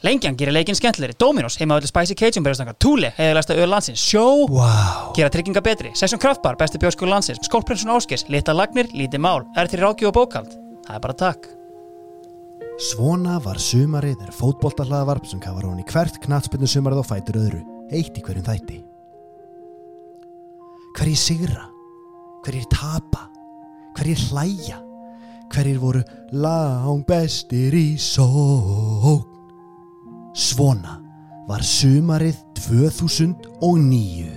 Lengjan gerir leikinn skemmtilegri, Dominos, heima öllu Spicy Cajun berjastangar, Thule, heiðalæsta öll landsins, Sjó, Wow. gera trygginga betri, Session Kraftbar, besti bjóskólu landsins, Skólprinsun Áskis, Lita Lagnir, Lítið Mál, er til rákju og bókald. Það er bara takk. Svona var sumarið er fótboltahlaðavarp sem kafar hún í hvert knatspennu sumarið og fætur öðru, eitt í hverjum þætti. Hverjir sigra? Hverjir tapa? Hverjir hlæja? Hverjir voru lang bestir í sókn? Svona var sumarið 2009.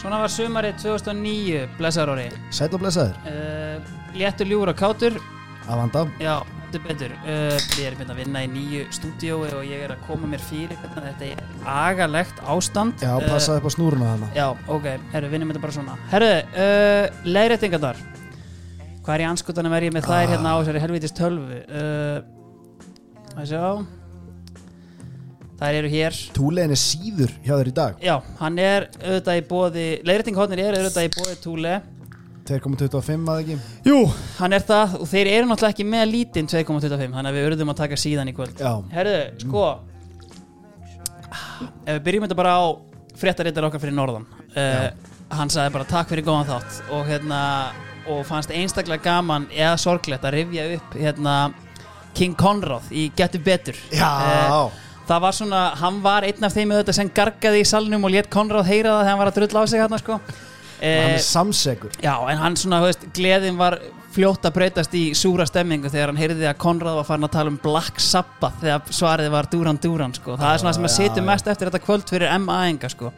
Svona var sumarið 2009, blessaður orði. Sæll og blessaður, Uh, léttur ljúur og kátur, Avanda. já, er betur. Uh, við erum hérna að vinna í nýju stúdíói og ég er að koma mér fyrir hérna, þetta er agalegt ástand. Já, passaði upp á snúruna hana. Já, ok, herru, vinnum þetta bara svona Herru, uh, leiðréttingarnar Hvað er í anskutanum er ég með þær Ah. hérna á þessari helvítist tölvu uh, Það sjá Þær eru hér Túlegin er síður hjá þér í dag. Já, hann er auðvitað í bóði Leiðréttinghotnir er auðvitað í bóði túle 2,25 að ekki. Jú, hann er það og þeir eru náttúrulega ekki með lítinn 2.25 Þannig að við urðum að taka síðan í kvöld. Já. Herru, sko. Ef við byrjum þetta bara á fréttarittar okkar fyrir norðan. Uh, Hann sagði bara takk fyrir góðan þátt. Og hérna og fannst einstaklega gaman eða sorglegt að rifja upp hérna King Conrad í Getur Betur. Já. Eh, Það var svona, hann var einn af þeim sem gargaði í salnum og létt Conrad heyra það þegar hann var að drulla á sig hérna sko hann Eh, er samsegur. Já, en hann svona, þú veist, gleðin var fljótt að breytast í súra stemmingu þegar hann heyrði að Konrad var farin að tala um Black Sabbath þegar svarið var Duran Duran, sko. Það er svona sem að setja mest eftir þetta kvöld fyrir MA-enga, sko.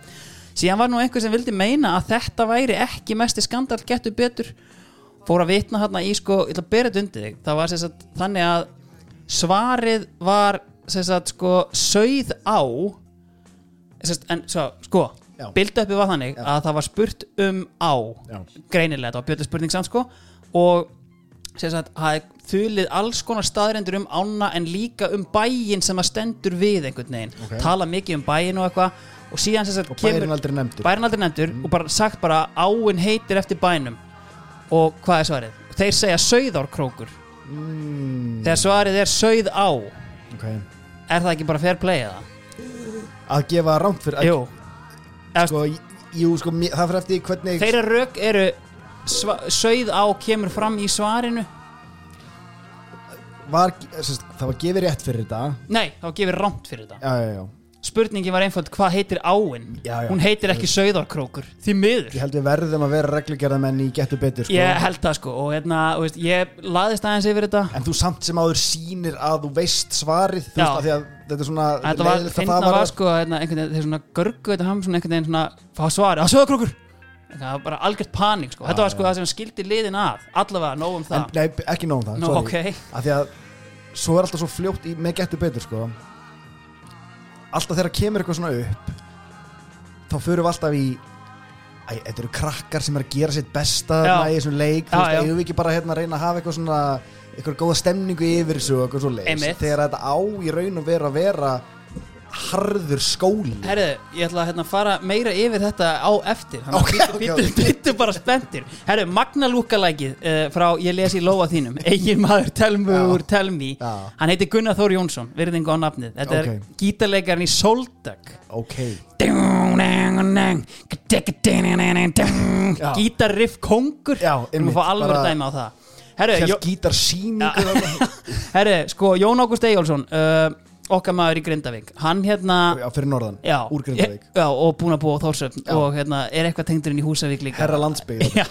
Síðan var nú einhver sem vildi meina að þetta væri ekki mesti skandal getur betur. Fór að vitna hérna í, sko, ég ætla að bera þetta undir þig. Það var sagt þannig að svarið var sagt, sko, sögð á sagt, en svo, sko, Bildu var þannig Já. að það var spurt um á Já. greinilega, þetta var bjötu spurning samt sko og sagt, það er þulið alls konar staðrendur um ána en líka um bæinn sem að stendur við einhvern veginn, Ok. tala mikið um bæinn og eitthvað og síðan sem sagt Og bærin aldrei nefndur. bærin aldrei nefndur og bara sagt bara áinn heitir eftir bænum og hvað er svarið? Þeir segja sögðárkrókur Mm, þegar svarið er sögð á ok. er það ekki bara fair play eða? Að gefa rámt fyrir... Jú, Eða, Sko, jú, sko, mér- það fyrir eftir hvernig... þeirra rök eru sva- sögð á kemur fram í svarinu Var, sérst, það var gefið rétt fyrir þetta. Nei, þá gefur rámt fyrir þetta Já, já, já. Spurningin var einföld hvað heitir áinn Já, já. Hún heitir ekki sögðarkrókur Því miður Ég held við verðum að vera reglugerðamenn í getur betur, sko. Ég held það sko og hérna, veist, ég laðist aðeins yfir þetta En þú samt sem áður sýnir að þú veist svarið, þú veist, því að þetta er svona... Þetta var, að finna var sko hérna, einhvern veginn, þeir svona görgu þetta ham svona einhvern veginn svona fá svari, að sögðarkrókur Það var bara algjört panik sko Þetta var sko það sem skildi liðin að Allavega, nóg um En, það nei, ekki nóg um það, Nú, sorry. ok. Af því að svo er alltaf svo fljótt í, með getur betur, sko. Alltaf þegar kemur eitthvað svona upp, þá förum við alltaf í... Æ, þetta eru krakkar sem er að gera sitt besta Já. í þessum leik, þú veist, eigum við ekki bara hérna að reyna að hafa eitthvað svona eitthvað góða stemningu yfir þessu og eitthvað svo Einmitt. þegar þetta á í raun og vera að vera harður skóli. Herðu, ég ætla að hérna, fara meira yfir þetta á eftir. Þannig að ok, býttu, ok. býttu, býttu bara spenntir. Herðu, Magna Lúkalækið uh, frá Ég les í lóa þínum. Egin maður, me Já. Hann heitir Gunnar Þór Jónsson, virðingu á nafnið. Þetta er gítarleikarinn í Soldag ok. Gítarriff kongur Já, Við erum að fá alveg dæmi á það Herðu, Jó- hér gítar síningu herðu, sko, Jón Ágúst Eyjólfsson uh, Okkar maður í Grindavík. Hann hérna já, fyrir norðan, Já, úr Grindavík. Já, og búin að búa á Þórsöfn og hérna, er eitthvað tengdurinn í Húsavík líka. Herra landsbyggð Já,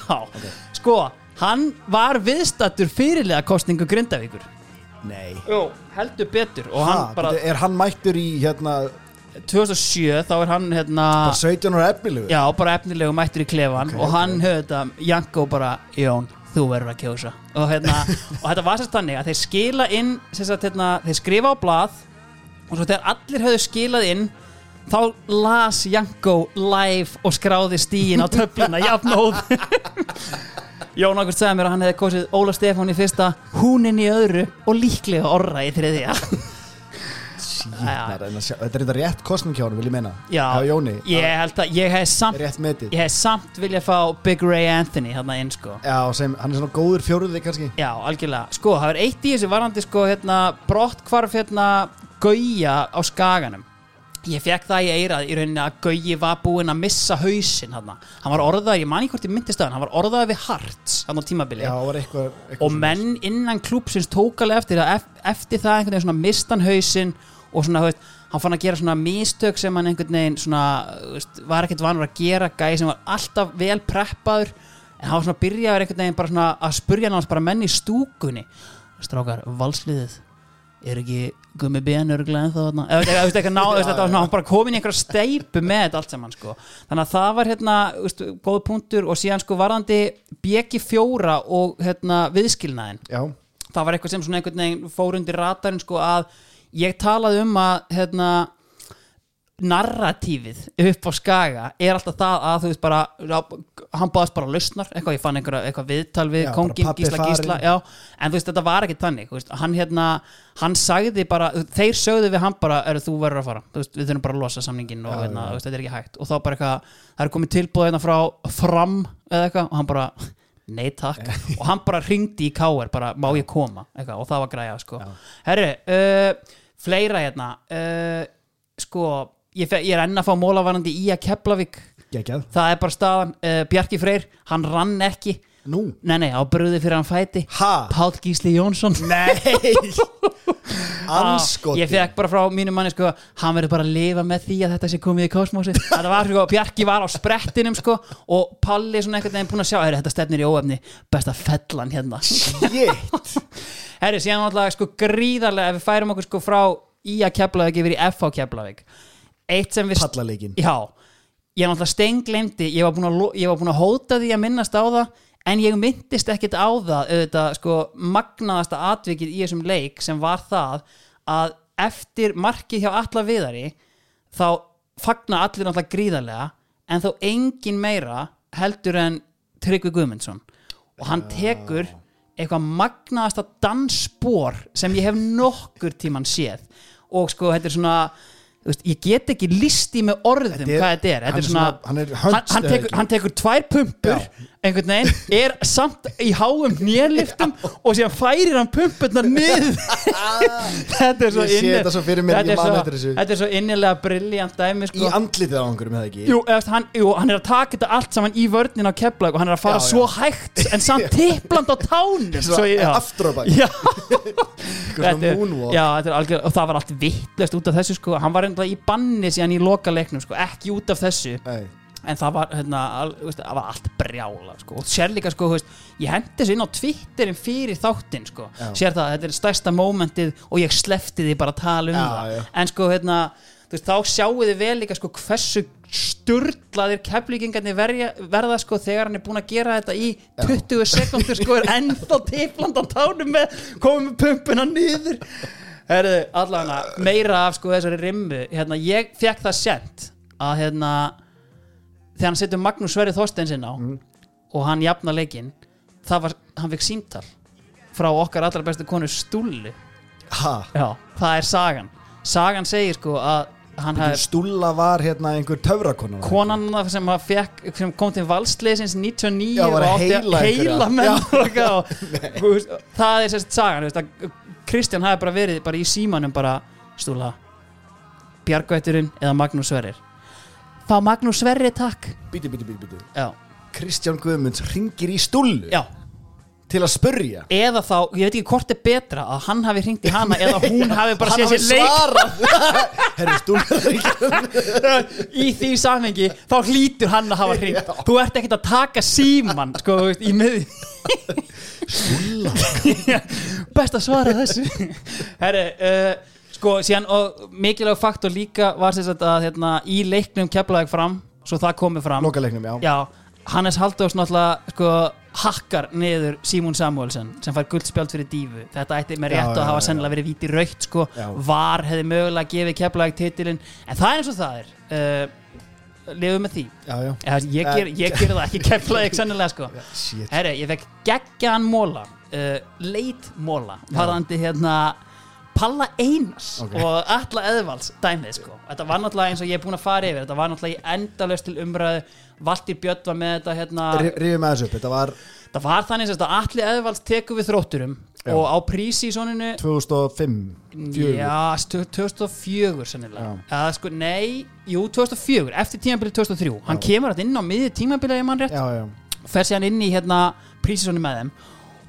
sko, hann var viðstattur fyrirlega kostningu Grindavíkur. Nei, Jú, heldur betur. Ha, hann bara, er hann mættur í hérna 2007 þá er hann hérna bara 17 ára efnilegu Já, bara efnilegu mættur í klefan Ok, og hann ok. höfðu þetta, Janko bara Jón, þú verður að kjósa. Og, hérna, og þetta var sérst þannig að þeir skila inn sérst, hérna, þeir skrifa á blað og svo þegar allir höfðu skilað inn þá las Janko live og skráði stíin á töfluna jafnóð Jón Ágúst sagði mér að hann hefði kosið Óla Stefán í fyrsta húnin í öðru og líklega orra í þriðja Sýnar, þetta er þetta rétt kostning hjá hann, vil ég meina. Já, Jóni, ég held að ég hef samt rétt metið. ég hef samt viljað fá Big Ray Anthony hérna inn sko. Já, sem, hann er svona góður fjóruði kannski. Já, algjörlega, sko, það er eitt í þessu varandi sko, hérna, brottkvarf hérna, gauja á skaganum. Ég fekk það í eirað í rauninni að gauji var búinn að missa hausinn hann, hann var orðað, ég man ekki hvort ég myndist að hann var orðað við Hearts, hann á tímabili Já, var eitthvað, eitthvað og menn innan klúpsins tók alveg eftir að ef- eftir það einhvern veginn svona mistan hausinn og svona, þú veist, hann fann að gera svona mistök sem hann einhvern veginn svona, þú veist, var ekkert vanur að gera gæði sem var alltaf vel preppaður en hann var svona byrjaður einhvern veginn bara svona að spurja hann bara menn í stúkunni. Strákar, valsliðið er ekki gummi ben örgulega ennþá þarna? Eða eða, þú veist, eitthvað ná, þú veist, þetta var hann bara komin í einhverja steipu með allt saman sko. þannig að það var hérna, veist, góð punktur og síðan sko varðandi bjeki fjóra og hérna viðskilnaðin Já, það var eitthvað sem svona einhvern veginn fór undir ratarinn sko að ég talaði um að hérna narratífið upp á skaga er alltaf það að þú veist bara hann baðast bara lausnar, eitthvað ég fann einhverja eitthvað viðtal við Já, kongin Gísla farinn. Gísla já, en þú veist þetta var ekki þannig þú veist, hann hérna, hann sagði bara þeir sögðu við hann bara, eru þú verður að fara veist, við þurfum bara að losa samningin og Já, hérna, veist, þetta er ekki hægt og þá bara eitthvað, það er komið tilbúð hérna frá fram eða eitthvað og hann bara nei takk og hann bara ringdi í káir bara má ég koma eitthvað, og það var græja sko. Já. herru, uh, fleira hérna. Uh, sko ég, ég er enn að fá mólavarandi í að Keflavík. Geggjað. Það er bara staðan, uh, Bjarki Freyr hann rann ekki, Nú, nei nei, á bröði fyrir hann fæti. Ha? Páll Gísli Jónsson. Nei. Anskoti ég fekk bara frá mínu manni sko, hann verður bara að lifa með því að þetta sé komið í kosmosi þetta var sko, Bjarki var á sprettinum sko, og Palli svona einhvern veginn búin að sjá herri, þetta stefnir í óefni, besta fellan hérna. Shit. Herri, síðan alltaf sko gríðarlega ef við færum okkur sko frá í að Keflavík yfir í FH Keflavík. Eitt sem við Pallaleikin já, ég náttúrulega steinglemdi ég var búin að, lo- ég var búin að hóta því að minnast á það en ég myndist ekkit á það auðvitað sko magnaðasta atvikið í þessum leik sem var það að eftir markið hjá alla viðari þá fagna allir náttúrulega gríðarlega en þó engin meira heldur en Tryggvi Guðmundsson. Og hann tekur eitthvað magnaðasta dansspor sem ég hef nokkur tíman séð. Og sko þetta er svona veist, ég get ekki listi með orðum er- hvað þetta er, þetta er er svona, svona- hann er hann, tekur, hann tekur tvær pumpur einhvern veginn, er samt í háum nýjarliftum og síðan færir hann pumpurnar niður þetta er svo Ég sé inni- þetta svo fyrir mér, þetta ég er man svo- eftir þessu. þetta er svo innilega brilljant dæmi Í sko. andlitið á einhverjum eða ekki Jú, eða, hann, jú, hann er að taka þetta allt saman í vörnin á keflag og hann er að fara Já, já. svo hægt en samt tippland á tánum Svo já. aftur á bak Já, Eitthvað þetta svona er, moonwalk já, þetta er algjör og það var allt vittlust út af þessu sko. hann var enda í banni síðan í loka leiknum sko. ekki út af þessu Nei. En það var, hérna, al, veist, það var allt brjála sko. og sér líka sko, veist, ég hendi þessu inn á Twitterin fyrir þáttinn sko. Sér það, þetta er stærsta mómentið og ég slefti því bara að tala um Já, það já. en sko hérna veist, þá sjáu þið vel líka sko, hversu sturlaðir keflíkingarnir verja, verða sko, þegar hann er búin að gera þetta í 20 sekundur sko, er ennþá tippland á tánum með komið með pumpuna Herðu, allavega meira af sko þessari rimmu hérna, ég fekk það sent að hérna þegar hann setur Magnús Sverri Þorsteinsinn á og hann jafna leikinn það var, hann fekk síntal frá okkar allra bestu konu Stúlli Ha, já, það er sagan. Sagan segir sko að hafði Stúlla var hérna einhver það konan sem, fekk, sem kom til valsleisins 99 Já, og átti heila menn það er sérst sagan veist, Kristján hafi bara verið bara í símanum bara stúla Bjargvætturinn eða Magnús Sverrir fá Magnús Sverri takk. Bíti, bíti, bíti, bíti já, Kristján Guðmunds ringir í Stúllu já. Til að spurja. Eða þá, ég veit ekki hvort er betra að hann hafi hringt í hana eða hún hafi bara séð sér leik. Herri, Stúlla í því samhengi þá hlýtur hann að hafa hringt. Þú ert ekkert að taka síman sko, þú veist, í miði Stúlla best að svara þessu. Herri, uh, sko, síðan og mikilvæg faktor líka var sagt að hérna, í leiknum keflaðið fram svo það komið fram. Lokaleiknum, já. Já, Hannes Halldórs náttúrulega sko, hakkar niður Símún Samuelsen sem fær guldspjald fyrir dífu þetta ætti með Já, rétt að já, hafa já. sennilega verið víti raukt sko. Var hefði mögulega gefið keflaðið titilin en það er eins og það er. Uh, lifum með því. Já, já. Eða, ég, ger, ég ger það ekki keflaðið sennilega sko. Herri, ég fekk geggjaðan móla uh, leit móla varðandi hérna Palla Einars Ok. og Alla Eðvalds dæmið sko. Þetta var náttúrulega eins og ég er búin að fara yfir. Þetta var náttúrulega í endalaust til umræðu. Valtýr Björn var með þetta hérna. Rífum þessu upp, þetta var það var þannig að Alli Eðvalds tekur við þrótturum Já. og á prísi í soninu 2005 fjögur. Já, stu- 2004 sennilega. Já. Eða sko, nei, jú, 2004 Eftir tímabilið 2003 Hann kemur þetta inn á miðið tímabilið ef mann rétt. Já, já, Fer sér hann inn í hérna prísisónu með þeim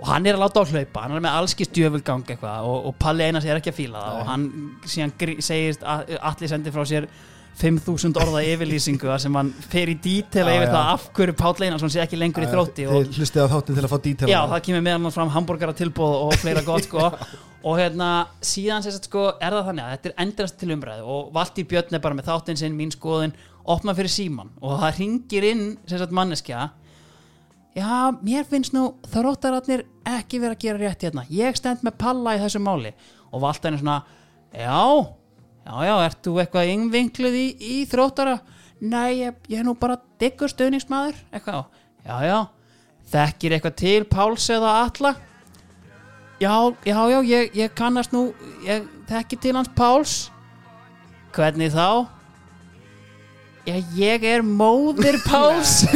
Og hann er að láta á hlaupa Hann er með allskist djöfulgang eitthvað og, og Palli Einars er ekki að fíla það Nei. Og hann síðan segist að Alli sendi frá sér 5000 orða yfirlýsingu sem hann fer í dítela Já, yfir já. það af hverju Páll Einarsson sé ekki lengur í þrótti Þið hlustið á þáttin til að fá dítel Já, það kemur meðal annars fram hambúrgara tilbúð og fleira gott sko og hérna síðan sérst sko er það þannig að þetta er endast til umræðu og Valtý Björn er bara með þáttinn sinn, mín skoðun opna fyrir síman og það ringir inn sérst manneskja Já, mér finnst nú þróttararnir ekki verið að gera rétt hérna ég stend með palla í þessu máli og Valtæn er svona Já, já, já, ert þú eitthvað yngvinkluð í, í þróttara? Nei, ég, ég er nú bara diggur stöðningsmaður eitthvað, já, já þekkir eitthvað til Páls eða Alla? Já, já, já, ég, ég kannast nú ég þekki til hans Páls Hvernig þá? Já, ég er móðir Páls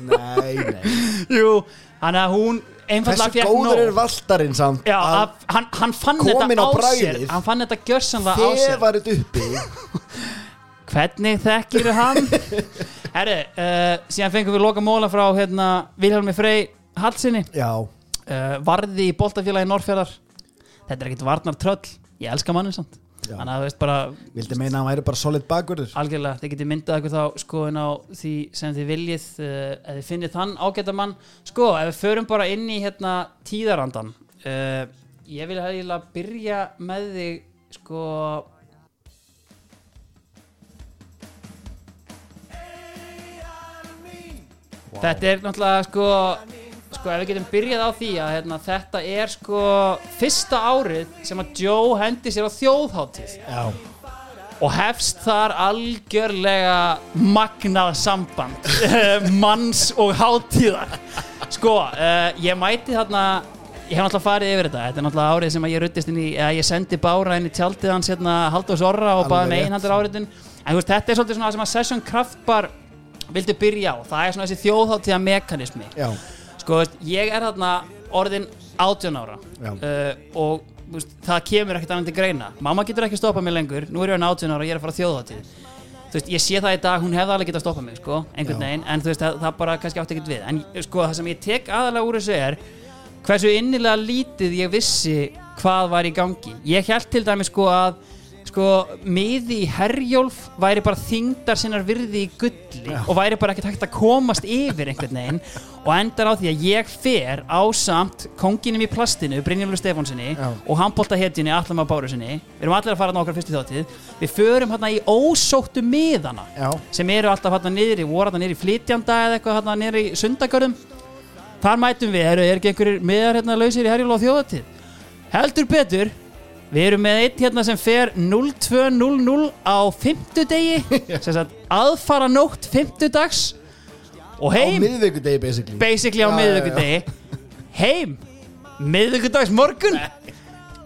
Nei, nei. Jú, hann að hún einfallega Hversu fékk góður er nóg. valtarinn samt Já, að hann, hann fann þetta á á sér. bragðið. Hann fann þetta gjörsanlega á sér. þegar þetta uppi. Hvernig þekkir hann? Herri, uh, síðan fengum við loka móla frá hérna, Vilhelmi Frey Hallsinni Já, uh, Varði í boltafélagi Norrfjörðar Þetta er ekkit varnar tröll Ég elska mannin samt. Þannig að þú veist bara vildi meina að hann væri bara solid bakvörður. Algjörlega, þið getið myndað eitthvað þá skoðun á því sem þið viljið uh, ef þið finnið þann ágæta mann. Sko, ef við förum bara inn í hérna tíðarandan uh, ég vil hefðilega byrja með þig sko þetta er náttúrulega sko sko ef við getum byrjað á því að hérna, þetta er sko fyrsta árið sem að Joe hendi sér á þjóðháttíð Já, og hefst þar algjörlega magnað samband manns og hátíðar. Sko, uh, ég mæti þarna ég hef náttúrulega farið yfir þetta. Þetta er náttúrulega árið sem ég ruttist inn í eða ég sendi Bára inn í tjaldið hans hérna Halldórs Orra og baði með einhandur áriðin en þú veist, þetta er svolítið svona sem að Session Kraftbar vildi byrja á, það er svona þessi þjóðháttíða mekanismi já, sko, veist, ég er þarna orðin 18 ára. Uh, og veist, það kemur ekkert annað til greina. Mamma getur ekki stoppað mig lengur, nú er ég orðin 18 ára og ég er að fara þjóðhátíð. Þú veist, ég sé það í dag, hún hefði alveg getað stoppað mig sko, einhvern veginn, en þú veist, það, það bara kannski átti ekkert við, en sko, það sem ég tek aðalega úr þessu er hversu innilega lítið ég vissi hvað var í gangi. Ég held til dæmis sko að sko miði í herjólf væri bara þingdar sinnar virði í gulli Já. og væri bara ekkert hægt að komast yfir einhvern veginn og endar á því að ég fer á samt konginum í plastinu, Brynjólfur Stefánsinni Já. og handbólta hetjunni Allam að Bárusinni við erum allir að fara á okkar fyrstu þáttíð við förum hérna í ósóttu miðana já. sem eru alltaf hérna niður í voru hérna niður í flytjanda eða eitthvað hérna niður í sundagörðum. Þar mætum við, eru, er ekki einhverjir miðar hérna lausir í herjól á þjóðatíð heldur betur við erum með eitt hérna sem fer 0200 á sagt aðfara nótt fimmtudags. Og Á heim miðvikudegi basically. Basically á Já, já, já. miðvikudegi. Heim miðvikudags morgun.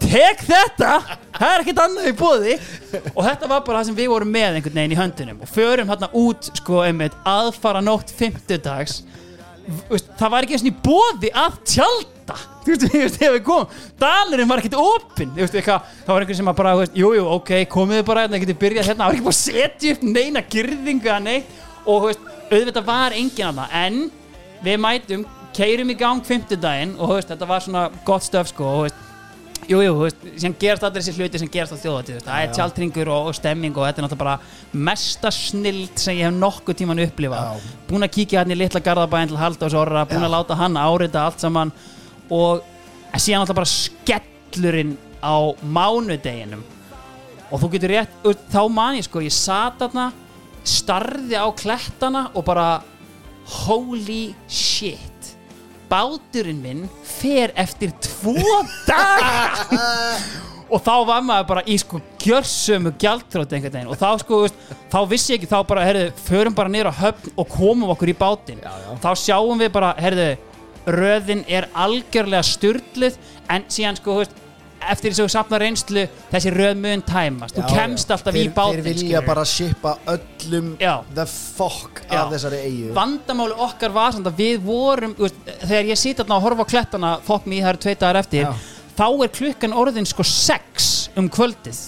Tek þetta. Það er ekkert annað í bóði og þetta var bara það sem við vorum með einhvern veginn í höndunum. Og förum hérna út sko einmitt aðfara nótt fimmtudags Veist, það var ekki eins og í bóði að tjálta. Þú veist, þú veist, þegar við komum dalurinn var ekkert opinn. Þú veist, eitthvað, það var einhver sem bara, þú veist, jú, jú, ok, komið þið bara hérna, getið byrjað hérna, það var ekki bara að setja upp neina girðinga, neitt. Og, þú veist, auðvitað var enginn að það en við mætum, keirum í gang fimmtudaginn og, þú veist, þetta var svona gott stöf, sko, og, þú veist Jú, jú, þú veist, sem gerast allir þessi hluti sem gerast á þjóðatíð, það er já. tjaldringur og, og stemming og þetta er náttúrulega bara mesta snild sem ég hef nokkuð tíman upplifað. Búin að kíkja hann í litla garðabæn til Halldórs Orra, búin að láta hann árita allt saman og síðan alltaf bara skellurinn á mánudeginum. Og þú getur rétt, þá man ég sko ég sat þarna, starði á klettana og bara holy shit báturinn minn fer eftir tvo daga. Og þá var maður bara í sko gjörsömu gjaldtróti einhvern veginn. Og þá sko, veist, þá vissi ég ekki þá bara, herðu, förum bara á höfn og komum okkur í bátinn. Já, já. þá sjáum við bara, herðu röðin er algjörlega styrluð en síðan sko, þú veist eftir þess að sapna reynslu þessi röð mun tæmast. Þú Já, kemst já. alltaf þeir, í bátinn Þeir vilja bara shippa öllum Já. the fuck af þessari eigu vandamáli okkar var samt að við vorum þú veist, þegar ég sýt þarna og horfa á klettana fokk mér, það eru tveit dagar eftir þá er klukkan orðin sko 6 um kvöldið.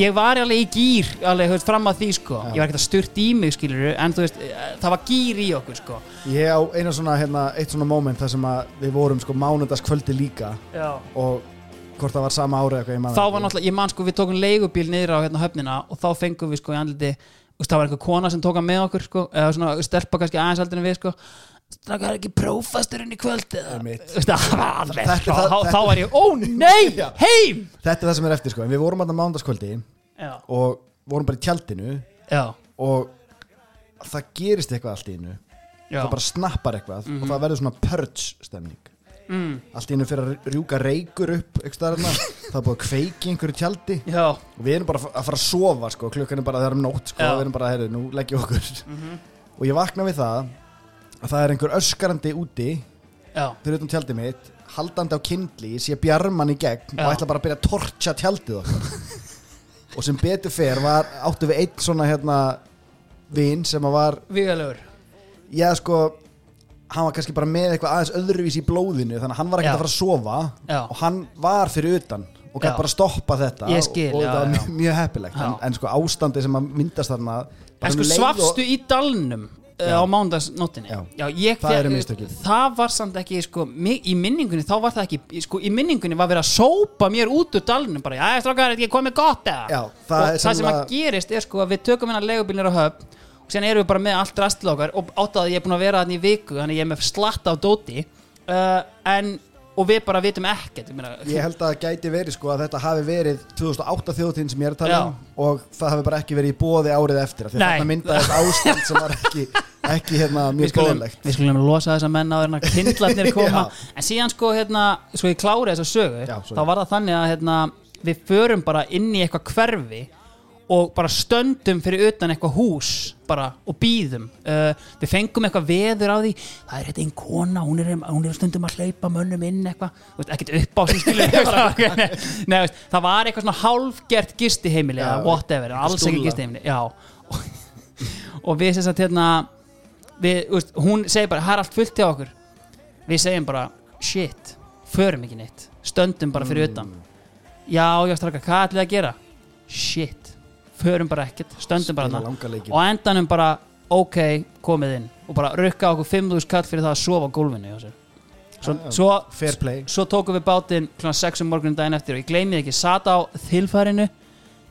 Ég var alveg í gýr alveg þú veist, fram að því sko. Ég var ekkert að sturt í mig skilur en þú veist, það var gýr í okkur sko. Ég á eina svona, hérna, eitt svona moment þar sem að við vorum sko mánudagskvöldi líka Já. og hvort það var sama árið eitthvað ég man þá var náttúrulega, ég man sko við tókum leigubíl niður á hérna höfnina og þá fengum við sko í andliti veist, það var einhver kona sem tók hann með okkur sko, eða svona stelpa kannski aðeins aldrei en við sko. Það er ekki prófasturinn í kvöld það var alveg Þetta- sko, þá, þetta- þá var ég, ó nei, heim! Þetta er það sem er eftir sko, en við vorum að mánudagskvöldi já, og vorum bara í tjaldinu já, og það gerist eitthvað allt í innu já. Það bara snappar eitthvað og það verður svona purge stemning mm, allt í innu fyrir að rjúka reykur upp það er búið að kveiki einhverju tjaldi. Já, og við erum bara að fara að sofa sko, klukkan er bara þegar um nótt sko, við erum bara, herri, nú leggjum okkur. Og ég vakna við það að það er einhver öskarandi úti fyrir utan tjaldið mitt haldandi á kindli, sé bjarman í gegn Já. og ætla bara að byrja að torcha tjaldið okkar. Og sem betur fer var, áttu við einn svona hérna vin sem að var, viðalögur já sko hann var kannski bara með eitthvað aðeins öðruvís í blóðinu þannig að hann var ekkert að fara að sofa Já. og hann var fyrir utan og gæti bara stoppa þetta Ég skil, og, og þetta var mjög, heppilegt. En, en sko ástandi sem að myndast þarna En sko um leið svafstu og, í dalnum uh, Já. á mándagsnóttinni ég, Það það var samt ekki sko, í minningunni, þá var það ekki sko, í minningunni var verið að sópa mér út úr dalnum bara, já, strákar, ekki komið gott eða? Já, það og það sem að sennilega- gerist er sko að við tökum hennar legubílnir á höfn og sen erum við bara með allt rastil okkar og átt að ég er búin að vera þannig í viku þannig ég er með slatt á dóti uh, en, og við bara vitum ekkert ég meina, ég held að það gæti verið sko að þetta hafi verið 2008 þjóðtíðin sem ég er að tala Já. um og það hafi bara ekki verið í bóði árið eftir því að Nei. þarna myndaðist ástand sem var ekki, ekki hérna mjög góðlegt við skulum losa þessa menn á þeirna kindlarnir koma Já. en síðan sko hérna, svo ég klári þessa sögu Já, sorry. þá var það þannig að hérna, við förum bara inn í eitthvað hverfi og bara stöndum fyrir utan eitthvað hús bara og býðum uh, við fengum eitthvað veður á því. Það er þetta einn kona, hún er, hún er stundum að hleypa mönnum inn eitthvað. Ekkert upp á veist, það var eitthvað svona hálfgert gistiheimili eða whatever, alls ekki gistiheimili og, og við sem sagt hérna við, veist, hún segir bara, það er allt fullt hjá okkur. Við segjum bara, shit förum ekki neitt, stöndum bara fyrir utan. Já, já, straka, hvað ætlið þið að gera? Shit, förum bara ekkert stöndum bara þarna. og endanum bara, ok, komið inn. Og bara rukka okkur 5.000 kall fyrir það að sofa á gólfinu svo, já. svo, svo tókum við bátinn kl. 6 um morgunum daginn eftir. Og ég gleymið ekki, sat á þilfærinu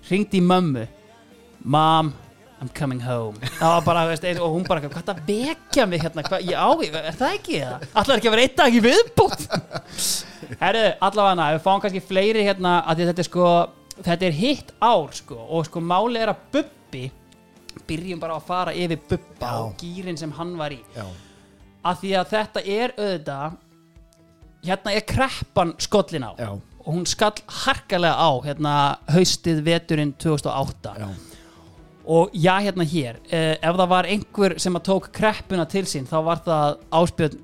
ringdi í mömmu. Mom, I'm coming home. Bara, veist, og hún bara, hvað það vekja mig hérna, hvað, já, er það ekki það? Allar ekki að vera einn dag í viðbútt Herru, allavega við fáum kannski fleiri hérna að þetta er sko, þetta er hitt ár sko, og sko máli er að Bubbi byrjum bara að fara yfir Bubba Já. og gýrin sem hann var í. Já, að því að þetta er auðvitað hérna er kreppan skollin á. Já, og hún skall harkalega á hérna haustið veturinn 2008 já, og já hérna hér eh, ef það var einhver sem að tók kreppuna til sín þá var það Áspjörn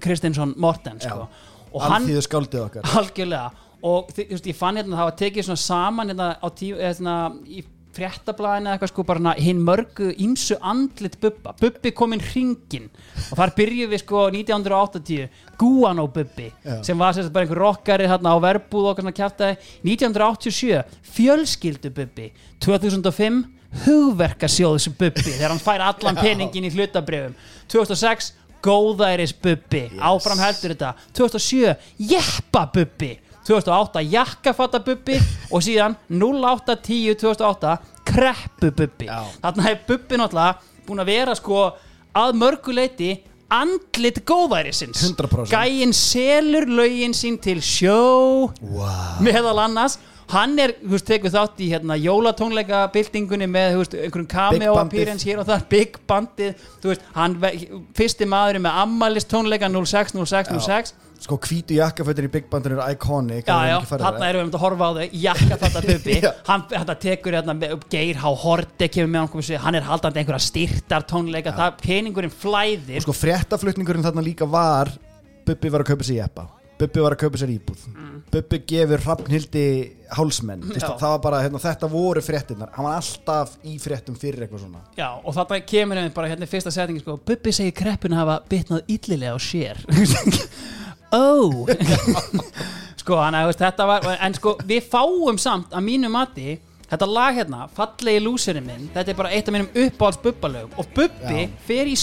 Kristinsson Morten sko. og hann alþýðu skáldið okkar. Algjörlega og þú veist, ég fann hérna það var tekið svona saman hérna á tíu eða svona í fréttablaðinu eða eitthvað sko bara hérna hinn mörgu ímsu andlit Bubba. Bubbi kom inn hringin og þar byrjuð við sko 1980 Guano Bubbi Já. sem var sérst bara einhver rockari hérna á verbúð og svona kjaftaði. 1987 Fjölskyldu Bubbi. 2005 Hugverkasjóðs Bubbi þegar hann fær allan peningin í hlutabrifum 2006 Góðæris Bubbi. Áfram heldur þetta. 2007 Jeppa Bubbi 2008 Jakkafatta Bubbi og síðan 0810 2008 Kreppu Bubbi Já. þarna er Bubbi náttúrulega búin að vera sko að mörguleiti andlit góðærisins 100%. gæinn selur lögin sín til sjó wow. meðal annars hann er, þú veist, tekur þátt í hérna jólatónleika byltingunni með, veist, einhverjum cameo appearance hér og þar, big bandið þú veist, hann, fyrsti maðurinn með ammælist tónleika 06, 06, 06 sko hvítu jakkafötur í Big Bandin eru iconic Já, já, þarna erum við um að horfa á þau. Jakka þetta bubbi, Já. hann þetta tekur hérna, Geir H. Horde kemur með hann hann er haldandi einhverja styrtar tónleika það peningurinn flæðir. Sko fréttaflutningurinn þarna líka var Bubbi var að kaupa sér jeppa Bubbi var að kaupa sér íbúð Bubbi gefur Hrafnhildi hálsmenn það var bara, hérna, þetta voru fréttinnar hann var alltaf í fréttum fyrir eitthvað svona. Já, og þetta kemur einmitt bara hérna í fyrsta setningi sko, Bubbi segir kreppun hafa bitnað illilega á sér. Ó! Sko, hann að þetta var En sko, við fáum samt að mínu mati Þetta lag hérna, fallegi lúsirinn minn Þetta er bara eitt af mínum uppáhalds bubbalögum Og Bubbi Já. fer í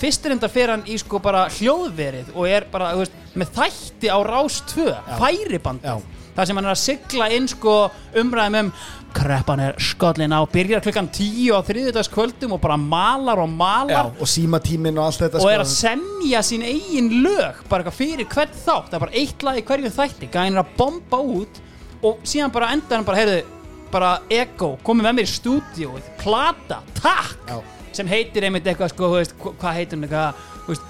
stúdíóið Fyrstur enda fer hann í sko bara hljóðverið Og er bara, þú veist, með þætti á rás 2 Færibandi Já. Það sem hann er að sigla inn sko umræðum um Kreppan er skollin á Byrjar klukkan 10 á þriðudagskvöldum Og bara malar og malar. Já, og símatímin og allt þetta og sko. er að semja sín eigin lög bara eitthvað fyrir hvern þátt. Það er bara eitt lag í hverju þætti. Gæðin er að bomba út og síðan bara enda hann bara heyrðu, bara ego, komið með mér í stúdíóið. Plata, takk! Já. Sem heitir einmitt eitthvað sko, veist, hva- hvað heitir hann eitthvað,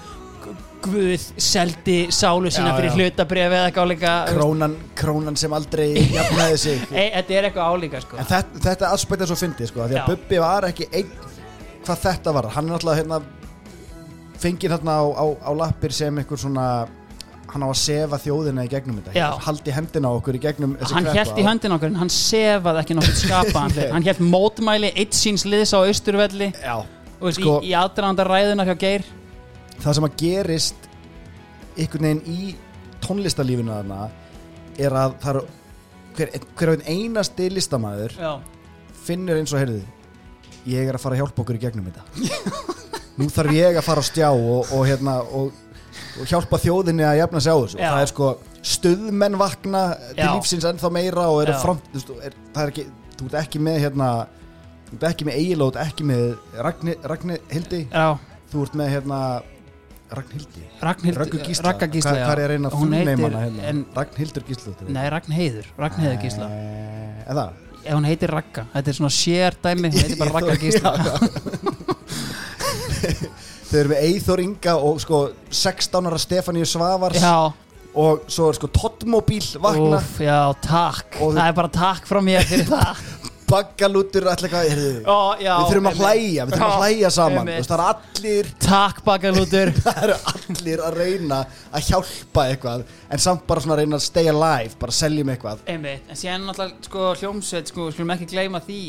Guð seldi sálu sína Já, fyrir já. hlutabref eða eitthvað álíka krónan, krónan sem aldrei jafnaði sig Ei, þetta er eitthvað álíka sko þetta, þetta er svo fyndið sko, því að. Bubbi var ekki einn hvað þetta var, hann er náttúrulega hérna, fengið þarna á, á, á lappir sem einhver svona hann á að sefa þjóðina í gegnum þetta. Já. haldi hendina okkur í gegnum hann held í höndin okkur en hann sefaði ekki nokkuð skapaðan hlut. hann held mótmæli eitt síns liðs á austurvelli Sko- í, í aðdraðanda ræðuna hjá Geir. Það sem að gerist einhvern veginn í tónlistarlífinu þarna er að það eru hver, hver einasti listamæður já, finnur eins og heyrðu ég er að fara að hjálpa okkur í gegnum þetta. Nú þarf ég að fara á stjá og, og, hérna, og, og hjálpa þjóðinni að jafna sig á þessu. Já. og það er sko stuðmenn vakna til Já. lífsins ennþá meira og eru Já. front þú veist, er, það er ekki, þú ert ekki með hérna þú ert ekki með Egil og þú ert ekki með Ragni, Ragni Hildi já. Þú ert með hérna Ragnhildi? Ragnhild, Raggu Gísla, Ragga Gísla hvað, já. hvað er að reyna að Hún heitir- fullneimana hérna? en, Ragnhildur Gísla Nei, Ragnheiður, Ragnheiður Gísla. Eh, eða Ef hún heitir Ragga, þetta er svona sér dæmi Hún heitir bara Ragga Gísla þau eru með Eithor Inga og sko 16 ára Stefáníu Svavars Já, og svo er sko Tottmobíl vakna. Úf, já, takk. Og- Það er bara takk frá mér fyrir það baggalútur við þurfum að hlæja við þurfum að hlæja saman það eru allir Takk bakalútur það eru allir að reyna að hjálpa eitthvað en samt bara svona að reyna að stay alive bara seljum eitthvað. Einmitt, en síðan náttúrulega sko hljómsveit sko, skulum ekki gleyma því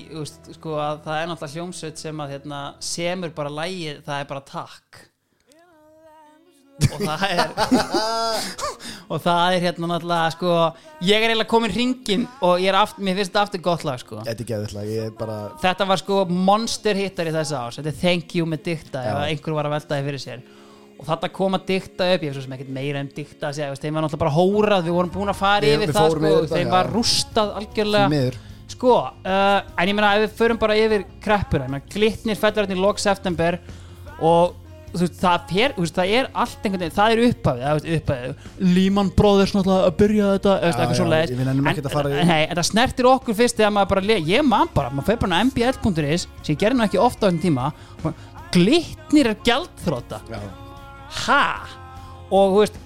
sko, að það er náttúrulega hljómsveit sem að hérna, semur bara lægið, það er bara takk og það er og það er hérna náttúrulega sko, ég er eiginlega komin hringin og ég er aftur, mér finnst þetta aftur gott lag sko. Þetta er geðvillag, ég er bara þetta var sko monster hittar í þessa ás þetta er Thank You með dikta ef einhver var að velta því fyrir sér. Og þetta kom að dikta upp, ég hef svo sem ekkert meira um dikta þeim var náttúrulega bara hórað við vorum búin að fara Við- yfir við það sko, þeim já. var rústað algjörlega. Sko, uh, en ég meina ef við förum bara yfir kreppur, glitnir fellur hérna í lok september og veist, það, þú veist, það er allt einhvern veginn, það er upphafið, það er upphafið. Líman bróðir að byrja þetta Já, eða eitthvað já, svo leiðis ég vil ennum ekkert að fara í- Nei, en það snertir okkur fyrst þegar maður bara ég man bara, maður fyrir bara á mbl.is sem ég gerði nú ekki ofta á þessum tíma glitnir er gjaldþróta Já. ha? Og þú veist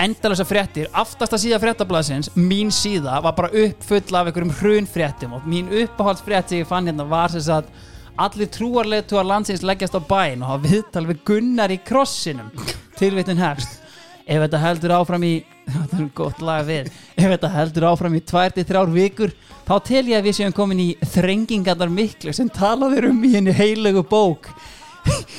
endalösa fréttir, aftasta síða fréttablaðsins mín síða var bara uppfull af einhverjum hrunfréttum og mín uppáhaldsfrétt sem ég fann hérna var sem sagt allir trúarleituar landsins leggjast á bæn og hafa viðtal við Gunnar í krossinum. Tilvittin hefst. Ef þetta heldur áfram í þetta er gott lag við. Ef þetta heldur áfram í 2-3 vikur þá tel ég að við séum komin í þrengingarnar miklu sem talaður um í henni heilögu bók.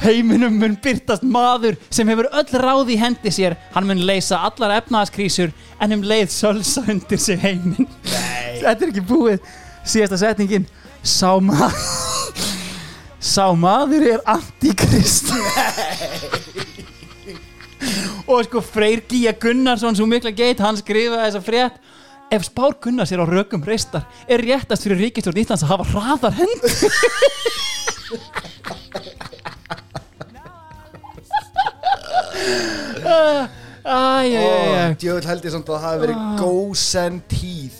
Heiminum mun byrtast maður sem hefur öll ráð í hendi sér. Hann mun leysa allar efnaðaskrísur en um leið sölsa undir sig heiminn. Þetta er ekki búið. Síðasta setningin sá maður sá maður er antikrist og sko Freyr Gíja Gunnarsson svo mikla geit, hann skrifaði þessa frétt. Ef spár Gunnars er á rökum reistar er réttast fyrir ríkistjórn Íslands að hafa hraðar hendur? Æjæjæjæ djöfull held ég samt að það hafi verið gósen tíð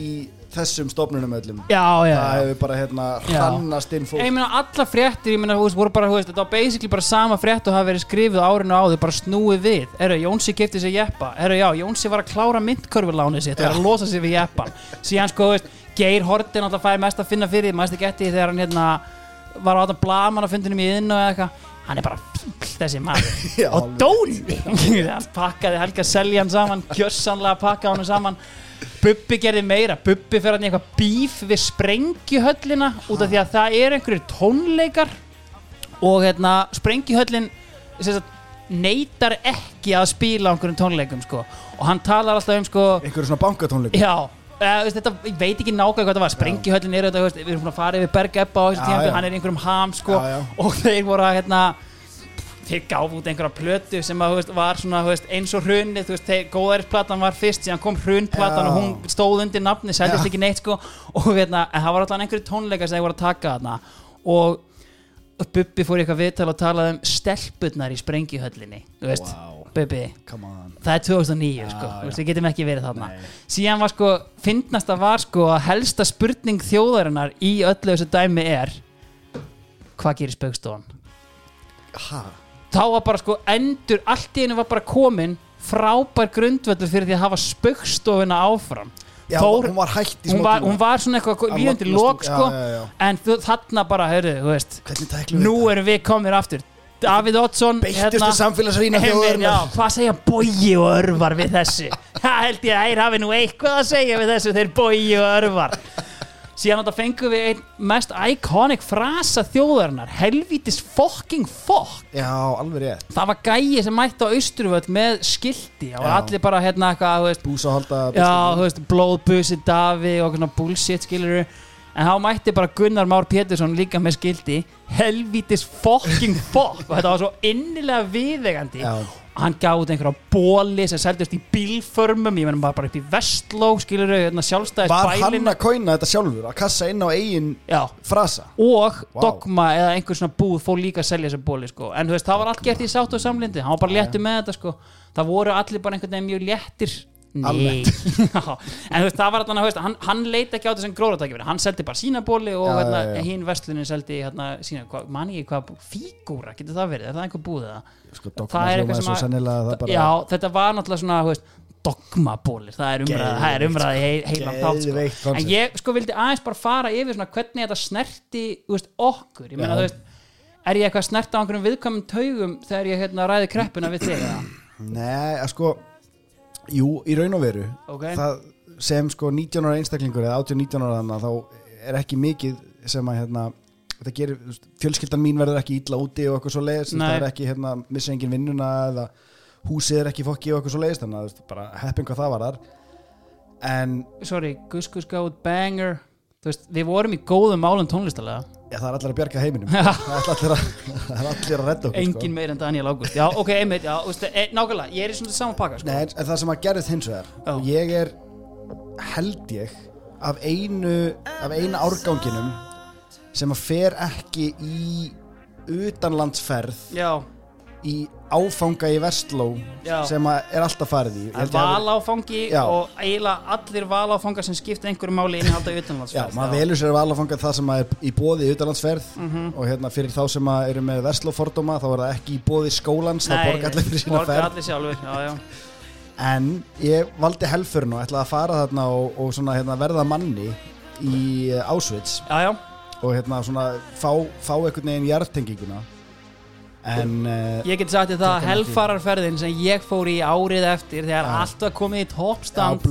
í þessum stofnunum öllum. Já, já, það hefur bara hérna hrannast inn fólk. Ég meina alla fréttir, ég meina, þú veist, voru bara, veist, þetta var basically bara sama frétt og hafa verið skrifið árinu áður, bara snúið við. Erðu, Jónsi kefti sér jeppa. Erðu, já, Jónsi var að klára myndkörfulánið sitt og var að losa sig við jeppan. Síðan, sko, þú veist, Geir Hortin alltaf fæði mest að finna fyrir, ekki eftir því þegar hann, hérna, var á þetta blaman að fundinum í inn og eitthvað. Hann er bara fíl þessi maður. Og dóni pakkaði Helga Seljan saman kjössanlega pakkaði hann saman Bubbi gerði meira. Bubbi fyrir hann í eitthvað bíf við sprengjuhöllina út af því að það er einhverjir tónleikar og hérna sprengjuhöllin sagt, neytar ekki að spila einhverjum tónleikum sko. og hann talar alltaf um sko, einhverju svona bankatónleikum já. Uh, veist, þetta, ég veit ekki nákvæmlega hvað þetta var. Sprengjuhöllin er þetta, veist, við erum búin að fara yfir Bergebba á þessu tíma, hann er einhverjum ham sko, Já, já. og þeir voru að hérna, þeir gáf út einhverja plötu sem að, veist, var svona veist, eins og hrunni, góðærisplatan var fyrst síðan kom hrunplatan og hún stóð undir nafni, seldist ekki neitt sko, og hérna, en það var alltaf einhverju tónleika sem þeir voru að taka þarna. Og Bubbi fór í eitthvað viðtal og talaði um stelpurnar í veist, Wow. Bubbi. Come on. Það er 2009 sko, Já, þú veist, já. við getum ekki verið þarna. Nei. síðan var sko, fyndnasta var sko að helsta spurning þjóðarinnar í öllu þessu dæmi er hvað gerir spaukstofan? ha, þá var bara sko endur, allt í einu var bara komin frábær grundvöldur fyrir því að hafa spaukstofuna áfram. Já, Þór- hún var hætt í hún smá var, hún var svona eitthvað Að líðandi lók sko. Já, já, en þú, þarna bara, heyrðu, þú veist nú erum við komir aftur. Davíð Oddsson beittustu já, þjóðarinnar. hvað segja bogi og örvar við þessu? Það held ég að þeir hafi nú eitthvað að segja við þessu þeir bogi og örvar síðan þetta fengum við einn mest iconic frasa þjóðarinnar helvítis fucking fuck. Já, alveg rétt. Það var gæi sem mætti á Austurvöld með skildi og Já. allir bara hérna eitthvað þú veist, búsa að halda já, veist, blóðbusi Davi og svona bullshit skilur en þá mætti bara Gunnar Már Pétursson líka með skildi helvítis fucking fuck. Og þetta var svo innilega viðegandi já, hann gaf út einhverja bóli sem seldist í bílförmum ég menn bara, upp í Vestló skilur hérna sjálfstæðis var hann að kóina þetta sjálfur að kassa inn á eigin Já, frasa og Vá. Dogma eða einhver svona búð fór líka að selja þessu bóli sko. en þú veist, það var allt gert í sátt og samlindi hann var bara léttur með þetta sko. það voru allir bara einhvern veginn mjög léttir Nei. Já. en veist, það var alltaf, veist, hann, hann leita ekki á þetta sem gróðratækifæri hann seldi bara sína bóli og Já, hérna, já, já. hinn vestlunin seldi hérna, sína, hva, man ég hvað, fígúra, getur það verið er það einhver búð eða? sko, Það er eitthvað sem að- að það bara Já, þetta var náttúrulega svona, þú veist, dogmabólir, það er umræða, það er umræða í heil, heilan þátt sko. En ég sko vildi aðeins bara fara yfir svona hvernig þetta snerti, þú veist, okkur Ég meina, þú veist, er ég eitthvað að snerta á einhverjum viðkvæmum taugum þegar ég hérna ræði kreppuna við þig? Nei, sko Jú, í raun og veru. Ok. það sem sko 19 ára einstaklingur eða 18-19 ára þannig þá er ekki mikið sem að hérna þetta gerir, fjölskyldan mín verður ekki illa úti og eitthvað svo leiðist, það er ekki hérna, missa engin vinnuna eða húsið er ekki fokki og eitthvað svo leiðist þannig að þú veist, bara heppin hvað það var þar en Sorry, Gus Gus Góð, Banger. Þú veist, við vorum í góðum málum tónlistalega já, það er allir að bjarga heiminum. Það er allir að, að redda okkur Engin meir en Daniel Ágúst. Já, ok, einmitt, já, veist, e, nákvæmlega, ég er í svona saman pakka, sko. Nei, en, en það sem að gerðist hins vegar og ég er held ég af einu af eina árganginum sem að fer ekki í utanlandsferð Já, í áfanga í Vestló Já. sem að er alltaf farið í. Ég Það held ég hafi- valáfangi Já. og eiginlega allir valáfangar sem skipta einhverju máli innihalda Já, utanlandsferð. maður velur sér að alafanga það sem að er í bóði í utanlandsferð Mhm. og hérna fyrir þá sem að eru með Vestló fordóma þá er það ekki í bóði skólans þá borga allir fyrir sína borga ferð. allir sjálfur, já, já. En ég valdi helfurinn og ætlaði að fara þarna og, og svona, hérna, verða manni í eh, Auschwitz. Já, já, og hérna, svona, fá, fá einhvern veginn jartenginguna en uh, ég get sagt þér það að helfararferðin sem ég fór í árið eftir þegar Já. allt var komið í toppstand.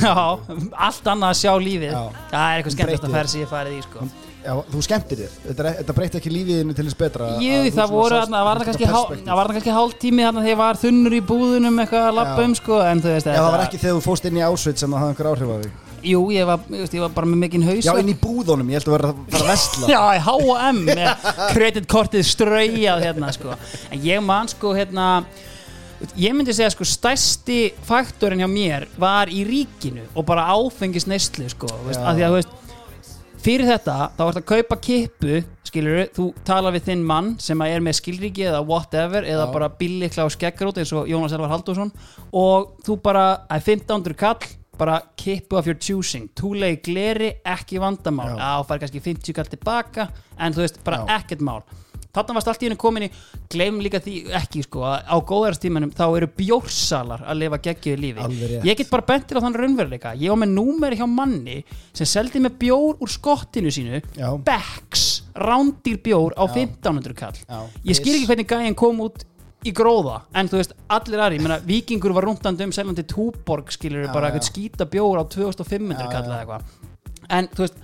Já, allt annað að sjá lífið. Já. Það er eitthvað skemmtast að ferð sem ég farið í, sko. Já, þú skemmtir þér, þetta, er- þetta breyti ekki lífiðinu til þess betra Jú, að það voru það var það kannski hálf tími þarna þegar ég var þunnur í búðunum eitthvað að lappa um, sko en þú veist Já, það var ekki þegar þú fóst inn í Auschwitz sem það hafði einhver áhrif á þig Jú, ég var, ég var bara með mikinn haus Já, inn í búðunum, ég held að vera að fara að vestla Já, H&M með kreditkortið ströyjað hérna sko En ég man sko hérna Ég myndi segja sko stærsti faktorinn hjá mér var í ríkinu og bara áfengis neyslu sko veist, að því að þú veist fyrir þetta þá ert að kaupa kippu skilur þú talar við þinn mann sem er með skilríki eða whatever eða Já. bara billikla og skeggrót eins og Jónas Elvar Halldórsson og þú bara að 1500 kall bara kippu of your choosing túlega í gleri, ekki vandamál Já. á fær kannski 50 kall tilbaka en þú veist, bara Já. ekkert mál þarna varst allt í hennu komin í gleym líka því ekki sko, að á góðarstímanum þá eru bjórsalar að lifa geggjöðu lífi ég get bara bentir á þann raunveruleika ég var með númeri hjá manni sem seldi með bjór úr skottinu sínu. Becks rándýr bjór á Já. 1500 kall Já, ég skil ekki hvernig gæinn kom út í gróða en þú veist, allir aðri, ég meina vikingur var rúndandi um seljandi túborg skilur Já, bara já. eitthvað skýta bjór á 2500 Já, kall já. eða eitthvað en þú veist,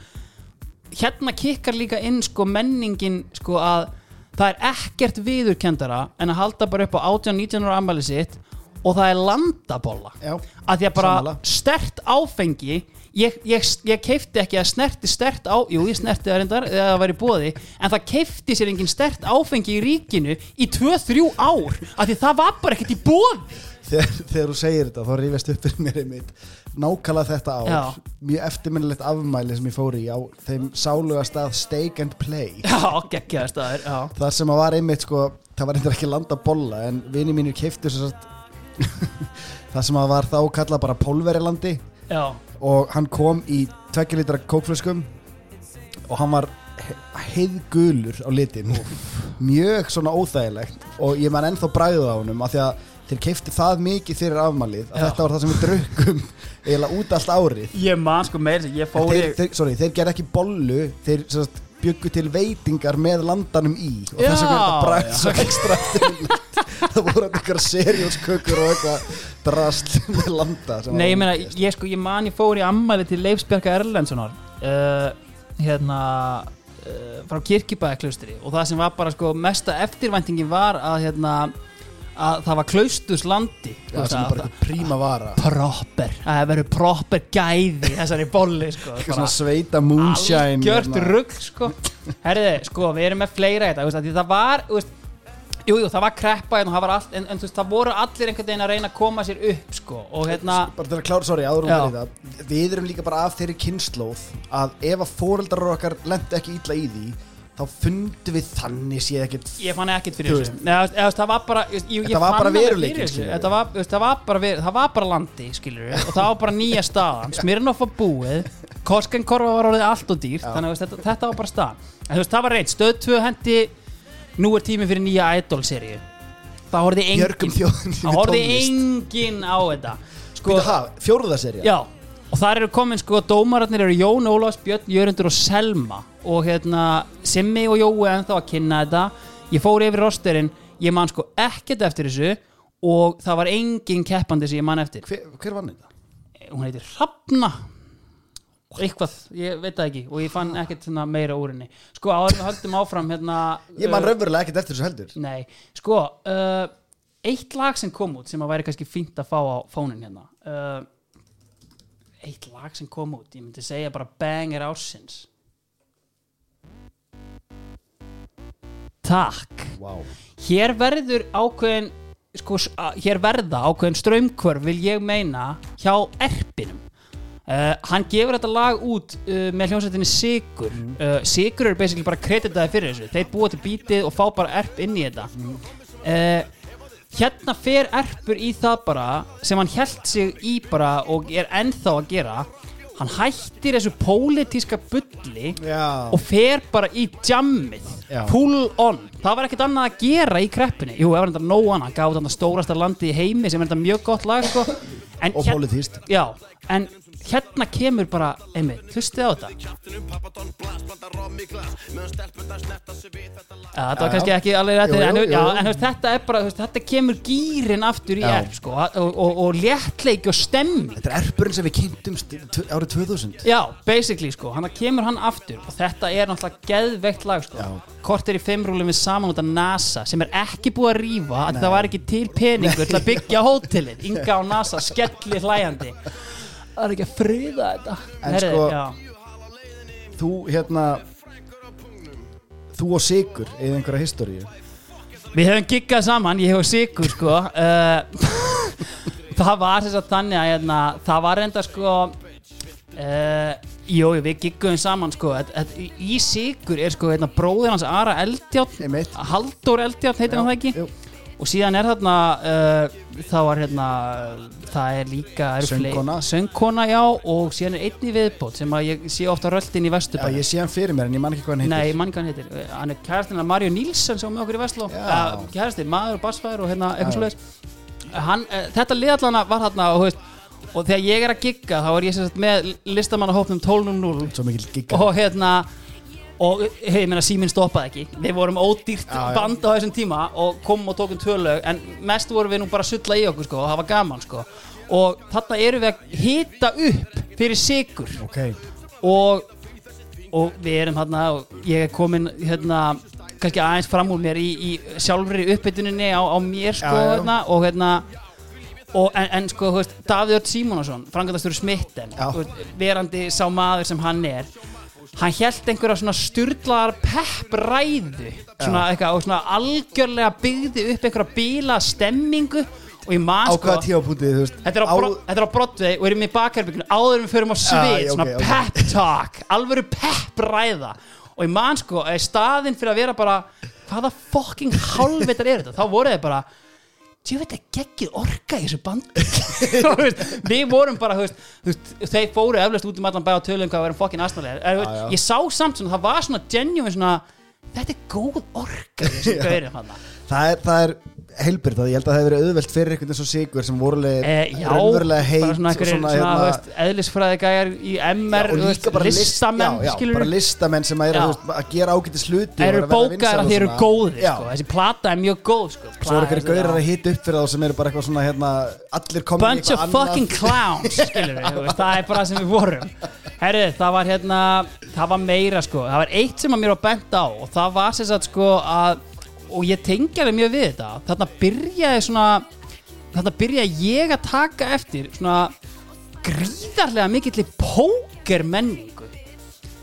hérna kikkar líka inn sko menningin sko að það er ekkert viðurkendara en að halda bara upp á 18-19 ára ammæli sitt og það er landabolla Já, að því að bara Sammála. stert áfengi ég, ég, ég keifti ekki að snerti stert á jú ég snerti það reyndar eða það væri bóði en það keifti sér engin stert áfengi í ríkinu í 2-3 ár að því það var bara ekkert í bóði þegar, þegar þú segir þetta þá rífast upp fyrir mér einmitt nákvæmlega þetta ár. Já. mjög eftirminnilegt afmæli sem ég fór í á þeim sáluga stað Steak and Play. Já, geggjaði staður já. þar sem að var einmitt sko það var eitthvað ekki landa bolla en vini mínir satt það sem að var þá kallað bara pólverilandi já, og hann kom í 2 litra kókflöskum og hann var heiðgulur á litin mjög svona óþægilegt. Og ég man ennþá bræðið á honum af því að þeir keifti það mikið fyrir afmælið að Já. þetta var það sem við drukkum eiginlega út allt árið. Ég man sko í þeir, þeir, sorry, þeir gerði ekki bollu þeir sagt, byggu til veitingar með landanum í. Og þess þetta brætt já. svo ekstra það voru eitthvað serióskökur og eitthvað drasl með landa Nei, ég meina, ég sko, ég man ég fór í ammæli til Leifs Bjarka Erlendssonar uh, hérna uh, frá Kirkibæðaklaustri og það sem var bara sko mesta eftirvæntingin var að hérna að það var klaustuslandi Já, sem er bara príma vara. Proper, að það verður proper gæði þessari bolli sko. Svona sveita moonshine algjört hérna. rugg sko. Herriði, sko, við erum með fleira í þetta það var, veist Jú, jú, það var kreppa hérna og það var allt, en, en veist, það voru allir einhvern veginn að reyna að koma sér upp, sko, og hérna, bara til að klára, sorry, áður um það við erum líka bara af þeirri kynnslóð að ef að fóreldrar okkar lendi ekki illa í því þá fundum við þannig séð ekkert ég fann ekkert Þú fyrir veist. þessu Nei, eða, eða, það var bara ég, ég, Þetta var fann bara alveg fyrir veruleikinn, þessu. skilurðu. Þetta var, þú veist, það var bara ver, það var bara landi skilur og það var bara nýja staðan. Smirnoff var búið Koskenkorfa var orðið allt og dýrt þannig að þú veist, þetta, þetta var bara staðan. En þú veist það var reitt, stöð 2 hendi nú er tími fyrir nýja Idol-seríu. Það horfði Björgum engin þjóðinni það horfði engin á þetta. Sko, Býta, ha, fjóruða serja Já, og þar eru komin sko dómararnir eru Jón Ólafs, Björn Jörundur og Selma. Og hérna Simmi og Jói ennþá að kynna þetta. Ég fór yfir rosterinn, ég man sko ekkert eftir þessu. Og það var engin keppandi sem ég man eftir. Hver, hver vann þetta? hún heitir Hrafna. Eitthvað, ég veit það ekki. Og ég fann ekkert svona meira úr henni. Sko en höldum áfram hérna Ég man uh, raunverulega ekkert eftir þessu heldur. Nei, sko uh, Eitt lag sem kom út sem að væri kannski fínt að fá á fónin hérna uh, Eitt lag sem kom út. Ég myndi segja bara banger ársins. Takk. Wow. Hér verður ákveðin sko, hér verða ákveðin strömmkvörf vil ég meina hjá erpinum. Uh, hann gefur þetta lag út uh, með hljómsveitinni Sigur uh, Sigur eru basically bara kreditaði fyrir þessu. Þeir búa til bítið og fá bara erp inn í þetta. Uh, hérna fer erpur í það bara sem hann held sig í bara og er ennþá að gera. Hann hættir þessu pólitíska bulli Já, og fer bara í jammið Já. pull on, það var ekkert annað að gera í kreppunni, jú, það var þetta nóg annað. Gaf þetta stórasta landi í heimi sem er þetta mjög gott lag sko. en og pólitíst já, en hérna kemur bara einmitt, hlustið á þetta. Ja, þetta var kannski ekki alveg rétt Jú, jú, en, jú, en veist, þetta er bara, þetta kemur gýrin aftur í erf sko, og, og, og léttleiki og stemming Þetta er erpurinn sem við kynntumst tv- árið 2000 Já, basically sko, hann kemur hann aftur og þetta er náttúrulega geðveikt lag sko. Kort er í fimmrúlum við saman út af NASA sem er ekki búið að rífa að það var ekki til peningur til að byggja hótelið. Inga og NASA skelli hlæjandi Það er ekki að friða þetta En Heyrðu, sko- já. Þú hérna Þú og Sigur eða einhverja historíu Við höfum giggað saman, ég hef sigur sko uh, Það var þess að þannig að hérna, það var enda sko uh, Jú, við gigguðum saman sko at, at, Í sigur er sko hérna, bróðir hans Ara Eldjátt. Halldór Eldjátt heitir hann það ekki Jú. Og síðan er þarna uh, þá var hérna það er líka Söngkona. söngkona já og síðan er einn í viðbót sem að ég sé ofta röldin í Já, Vesturbæ ég sé hann fyrir mér en ég man ekki hvað hann heitir. Nei, mann hvað hann heitir. Uh, Hann er kærastinn af Mario Nílsen sem var með okkur í Vestló. Uh, Kærastinn, maður og bassfæður og hérna eitthvað svoleiðis. Hann, uh, Þetta liðallana var þarna og, veist, og þegar ég er að gigga þá er ég sem sagt með listamannahópnum 12.0 Svo mikil giga og hérna og hei, ég meina síminn stoppaði ekki við vorum ódýrt Já, já. band á þessum tíma og komum og tókum tvö lög en mest vorum við nú bara að sulla í okkur sko, og það var gaman sko. og þarna erum við að hita upp fyrir sigur ok, og, og við erum hérna og ég er komin hérna kannski aðeins fram úr mér í, í sjálfri uppbytuninni á, á mér sko Já, já. hérna og hérna og en, en sko, þú veist, Davíð Ört Símonasson frangatastur smitten, Já. verandi sá maður sem hann er hann held einhverja svona styrlaðar peppræðu. Svona eitthvað og svona algjörlega byggði upp einhverja bíla stemmingu og ég man sko Þetta er, á, á- á Broadway og erum í bakherbygginu áður en við förum á svið, svona ok, ok. pep talk alvöru pep ræða og ég man sko, staðinn fyrir að vera bara hvaða fucking hálfvitar er þetta? Þá voru þeir bara ég veit að geggið orka í þessu veist, við vorum bara veist, þeir fóru eflaust út um allan bæ á tölum hvað við erum fucking aðsnaðlega Já, já. ég sá samt svona, það var svona genuine svona, þetta er góð orka það er, það er heilbyrð ég held að það hefur verið auðvelt fyrir einhvern eins og Sigur sem vorulega Eh, raunverulega heit bara svona, svona, hérna- eðlisfræði gæjar í MR, Já, veist, bara list- listamenn já, já, bara listamenn sem að, er, að, að gera ágætis hluti þeir og eru eru að að þeir eru góðir sko. þessi plata er mjög góð sko. svo eru einhverju gaurar Plata- að hita upp fyrir þá sem eru bara eitthvað svona hérna, allir komin í bunch of eitthvað fucking clowns það er bara það sem við vorum. Herru, það var hérna það var meira sko, það var eitt sem að mér var bent á og það var sem sagt sko að og ég tengi alveg mjög við þetta. Þarna byrjaði svona þarna byrjaði ég að taka eftir svona gríðarlega mikill póker menningu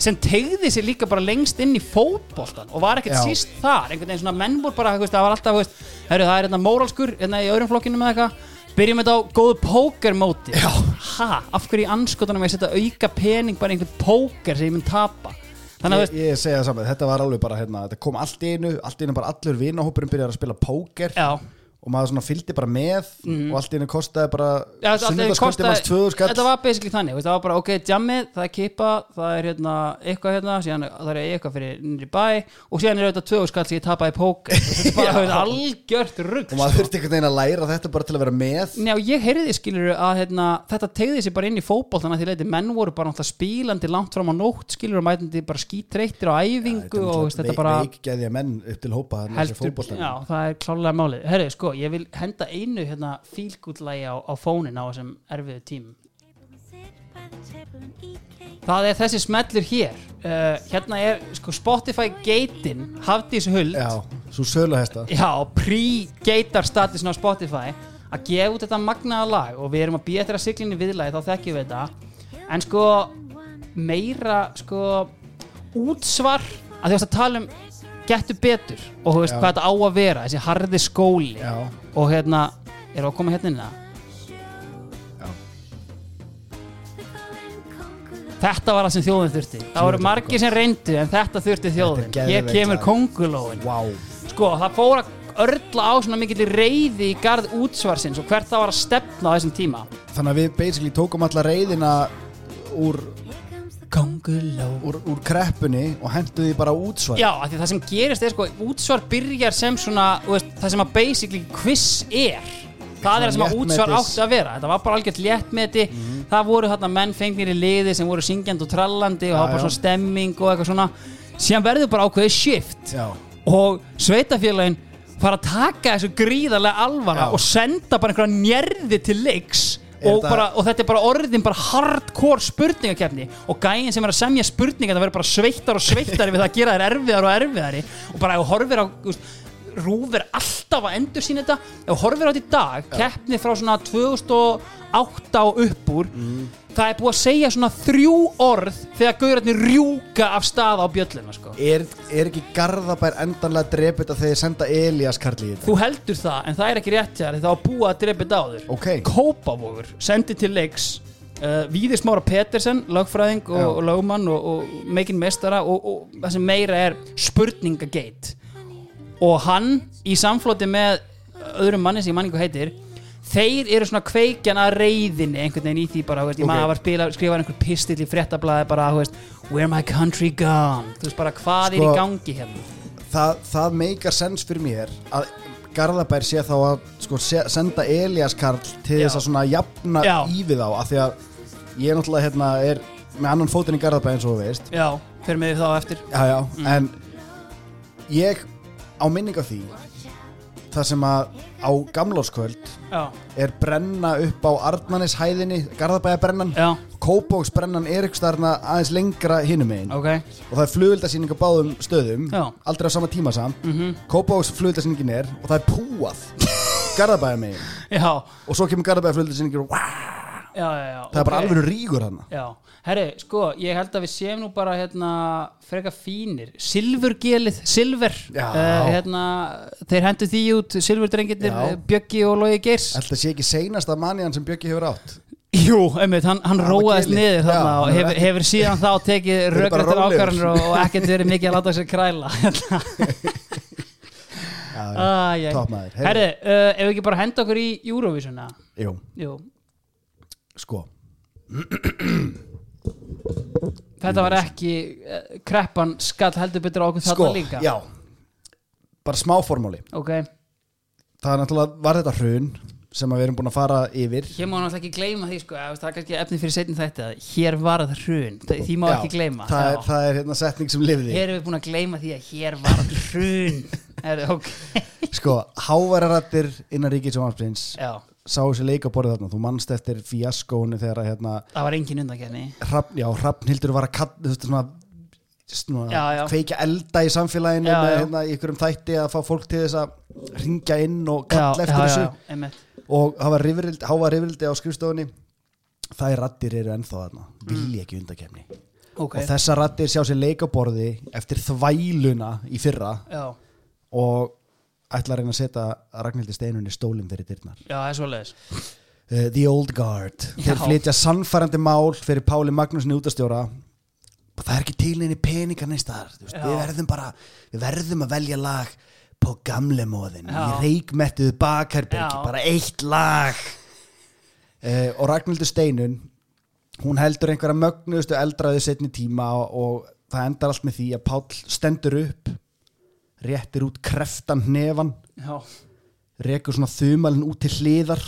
sem tegði sér líka bara lengst inn í fótboltan og var ekkert Já. síst þar. Einhvern veginn svona menn voru bara, þú veist, það var alltaf þú veist, heru, það er hérna móralskur hérna í öðrum flokkinu með eitthvað. Byrjum þetta á góðu pókermóti ha, af hverju í anskotanum ég setja auka pening bara í einhvern póker sem ég mun tapa þannig ég, ég segja það saman, þetta var alveg bara hérna, þetta kom allt í einu, allt í einu bara allur vinahópurinn byrjar að spila póker. Já og maður svona fylgdi bara með og allt einu kostaði bara þetta- þetta sunnudagskvöldi manns kostaði- 2000 skall. Þetta var basically þannig, það var bara ok, jammið, það er kippa, það er hérna eitthvað hérna, síðan það er eitthvað fyrir nýri bæ og síðan er auðvitað tvögu skall sem ég tapaði í póker þetta er bara algjört rugg og maður þurfti einhvern veginn að læra þetta bara til að vera með. Njá, ég heyrði skilur að hérna, þetta tegði sér bara inn í fótboltana því leiti menn voru bara spílandi langt fram á nótt skilur og mætandi bara skítreittir á æfingu og veist, þetta sko, ég vil henda einu hérna fílgútlægi á, á fónin á þessum erfiðu tímum. Það er þessi smellur hér. Uh, Hérna er sko Spotify gatein Hafdís Huld. Já, svo söluhesta. Já, pre-gatar statusin á Spotify að gefa út þetta magnaða lag og við erum að býja eftir að siglinni viðlagi þá þekkjum við þetta. En sko meira sko útsvar að því að tala um getur betur. Og þú veist Já. hvað þetta á að vera þessi harði skóli. Já, og hérna, erum við að koma hérna inn að þetta var það sem þjóðin þurfti. Það voru margir sem reyndu en þetta þurfti þjóðin Þetta er hér geðveikt kemur lag. kongulóin wow sko, það fór að örla á svona mikill reyði í garð útsvarsins og hvert það var að stefna á þessum tíma. Þannig að við basically tókum alla reyðina úr, Konguló. Úr, úr kreppunni og henduði því bara útsvar. Já, af því það sem gerist er sko útsvar byrjar sem svona, veist, það sem að basically quiz er. Það er það sem að útsvar átti að vera. Þetta var bara algjört léttmeti. Mhm. það voru þarna menn fengnir í liði sem voru syngjandi og trallandi og var bara svona stemming og eitthvað svona. Síðan verður bara ákveðið shift. Já, og sveitafélagin fara að taka þessu gríðarlega alvara Já. og senda bara einhverja njerði til leiks og, þetta- bara, og þetta er bara orðin bara hardcore spurningakefni og gæinn sem er að semja spurninga það verður bara sveittar og sveittari við það að gera þær erfiðar og erfiðari. Og bara þú horfir á þú veist, Rúf er alltaf að endur sín þetta. Ef horfir á þetta í dag, keppni frá svona 2008 og upp úr það er búið að segja svona þrjú orð þegar gaurarnir rjúka af stað á bjölluna sko. er, er ekki Garðabær endanlega drepið að þeir senda Elías Karli í þetta? Þú heldur það, en það er ekki rétt það var búið að þetta á þér ok, Kópavogur sendi til leiks uh, Víðir Smára Petersen, lögfræðing og, og lögmann og, og meikinn mestara og, og það sem meira er spurningagate. Og hann í samfloti með öðrum manni sem manningu heitir þeir eru svona kveikjan að reyðinni einhvern veginn í því bara, veist, ég Ok. maður var spila, skrifa einhver pistill í fréttablaði bara, veist, where my country gone þú veist bara hvað er Sko- í gangi hérna það, það meikar sens fyrir mér að Garðabær sé þá að sko, se, senda Elías Karl til Já. þess að svona jafna Já. í við á af því að ég náttúrulega hérna er með annan fótinn í Garðabæ eins og þú veist Já, fyrir mig þá eftir já, já, en ég á minning af því það sem að á gamlárskvöld Já, er brenna upp á Arnmanis hæðinni Garðabæja brennan já, Kópóks brennan er ykkur starfna aðeins lengra hinum megin. Ok. Og það er flugvildasýning á báðum stöðum Já. aldrei á sama tíma samt. Mm -hmm. Kópóks flugvildasýningin er og það er púað. Garðabæja megin Já, og svo kemur Garðabæja flugvildasýningin og já, já, það er bara ok. alveg ríkur hann herri, sko, ég held að við séum nú bara hérna freka fínir. Silfurgelið, Silver. Uh, hérna, þeir hendu því út eh, Bjöggi og Logi Geirs. Ætla sé ekki seinasta manniðan sem Bjöggi hefur átt. Jú, einmitt, hann, hann róaðist niður Já, og hann hefur, hefur síðan þá tekið rólegur. ákvarðanir og, og ekkert verið mikið að láta sér kræla. Heyrðu. Herri, uh, ef við ekki bara henda okkur í Eurovision eða? Jú, Jú, sko. Þetta var ekki uh, kreppan skall heldur betur á okkur Sko, þarna líka. já. Bara smá formóli Ok, Það er náttúrulega, var þetta hrun sem við erum búin að fara yfir? Hér má náttúrulega ekki gleyma því sko, það er kannski efni fyrir setjum þetta hér var það hrun, því má Já, ekki gleyma. það er, það er hérna setning sem lifði. Hér erum við búin að gleyma því að hér var það hrun. Er, ok, Sko, háværarattir innan ríkis og hansprins já, sá þessi leik á borðið þarna. Þú mannst eftir fíaskónu þegar að hérna, það var engin undankenni Hrafn, já, Hrafnhildur var að kall, þú veist, svona, svona Já, já. kveikja elda í samfélaginu Já, með hérna, ykkurum þætti að fá fólk til þess að ringja inn og kalla eftir þessu. og hafa rifrildi, rifrildi á skrifstofunni. Það er rattir eru ennþá þarna. Vilja ekki undakefni ok, og þessar rattir sjá sér leik á borði eftir þvæluna í fyrra. Og ætla að reyna að setja Ragnhildi Steinunni stólum fyrir dyrnar. Já, það er svoleiðis. Uh, The Old Guard. Þeir flytja sannfærandi mál fyrir Páli Magnúsin útastjóra það er ekki til neini peningar Já. við verðum bara við verðum að velja lag på gamle móðin í reikmettuðu bakherbergi Já. bara eitt lag. Uh, og Ragnhildur Steinun hún heldur einhverja mögnuðustu eldraðu setni tíma og, og það endar allt með því að Pál stendur upp réttir út kreftan hnefan já, rekur svona þumalinn út til hliðar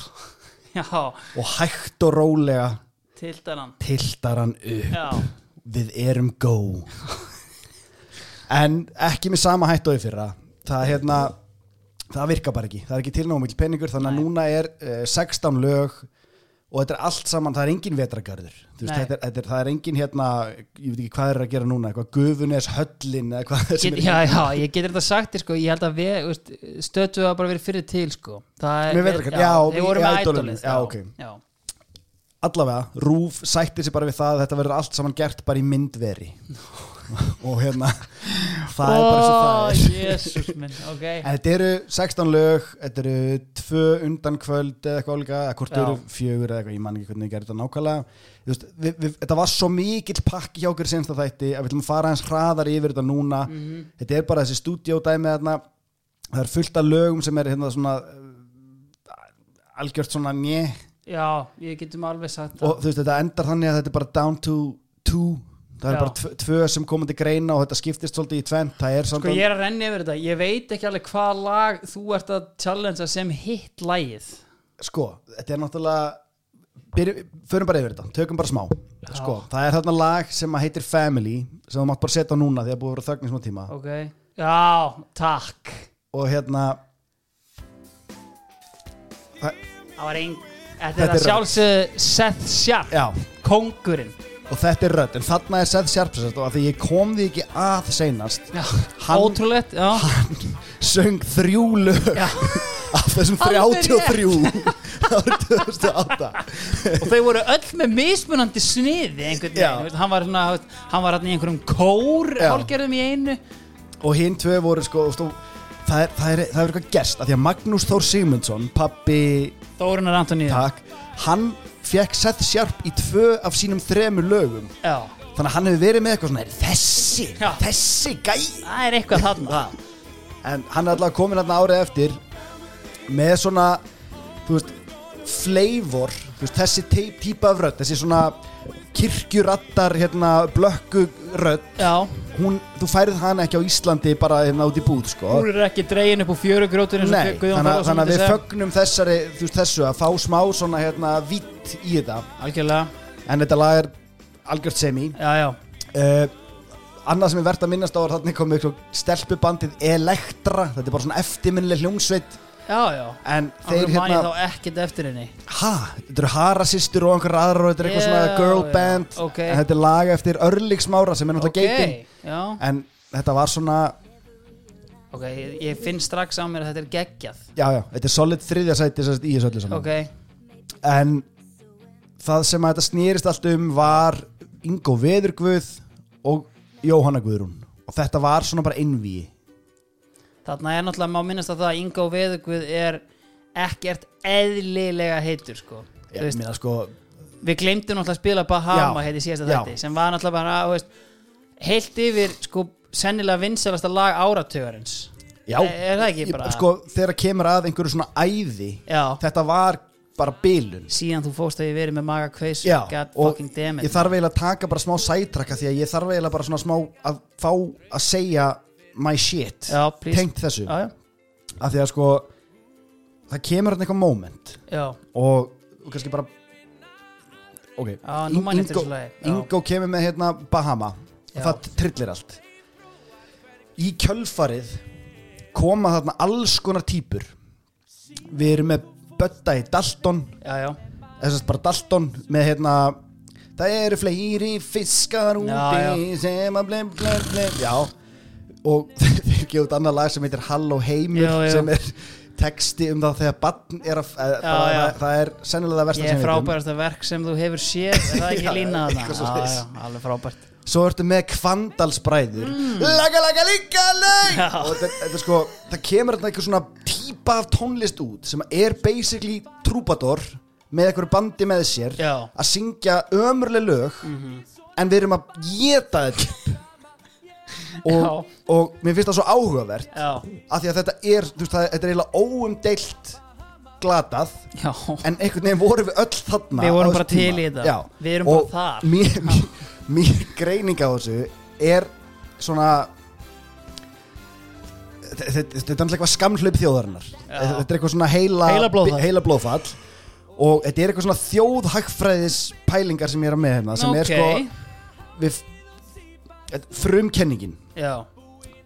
já, og hægt og rólega tildar hann. tiltar hann upp. Já, við erum go. En ekki með sama hættu og í fyrra. Það hérna það virkar bara ekki, það er ekki tilnáma mikil peningur þannig að Nei. núna er uh, 16 lög og þetta er allt saman, það er engin vetragarður veist, þetta er, þetta er, það er engin hérna ég veit ekki hvað er að gera núna, eitthvað gufunes höllin eða hvað Get, já, já, ég getur þetta sagt sko, ég held að við stötu að bara verið fyrir til sko. Með vetrarkar- já, þeir í- voru í með ædolið já, ok. já, allavega, Rúf sætti sig bara við það að þetta verður allt saman gert bara í myndveri og hérna það er bara svo það er jésús minn, ok En þetta eru 16 lög, þetta eru tvö undan kvöld eða eitthvað álíka, eða hvort eru fjögur eða eitthvað, ég man ekki hvernig ég gerði þetta nákvæmlega. Veist, við, við, þetta var svo mikill pakki hjá okkur senst að þætti að við ætlum að fara hans hraðar yfir þetta núna. Mhm. Þetta er bara þessi stúdíódæmi þarna, það er fullt af lögum sem er hérna svona uh, algjört svona njö já, ég getum alveg sagt og þú veist þetta endar þannig að þetta er bara down to two, það er bara tv tvö sem koma til greina og þetta skiptist svolítið í tvent, það Sko ég er að renni yfir þetta, ég veit ekki alveg hvað lag þú ert að challengea sem hitt lagið. Sko, þetta er náttúrulega förum bara yfir þetta, tökum bara smá. Sko, það er þarna lag sem að heitir Family sem þú mátt bara setja á núna því að búið að vera þögn í smá tíma. Ok, já, takk. Og hérna það, Það var ein Þetta er að sjálfsögðu Seth Sharp, já, kóngurinn og þetta er rödd en þarna er Seth Sharp sérst, og að því ég kom því ekki að seinast Já, Hann- ótrúlegt Já, söng þrjú lög já. af þessum Alveg 33 árið 2008 og þau voru öll með mismunandi sniði einhvern Já. veginn, veist, hann var, svona, hann var hann í einhverjum kór Já. hálgerðum í einu. Og hinn tvö voru sko stó, það, er, það, er, það er eitthvað gerst af því að Magnús Þór Sigmundsson pappi Þórunar Antoníu. Takk Hann fekk Seth Sharp í tvö af sínum þremur lögum. Já, Þannig að hann hefur verið með eitthvað svona "Er Þessi, Já. þessi gæ það er eitthvað þarna. En hann er allavega komin hérna árið eftir Með svona Þú veist Flavor þú veist, Þessi tí- típa af rödd Þessi svona kirkjurattar hérna, blökku rödd Já, hún, Þú færið hann ekki á Íslandi bara hérna út í búð sko. hún er ekki dregin upp Nei, Guðjón þannig, að- við fögnum þessari, veist, þessu að fá smá svona hérna vitt í þetta. Algjörlega. En þetta lag er algjört semi. Uh, annað sem er verðt að minnast á er þarna komið stelpubandið Elektra. Þetta er bara svona eftirminnileg hljómsveit já, já. En Þeir hérna þá ekkert eftir henni? Ha, þetta eru Harasistur og einhver aðra og þetta er eitthvað svona Já, girl band. Ok. en þetta er lag eftir Örliksmára sem er náttúrulega geitin. já, en þetta var svona ok, ég, ég finn strax á mér að þetta er geggjað. Já já, þetta er solid þriðja sæti sem sagt í þessu öllu saman. Ok, en það sem að þetta snýrist allt um var Ingo Veðurguð og Jóhanna Guðrún. Og þetta var svona bara einví þarna er náttúrulega má minnast að það að Ingo Veðugvið er ekkert eðlilega heitur sko. Þú ég veist, meina sko Við glemdum náttúrulega að spila Bahama Já, heiti síðasta já. þetta sem var náttúrulega bara þú veist, heilt yfir sko sennilega vinsalasta lag áratögarins já, Er- það ekki bara- sko þegar kemur að einhverju svona æði Já, þetta var bara bilun. Síðan þú fóst að ég verið með maga God og ég þarf eiginlega að taka bara smá sætrakka því að ég þarf eiginlega bara svona smá að fá að segja my shit. Já, please. Tengt þessu. Já, já, af því að sko það kemur hann eitthvað moment. Já, og, og kannski bara ok, já nú mann eftir Ingo, þessu lagi. Já. Ingo kemur með hérna Bahama. Og Já. það trillir allt. Í kjölfarið koma þarna alls konar típur við erum með Bötta í Dalton. Já, já, þess að bara Dalton með hérna það eru fleiri fiskar úti Já, já. sem að blem blem blem já og þeir gefa út annað lag sem heitir Halló heimur Já, já. sem er texti um það þegar barn er að já, Já, já. Það, það er sennilega það versta ég sem er við vitum. frábærasta verk sem þú hefur séð er það ekki Já, lína eitthvað þarna? svoleiðis. Já, já, alveg frábært svo ertu með kvandalsbræður laga laga líka lag Mm. Og þetta, er sko það kemur þetta eitthvað svona típa af tónlist út sem er basically trúbador með einhverju bandi með sér Já. Að syngja ömurleg lög en við erum að geta þetta og, og mér finnst það svo áhugavert af því að þetta er, þú veist, það, þetta er eiginlega óumdeilt glatað. Já. En einhvern veginn vorum við öll þarna Við vorum bara til í þetta. Við erum Og bara þar. mér, mér, mér greining á þessu er svona þetta er alltaf eitthvað skamhlaup þjóðarinnar. Þetta er eitthvað svona heila, Heilablóðfall. heila blóðfall. Og þetta er eitthvað svona þjóðhagfræðis pælingar sem ég er að með hérna sem er Ok. sko við frumkenningin Já,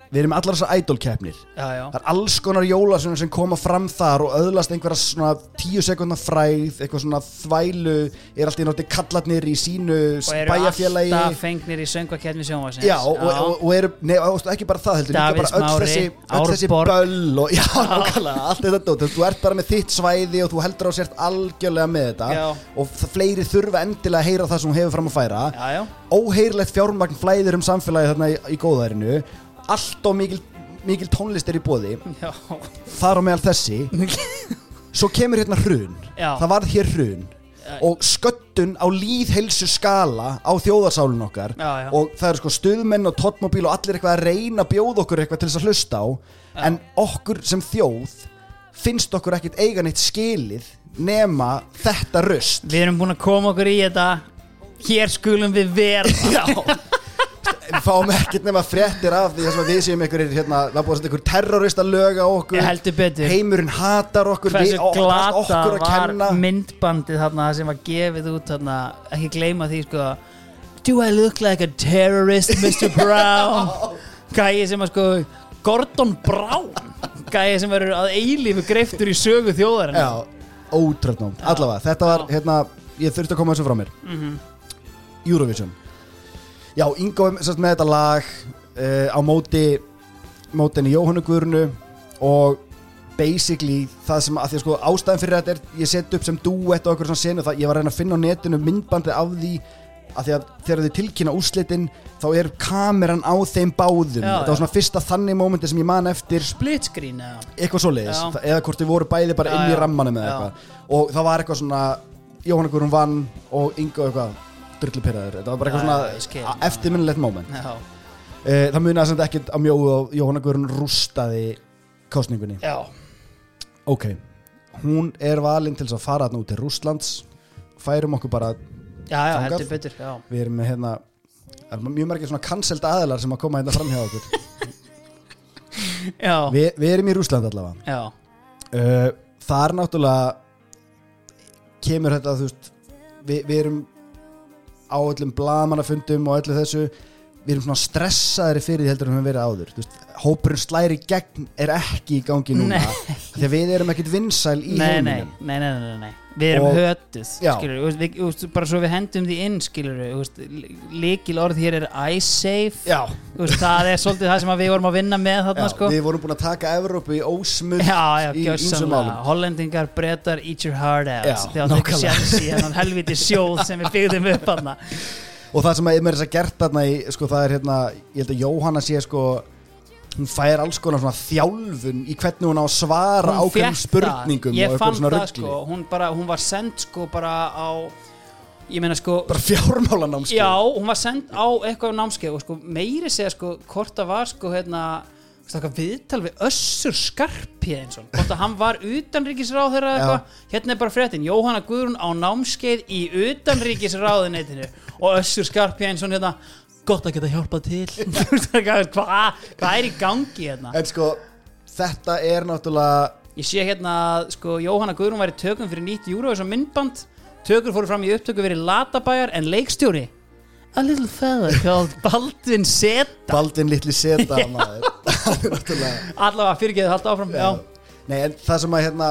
við erum allar þessar idolkeppnir. Það er alls konar jólasönnur sem koma fram þar og öðlast einhverja svona tíu sekundna fræð, eitthvað svona þvælu, er alltaf í nátti kallatnir í sínu Og eru bæjarfélagi. alltaf fengnir í söngvakeppni sjónvarsins Já, og, og, og eru, nei, og ekki bara það heldur, Davíð líka bara öll þessi, öll þessi Árborg. böll og, já, allt þetta dót, þú ert bara með þitt svæði og þú heldur á sért algjörlega með þetta. Já. og fleiri þurfa endilega að heyra það sem hún hefur fram að færa. Óheyrlegt fjármagn flæðir um samfélagi þarna í, í góðærinu allt og mikil, mikil tónlist er í bóði já. Þar á meðal þessi. Svo kemur hérna hrun. Já. það varð hér hrun. Og sköttun á líðhelsu skala á þjóðarsálun okkar. Já, já. og það eru sko stuðmenn og tóttmóbíl og allir eitthvað að reyna að bjóða okkur eitthvað til þess að hlusta á. En okkur sem þjóð finnst okkur ekkit eiga neitt skilið nema þetta röst Við erum búin að koma okkur í þetta. Hér skulum við vera. Já Við fáum ekkert nema fréttir af því að við séum einhverjir hérna, það búið að setja einhver terrorista lög á okkur. Heimurinn hatar okkur. Við, ó- okkur að kenna. myndbandið þarna sem var gefið út þarna Ekki gleyma því sko Do I look like a terrorist Mr. Brown? Gæi sem að sko Gordon Brown. Gæi sem verður að eilífu greiftur í sögu þjóðarinn Já, ótröldnum, allavega Þetta var, hérna, ég þurfti að koma þessu frá mér. Mhm. Eurovision Já, Ingo sérst með þetta lag uh, á móti mótinni Jóhannu Guðrunu og basically það sem að því að sko ástæðan fyrir þetta er ég set upp sem duett og okkur svona senu það ég var að reyna að finna á netinu myndbandið af því að því að þegar þið tilkynna úrslitin þá er kameran á þeim báðum. Já, þetta var svona fyrsta þannig mómenti sem ég man eftir. Split screen eða? Eitthvað svoleiðis. Já. Þa- eða hvort þið voru bæði bara Já, inn í rammanum eða eitthvað. Og það var eitthvað svona Jóhanna Guðrún vann og Ingo eitthvað drullupyrraður, þetta var bara eitthvað svona eftirminnilegt moment. Já, uh, það munaði samt ekkert á mjóðu og Jóhanna Guðrún rústaði kostningunni já, ok, hún er valinn til að fara út til Rússlands. Færum okkur bara, já, já heldur betur Já, við erum með hérna það er mjög margir svona cancelled aðilar sem að koma hérna fram hjá okkur. Vi, við erum í Rússland allavega. Já. uh, þar náttúrulega kemur þetta þú veist við, við erum á öllum blaðmannafundum og öllu þessu við erum svona stressaðri fyrir því heldur en við höfum verið áður. Veist, hópurinn slæri gegn er ekki í gangi núna því að við erum ekkit vinsæl í heiminum. nei, nei, nei, nei, nei. Við erum við, bara svo við hendum því inn líkil orð hér er Já, Þú veist, það er svolítið það sem við vorum að vinna með þarna já sko. við vorum búin að taka Evrópu í ósmull í gjössamlega málum. Hollendingar, brettar, eat your heart out. Þegar það ekki sjans í hennan helviti sjóð sem við byggðum upp hann og það sem að mér er þess að gert þarna í, sko, það er hérna, ég held að Jóhanna sé sko, hún fær alls konar svona þjálfun í hvernig hún á að svara ákveðum spurningum. Ég og fann það sko. Hún, bara, hún var send sko bara á Ég meina sko bara fjármálanámskeið. Já, hún var send á eitthvað námskeið og sko meiri segja sko hvort það var sko hérna viðtal við Össur Skarphéðinsson hvort að hann var eitthvað. Hérna er bara fréttin, Jóhanna Guðrún á námskeið í utanríkisráðuneytinu og Össur Skarphéðinsson hérna gott að geta hjálpað til. Hvað hva er í gangi hérna? En sko, þetta er náttúrulega Ég sé hérna að sko, Jóhanna Guðrún var í tökum fyrir nýtt Eurovision myndband. Tökur fóru fram í upptöku fyrir Latabæjar en leikstjóri? A little fella called Baldvin Seta. Baldvin litli seta Allavega fyrirgeðu halda áfram Já, Nei, en það sem að hérna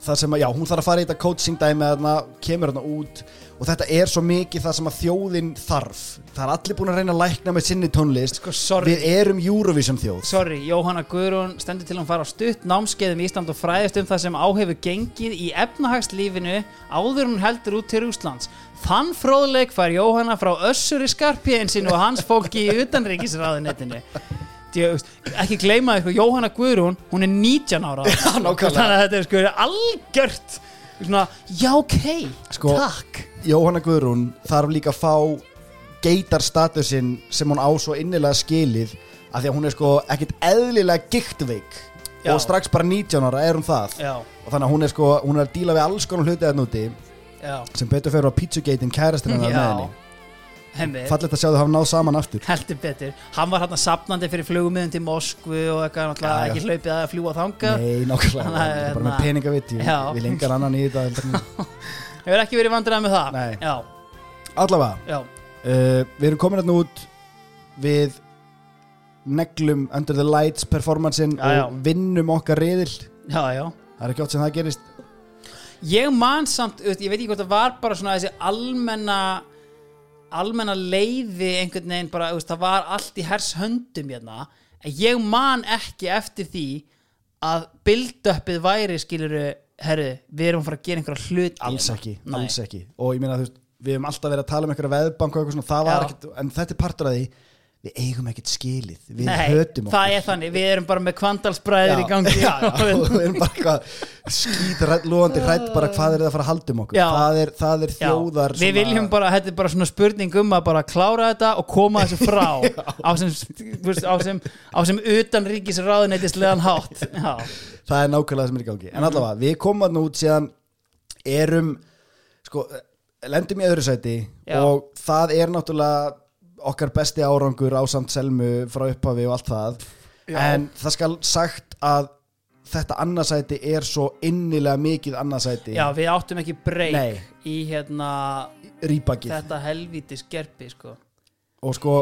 það sem að, já, hún þarf að fara í þetta coaching dæmi þarna, kemur hérna út og þetta er svo mikið það sem að þjóðin þarf það er allir búin að reyna að lækna með sinni tónlist Sko, sorry. við erum Eurovision þjóð Sorry, Jóhanna Guðrún stendur til að fara á stutt námskeiðum í Ísland og fræðist um það sem áhefur gengið í efnahagslífinu áður hún heldur út til Rúslands. Þann fróðleik fær Jóhanna frá Össuri Skarpjensinu og hans fólki í utanríkisráðunettinu. Djöfust, ekki gleyma eitthvað, Jóhanna Guðrún hún er 19 ára þannig að þetta er sko algjört svona, já ok, Sko- takk Jóhanna Guðrún þarf líka að fá geitarstatusinn sem hún á svo innilega skilið af því að hún er sko ekkit eðlilega giktveik Já. og strax bara 19 ára er hún það? Já, og þannig að hún er sko, hún er að díla við alls konar hluti að núti sem betur fyrir á Pizzagate-in kærastin hennar með já henni Fallegt að sjá þau hafa náð saman aftur. Heldur betur. Hann var hann safnandi fyrir flugmiðin til Moskvu og eitthvað já. ekki hlaupið að fljúa þangað. Nei, að, það er bara með peningavitt vil engan annan í þetta hefur ekki verið vandræðið með það? Nei. já, Allavega, já, uh, við erum komin hérna út við neglum Under the Lights performancein Já, já. og vinnum okkar riðil. Já, já. Það er ekki átt sem það gerist. Ég man samt, veist, ég veit ekki hvort það var bara svona þessi almenna almenna leiði einhvern veginn bara, veist, það var allt í hers höndum hérna, en ég man ekki eftir því að build-upið væri skiluru herru, við erum að fara að gera einhverja hlut Alls ekki, Nei. alls ekki Og ég meina þú veist, við hefum alltaf verið að tala um einhverja veðbank og eitthvað svona, það var Já. ekkert En þetta er partur af því, við eigum ekkert skilið. Við Nei, hötum okkur. það er þannig, við erum bara með kvandalsbræðir í gangi. Já, já, við erum bara eitthvað skýt loðandi hrætt bara hvað er það að fara að halda um okkur. Já. það er, það er þjóðar við viljum bara, þetta er bara svona spurning um að bara klára þetta og koma þessu frá. Á sem, á sem, á sem utan ríkis ráðuneytislegan hátt. Já, það er nákvæmlega það sem er í gangi. En allavega, við komum út síðan erum sko, lendum í öðru sæti og það er náttúrulega okkar besti árangur á samt selmu frá upphafi og allt það Já. en það skal sagt að þetta annarsæti er svo innilega mikið annarsæti já, við áttum ekki breyk Nei. í hérna rýbakið þetta helvítis gerpi sko. og sko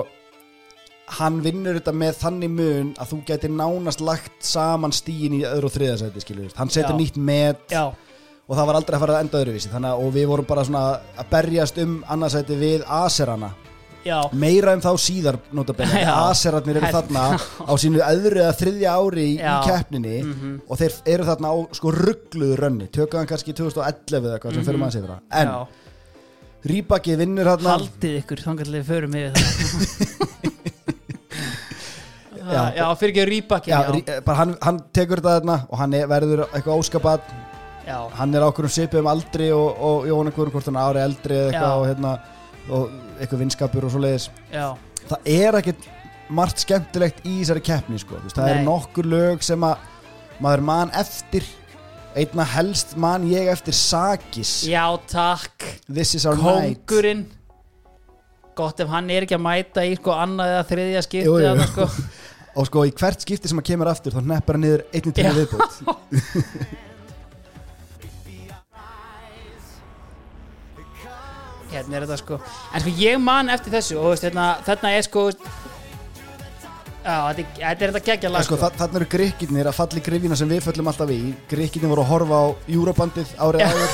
hann vinnur þetta með þannig mun að þú getur nánast lagt saman stíin í öðru og þriðasæti skilur hann setur Já. nýtt met já, og það var aldrei að fara að enda öðruvísi þannig að og við vorum bara svona að berjast um annarsæti við aserana já, meira um þá síðar notabene Já. aserarnir eru þarna á sínu öðru eða þriðja ári í, í Já. Mhm. keppninni og þeir eru þarna á sko ruggluðu rönni. Tökum hann kannski 2011 eða eitthvað sem fyrir maður sér það en já. Rýbakið vinnur þarna. Haldið ykkur, við förum yfir það. Já. já, fyrir ekki rýbakki Já, já, bara hann, hann tekur þetta þarna og hann er, verður eitthvað óskapat hann er á okkur um aldri og, Jóhanna Guðrun hvort hann ári eldri eða eitthvað og, hérna, og eitthvað vinskapur og svo leiðis það er ekkert margt skemmtilegt í þessari keppni sko. Það Nei. eru nokkur lög sem að maður man eftir einna helst man ég eftir Sakis já, takk This is our night kóngurinn gott ef hann er ekki að mæta í sko annað eða þriðja skipti Jú, jú. þarna, sko. og sko í hvert skipti sem að kemur aftur þá hneppar hann niður einnig tíma viðbútt hérna er þetta sko. En sko ég man eftir þessu og veist, hérna, þarna er sko já, þetta er- þetta geggja lag sko, sko, þa þannig eru grikkirnir að falla í grifina sem við föllum alltaf í. Grikkirnir voru að horfa á Eurobandið árið áður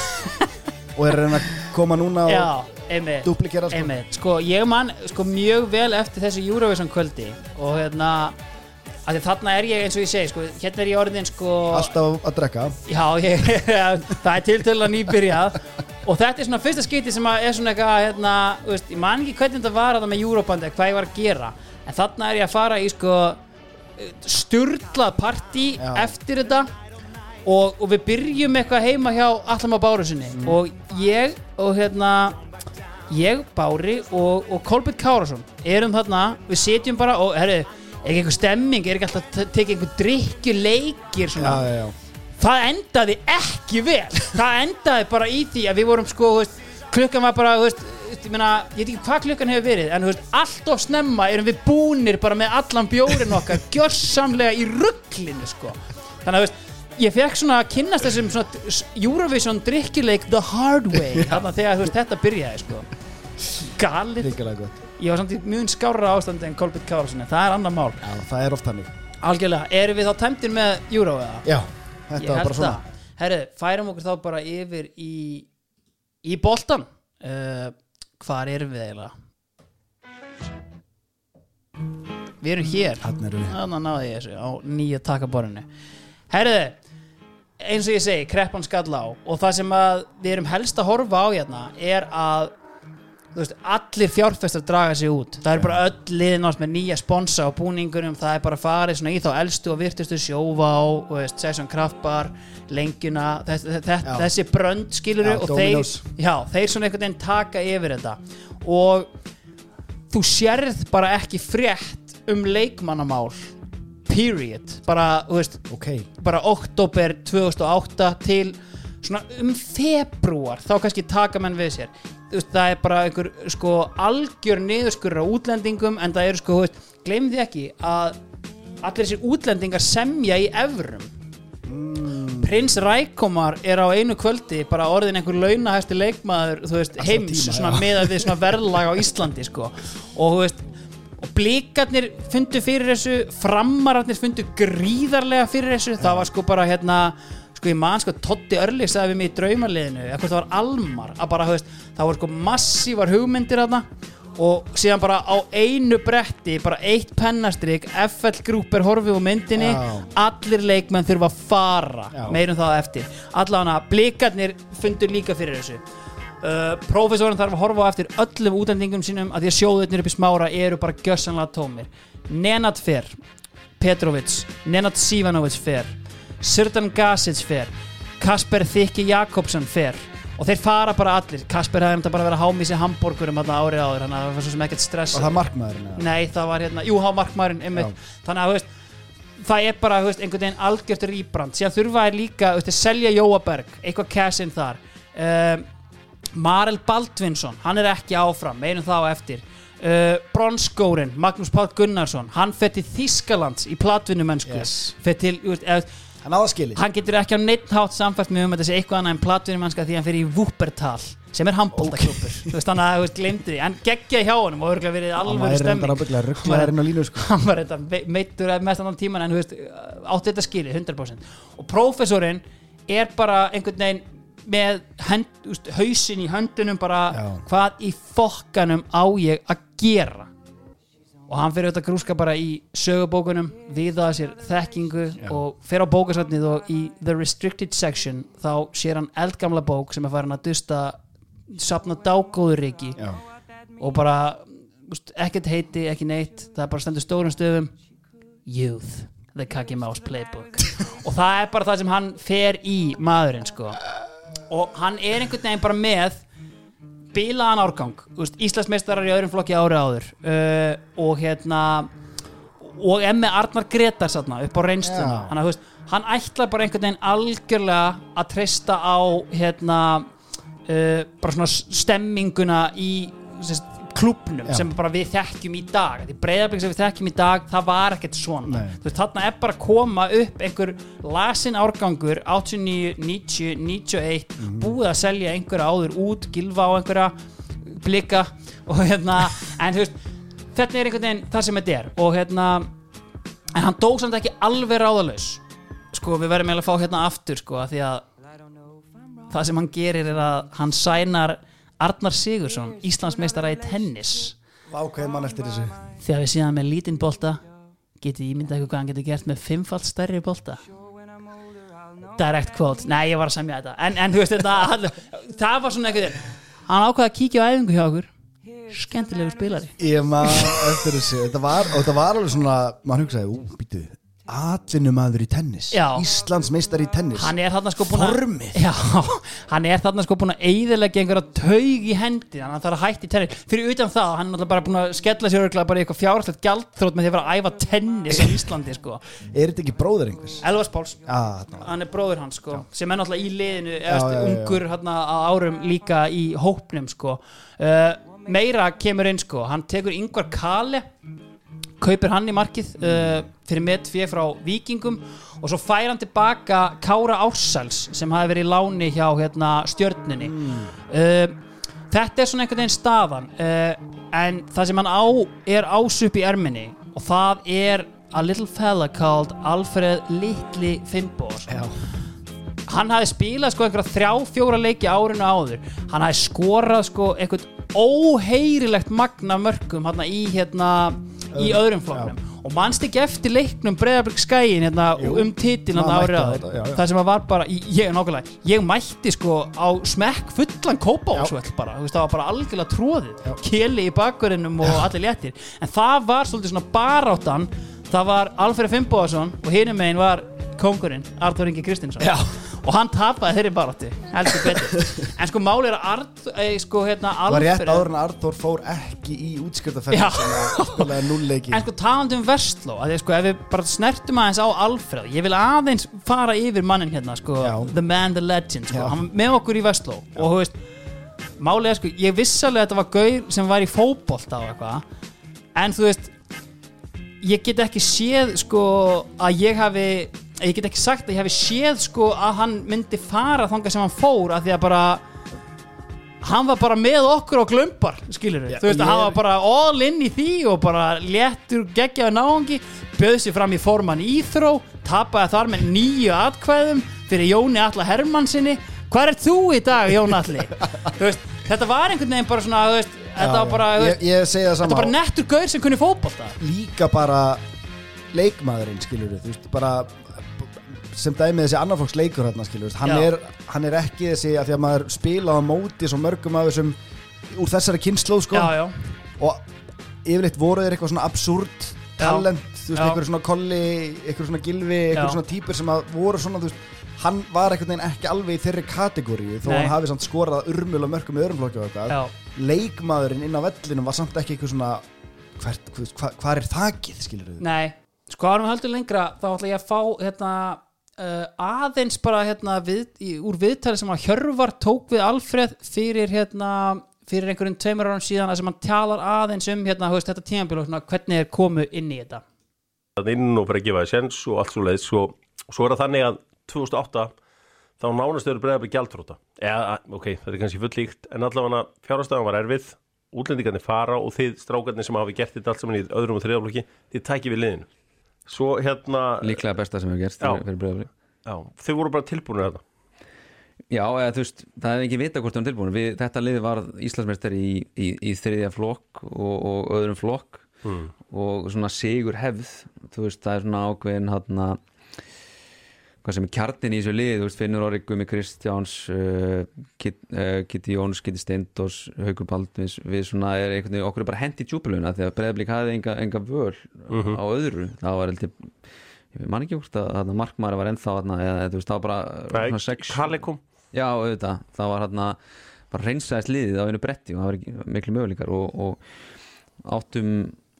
og er reyna að koma núna og já, einmitt duplikera sko. Sko ég man sko mjög vel eftir þessu Eurovision kvöldi og hérna að þarna er ég eins og ég segi sko hérna er ég orðin sko Alltaf að drekka. Já ég, það er til til að nýbyrjað og þetta er svona fyrsta skipti sem að er svona eitthvað hérna, veist, ég man ekki hvernig þetta var að með Eurobandi, hvað ég var að gera. En þarna er ég að fara í sko sturlað partí eftir þetta. Og, og við byrjum eitthvað heima hjá Allam á Bárusinni Mm. og ég og hérna ég, Bári og, og Kolbjörn Kárasson erum þarna, við sitjum bara og herri, er ekki einhver stemming, er ekki alltaf að tekið einhver drikkjuleikir Já, svona? Já, já það endaði ekki vel. Það endaði bara í því að við vorum sko veist, klukkan var bara veist, ég, meina, ég veit ekki hvað klukkan hefur verið en veist, allt of snemma erum við búnir bara með allan bjórin okkar gjörsamlega í rugglinu sko. þannig að ég fekk svona að kynnast þessum svona Eurovision drikkjuleik the hard way. Þannig að þetta byrjaði sko. galið, ég var samt í mjög skára ástandi en Kolbjörn Kárasson það er annar mál, Já, það er oft hannig algjörlega, erum við þá tæmdir með Euro eða? Já, þetta var bara svona. Herru, færum okkur þá bara yfir í í boltan uh, hvar erum við eiginlega? Við erum hér. Þannig erum við. Þannig náði ég þessu á nýja takaborinu Herru, eins og ég segi kreppan skall á. Og það sem að við erum helst að horfa á hérna er að veist, allir fjárfestar draga sig út. Það er bara öll liðin ást með nýja sponsa á búningunum, það er bara farið í þá elstu og virtustu sjófa á og Sesson Kraftbar, lengjuna þess, þess, þessi brönd skiluru Já, og Dominos. þeir, já, þeir svona einhvern veginn taka yfir þetta. Og þú sérð bara ekki frétt um leikmannamál period, bara, þú veist Ok, bara oktober 2008 til svona um februar þá kannski taka menn við sér það er bara einhver sko algjör niðurskurur á útlendingum en það eru sko, gleymið þið ekki að allir þessir útlendingar semja í evrum. Prins Rækomar er á einu kvöldi bara orðin einhver launahæsti leikmaður þú veist, heims tíma, svona meða við svona verðlag á Íslandi sko. og þú veist og blikarnir fundu fyrir þessu framararnir fundu gríðarlega fyrir þessu. Það var sko bara hérna sko ég man sko Totti Örli sagði við mig í draumarliðinu hvort það var Almar að bara, veist, það var sko massívar hugmyndir þarna og síðan bara á einu bretti bara eitt pennastrik FL Group er horfið úr myndinni Já. allir leikmenn þurfa að fara Já. meirum það á eftir allavega blikarnir fundu líka fyrir þessu uh, profesorinn þarf að horfa á eftir öllum útlendingum sínum að því að sjóðurnir upp í smára eru bara gjössanlega tómir Nenad fer Petrovic, Nenad Sivanovic fer Sirdan Gasic fer. Kasper Þykki Jakobsson fer. Og þeir fara bara allir. Kasper hefði bara verið að hámi sér hambúrgurum árið áður þannig að það var svo sem ekkert stress. Var það markmaðurinn? eða? Nei, það var hérna, jú, há markmaðurinn þannig að, þú veist, það er bara, veist, einhvern veginn algjört rýbrand. Síðan þurfa þær líka, þú veist, að selja Jóaberg eitthvað cash in þar. Um, Marel Baldvinsson hann er ekki áfram, meinum það á eftir. Uh, Bronskórin, Magnús Páll Gunnarsson hann fer til Þískalands í platvinumennsku Yes. fer til, eða, Hann áða skilið. Hann getur ekki á neitt hátt samfært með um að sé eitthvað annað en platvinumennska því hann fer í Wuppertal sem er handbóltaklubur þú veist, þannig að, þú veist, glemdi því. En geggja hjá honum og örgulega verið Hann reyndar stemming. á sko. Hann var þetta meittur mest annan tíman en þú veist, átti þetta skilið 100% og prófessorinn er bara einhvern veginn með hönd, hausin í höndunum bara Já. hvað í fokkanum á ég að gera og hann fyrir auðvitað að grúska bara í sögubókunum viðaða sér þekkingu Já. og fyrir á bókasatnið og í the restricted section þá sér hann eldgamla bók sem er farin að dusta sapna dágóðuríki Já, og bara úst, ekkert heiti, ekki neitt það er bara stendur stórum stöðum Youth, the Kaki Mouse Playbook. Og það er bara það sem hann fer í maðurinn sko. Og hann er einhvern veginn bara með bilaðan árgang. Íslandsmeistarar í öðrum flokki ári áður. Uh, og hérna og emmi Arnar Gretar satna, upp á reynsluna. Já. hann, veist, hann ætlar bara einhvern veginn algjörlega að treysta á hérna uh, bara svona stemminguna í sérst, klubnum sem bara við þekkjum í dag. Því breyðarblik sem við þekkjum í dag það var ekkert svona. Nei. þú veist, þarna er bara að koma upp einhver lasin árgangur 89, 90, 91 Mhm. búið að selja einhverja áður út gilfa á einhverja blika og hérna, en þú veist þetta er einhvern veginn það sem þetta er. Og hérna, en hann dó samt ekki alveg ráðalaus. Sko, við verðum eiginlega að fá hérna aftur sko, af því að það sem hann gerir er að hann sænar Arnar Sigursson, Íslandsmeistara í tennis. Vákveð mann eftir þessu? Þegar við síðan með lítinn bolta getið ímyndað eitthvað hvað hann getur gert með fimmfald stærri bolta. Direct quote, nei ég var að semja þetta. En, en þú veist þetta það var svona eitthvað hann ákvaði að kíkja á æfingu hjá okkur. Skemmtilegu spilari. Ég maður eftir þessu. Þetta var, þetta var alveg svona Maður hugsaði, ú, býtu Atvinnumadur í tennis. Já. Íslands meistar í tennis. Hann er þarna sko búin að Formið. já, hann er þarna sko búin að eyðilegja einhverja taug í hendi. Þannig að hann þarf að hætti tennis. Fyrir utan það, hann er náttúrulega bara búin að skella sér örugglega bara í eitthvað fjárhægt gjaldþrótt með því að vera að æfa tennis á Íslandi sko. Er þetta ekki bróður einhvers? Elvars Páls. Já, þarna hann er bróður hans sko sem er náttúrulega í liðinu eftir, já, já. ungur hérna, á árum líka í hópnum sko. Uh, meira kemur inn sko. Hann tekur yngvar Kale kaupir hann í markið uh, fyrir met fyrir frá vikingum og svo fær hann tilbaka Kára Ársæls sem hafi verið í láni hjá hérna, stjörnunni. Uh, þetta er svona einhvern veginn staðan uh, en það sem hann á er ásup í erminni og það er a little fella called Alfred Litli Finnbós Já, hann hafi spilað sko einhverja þrjá, fjóra leiki árinu áður. Hann hafi skorað sko einhvern óheyrilegt magna mörgum hérna í hérna í Öðrum, flokknum. Og mannst ekki eftir leiknum Breiðabrygg skæin hérna um titil það sem var bara, ég nákvæmlega ég mætti sko á smekk fullan kópásvöll bara, þú veist það var bara algjörlega tróðið, keli í bakverðinum og allir léttir, en það var svolítið svona baráttan, það var Alfred Fimboðarsson og hinum megin var kongurinn, Artur Ingi Kristinsson. Og hann tapaði þeirri betur, en sko máli er að Art, eh, sko hérna var rétt áður en Arþór fór ekki í útskriftaferð Já. sem að spilaði nullleiki En sko talandi um Vestló að því, sko, ef við bara snertum aðeins á Alfred ég vil aðeins fara yfir mannin hérna sko, Já. The Man, The Legend sko, Já. hann var með okkur í Vestló og þú veist, málega sko ég vissalega að þetta var gaur sem var í fótbolta og eitthvað en þú veist ég get ekki séð sko að ég hafi ég get ekki sagt að ég hafi séð sko að hann myndi fara þangað sem hann fór að því að bara hann var bara með okkur á glömbar skilur við, Já, þú veist að ég- hann var bara all in í því og bara léttur geggjaði náungi, bjöð sér fram í formann íþró, tapaði þar með nýju atkvæðum fyrir Jóni Alla Hermannsinni, hvað er þú í dag Jón Alli, veist þetta var einhvern veginn bara svona, veist þetta var bara, ég, veist, ég það þetta var bara nettur gaur sem kunni fótbolta. Líka bara leikmaðurinn skilur við, þú veist, bara sem dæmið þessi annarflokks leikur hérna skilur hann Já. er, hann er ekki þessi að því að maður spila á móti svo mörgum af þessum úr þessari kynnslóð sko já, já, og yfirleitt voru þeir eitthvað svona absúrt talent, þú veist, Já. einhver svona kolli einhver svona gilvi, Já. einhver svona típur sem að voru svona, þú veist, hann var veginn ekki alveg í þeirri kategóri þó Nei. hann hafi samt skorað og mörgum í öðrum flokki og eitthvað, já. leikmaðurinn inn á vellinum var samt ekki eitthvað svona hvað, hvað, hvað er þakið, skilur við Nei, sko árum heldur lengra þá ætla ég að fá hérna, uh, aðeins bara hérna, við, í, úr viðtali sem að Hjörvar tók við Alfreð fyrir hérna fyrir einhverjum tveimur árum síðan að sem hann talar aðeins um hérna, veist, þetta tímabil og svona, hvernig er komu inn í þetta. Þarna inn og fyrir að gefa það sens og allt svo leiðis og svo er það þannig að 2008 þá nánast eru bregðabli gjaldróta eða, ok, þetta er kannski full líkt en allavega fjárhastafan var erfið útlendingarnir fara og þið strákarnir sem hafi gert þetta allt saman í öðrum og þriðaflokki þið tækið við liðinu svo hérna, líklega besta sem hefur gerst Já. fyrir, breyðabli já, þau voru bara tilbúinir þetta Já, eða þú veist, það hefði ekki vita hvort það er tilbúin Við, Þetta liði var Íslandsmeistari í, í, í þriðja flokk og, og öðrum flokk hmm. og svona sigur hefð þú veist, það er svona ákveðin hann hvað sem er kjarnin í þessu liði, þú veist, Finnur Orri, Gumi Kristjáns uh, Kit, uh, Kitty Jóns, Kitty Steindós Haukur Baldvins, við svona er einhvern veginn okkur er bara hendi djúpuluna því að Breiðablík hafði enga, enga völ Mhm. á öðru, það var heldur ég man ekki hvort að markmaður var ennþá þarna, eða þú veist, það var bara svona sex Kalekum Já, auðvitað, það var hérna bara reynsaðist liðið á einu bretti og það var ekki miklu möguleikar og, og áttum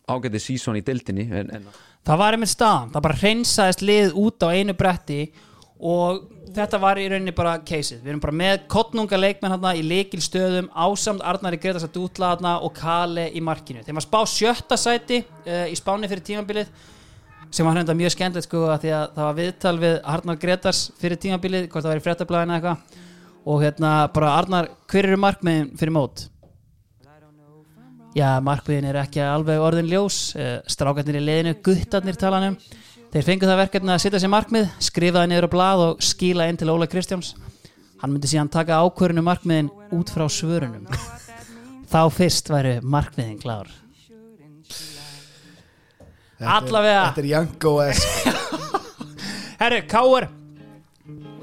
ágætið sísón í deildinni en, en það var einmitt staðan, það bara hreinsaðist lið út á einu bretti og þetta var í rauninni bara caseið, við erum bara með kottnunga leikmenn hérna í leikil stöðum ásamt Arnari Gretas að dútla hérna og Kale í markinu, þeim var spá sjötta sæti uh, í spáni fyrir tímabilið sem var hérna mjög skemmtilegt sko að því að það var viðtal við Arnar Gretars fyrir tímabilið, hvort það var í fréttablaðina eitthvað. Og hérna bara Arnar, hver eru markmiðin fyrir mót? Já, markmiðin er ekki alveg orðin ljós. Uh, Strákarnir í liðinu, guttarnir talanum Þeir fengu það verkefni að setja sér markmið Skrifaði niður á blað og skíla inn til Óla Kristjáns. Hann myndi síðan taka ákvörðinu markmiðin út frá svörunum. Þá fyrst væru markmiðin klár. Allavega. Þetta er Janko-esk Herru, Káur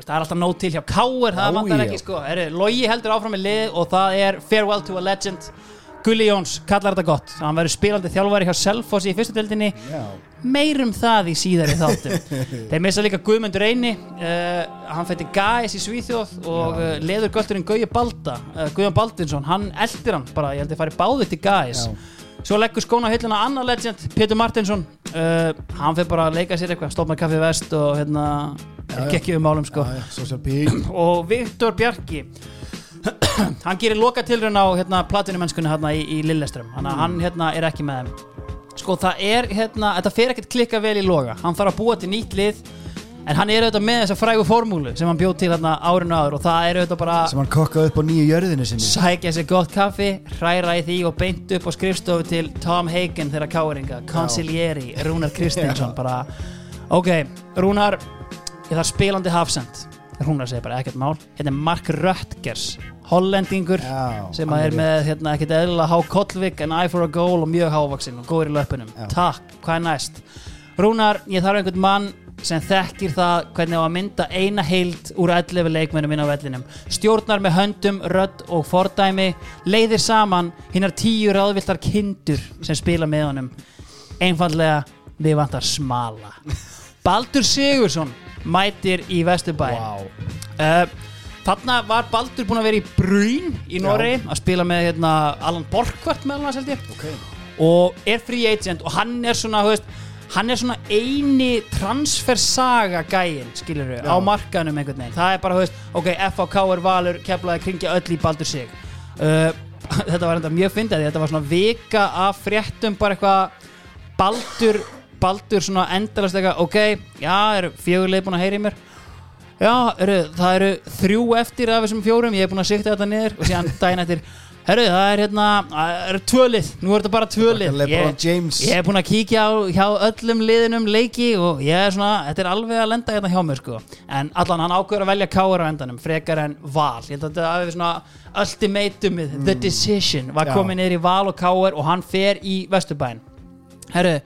Það er alltaf nóg til hjá Káur Það vantar ekki sko. Herru, Logi heldur áfram með lið og það er Farewell to a Legend Gulli Jóns kallar þetta gott. Hann verður spilandi þjálfari hjá Selfossi í fyrstu deildinni. Já, Meirum það í síðari þáttum. Þeir missa líka Guðmundur Eini uh, Hann fætti Gæs í Svíþjóð og uh, leður götturinn Gauja Balda uh, Guðjón Baldinsson, hann eldir hann bara, ég held að fari báðið til Gæs. Svo leggur skóna hilluna annar legend Pétur Martinsson Hann fyrir bara að leika sér eitthvað Stofna kaffi vest og hérna Já, já. Gekki um málum sko. Já, já, Og Viktor Bjarki Hann gerir loka tilraun á hérna, platinumennskunni hérna, í, í Lilleström að hann hérna, er ekki með þeim. Sko það er hérna Þetta fer ekkert klikka vel í loga. Hann þarf að búa til nýtt lið En hann er auðvitað með þessa frægu formúlu sem hann bjóð til hérna árinu áður og það er auðvitað bara sem hann kokkaði upp á nýju jörðinu sinni. Sækja sér gott kaffi, hræra í því og beint upp á skrifstofu til Tom Hagen þeirra káringa, Concilieri Rúnar Kristinsson, bara ok, Rúnar, ég þarf spilandi hafsend, Rúnar segir bara ekkert mál. Hérna er Mark Röttgers hollendingur Já, sem hann er er með hérna, ekkert eðlilega há kollvik en eye for a goal og mjög hávaksinn og góður í löpunum Já. takk, hvað er næst? Rúnar, ég þarf einhvern mann sem þekkir það hvernig á að mynda eina heild úr 11 leikmennum inn á vellinum. Stjórnar með höndum, rödd og fordæmi leiðir saman hinnar tíu ráðviltar kindur sem spila með honum. Einfallega við vantar smala. Baldur Sigursson mætir í Vesturbæ. Vá, uh, Þarna var Baldur búinn að vera í Brún í Noregi að spila með hérna, Alan Borkvart með hann held ég. Ok. Og er free agent og hann er svona veist, hann er svona eini transfersaga gæinn skilur við, á markanum einhvern veginn. Það er bara, veist, ok, FHK er valur keflaði kringja öll í Baldur sig. Uh, þetta var enda mjög fyndið þetta var svona vika af fréttum bara eitthvað Baldur Baldur svona endalast eitthvað ok, já, eru fjögurleið búin að heyra í mér? Já, eru, það eru þrjú eftir af þessum fjórum, ég er búin að sikta þetta niður. Og síðan daginn eftir herru, það er hérna, það eru tvölið nú er þetta bara tvölið ég, ég er búin að kíkja á hjá öllum liðinum leiki og ég er svona, þetta er alveg að lenda hérna hjá mér sko, en allan hann ákveður að velja káar á endanum, frekar en val. Ég held að þetta hafi svona ultimatumið the decision, var komið niður í val og káar og hann fer í Vesturbæn herru,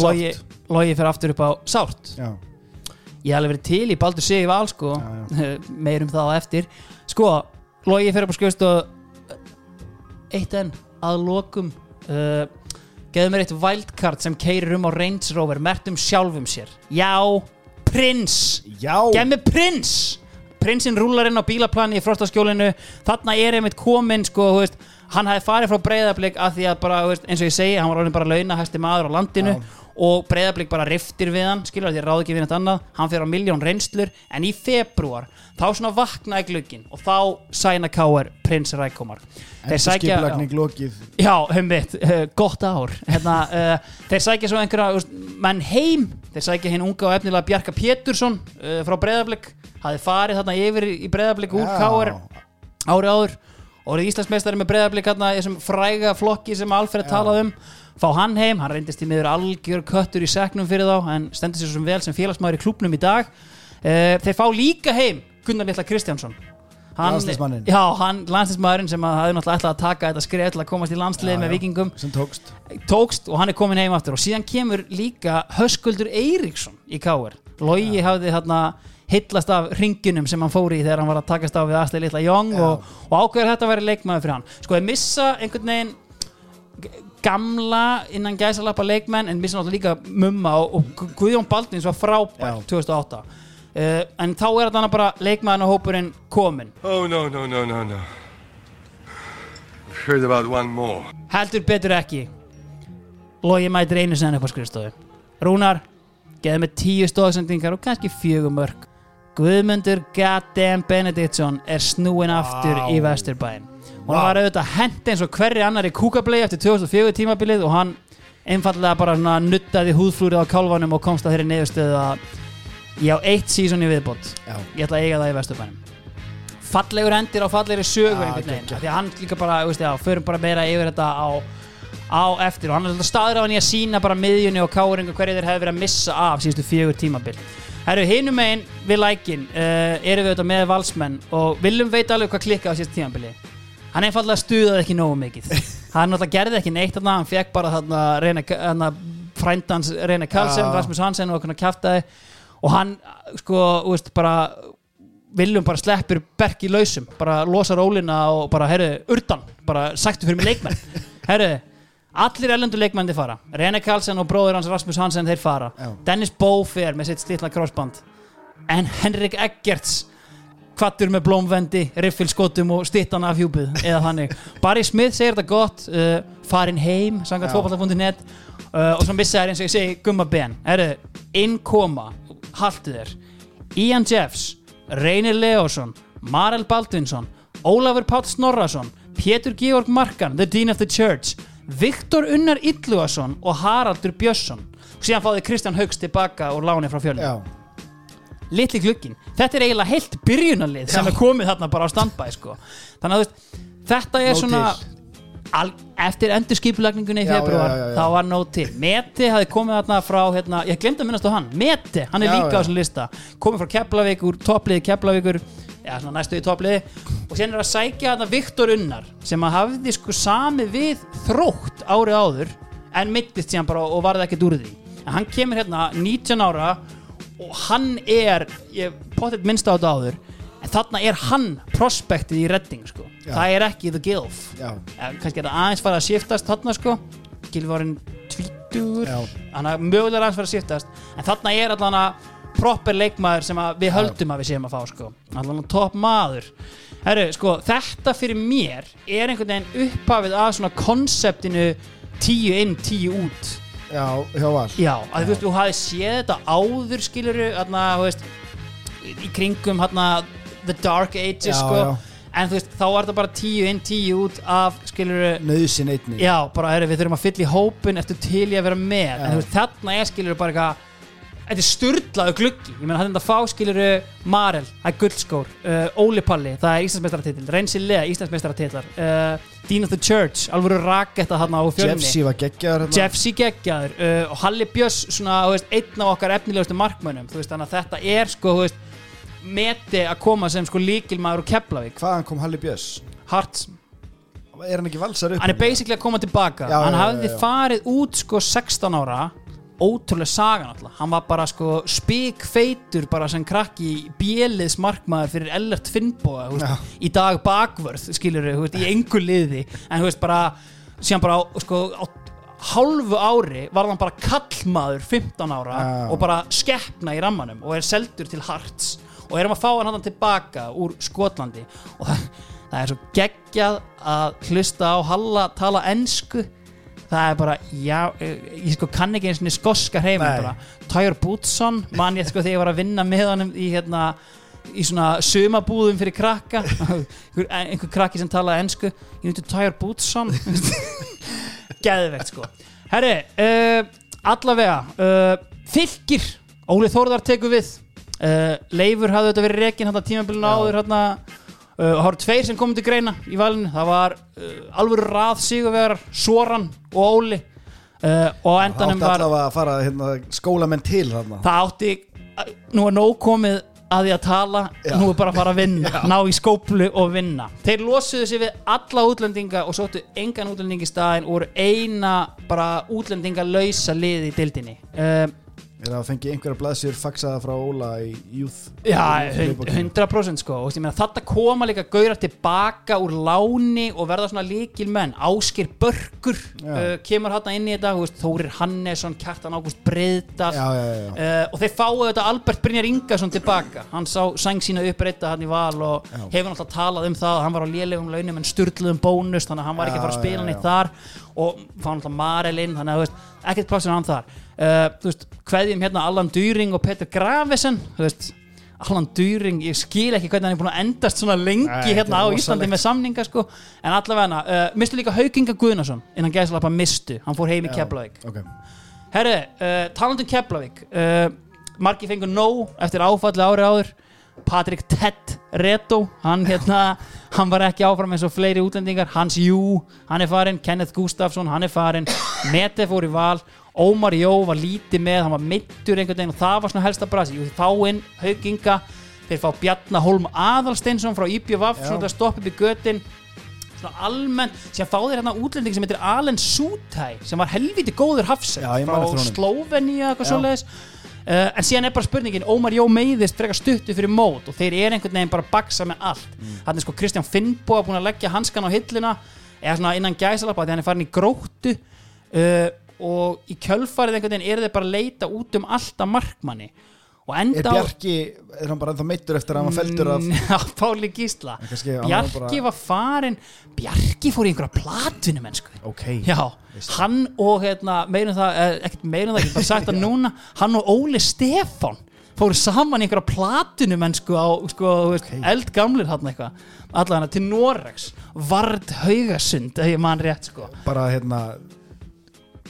Logi, Logi fer aftur upp á Sárt. Já, ég hef alveg verið til í Baldur sig í val sko. Meirum það á eftir. Sko, Logi fyrir upp á skjöst og eitt enn að lokum uh, geðu mér eitt wildcard sem keirir um á Range Rover. Mertum sjálfum sér. Já, prins mér prins Prinsinn rúlar inn á bílaplani í frostaskjólinu. Þarna er einmitt komin sko, Hann hafi farið frá breyðablík að því að bara, eins og ég segi, hann var orðin bara launahæsti maður á landinu. Já. Og breyðablík bara riftir við hann, skilur því ráð ekki við neitt annað. Hann fyrir á miljón reynslur en í februar þá svona vaknaði glukkin og þá sæna Káar prins Rækomar. Þeir sækja- Já, heimitt, uh, gott ár. Hérna, uh, Þeir sækja svo einhverja menn heim, þeir sækja hinn unga og efnilega Bjarka Pétursson uh, frá Breiðablík hafði farið þarna yfir í Breiðablík úr Já. Káar árið áður. Og orðið Íslandsmeistari með Breiðablík hérna í þessum fræga flokki sem Alfred talaði um fá hann heim, hann reyndist í miður algjör köttur í seknum fyrir þá en stendur sér svo vel sem félagsmaður í klubnum í dag. Uh, Þeir fá líka heim Gunnar Lilla Kristjánsson. Landsliðsmanninn. Já, hann, landslismæðurinn sem að hafði náttúrulega ætlað að taka þetta skrif til að komast í landslið Já, með já. vikingum sem tókst. Tókst og hann er komin heim aftur. Og síðan kemur líka Höskuldur Eiríksson í Káir Logi hafði hérna hillast af ringunum sem hann fór í þegar hann var að takast á við Astrid Litla Young Já. og, og ákveður þetta að vera leikmaður fyrir hann. Sko þeir missa einhvern veginn gamla innan gæsalappa leikmenn en missa náttúrulega líka mumma og, og Guðjón Baldins var frábær Já. 2008 uh, en þá er þetta bara leikmaðin og hópurinn komin Oh, no, no, no, no, no. I've heard about one more. heldur betur ekki. Logi mætir einu sen upp á skrifstofu. Rúnar, geði með tíu stóðsendingar og kannski fjögur mörg Guðmundur goddamn Benediktsson er snúin aftur í Vesturbæin og hann var auðvitað hent eins og hverri annar í kúkablei eftir 2004 tímabilið og hann einfallega bara svona nuttaði húðflúrið á kálfanum og komst að þeirri niðurstöðu að ég á eitt sísón í viðbót. Já. ég ætla að eiga það í Vesturbænum. Fallegur endir á fallegri sögu Já, einhvern veginn því að hann líka bara, þú veist, já, förum bara meira yfir þetta á, á eftir og hann er alltaf hann í að sína bara miðjunni og káringu hverju þeir hefur verið að missa af síðustu fjögur tímabil. Herru, hinum megin við lækin uh, erum við auðvitað með valsmenn og viljum veit alveg hvað klikka á síðustu tímabili hann einfallega stuðaði ekki nógu mikið. Hann náttúrulega gerði ekki neitt þarna hann fekk bara þarna, reyna, þarna frændans Reyna Karlsson, Já. Rasmus Hansen og okkur kjaftaði. Og hann sko, veist, bara viljum bara sleppir berk í lausum bara losa rólina og bara, herru, urdan bara sættu fyrir mig leikmenn. Herru, allir ellendur leikmenn þið fara. Rene Karlsson og bróður hans Rasmus Hansen þeir fara, Já. Dennis Bow fer með sitt slitla crossband. En Henrik Eggerts kvattur með blómvendi, riffilskotum og stittan af hjúpið eða þannig. Barry Smith segir þetta gott uh, farin heim, sangat Já. fótballta.net uh, og svo missa þær eins og ég segi gumma ben, herru, innkoma haltu þér. Ian Jeffs, Reynir Leosson Marel Baldvinsson Ólafur Páll Snorrason Pétur Georg Markan, The Dean of the Church Viktor Unnar Illugason og Haraldur Björnsson. Og síðan fáði Kristján Haugs tilbaka og láni frá fjölni. Já, litli glukkin þetta er eiginlega heilt byrjunarlið sem er komið þarna bara á standbæ sko. þannig að veist, þetta er Nóg svona al, eftir endurskipulagningunni í februar já, já, já. þá var nóg til. Meti hafði komið þarna frá hérna, ég glemdi að minnast á hann, Meti, hann er líka á þessum lista. Komið frá Keflavík úr toppliði Keflavíkur já, svona næstu í toppliði. Og síðan er að sækja þarna Viktor Unnar sem að hafði sko sami við þrótt árið áður en mittist síðan bara og varði ekkert úr því. En hann kemur hérna 19 ára og hann er ég potið minnst á þetta áður en þarna er hann prospektið í redding sko. Það er ekki the gilf. Já, ja, kannski er það aðeins fara að shiftast þarna sko. Gilvarinn tvítur Já. hann er mögulega aðeins fara að shiftast. En þarna er allan að proper leikmaður sem við höldum að við séum að fá sko. Allan að topp maður. Heru, sko, þetta fyrir mér er einhvern veginn upphafið af svona konseptinu tíu inn, tíu út já, hjá Val. Já, að þú veist, þú hafið séð þetta áður skiluru, þarna, þú veist í kringum, hérna The Dark Ages, Já, sko. já. en þú veist, þá var þetta bara tíu inn, tíu út af, skiluru Nauðsinn einni Já, bara, herri, við þurfum að fylla í hópin eftir til í að vera með, en þú veist, þarna er skiluru bara eitthvað Þetta er sturlaðu gluggi, ég meina þetta fá skiluru Marel, það er guldskór uh, Óli Palli, það er Íslandsmeistaratitil Reynsi Lea, Íslandsmeistaratitlar uh, Dean of the Church, alvöru raketta þarna á fjölni Jeffsy var geggjaður. Jeffsy geggjaður uh, og Halli Björns svona, þú veist, einn af okkar efnilegustu markmönnum þú veist, þetta er sko þú veist, meti að koma sem sko líkilmaður úr Keflavík, Hvaðan kom Halli Björns? Harts Er hann ekki valsar upp? hann er basically að koma tilbaka Já, hann já, hafði já. farið út sko 16 ára ótrúlega sagan alltaf hann var bara sko spikfeitur bara sem krakki bjeliðs markmaður fyrir Ellert þú veist, í dag bakvörð skilur við, í engu liði. En þú veist bara síðan bara á, sko, á hálfu ári var hann bara kallmaður 15 ára Já. og bara skeppna í rammanum og er seldur til Harts og erum að fá hann hann tilbaka úr Skotlandi. Og það, það er svo geggjað að hlusta á Halla tala ensku það er bara, já, eh, ég sko kann ekki eins og skoska hreifin Nei. bara Tyre Bootsson, man ég sko þegar ég var að vinna með honum í hérna í svona sumabúðum fyrir krakka. Einhver, einhver krakki sem talaði you need to Tyre Bootsson. Geðvegt sko. Herri, uh, allavega uh, fylgir, Óli Þórðar tekur við. Uh, Leifur hafði þetta verið rekin hérna tímabilinu Já. áður hérna. Uh, og það voru tveir sem komið til greina í valinu. Það var uh, alvöru rað sigurvegar Soran og Óli. Uh, og á Það endanum átti var allavega að fara hérna, skólamenn til þarna. Það átti, nú er nóg komið að því að tala, Já. nú er bara að fara að vinna ná í skóplu og vinna. Þeir losuðu sig við alla útlendinga og sóttu engan útlending í staðin og voru eina bara útlendinga lausa lið í dildinni uh, það að fengi einhverja blaðsjur faxaða frá Óla í Youth? Já, Youth- hund- 100% sko. Þetta koma líka gaurar tilbaka úr láni og verða svona líkil menn Áskir Börkur Já. uh, kemur hann inn í þetta. Þórir Hannesson, Kjartan Ágúst já. Uh, og þeir fáu þetta Albert Brynjar Ingarsson tilbaka. Hann sá sæng sína uppbreyta hann í val og Já. hefur náttúrulega talað um það að hann var á lélegum launum en sturluðum bónus þannig að hann var ekki að fara að spila neitt já. þar. Og fá náttúrulega Marel inn þannig að ekkert plástur hann þar uh, þú veist, kveðjum hérna Allan Dýring og Petur Gravesen þú veist, Allan Dýring, ég skil ekki hvernig hann er búin að endast svona lengi þetta hérna á Íslandi með samninga sko. En allavega, uh, mistu líka Haukinga Guðnason innan gæðslapa mistu, hann fór heim í Keflavík. ok. Herri, uh, talandum Keflavík. Margi fengur nóg eftir áfalli ári áður. Patrik Ted Reto hann, hérna, hann var ekki áfram eins og fleiri útlendingar. Hans Jú, hann er farin Kenneth Gustafsson, hann er farin Mete fór í val Ómar Jó var lítið með, hann var mittur einhvern veginn og það var svona helsta brasi Jú, fá inn hauginga þeir fá Bjarnar Holm Aðalsteinsson frá IPVF, Já. svona að stoppa upp í götin svona almennt sem fá þeir hérna útlending sem heitir Alen Sútæ sem var helviti góður hafsend frá. Slóvenía eitthvað svoleiðis uh, en síðan er bara spurningin Ómar Jó meiðist frekar stuttu fyrir mót og þeir eru einhvern veginn bara að baksa með allt mm. hann er sko Kristján Finnboga búin að leggja hanskan á hilluna eða svona innan gæsalappa því hann er farin í gróttu uh, og í kjölfarið einhvern veginn eru þeir bara að leita út um allt að markmanni. Er Bjarki, er hann bara ennþá meittur eftir að hann var feltur af Já, Páli Gísla. Kannski Bjarki bara- var farin Bjarki fór í einhverja platinu mennsku Ok, Já, hann og hérna, meirum það, eh, ekkert meirum það, hef bara sagt það núna hann og Óli Stefán fóru saman í einhverja platinu mennsku á sko, þú veist, Ok. eldgamlir hann eitthvað. Allavega til Noregs Vard Haugasund, ef ég man rétt sko. Bara hérna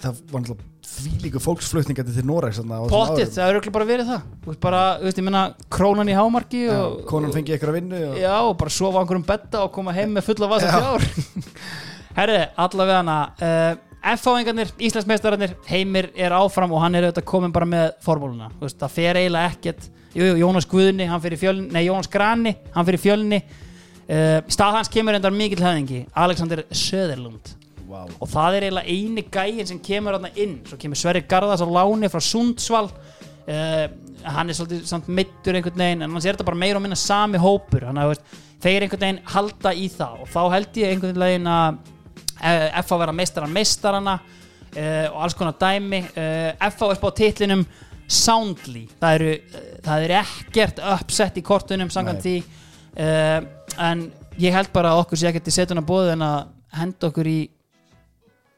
það var náttúrulega þvílíku fólksflutningandi til Pottið, árum. það er örugglega bara verið það. Þú veist, bara, þú veist, ég menna, krónan í hámarki Já, og, Konan fengi eitthvað að vinnu og... Já, og bara sofa á einhverjum betta og koma heim með fulla vasa Já. fjár. Herri, allavega hana uh, F-fáingarnir, Íslandsmeistararnir Heimir er áfram og hann er auðvitað komin bara með formúluna, þú veist, það fer eiginlega ekkert. Jú, jú, Jónas Guðni, hann fyrir fjölni Nei, Jónas Grani, hann fyrir fjölni. Uh, Stað hans kemur endar mikill höfðingi Alexander Söderlund Vá. og það er eiginlega eini gæin sem kemur þarna inn. Svo kemur Sverri Garðars á láni frá Sundsvall. Uh, hann er svolítið samt mittur einhvern veginn en annars er þetta bara meira og minna sami hópur. Þannig að veist, þeir einhvern veginn halda í það. Og þá held ég einhvern veginn að uh, F að vera meistaran meistarana uh, og alls konar dæmi. Uh, F að er spáð titlinum Soundly. Það eru, það eru ekkert uppsett í kortunum samkvæmt því. En ég held bara að okkur sé ekkert í setuna bóðu en að henda okkur í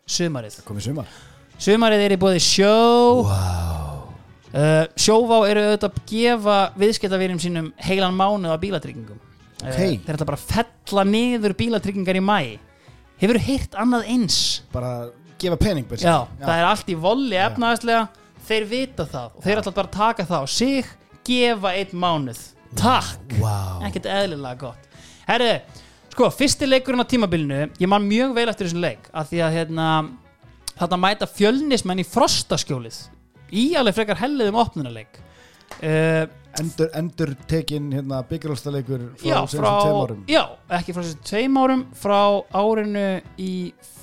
sumarið. Komið sumar. Sumarið er í bóði sjó. Wow. uh, sjóvá eru auðvitað að gefa viðskiptavírum sínum heilan mánuð á bílatryggingum. Ok. uh, þeir ætla bara að fella niður bílatryggingar í mæ hefur heyrt annað eins? Bara gefa pening byrja. já, það er allt í volli efnaðaslega þeir vita það og þeir ætla bara að taka það á sig gefa einn mánuð. Takk. Wow. ekkert eðlilega gott. Herru, sko, fyrsti leikurinn á tímabilinu ég man mjög vel eftir þessum leik af því að hérna þarna mæta fjölnismenn í frostaskjólið. Í alveg frekar helliðum opnunarleik. Uh, endur, endur tekin hérna byggjurálstaleikur frá já, sem tveim árum. já, ekki frá þessum tveim árum frá árinu í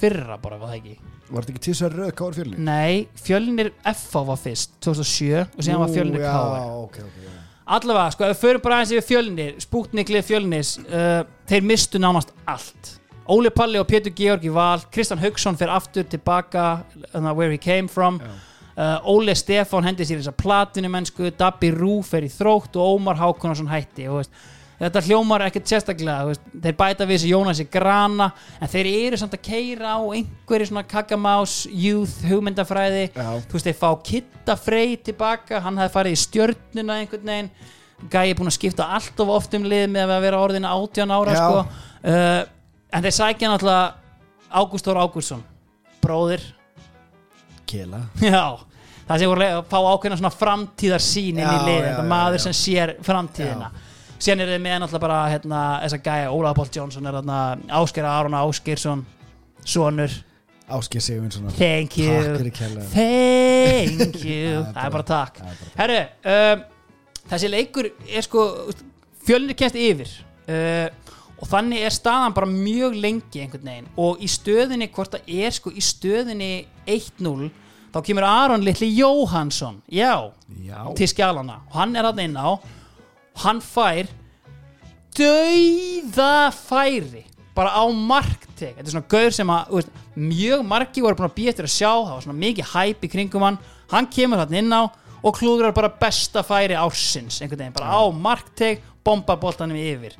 fyrra bara, var það ekki? Var þetta ekki tísar röð káður fjölni? nei, fjölnir FH var fyrst 2007 og síðan var fjölnir já, KR ok, ok, já. Allavega, sko, ef við förum bara aðeins yfir fjölnir Spútniklið fjölnis uh, þeir mistu nánast allt. Óli Palli og Pétur Georg í val Kristján Haugsson fer aftur tilbaka uh, where he came from. Uh, Óli Stefán hendi sér þess að platinu mennsku Dabbi Rú í þrótt og Ómar Hákonarsson hætti og veist, þetta hljómar ekkert sérstaklega þeir bæta við þessi Jónasi Grana en þeir eru samt að keira á einhverju svona kakamás youth hugmyndafræði. Já. þú veist, þeir fá Kitta Frey tilbaka, hann hefði farið í stjörnuna einhvern veginn, gæi búin að skipta allt of oft um lið með að vera orðin 18 ára Já. sko. Uh, en þeir sækja náttúrulega Ágúst Þór Ágústsson bróðir, Kela. Já það sem voru að fá ákveðna svona framtíðar sín inn í Já, lið, já, þetta já, maður já. sem sér framtíðina síðan er þeir með náttúrulega bara hérna, þessa gæja, Ólaður Páll Jónsson er hérna, Ásker Aron Áskersson sonur, Áskir Sigurvinsson thank you. Thank you. Það er bara takk. Herru, um, þessi leikur er sko fjölnir kemst yfir uh, og þannig er staðan bara mjög lengi einhvern veginn. Og í stöðinni, hvort það er sko í stöðinni 1-0 þá kemur Aron litli Jóhansson já, Já, til skjálana og hann er hann inn á hann fær dauða færi bara á marktek þetta er svona gaur sem að veist, mjög margi voru búin að býja eftir að sjá það var svona mikið hæp í kringum hann. Hann kemur hann inn á og klúðrar bara besta færi ársins einhvern veginn, bara á marktek bomba boltanum yfir.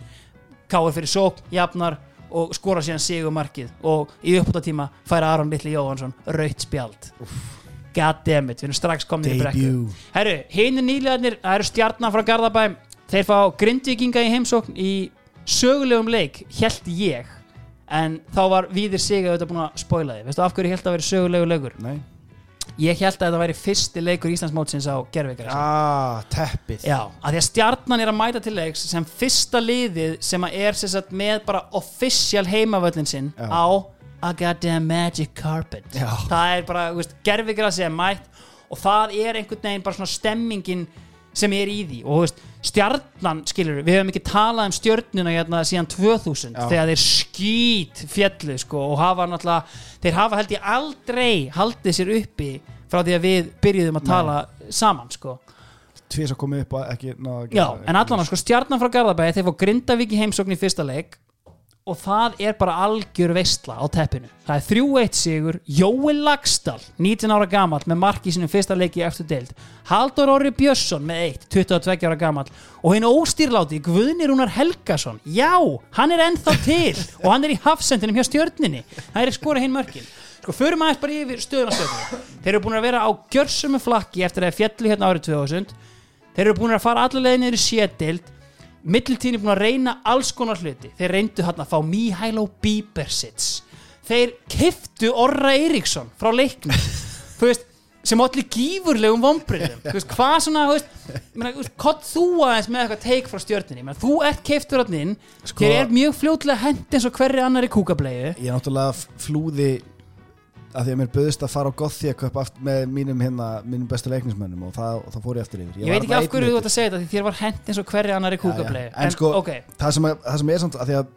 Káir fyrir sók, jafnar og skora síðan sigumarkið og í uppbúttatíma fær Aron Litli Jóhansson raut spjald. Goddammit, við erum strax komin í brekku. Herru, hinn nýliðarnir, það eru stjarnan frá Garðabæ Þeir fá grindvikinga í heimsókn í sögulegum leik, held ég En þá var Víðir Siga auðvitað búin að spoila því Veistu af hverju held að vera sögulegu leikur? Nei, ég held að þetta væri fyrsti leikur Íslandsmótsins á gerfikar ah, teppið Já, að því að stjarnan er að mæta til leiks sem fyrsta liðið sem að er sem sagt, með bara official heimavöllin sinn Já. á a goddamn magic carpet Já. það er bara, gerfigrasi er mætt og það er einhvern veginn bara svona stemmingin sem er í því. Og veist, stjarnan, skilur við höfum ekki talað um stjörnuna hérna síðan 2000 Já. þegar þeir skýt fjallu sko og hafa náttúrulega þeir hafa held ég aldrei haldið sér uppi frá því að við byrjuðum að tala saman sko. Tvís að koma upp og ekki náða að Já, gera- en allan sko stjarnan frá Garðabæði þeir fá Grindavík í heimsókn í fyrsta leik og það er bara algjör veistla á teppinu. Það er 3-1 sigur Jói Lagstall, 19 ára gamall með mark í sinum fyrsta leiki eftir deild. Haldur Orri Björnsson með 1 22 ára gamall. Og hinn óstýrláti Guðni Rúnar Helgason. Já, hann er ennþá til og hann er í hafsendinum hjá stjörninni það er skora hinn mörkin. Sko, förum aðeins bara yfir stöðuna stöðuna Þeir eru búin að vera á gjörsum flakki eftir að fjallu hérna árið 2000 Þeir eru búin að fara leiðin niður í sétild Mittiltíðin er búin að reyna alls konar hluti. Þeir reyndu hann að fá Mihailo Bíbersits Þeir kiftu Orra Eiríksson frá leiknum. Þú veist, sem allir gífurlegum vombriðum Þú veist, hvað svona, þú veist, meina, þú aðeins með eitthvað teik frá stjörninni meina, Þú ert kiftur hann inn. Sko- Þeir er mjög fljótlega hend eins og hverri annar í kúkablegu ég náttúrulega flúði að því að mér böðist að fara á Gothia Cup aft- með mínum hérna, mínum bestu leiknismönnum og það, og það fór ég eftir yfir. Ég veit ekki af hverju þú ert að segja þetta því þér var hent eins og hverri annar í kúkablegu en sko, ok, það, sem, að- það sem er samt að því að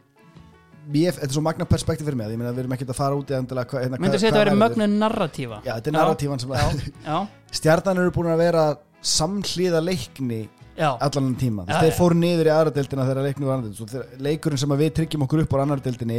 mér, þetta er svo magna perspektíf fyrir mig ég meina við erum ekkert að fara út í endilega hérna, myndu að segja þetta að vera mögnu narratífa? Já, þetta er narratífan sem að stjarnan eru búin að vera samhliða leikni allan tíma, Já, þeir fóru niður í aðra deildina þegar leiknum var deildina leikurinn sem að við tryggjum okkur upp á annar deildinni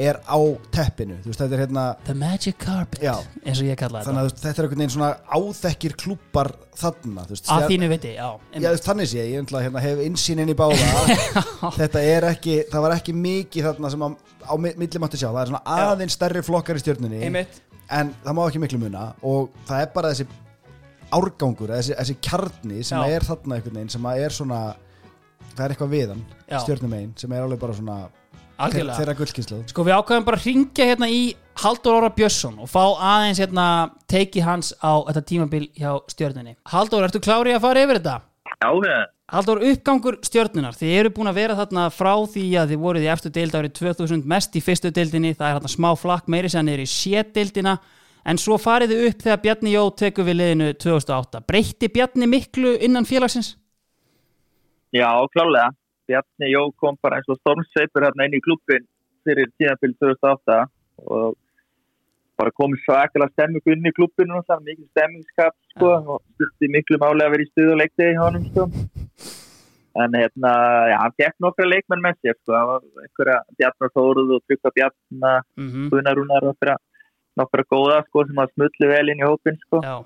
er á teppinu, veist, þetta er hérna the magic carpet Já. eins og ég kalla þannig þetta. að þú veist, þetta er einhvern veginn svona áþekkir klúppar þarna, veist, að þínu viti, já, Já, veist, þannig sé ég, ég ætla, hérna, hef insýn inn í báða. Þetta er ekki, það var ekki mikið þarna sem að, á mi- milli mátti sjá. Það er svona aðeins stærri flokkar í stjörnunni einmitt. en það má ekki miklu muna. Og það er bara þessi árgangur, þessi, þessi kjarni sem Já. er þarna einhvern veginn, sem að er svona það er eitthvað við hann, Já. stjörnum einn sem er alveg bara svona algjörlega þeirra gullkynslu Sko við ákveðum bara að ringja hérna í Haldur Óra Björnsson og fá aðeins hérna teiki hans á þetta tímabil hjá stjörnunni Haldur, ertu klári að fara yfir þetta? Já, já. Haldur, uppgangur stjörnunar þið eru búin að vera þarna frá því að þið voruð í eftir deild árið 2000 mest í fyrstu deildinni, það er þarna smá flakk meiri sem er í sétdeildina en svo farið þið upp þegar Bjarni Jó tekur við liðinu 2008 breytti Bjarni miklu innan félagsins? Já, klálega. Bjarni Jó kom bara eins og stormsveipur hérna inn í klubbin fyrir tíðanfyl 2008 og bara komið svakalega stemmingu inn í klubbinu og það mikil stemmingskap sko og styrti miklu máli að vera í stuð og leikti í honum sko. En hérna, já, hann gekk nokkra leikmenn með sér sko, það var einhverja Bjarnar Þóruð og Tryggva Bjarna, Mm -hmm. Gunnar Rúnar og nokkra, nokkra góða sko sem að smulli vel inn í hópin sko. Já,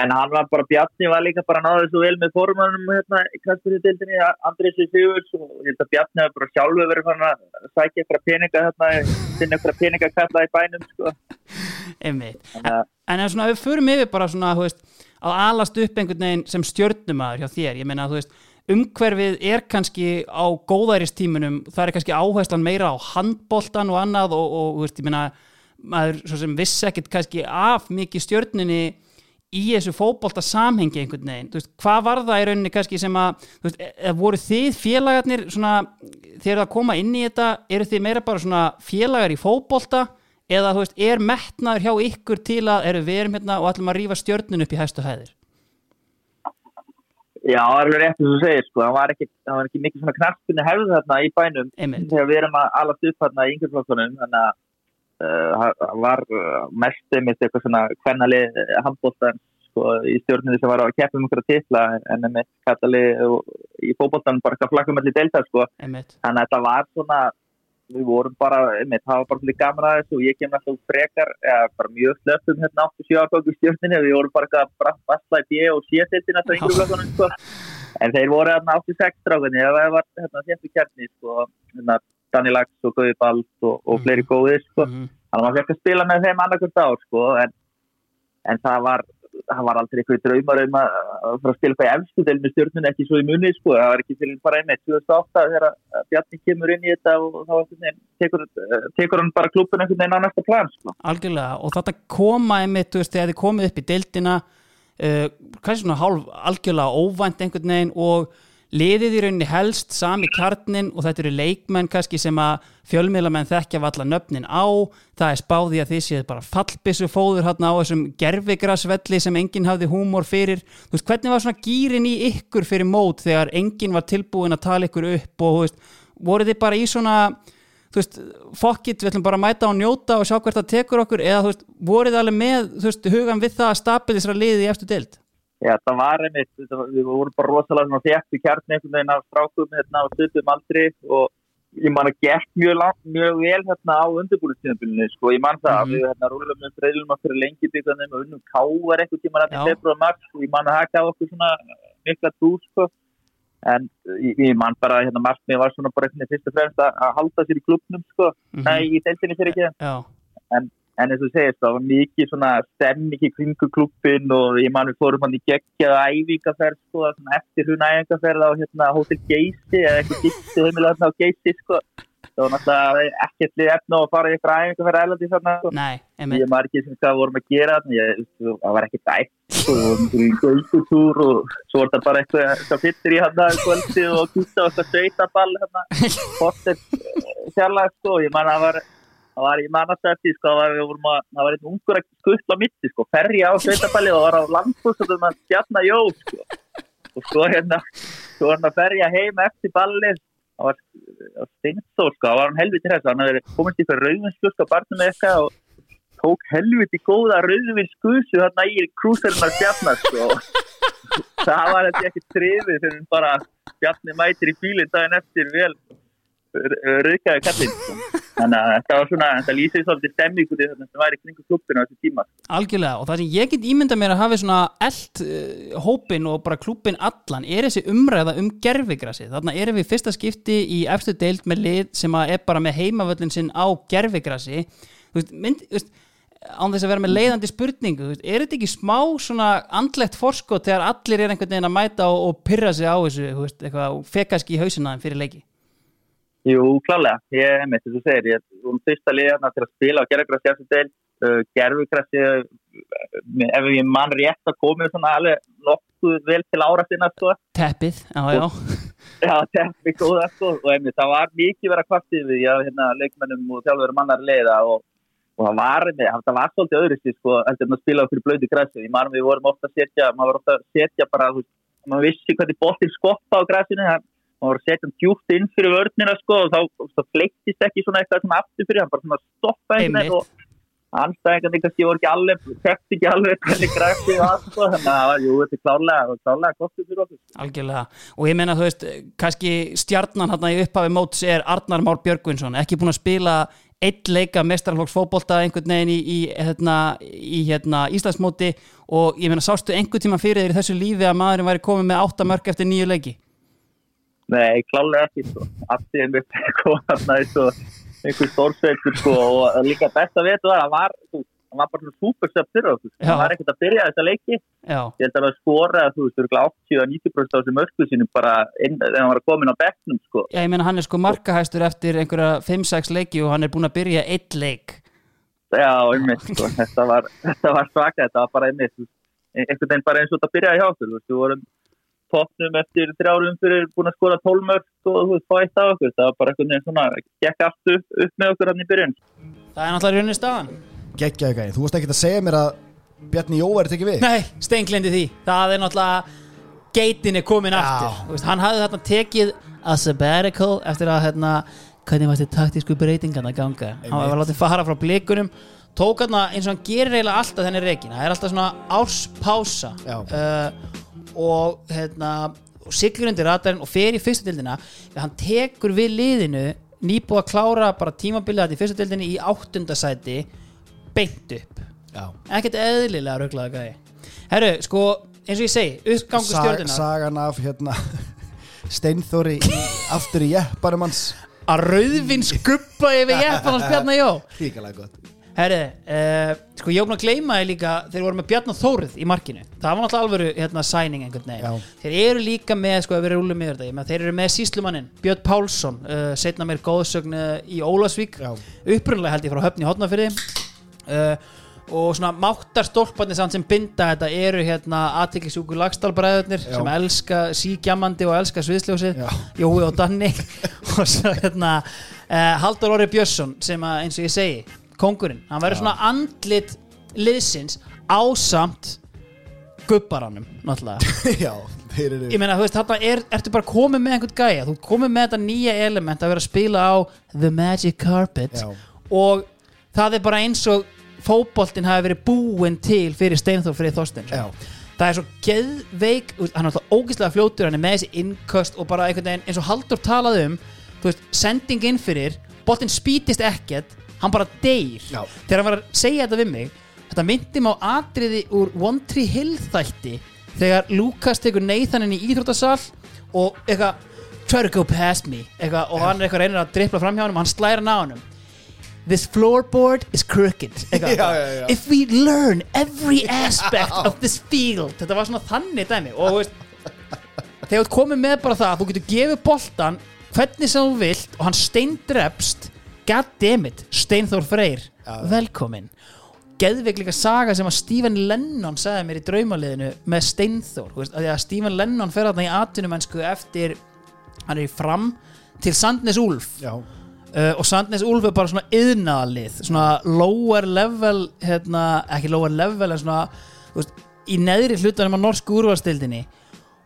En hann var bara, Bjarni var líka bara náður svo vel með formannum hérna í kasturiðdildinni, Andrés í Sigurs og að Bjarni hefur bara sjálfur verið fann að sækja eitthvað peninga hérna, finna eitthvað peninga kalla í bænum, sko. einmitt að, En ef svona, við förum yfir bara svona, veist, að alast upp einhvern veginn sem stjörnumæður hjá þér, ég meina, þú veist, umhverfið er kannski á góðæristímunum, það er kannski áherslan meira á handboltan og annað og, og veist, ég meina, maður svo sem vissi ekkit kannski af mikið stjörnunni í þessu fótbolta samhengi einhvern veginn, þú veist, hvað var það í rauninni kannski sem að, þú veist, e- e- voru þið félagarnir svona, þegar það koma inn í þetta, eru þið meira bara svona félagar í fótbolta eða þú veist, er metnaður hjá ykkur til að eru við erum hérna og ætlum að rífa stjörnun upp í hæstu hæðir já, það er alveg rétt sem þú segir, sko. Það var ekki, það var ekki mikið svona knaspinu hefð þarna í bænum Einmitt. þegar við erum að alast upp þarna í yngjörflokkunum, þannig að uh, það var uh, mest einmitt eitthvað svona hvernalið handbóltan sko, í stjórnum sem var að keppa um einhverja titla en einmitt kallalið í fótboltan bara eitthvað flakkum allir delta, sko. einmitt, þannig að þetta var svona við vorum bara, einmitt, það var bara svolítið gaman að þessu og ég kem alltaf frekar eða bara mjög slöpum hérna 87 ákvæðu stjórninu við vorum bara eitthvað bara basla í B og C-tiltin þetta yngur flokkunum sko. en þeir voru hérna 86 strákunni það var hérna Danny Lax og Gauði Bald og, og Mhm. fleiri góðir sko. Mhm. þannig að maður fekk að spila með þeim annarkvæmt ár sko, en, en það var það var aldrei eitthvað draumar um að, fara að spila eitthvað í efstu del með stjórnun ekki svo í munni sko, það var ekki til bara einmitt 2008 þegar Bjarni kemur inn í þetta og þá tekur, eh, tekur hann bara klubun einhvern veginn á næsta plan sko. algjörlega og þetta koma einmitt, veist, þegar þið komið upp í deildina uh, kannski svona hálf algjörlega óvænt einhvern veginn og liðið í rauninni helst sami kjarnin og þetta eru leikmenn kannski sem að fjölmiðlamenn þekkja valla nöfnin á. Það er spáði að þið séð bara fallbissu fóður hérna á þessum gerfigrasvelli sem enginn hafði húmor fyrir. Þú veist, hvernig var svona gýrin í ykkur fyrir mót þegar enginn var tilbúin að tala ykkur upp og þú veist, voru þið bara í svona þú veist, fokkit, við ætlum bara að mæta og njóta og sjá hvert það tekur okkur eða þú veist, voruð þið alveg með, þú veist, hugan við það að Já, það var einmitt, við vorum bara rosalega þéttu kjarni einhvern veginn af strákum hérna á stundum aldri og ég man að gert mjög langt, mjög vel hérna á undirbúlistíðanbílunni, sko, ég man það, Mhm. við hérna rúlum um dreilum okkur lengi byggðanum og unnum kávar einhvern tíma hérna í februar mars og ég man að það gaf okkur svona mikla trú, sko, en ég, ég man bara hérna markmið var svona bara einhvern veginn fyrst og fremst að, halda sér í klubnum, sko, Mhm. nei, í deildinni fyrir ekki, Já, en eins og segist, það var mikið svona stemming í kringu klubbin og ég man við fórum hann í geggjaða æfingaferð sko, eftir hún æfingaferð á hérna Hotel Geysi eða eitthvað gisti heimilega hérna á Geysi sko. það var náttúrulega ekkert lið efna að fara í eitthvað æfingaferðælandi svona sko. nei, einmitt ég ekki sem hvað vorum að gera ég, það var ekki dætt sko, við vorum í göldutúr og svo var það bara eitthvað, eitthvað fyttir í hann kvöldi og kýtta og eitthvað hérna, ég það var var í mannastætti sko, það var, að, það var einn ungur að skuttla mitti sko, ferja á sveitaballi og var á landbústum að stjarna jó sko. og svo hérna svo hann að ferja heim eftir ballið það var, það var steinsól sko, það var hann helviti þess, hann hefði komist í eitthvað rauðvinskusk á barnum eitthvað og tók helviti góða rauðvinskusu þarna í krúserinn að stjarna sko það var þetta ekki trefið fyrir bara stjarni mætir í bílinn daginn eftir vel rauðkæði kallinn sko. Þannig að þetta var svona, þetta lýsir svolítið stemmingu því þetta væri kringu klubbinu á þessu tíma Algjörlega og það sem ég get ímynda mér að hafi svona eld uh, hópin og bara klúbin allan er þessi umræða um gerfigrasi þarna erum við í fyrsta skipti í efstu deild með lið sem að er bara með heimavöllin sinn á gerfigrasi þú veist, mynd, þú veist án þess að vera með leiðandi spurningu er þetta ekki smá svona andlegt forskot þegar allir er einhvern veginn að mæta og, og pyrra sig á þessu og fekaski í hausina þeim fyrir leiki Jú, klálega, ég er með þess að segja ég er um fyrsta liðarna til að spila á eftir del, uh, gerfugrassi uh, ef ég mann rétt að komið svona alveg nokkuð vel til ára sinna sko, teppið, já já. Já, teppi góða sko. Og einmitt, það var mikið vera kvartið við, já, hérna, leikmennum og þjálfurum annar leiða og, og það var, það var svolítið öðru sér sko, að spila í blödu grassi, ég mann við vorum ofta að setja, maður var ofta að setja bara, þú maður vissi hvernig boltinn skoppa á grassinu, það var að setja hann djúpt inn fyrir vörnina sko og þá, fleiktist ekki svona eitthvað svona aftur fyrir hann, bara svona stoppa einhvern veginn Einmitt. og anstæðingarnir kannski voru ekki alveg, kæft ekki alveg hvernig græfti það sko, þannig að það var, jú, þetta er klárlega, var klárlega gott fyrir okkur. Algjörlega, og ég meina þú veist kannski stjarnan hérna í upphafi móts er Arnar Már Björgvinsson, ekki búin að spila eitt leika mestrarflokks fótbolta einhvern veginn í, í, hérna, í hérna, Íslandsmóti og ég meina sástu einhvern tíma fyrir þér í þessu lífi að maðurinn væri komið með átta mörg eftir nýju leiki Nei, klárlega ekki sko, allt í einmitt kom þarna eins og einhver stórsveitur sko og líka best að veitu það, hann var, þú, var bara svona superstöp fyrir okkur, sko. Hann var ekkert að byrja þessa leiki, Já, ég held að það skora, þú veist, örugglega 80-90% á þessu mörku sínum bara inn, þegar hann var að koma inn á bekknum sko. Já, ég meina hann er sko markahæstur eftir einhverja 5-6 leiki og hann er búin að byrja eitt leik. Já, einmitt sko, þetta var, var svaka, þetta var bara einmitt, þú einhvern veginn bara eins og þetta byrjaði hjá okkur, þú veist, toppnum eftir þrjárum fyrir búin að skora 12 mörg og þú veist, fá eitt af okkur, það var bara einhvern veginn svona, gekk allt upp, upp með okkur hann í byrjun. Það er náttúrulega raunin staðan. Geggjaði gæði, þú varst ekki að segja mér að Bjarni Jó væri tekið við. Nei, steinglindi því. Það er náttúrulega geitin er komin aftur. Þú veist, Hann hafði þarna tekið a sabbatical eftir að hérna, hvernig varst þið taktísku breytingan að ganga. Hann var látið fara frá blikunum tók hann eins og hann gerir eiginlega alltaf þenni reikin það er alltaf svona árspása Já. uh, og hérna og siglur undir radarinn og fer í fyrstu dildina hann tekur við liðinu nýbúið að klára bara tímabilið þetta í fyrstu dildinni í áttundasæti beint upp. Ekkert eðlilega rugglaða gæði herru, sko, eins og ég segi uppgangu Sag, stjórnina Sagan af hérna Steinþóri aftur í jeppanum hans. Að rauðvin skuppa yfir jeppan hans Bjarnar Jó. Ríkalega gott Herri, uh, sko ég opna að gleyma þið líka þeir voru með Bjarnar Þórið í markinu. Það var náttúrulega alvöru hérna, sæning einhvern veginn. Þeir eru líka með, sko ef við erum rúlum með þetta meina, þeir eru með síslumannin, Björn Pálsson uh, setna mér góðsögn uh, í Ólasvík upprunlega held ég frá höfni hotnafyrði uh, og svona máttarstólparnir samt sem binda þetta eru hérna aðtiklisjúku lagstálbræðurnir sem elska sígjamandi og elska sviðsljósið. Jói og Danni. Og svo hérna Haldur Orri Björnsson sem að eins og ég segi kongurinn, hann verður svona andlit liðsins ásamt gubbaranum náttúrulega. Já, þeir eru ég meina, þú veist, þarna er, ertu bara komið með einhvern gæja, þú komið með þetta nýja element að vera að spila á The Magic Carpet Já. og það er bara eins og fótboltinn hafi verið búinn til fyrir Steinþór Freyð Þorsteins Já. það er svo geðveik hann er alltaf ógeðslega fljótur, hann er með þessi innköst og bara einhvern veginn, eins og Haldur talaði um þú veist, sending inn fyrir boltinn spýtist ekkert, hann bara deyr. Já. þegar hann var að segja þetta við mig þetta myndi mig á atriði úr One Tree Hill þætti þegar Lukas tekur Nathanin í íþróttasal og eitthvað try to go past me eitthvað, og hann er eitthvað reynir að drippla fram hjá hann og hann slæra hann á hann this floorboard is crooked eitthvað, Já, já, já. if we learn every aspect of this field. Þetta var svona þannig dæmi og þú veist, þegar þú komið með bara það að þú getur gefið boltan hvernig sem þú vilt og hann steindrepst goddammit, Steinþór Freyr velkomin geðveik líka saga sem að Stephen Lennon sagði mér í draumaliðinu með Steinþór þú veist, að því að Stephen Lennon fer þarna í atvinnumennsku eftir hann er í fram til Sandnes Úlf Já, uh, og Sandnes Úlf er bara svona yðnaðalið svona lower level hérna, ekki lower level en svona þú veist, í neðri hlutanum á norsku úrvalstildinni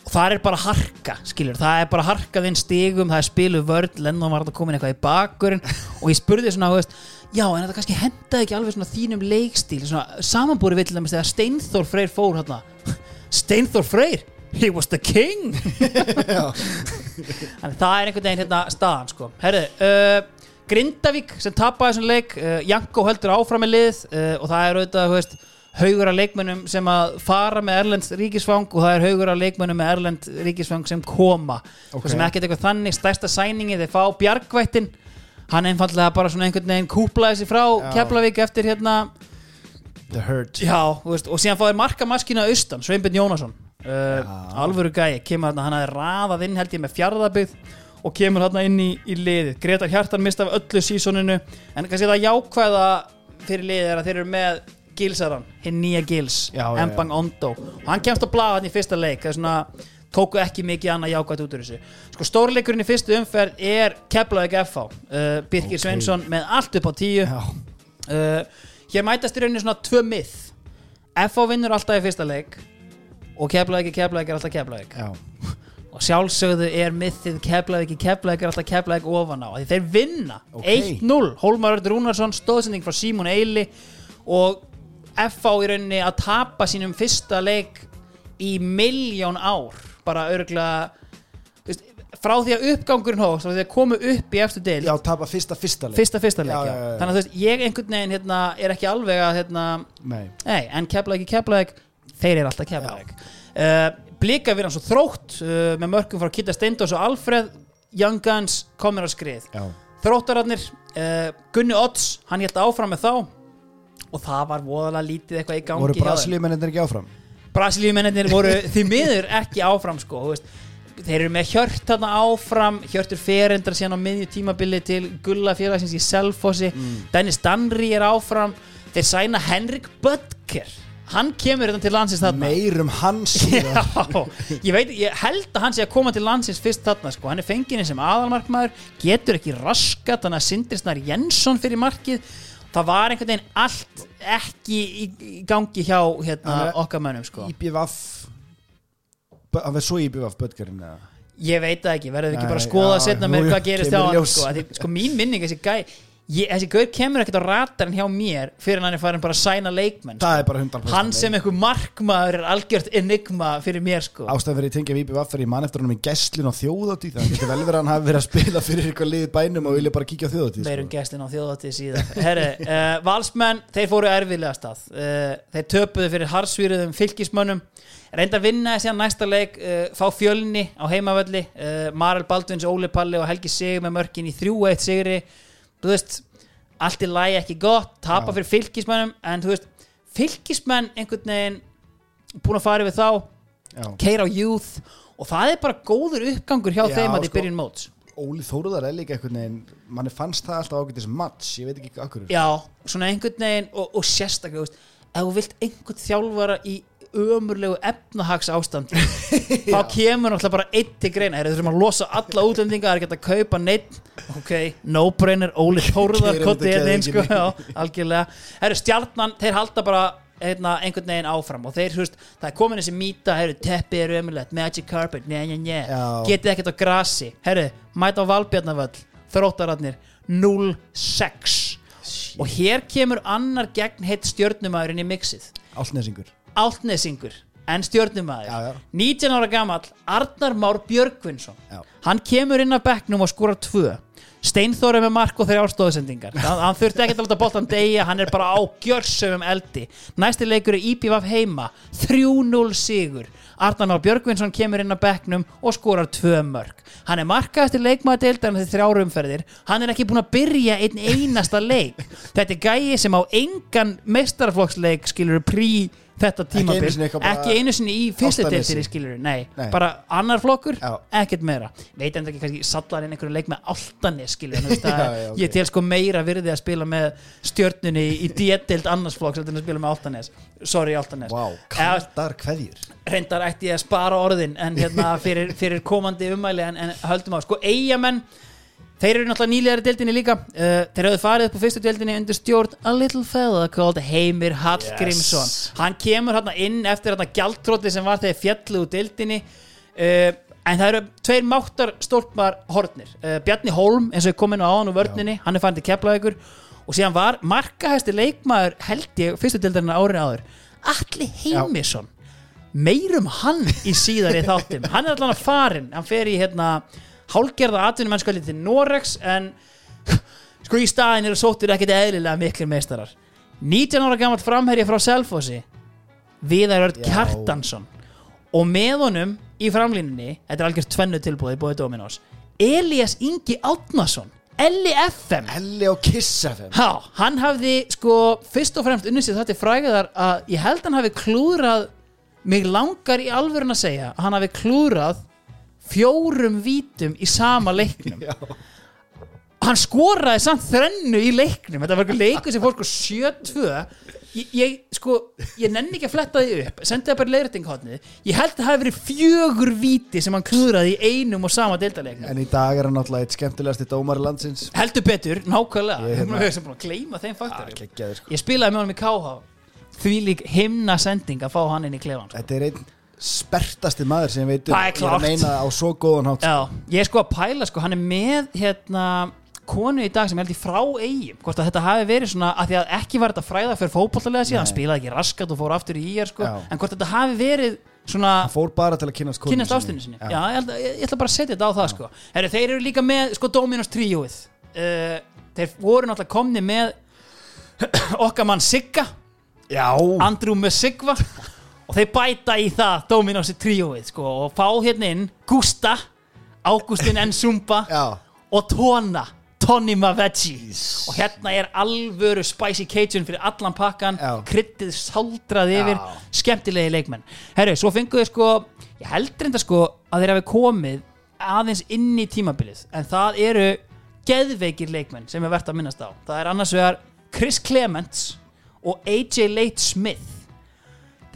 og það er bara harka skilur, það er bara harkað inn stigum það er spiluð vörd, Lennon var að komin eitthvað í bakurinn og ég spurði svona veist, já en þetta kannski hendaði ekki alveg svona þínum leikstíl, svona samanbúri við til dæmis þegar Steinþór Freyr fór hérna Steinþór Freyr he was the king. Þannig það er einhvern veginn hérna staðan sko. Herðu, uh, Grindavík sem tapaði þessum leik uh, Janko heldur áfram með lið uh, og það er auðvitað, þú veist haugur af leikmönnum sem að fara með Erlends ríkisfang og það er haugur af leikmönnum með Erlend ríkisfang sem koma Ok. okay. sem ekkert eitthvað þannig, stærsta sæningi þeir fá bjargvættin hann einfallega bara svona einhvern veginn kúplaði sig frá Já. Keflavík eftir hérna The Hurt Já, veist, og síðan fáið marka maskina austan, Sveinbjörn Jónasson uh, alvöru gæi, kemur hann hann hafði raðað inn held ég með fjárðabygð og kemur hann inn í, í liðið Gretar Hjartar mista af öllu sísoninu en kannski það jákvæða fyrir liðið er að þeir eru með Gilsaran, hinn nýja Gils Embang Ondo. Og hann kemst á blaða hann í fyrsta leik það er svona, tóku ekki mikið annað jákvæð út úr þessu. Sko stórleikurinn í fyrstu umferð er Keflavík FH uh, Birkir Ok. Sveinsson með allt upp á tíu. Uh, hér mætast í rauninni svona tvö mið. FH vinnur alltaf í fyrsta leik og Keflavík Keflavík er alltaf Keflavík. Og sjálfsögðu er miðið Keflavík Keflavík er alltaf Keflavík ofan á því þeir vinna. Ok. 1-0 Hólmar Örður Rúnarsson stóðsending frá Símon Eili og FH í rauninni að tapa sínum fyrsta leik í miljón ár. Bara örgulega frá því að uppgangurinn hófst frá því að komu upp í eftir deil já, tapa fyrsta fyrsta leik. Fyrsta fyrsta leik Já, já, já, þannig að þú veist, ég einhvern veginn hérna, er ekki alveg að hérna, Nei, nei, en Keflavík Keflavík þeir eru alltaf Keflavík. Uh, Blika við hann svo þrótt uh, með mörgum frá Kitta Steindós og Alfreð Young Guns komir á skrið. Já, þróttararnir, uh, Gunni Odds hann hélt áfram með þá og það var voðalega lítið eitthvað í gangi voru brasilíumennir ekki áfram? Brasilíumennir voru því miður ekki áfram sko, þeir eru með hjört þarna áfram. Hjörtur ferendar síðan á miðju tímabili til Gulla félagsins í Selfossi. Dennis Danri er áfram. Þeir sæna Henrik Böttger. Hann kemur hérna til landsins þarna. Meirum hans. Já, ég veit, ég held að hann sé að koma til landsins fyrst þarna sko, hann er fenginni sem aðalmarkmaður getur ekki raskat, þannig að Sindri Snar Jensson fyrir markið það var einhvern veginn allt ekki í, í gangi hjá hérna, Hann er- okkar mönnum sko. IBVF Hann verð svo IBVF Böttgerinn eða? Ég veit það ekki, verður ekki bara að Nei, skoða já, setna jú, með jú, hvað gerist hjá kemur í hann ljós. sko, að því, sko mín minning þessi gæ ég, þessi gaur kemur ekkert á ratarinn hjá mér fyrir hann er farin bara að sæna leikmenn Það sko. er bara 100% hann sem einhver markmaður er algjört enigma fyrir mér sko. Ástæð fyrir ég tengja IBVF fyrir ég man eftir hann í gæslin á þjóðatíð Það getur vel verið að hann hafi verið að spila fyrir eitthvað liðið bænum og vilja bara kíkja á meirum sko. gestin á þjóðatíð síðan. Herri, uh, Valsmenn, þeir fóru erfiðlega stað. Uh, þeir töpuðu fyrir harsvíruðum fylgismönnum reynda að vinna síðan næsta leik uh, fá fjölni á heimavelli. Uh, Marel Baldvins, Óli Palli og Helgi Sig með mörkin í 3-1 sigri þú veist allt í lagi ekki gott, tapa fyrir fylgismennum en þú veist, fylgismenn einhvern veginn búin að fara yfir þá Já. keira á youth og það er bara góður uppgangur hjá Já, þeim að þið sko. byrjun móts Óli Þóruðar er líka einhvern veginn manni fannst það alltaf ágætis match ég veit ekki akkur Já, svona einhvern veginn og, og sérstaklega, þú veist, ef þú vilt einhvern þjálfara í ömurlegu efnahags ástandi þá kemur náttúrulega bara einn til greina. Þeir þurfum að losa alla útlendinga það er ekki að kaupa neitt ok, no brainer, Óli inn sko, algjörlega. Eru stjarnan, þeir halda bara heitna, einhvern veginn áfram og þeir, þú veist, það er komin þessi mýta, herru, teppi er ömurlegt magic carpet, njæ, njæ, njæ Já. getið ekkert á grasi, herru, mæta á Valbjarnavöll, þróttararnir 0-6 og hér kemur annar gegn heitt stjörnumæðurinn í mixið. Áltnesingur Áltnesingur en já. 19 ára gamall Arnar Már Björgvinsson. Já. hann kemur inn á bekknum og skorar tvö. Steinþóri með mark og þrjár stóðsendingar hann, þurfti ekki að láta boltan deyja hann er bara á gjörsöfum eldi. Næsti leikur er IPVF heima 3-0 sigur. Arnar Már Björgvinsson kemur inn á bekknum og skorar tvö mörg hann er markað eftir leikmaða deildarinn þegar þrjár umferðir. Hann er ekki búin að byrja einn einasta leik. Þetta er gæi sem á engan meistarflokksleik skilur prí þetta tímabil einu sinni eitthvað bara ekki einu sinni í fyrstu Álftanesi. deildir skilur nei, Nei. bara annar flokkur Já. ekkert meira veit enda ekki kannski sallar inn einhverju leik með Altanes skilur en þú veist að Já, já, ok. ég tel sko meira virði að spila með stjörnunni í D-deild annars flokks en að spila með Altanes sorry Altanes Vá, Eða, kaldar kveðjur reyndar ætti ég að spara orðin en hérna fyrir, fyrir komandi umæli en, en höldum á, sko eigamenn þeir eru náttúrulega nýlegar í deildinni líka. Uh, þeir hafðu farið upp á fyrstu deildinni undir stjórn a little fella called Heimir Hallgrímsson. Yes. hann kemur hérna inn eftir hérna gjaldtróti sem var þegar fjallu úr deildinni. Uh, en það eru tveir máttar stólpar hornir uh, Bjarni Holm eins og ég kom inn á án úr vörninni hann er farin til Keflavíkur. Og síðan var markahæsti leikmaður held ég fyrstu deildarinn árið áður Atli Heimisson. Meirum hann í síðari þáttum. Hann er allan að farin, hann fer í hérna hálgerða atvinnumennskvæli til Norex en sko í staðin eru sóttir ekkert eðlilega miklir meistarar. 19 ára gammal framherja frá Selfossi Viðar Örd. Kjartansson. Og með honum í framlínunni þetta er algjörst tvennu tilbúið búið Dominos Elias Ingi Átnason LFM Elli og Kiss FM Já, hann hafði sko fyrst og fremst unnið sér þetta fræðar að ég held hann hafi klúðrað mig langar í alvörun að segja hann hafi klúðrað fjórum vítum í sama leiknum. Hann skoraði samt þrennu í leiknum. Þetta var eitthvað leikur sem fór sko 7-2 ég, ég sko ég nenni ekki að fletta því upp. Sendi það bara leiðrættinghotnið ég held að það hafi verið fjögur víti sem hann klúðraði í einum og sama deildaleiknum En í dag er hann náttúrulega eitt skemmtilegasti dómari landsins. Heldur betur, nákvæmlega. Ég ég hérna- búin að gleyma þeim faktorum. Ah, sko. Ég spilaði með honum í KH Því lík himna sending að fá hann inn í klefan sko. Þetta er einn spertasti maður sem ég veit um. Það er Ég er að meina á svo góðan hátt Já, ég er sko að pæla sko, Hann er með hérna konu í dag sem ég held í frá eigum hvort að þetta hafi verið svona að því að ekki var þetta fræða fyrir fótbollalega síðan, hann spilaði ekki raskat og fór aftur í íjar sko, Já. en hvort þetta hafi verið svona Hann fór bara til að kynast konunni kynast ástinni sinni. Já, ég, ætla, ég, ætla bara að setja þetta á það sko. Heru, þeir eru líka með sko Dominos tríóið. Uh, þeir voru náttúrulega komni með okkar mann Sigga. Já, Andrew með Sigva og þeir bæta í það Dominos tríóið sko, og fá hérna inn Gústa Ágústin N. Zumba já. og Tona Tony Mavechi og hérna er alvöru spicy cajun fyrir allan pakkan kryttið saldrað yfir skemmtilegi leikmenn. Herru, svo fenguðu sko ég heldur enda sko að þeir hafi komið aðeins inn í tímabilið en það eru geðveikir leikmenn sem er verðt að minnast á. Það er annars vegar Chris Clements og AJ Late Smith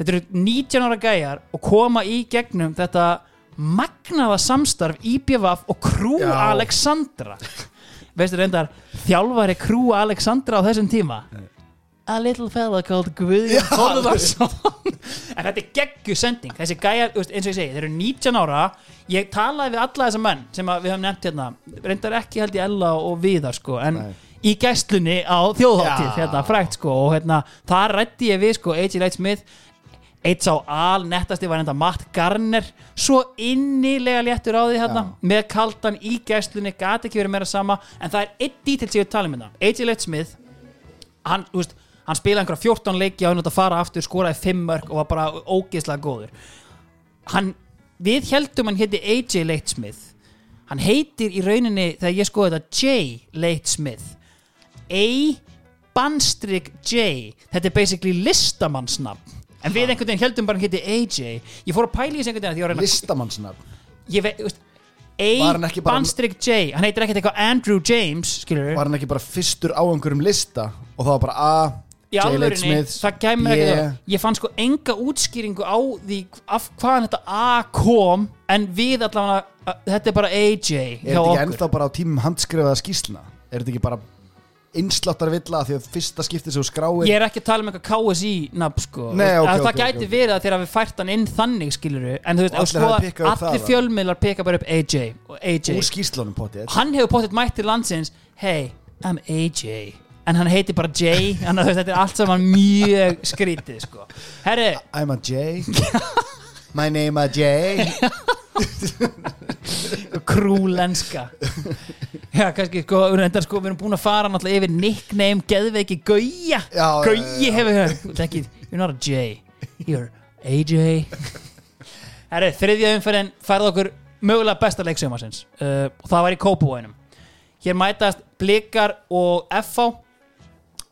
þetta eru 19 ára gæjar og koma í gegnum þetta magnaða samstarf IBVF og Krú Já. Alexandra veistu reyndar þjálfari Krú Alexandra á þessum tíma a little fella called Guðjón Þorðarsson en þetta er geggju sending þessi gæjar, þú veist, eins og ég segi, þeir eru 19 ára ég talaði við alla þessa menn sem að við höfum nefnt hérna, reyndar ekki held ég Ella og Viðar sko, en Nei. í gæstlunni á þjóðháttíð, Já. hérna, frækt sko og hérna, þar rætti ég við sko A.J. Light Smith eitt sá al nettasti var enda Matt Garner. Svo innilega léttur á því hérna, með kaldan í gæstlunni gati ekki verið meira sama, en það er eitt dítil sem ég tala um hérna, A.J. Light Smith hann, veist, hann spilaði einhverja 14 leiki á hann að fara aftur, skoraði 5 mörg og var bara ógeðslega góður. Hann, við heldum hann héti AJ Leightsmith hann heitir í rauninni þegar ég skoði þetta J. Leightsmith A Banstrik J þetta er basically listamannsnafn en við einhvern veginn heldum bara hann heiti AJ ég fór að pæla í þessu einhvern veginn listamannsnafn ég veit, veist, Var hann A ekki bara- Banstrik J. Hann heitir ekkert eitthvað Andrew James skilur var hann ekki bara fyrstur á einhverjum lista? Og það var bara A í J. Late alvörinni, Smith það kemur ekki ég fann sko enga útskýringu á því af hvaðan þetta A kom en við allavega þetta er bara AJ er hjá þetta ekki okkur. ennþá bara á tímum handskrifaða skýslna er þetta ekki bara innsláttar villa því að fyrsta skiptið sem þú skráir Ég er ekki að tala um eitthvað KSI nafn sko. Nei, ok, Að ok, Það ok, gæti ok. verið að þeir hafi fært hann inn þannig skiluru En þú veist, Og allir hafi skoða- pikkað upp það, allir va? fjölmiðlar peka bara upp AJ og AJ úr skýslunum potið Hann hefur potið mætt til landsins Hey, I'm AJ En hann heiti bara J Þannig að þú veist, þetta er allt saman mjög skrítið sko. Herri, I'm a J. My name a J krúlenska. Já, kannski sko, við erum, sko, við erum búin að fara náttúrulega yfir nickname, geðveiki Gauja. Gauji hefur ert ekki, you're not a J You're AJ Herri, þriðja umferðin færði okkur mögulega besta leiksjömarsins uh, og það var í Kópavóinum Hér mætast Blikar og FH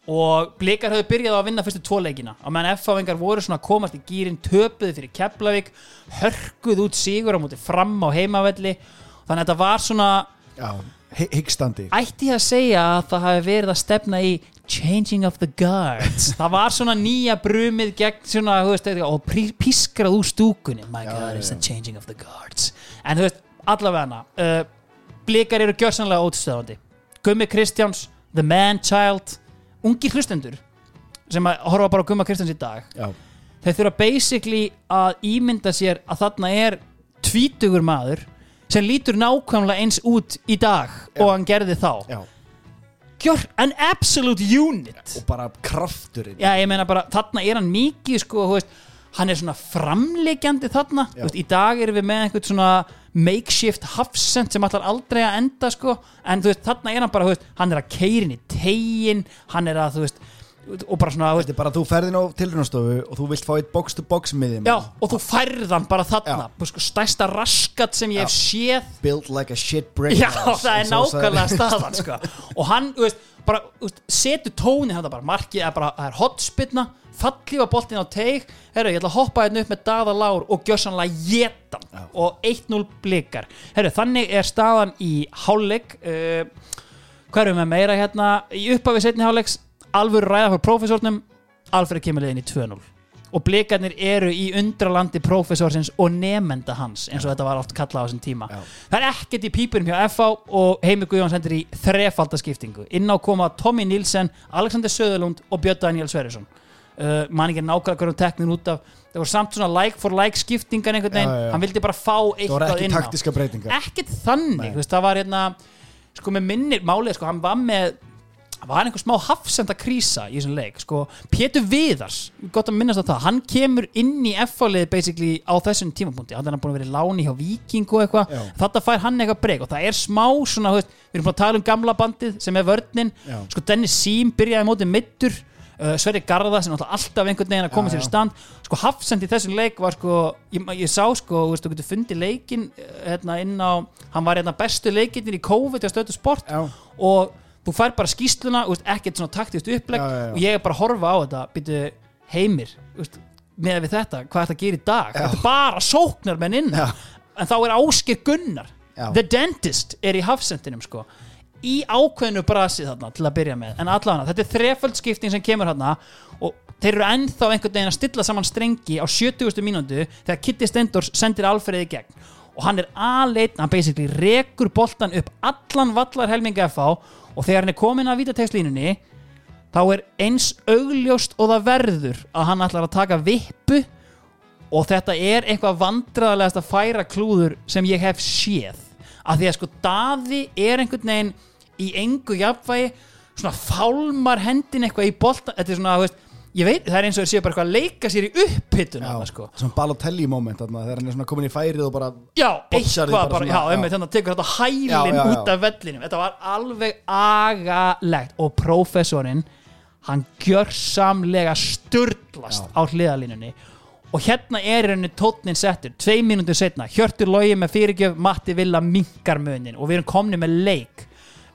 og Blikar höfðu byrjað á að vinna fyrstu tvo leikina. Og meðan FH-vingar voru svona komast í gýrin töpuðu fyrir Keflavík hörkuð út sigur á móti fram á heimavelli. Þannig að þetta var svona hyggstandi. Ætti ég að segja að það hafi verið að stefna í changing of the guards. Það var svona nýja brumið gegn svona, þú veist, og pískrað úr stúkunni. My god, it's the changing of the guards. En þú veist, allavega uh, blikar eru gjörsanlega ótstöðandi Gummi Kristjáns, the man child ungir hlustendur sem að horfa bara á Gumma Kristjáns í dag Já, þeir þurfa basically að ímynda sér að þarna er tvítugur maður sem lítur nákvæmlega eins út í dag og hann gerði þá. Já. Gjör, an absolute unit. Og bara krafturinn. Já ég meina bara þarna er hann mikið sko, þú veist, hann er svona framleikjandi þarna Já. Veist, í dag erum við með einhvern svona makeshift hafsend sem allar aldrei að enda sko. en veist, þarna er hann bara veist, hann er að keirin í tegin hann er að þú veist og bara svona, Þetta er bara að þú ferðin á tilrunastofu og þú vilt fá eitt box to box miðjum Já, og þú færð hann bara þarna Já. sko, stærsta raskat sem ég hef séð Built like a shit brick Já, það er nákvæmlega staðan sko. og hann, þú veist, bara þú veist, setur tóni þetta bara, markið er bara það er hotspinna, fallið var boltin á teig. Herru, ég ætla að hoppa hérna upp með Daða Lár og gjössanlega getan og 1-0 blikar. Herru, þannig er staðan í hálfleik. Uh, erum við með meira hérna? Í upphafi setni hálfleiks alvöru ræða fyrir prófessornum. Alfred kemur liðin í 2-0 og blikarnir eru í undralandi prófessorsins og nemenda hans eins og þetta var oft kallað á þessum tíma. Já. það er ekkert í pípunum hjá FH og Heimi Guðjón sendir í þrefaldaskiptingu. Inn á koma Tommy Nilsen, Alexander Söðurlund og Björn Daniel Sverrisson. Uh, man ekki nákvæmlega hverjum teknin út af það voru samt svona like for like skiptingar einhvern veginn, Já, já, já. hann vildi bara fá Það voru eitthvað ekki inn á. taktiska breytingar. Ekkert þannig, veist, það var hérna sko með minnir málið, sko, hann var með það var einhver smá hafsenda krísa í þessum leik, sko, Pétur Viðars gott að minnast á það, hann kemur inn í F-fálið basically á þessum tímapunkti. Hann er búin að vera í láni hjá Viking og eitthvað. Þetta fær hann eitthvað breyk og það er smá svona, veist, við erum búin að tala um gamla bandið sem er vörninn, Já. sko Dennis Sím byrjaði mótið middur Uh, Sverri Garða sem alltaf einhvern veginn að koma sér í stand. Sko Hafsend í þessum leik var sko ég, ég sá sko, veist, þú getur fundið leikin hérna inn á, hann var hérna bestu leikinnir þú fær bara skýsluna veist, ekkert svona taktist upplegg Já, já, og ég er bara að horfa á þetta býtu heimir veist, með við þetta, hvað er þetta að gera í dag? Þetta er bara sóknar menn inn en þá er Áskir Gunnar. The Dentist er í Hafsendinum sko í ákveðinu brasi þarna til að byrja með. En allavega, þetta er þreföldskipting sem kemur þarna og þeir eru ennþá einhvern veginn að stilla saman strengi á 70. mínútu þegar Kitty Stendors sendir Alfreð í gegn. Og hann er aðleitt, hann basically rekur boltan upp allan vallar helminga FH og þegar hann er komin að vítatekslínunni þá er eins augljóst og það verður að hann ætlar að taka vippu og þetta er eitthvað vandræðalegast að færa klúður sem ég hef séð. Að því að sko Daði er einhvern veginn í engu jafnvægi svona fálmar hendin eitthvað í bolta þetta er svona, þú veist, ég veit, það er eins og þeir séu bara eitthvað að leika sér í upphittun já, þarna, sko. svona Balotelli moment þarna, þegar hann er svona komin í færið og bara Já, Boxar eitthvað því bara bara, svona, já, já. einmitt, þannig að tekur þetta hælinn Já, já, já. út af vellinum þetta var alveg agalegt og prófessorinn hann gjörsamlega sturlast á hliðalínunni og hérna er rauninni tótnin settur tvei mínútur setna, Hjörtur Lógi með fyrirgjöf Matti Villa minkar munin og við erum komni með leik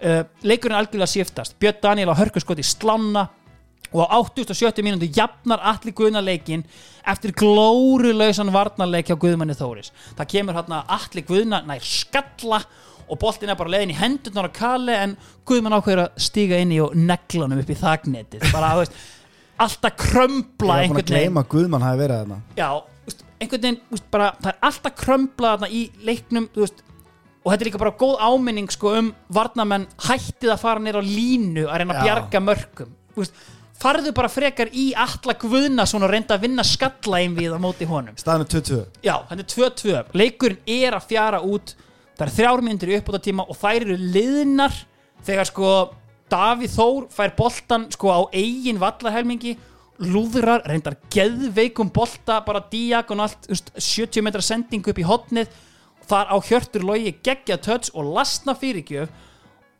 uh, leikurinn algjörlega shiftast Björn Daniel á hörkurskoti slána og á 87. mínútu jafnar allir Guðna leikin eftir glórulausan varnarleik hjá Guðmanni Þóris það kemur hérna allir Guðna nær skalla og boltin er bara leiðin í hendurnar á Kale en Guðmann ákveður að stíga inn í og negla honum upp í þagnetið bara, veist, alltaf krömbla Ég var að gleyma að Guðmann hafi verið þarna já, einhvern veginn veist, bara, það er alltaf krömbla þarna í leiknum veist, og þetta er líka bara góð áminning sko, um varnamenn hættið að fara nýra á línu að reyna að Já. bjarga mörgum veist, farðu bara frekar í alla guðna svona reynda að vinna skalla einvið á móti honum. Staðan er 22 Já, þetta er 2-2 Leikurinn er að fjara út. Það er þrjár myndir í uppbúta tíma og þær eru liðnar þegar sko Davíð Þór fær boltan sko á eigin vallarhelmingi. Lúðrar, reyndar geðveikum bolta, bara diagonalt þú veist, 70 metra sending upp í hotnið þar á hjörtur logi geggja töts og lasna fyrirgjöf.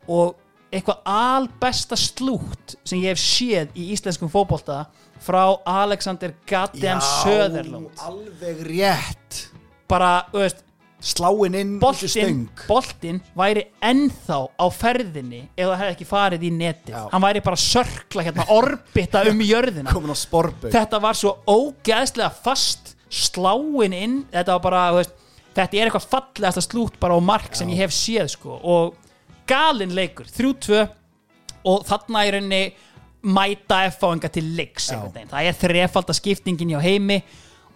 Og eitthvað albesta slútt sem ég hef séð í íslenskum fótbolta frá Alexander Goddamn Söderlund. alveg rétt. Bara, þú veist, Sláin inn boltinn stöng. boltinn væri ennþá á ferðinni ef það hefði ekki farið í netið. Já. hann væri bara sörkla hérna orbita um jörðina. Þetta var svo ógeðslega fast sláin inn. Þetta var bara, veist, þetta er eitthvað fallegasta slút bara á mark sem ég hef séð sko. og galinn leikur 3-2 og þarna í rauninni mæta F-fáinga til leiks það er þrefalda skiptingin hjá heimi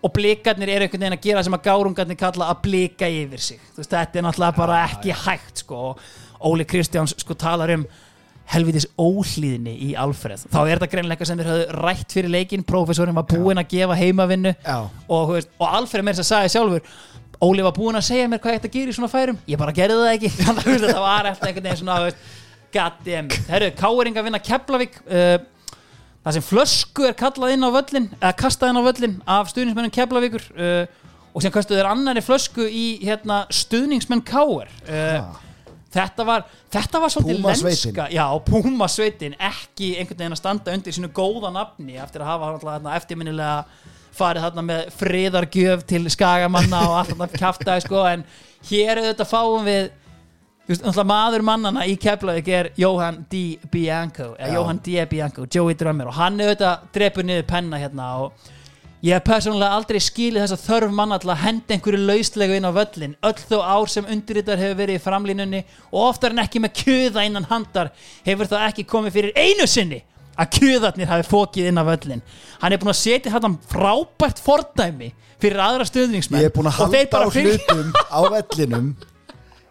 og blikarnir eru einhvern veginn að gera sem að gárungarnir kalla að blika yfir sig. Veist, þetta er náttúrulega bara ekki hægt sko. og Óli Kristjáns sko talar um helvitis óhlýðni í Alfreð. Þá er þetta greinleika sem þeir höfðu rætt fyrir leikin prófessorinn var búinn að gefa heimavinnu og, og Alfreð mér sem sagði sjálfur Óli var búinn að segja mér hvað ég ætti að gera í svona færum. Ég bara gerði það ekki. Þetta var eftir einhvern veginn svona goddammit, herru, Káering að vinna Keflavík uh, það sem flösku er kallað inn á völlin eða kastað inn á völlin af stuðningsmennum Keflavíkur uh, og sem kastuð er annari flösku í hérna, stuðningsmenn Káer uh, þetta var þetta var svolítið Púmasveitin. lenska. já, Púma sveitin, ekki einhvern veginn að standa undir sínu góða nafni eftir að hafa alltaf, hérna, eftirminnilega farið þarna með friðargjöf til skagamanna og allt þarna kjaftaði sko, en hér auðvitað fáum við veist, maður mannana í Keflavík er Johan D. Bianco eða. Johan D. Bianco, Joey Drömmir og hann auðvitað drepur niður penna hérna og ég hef persónulega aldrei skilið þess að þörf manna til að henda einhverju lauslegu inn á völlin öll þó ár sem undirritar hefur verið í framlínunni og oftar en ekki með kjöða innan handar hefur það ekki komið fyrir einu sinni að kjöðarnir hafi fókið inn á völlin hann er búin að setja þetta frábært fordæmi fyrir aðra stöðningsmenn Ég er búin að halda á fylgja- hlutum á vellinum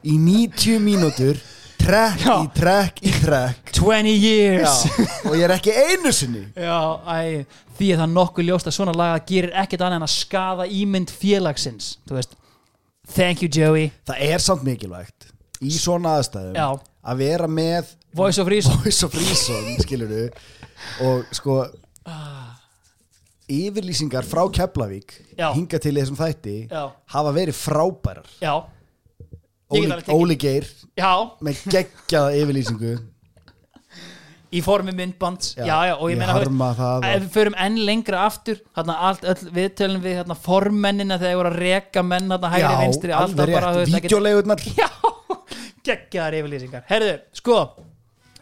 í 90 mínútur trekk í trekk í trekk. 20 years. Já, og ég er ekki einu sinni. Já, æ, því er það nokkuð ljóst að svona laga gerir ekkert annað en að skaða ímynd félagsins. Thank you Joey. Það er samt mikilvægt í svona aðstæðum Já. að vera með voice of reason. Voice of Reason skilur og sko yfirlýsingar frá Keflavík Já. hinga til í þessum þætti Já. hafa verið frábærar. Já, Ég get Óli, alveg tekið- Óli Geir já, með geggjaða yfirlýsingu. Í formi myndbands. Já, Já, og ég, ég meina þú veist, harma það ef við förum enn lengra aftur þarna allt, öll, við tölum við þarna, formennina þegar þeir voru að reka menn þarna hægri vinstri alltaf bara, þú veist, ekkert- vídeolegurnar Já, geggjaðar yfirlýsingar. Herðu, sko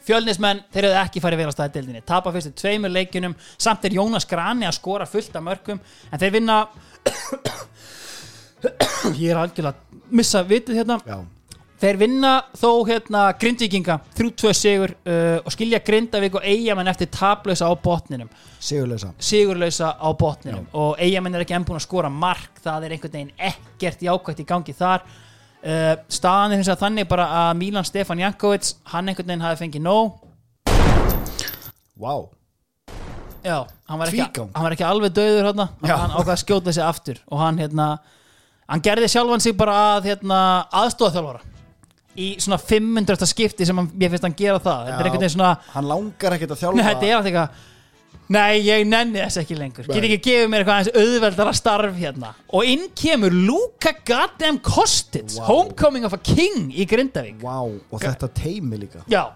Fjölnismenn, þeir hefðu ekki farið vel að staði deildinni Tapa fyrstu tveimur leikjunum. Samt er Jónas Grani að skora fullt af mörgum En þeir vinna Ég er algjörlega að missa vitið hérna. Já, Þeir vinna þó hérna Grindvíkinga. 3-2 sigur uh, og skilja Grindavík og Eyjamenn eftir tablausa á botninum. Sigurlösa sigurlausa á botninum. Og Eyjamenn er ekki enn búin að skora mark. Það er einhvern veginn ekkert jákvægt í gangi þar uh, staðan er hins vegar þannig bara að Milan Stefan Jankovic hann einhvern veginn hafi fengið nóg. Vá, já, hann var ekki, hann var ekki alveg döður Já. hann ákvað að skjóta sig aftur og hann hérna hann gerði sjálfan sig bara að hérna, aðstofþjálfara í svona 500. skipti sem hann, ég finnst hann gera það. Svona hann langar ekkert að Nei, þjálfa þetta er alltaf eitthvað Nei, ég nenni þess ekki lengur. Get ekki gefið mér eitthvað aðeins auðveldara starf hérna. Og inn kemur Luka goddamn Kostic Vá. Homecoming of a King í Grindavík. Vá, og þetta teimi líka. Já,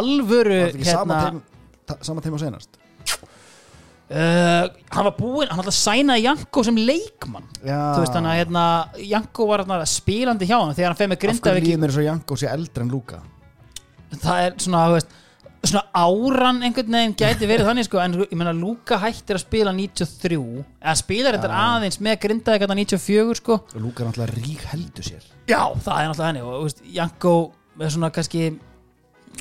alvöru Var þetta ekki hérna sama teimi á senast uh, Hann var búinn, hann alltaf sænaði Janko sem leikmann. Já. Þú veist hann að hérna Janko var hérna spilandi hjá hann Þegar hann fer með Af hverju Grindavík líður mér svo Janko sé eldri en Luka? Það er svona, þú veist svona áran einhvern veginn gæti verið þannig sko, en ég meina Luka hættir að spila 93, eða spilar þetta aðeins með grindaði gæta 94 sko. Og Lúka er náttúrulega rík heldur sér. Já, það er náttúrulega henni og veist, Janko er svona kannski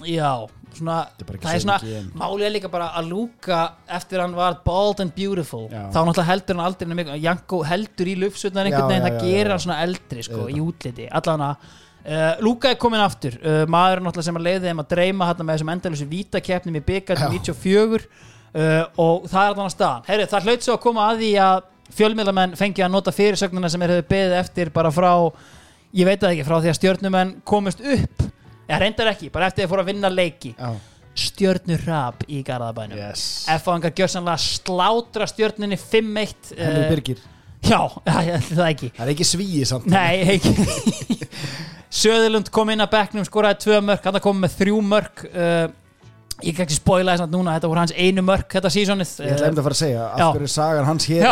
já, svona Þetta er það er svona, málið er líka bara að Luka eftir hann var bald and beautiful Já. þá náttúrulega heldur hann aldrei Janko heldur í lufsutnar einhvern veginn, það já, gerir hann svona eldri sko, Auðvitað. í útliti, allan að Uh, Luka er komin aftur. Uh, maður náttúrulega sem að leiði þeim að dreyma hérna með þessum endalösu vítakeppnum í byggat Já. 94 uh, og það er að staðan. Heyri, það hlaut svo að koma að því að fjölmiðlamenn fengi að nota fyrirsögnuna sem er hefur beðið eftir bara frá ég veit það ekki, frá því að stjörnumenn komist upp. Eða reyndar ekki, bara eftir að þeir fóru að vinna leiki. Já, stjörnurrap í Garðabænum. Yes. F-fangar gjörsanlega slátra stjörnunni 5-1 Henrik uh, Birgir. Já, það ekki. Það er ekki svíi samt. Nei, ekki Söðurlund kom inn að bekknum, skoraði tvö mörk hann kom með þrjú mörk. Uh, ég kan ekki spoila þess að núna þetta voru hans einu mörk þetta sísonið Ég ætla einmitt að fara að segja. Af hverju er sagan hans hér Já.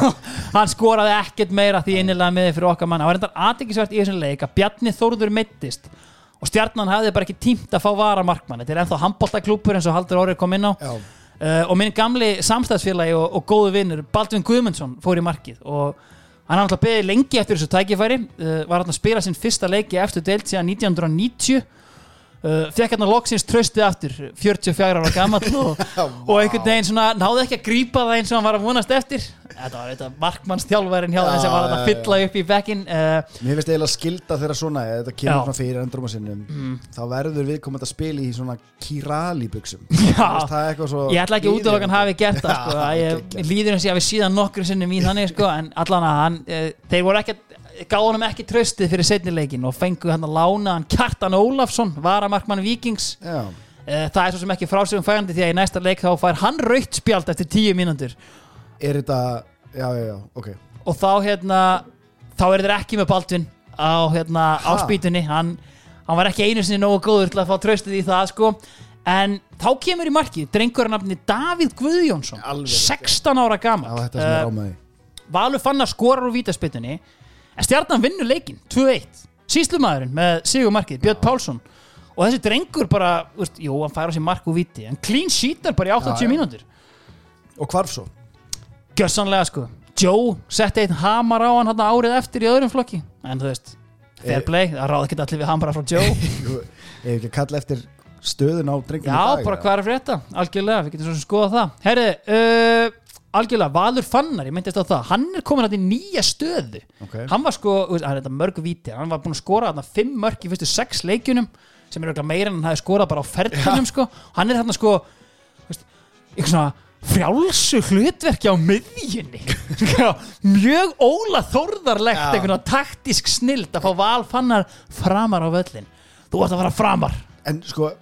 hann skoraði ekkert meira því innilega miði fyrir okkar mann það var reyndar aðeinsvært í þessum leik að Bjarni Þórður meittist og stjarnan hafði bara ekki tímt að fá vara markmann þetta er ennþá handbóltaklúpur eins og Haldur Órið kom inn á. Uh, og minn gamli samstæðsfélagi og, og góðu vinnur Baldvin Guðmundsson fór í markið og hann har náttúrulega beðið lengi eftir þessu tækifæri. Uh, var hann að spila sinn fyrsta leiki eftir deilt síðan 1990 uh, fekk hann að loksins tröstið aftur 44 ára gammal og, og einhvern veginn svona náði ekki að grípa það eins og hann var að vonast eftir þetta var þetta markmannstjálfærin hjá þeim sem var að fylla upp í bekkin uh, mér finnst eiginlega skilda þeirra svona Þetta kemur svona fyrir endurum að sinnum Mm. Þá verður viðkomandi að spila í svona Kirali buksum ég ætla ekki út af að hann hafi gert það sko. Að ég, líður eins og ég hafi síðan nokkur sinnum í þannig sko. en allan að hann uh, þeir voru ekki gáði honum ekki tröstið fyrir setni leikin og fengu hann að lána hann Kjartan Ólafsson, varamarkmann Víkings. Já, uh, það er svo sem ekki frásögum fægandi því að í næsta leik þá fær hann rautt spjald eftir tíu mínútur. Er þetta Já, já, já, ok. Og þá hérna þá er þeir ekki með Baldvin á, hérna, á spýtunni. Hann, hann var ekki einu sinni nógu góður til að fá tröstið í það sko. En þá kemur í markið drengur að nafni Davíð Guðjónsson Alveg 16 ára gammal þetta ámaði Valur fann að skora úr vítaspytunni en stjarnan vinnur leikin 2-1 síslumæðurinn með sigurmarkið Björn Pálsson. Og þessi drengur bara, veist, jú, hann færa sér mark úr víti en clean sheetar bara í 80 Já, já. mínútur. Og hvarf svo? Gjössanlega sko. Joe setti einn hamar á hann árið eftir í öðrum flokki. En þú veist, fair Eh. play það ráði ekki allir við hamara frá Joe. Jú, Ef ekki að kalla eftir stöðun á drengum Já, bara hvað er að frétta, algjörlega, við getum svo sem skoða það. Herri, uh, algjörlega, Valur Fannar, ég myndist á það Hann er komin hætti í nýja stöðu okay. Hann var sko, hann er þetta mörg víti Hann var búin að skora þarna fimm mörg í fyrstu sex leikjunum sem er örugglega meira en hann hefði skorað bara á ferðinum sko. Hann er þarna sko veist, eitthvað svona frjálsu hlutverki á miðjunni Sko, mjög óla þórðarlegt Já. einhvern taktísk snild að fá Val Fannar framar á völlin Þú ert að fara framar En sko,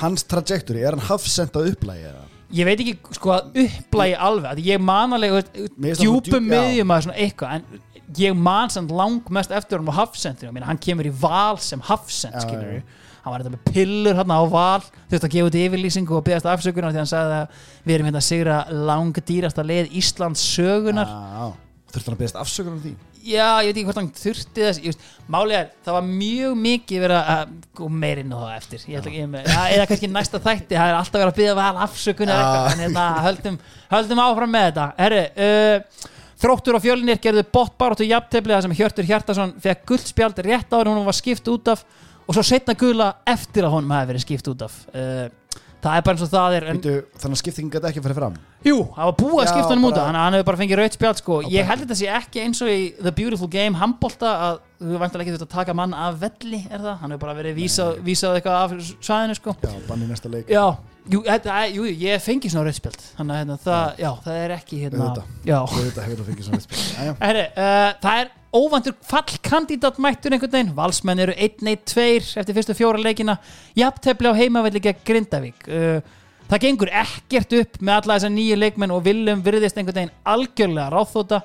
hans trajektori, er hann hafsend á upplægi eða? Ég veit ekki sko að upplægi alveg að ég man alveg djúpum miðjum að svona eitthvað en ég man samt langmest eftir hann á hafsendinu, hann kemur í val sem hafsend, skilur já. hann var þetta með pillur hann á val þurfti að gefa út yfirlýsingu og beðast afsökunar því hann sagði að við erum hérna að sigra langdýrasta leið Íslands sögunar Já, þurfti hann að beðast afsökunar um því? Já, ég veit ekki hvort hann þurfti þess er, það var mjög mikið verið að og meirinn og það eftir. Ekki, með, ja, eða kannski næsta þætti það er alltaf verið að byggja val afsökunar eitthvað, en hérna, höldum, höldum áfram með þetta. Herru, uh, þróttur og fjölinir gerðu bóttbaróttu jafntefli það sem Hjörtur Hjartarsson fekk guldspjald rétt áður hún var skipt út af og svo setna gula eftir að honum hafi verið skipt út af. Uh, það er bara eins og það er en, Býtu, Þannig að skiptingin gæti ekki að fara fram? Jú, það var búið að skipta hann út bara- Þannig að hann hefur bara fengið raut spjald sko. Á Ég held þetta sé ekki eins og í The Beautiful Game handbolta að þú vantilega ekki þurft að taka mann af velli er það, hann hefur bara verið vísað, vísað eitthvað af svæðinu sko. Já, banni næsta leik. Já, jú, þetta, jú, ég fengi svona raut spjald Þannig að hérna, það, já, það er ekki hérna, já. Að hefur það fengið svona Jæja. Herri, uh, það er óvandur fallkandidat mættur einhvern veginn. Valsmenn eru 1-1-2 eftir fyrstu fjóra leikina. Jafntefli á heimavelli gegn Grindavík. Uh, Það gengur ekkert upp með alla þessar nýju leikmenn og Willum virðist einhvern veginn algjörlega ráþóta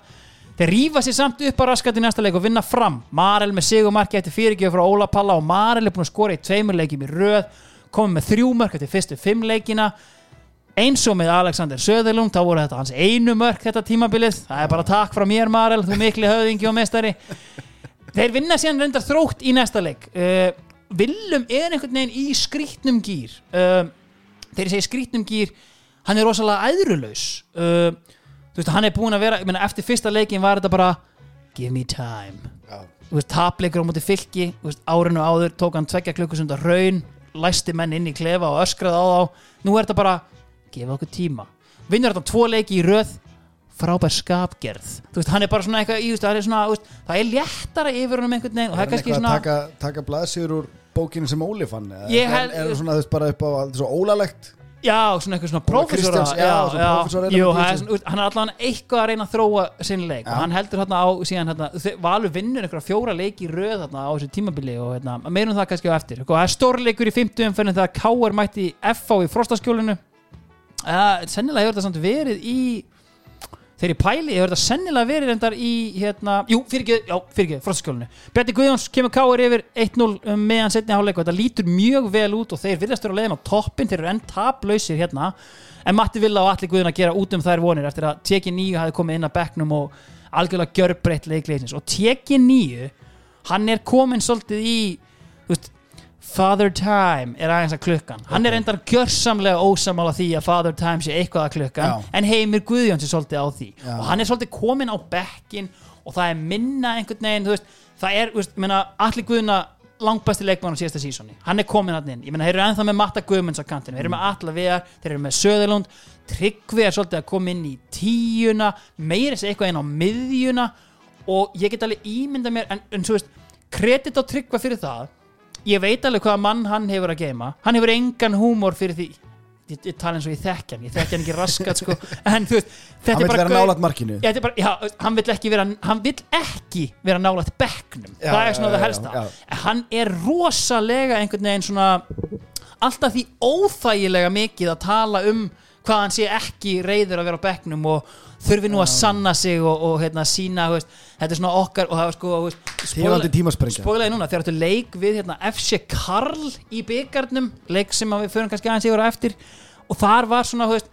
Þeir rífa sér samt upp á raskat í næsta leik og vinna fram. Marel með sigumarki eftir fyrirgjöf frá Óla Palla og Marel er búin að skora í tveimur leikjum í röð komið með þrjú mörk eftir fyrstu fimm leikina. Eins og með Alexander Söðurlund þá voru þetta hans einu mörk þetta tímabilið. Það er bara takk frá mér Marel, þú mikli höfðingi og mestari þeir vinna síðan reyndar þrótt í næsta leik. Uh, Willum er einhvern veginn í skrýtnum gýr uh, þegar ég segi skrýtnum gýr hann er rosalega æðrulaus. Uh, þú veist, hann er búin að vera ég meina, eftir fyrsta leikin var þetta bara give me time. Veist, tapleikur á móti fylki árinu áður tók hann tveggja klukkusunda raun læsti menn inn í klefa og öskraði á þá. Nú er þetta bara, gefa okkur tíma. Vinnur þetta tvo leiki í röð frábær skapgerð. Þú veist, hann er bara svona eitthvað í, það er svona veist, það er léttara yfir honum einhvern veginn og það Er hann kannski svona að taka, taka blaðsýður úr bókinu sem Óli fann er, það svona veist bara upp á er svo ólalegt Já, svona eitthvað svona prófessor Kristjáns, já, svona prófessor element Jú, hann er svona- hann er allavega eitthvað að reyna að þróa sinn leik Já. og hann heldur hérna á síðan hérna, þau- Valur vinnur einhverja fjóra leiki í röð hérna á þessu tímabili og hérna, meirum það kannski á eftir og það er stórleikur í 50 umferðin þegar K.R. mætti FH í frostaskjólinu uh, sennilega hefur þetta samt verið í þegar ég pæli, hefur þetta sennilega verið reyndar í hérna, jú, fyrir ekki, já, fyrir ekki frostaskjólinu, Bjarni Guðjóns kemur K.R. yfir 1-0 um meðan setni háleik og þetta lítur mjög vel út og þeir virðast vera á leiðin á toppin, þeir eru enn taplausir hérna, en Matti Villa og Alli Guðjón að gera út um þær vonir eftir að Teki 9 hafi komið inn að bekknum og algjörlega gjörbreytt leikleisins og Teki 9 hann er komin svolítið í þú veist, Father Time er aðeins að klukkan. Hann er endar gjörsamlega ósamála því að Father Time sé eitthvað að klukkan Já. en Heimir Guðjóns er svolítið á því. Já. og hann er svolítið komin á bekkin og það er minna einhvern veginn veist, það er, veist, meina, allir Guðna langbæsti leikmann á síðasta sísoni hann er komin hann inn, ég meina, þeir eru ennþá með Matta Guðmunds á kantinu, þeir eru með Alla Vegar þeir eru með Söðurlund, Tryggvi er svolítið að koma inn í tíuna meira þess eitthvað inn á miðjuna. Og ég get alveg ímynda mér en, en svo veist, kredit á Tryggva fyrir það ég veit alveg hvaða mann hann hefur að geima hann hefur engan húmor fyrir því. Ég, ég tala eins og ég þekki hann, ég þekki hann ekki raskat sko. en þú veist, hann vil vera nálat markinu. Er bara, já, hann vill ekki vera vera nálægt bekknum. Já, það er svona já, það helsta. hann er rosalega einhvern veginn svona alltaf því óþægilega mikið að tala um hvað hann sé ekki reyður að vera á bekknum og þurfi nú að sanna sig og, og hérna sína þú veist, þetta er svona okkar og það var sko þú spólaði núna þegar þetta leik við hérna, FC Karl í byggarnum leik sem við förum kannski aðeins yfir á eftir og þar var svona þú veist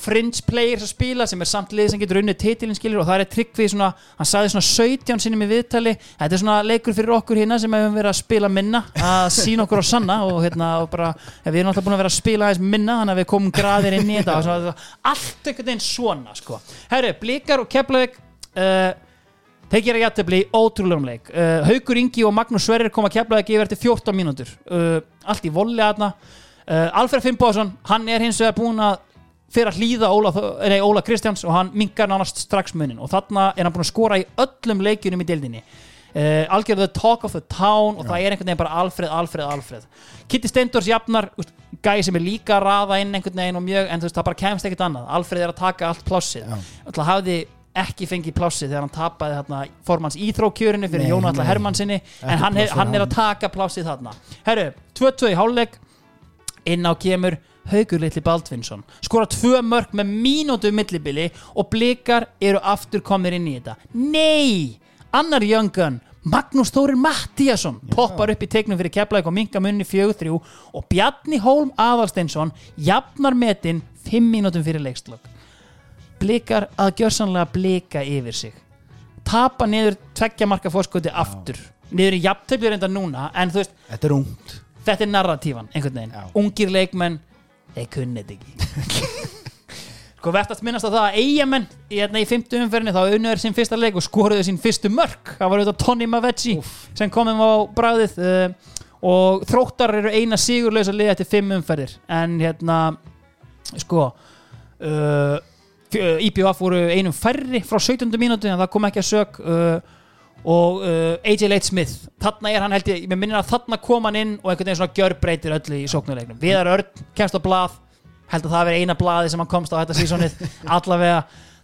fringe players að spila sem er samt lið sem getur unnið titilin skilur og það er tryggvið svona hann sagði svona 17 sinnum í viðtali. Þetta er svona leikur fyrir okkur hérna sem hefum verið að spila minna að sína okkur á sanna og hérna og bara við erum alltaf búin að vera að spila aðeins minna þannig að við komum graðir inn í þetta svona, allt einhvern veginn svona sko. Herru, Blikar og Keflavík uh, þeir gera jættefli í ótrúlegum leik. Uh, Haukur Ingi og Magnús Sverrir koma að Keflavík yfir eftir 14 mínútur. Uh, allt í volli aðna uh, Alfred Fimboðsson, hann er hins vegar búin að fyrir að hlýða Óla, nei, Óla Kristjáns og hann minkar nánast strax munin og þarna er hann búin að skora í öllum leikjunum í deildinni. Uh, algjörðu the talk of the town og það er einhvern veginn bara Alfred, Alfred, Alfred. Kitty Steindors jafnar, gæi sem er líka að raða inn einhvern veginn og mjög en þú veist það bara kemst ekkert annað, Alfred er að taka allt plássið. Já. alltaf hafði ekki fengið plássið þegar hann tapaði þarna formans íþrókjörinu fyrir Nei, Jón Alla nei. Hermannsinni Ekki en hann hann er að taka plássið þarna. Herru, 2-2 í hálfleik. Inn á kemur Haugur Litli Baldvinsson. Skora tvö mörg með mínútu millibili og blikar eru aftur komnir inn í þetta. Nei! Annar Gun Magnús Þórir Mattíasson poppar upp í teiknum fyrir Keflavík og minka munni 4-3 og Bjarni Hólm Aðalsteinsson jafnar metin 5 mínútum fyrir leikslokk blikar að gjörsanlega blika yfir sig. Tapa niður tveggja marka fórskoti aftur. Niður í jafntöfli reynda núna en þú veist, þetta er ungt. þetta er narratífan einhvern veginn, Já. ungir leikmenn þeir kunni þetta ekki. Sko verðast minnast á það að eigamenn í, hérna, í fymtu umferðinni þá unnöður sín fyrsta leik og skoruðu sín fyrstu mörk. Það var auðvitað Tony Mavetti sem komum á bræðið uh, og þróttar eru eina sigurlaus að liða eftir fimm umferðir. En hérna sko uh, fjö- IBF voru einum færri frá 17. mínúti en það kom ekki að sök uh, og uh, AJ Late Smith þarna er hann held ég, mér minnir að þarna kom hann inn og einhvern veginn svona gjörbreytir öllu í sóknuleiknum Viðar Örn kemst á blað held að það veri eina blaði sem hann komst á þetta sísonið. Allavega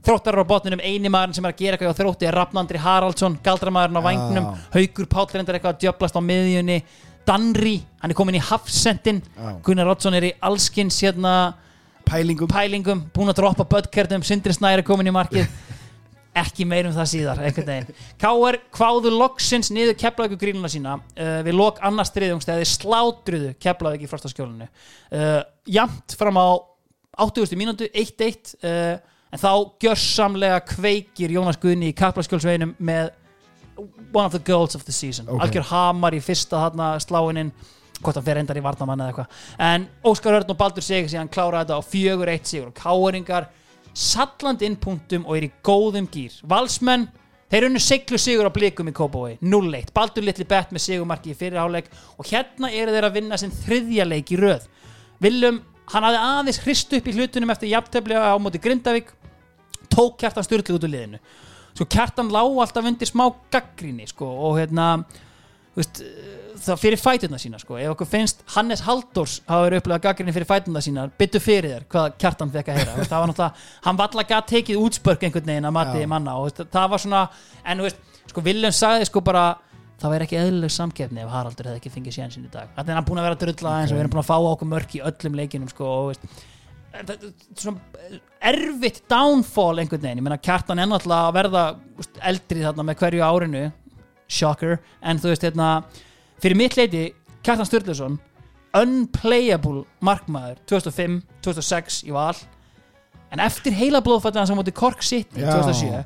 þróttar á botninum eini maðurinn sem er að gera eitthvað á þrótti er Rafnandri Haraldsson, galdramæðurinn á vangnum Já. Haukur Páll reyndar eitthvað að djöblast á miðjunni. Danri, hann er komin í Hafsendin Já. Gunnar Roddsson er í allskins hérna pælingum. pælingum, búin að droppa böttkertum Sindri Snæri komin í markið ekki meir um það síðar K.R. kváðu loksins niður keflaðu grínuna sína uh, við lok annars þriðjungstæði slátruðu keflaðu ekki í frostaskjólinu uh, jamt fram á 80. mínútu 1-1 uh, en þá gjörsamlega kveikir Jónas Guðni í kaplaskjólsveginum með one of the goals of the season Ok. algjör hamar í fyrsta sláininn hvort hann fer endar í varnamann eða eitthvað en Óskar Örn og Baldur Sigur síðan klára þetta á fjögur eitt sigur og káeringar sallandi inn punktum og er í góðum gýr Valsmenn, þeir unnu siglu sigur á blikum í Kópavói, 0-1 Baldur litli bett með sigumarki í fyrirháleik og hérna eru þeir að vinna sinn þriðja leik í röð. Willum, hann hafði aðeins hrist upp í hlutunum eftir jafntefli á móti Grindavík tók kjartan styrlu út úr liðinu. Sko kjartan lá alltaf undir smá gaggrinni sko og hérna veist, það fyrir fætuna sína sko. Ef okkur finnst Hannes Halldórs hafa verið upplegað gaggrinni fyrir fætuna sína byttu fyrir þér hvað kjartan fekk að heyra. Veist, það var náttúrulega, hann valla gæt tekið útspörk einhvern veginn að mati manna og veist, það var svona, en sko Willem sagði sko bara það væri ekki eðlileg samkeppni ef Haraldur hefði ekki fengið sénsinn í dag. Þannig er hann búin að vera að drulla eins og við erum búin að fá okkur mörk í öllum leikinum sko erfitt downfall einhvern veginn, ég meina kjartan er náttúrulega að verða eldri þarna með hverju árinu shocker, en þú veist hérna fyrir mitt leiti, Kjartan Sturluson unplayable markmaður 2005, 2006 í val en eftir heila blóðfættan sem mútið Cork City Já. 2007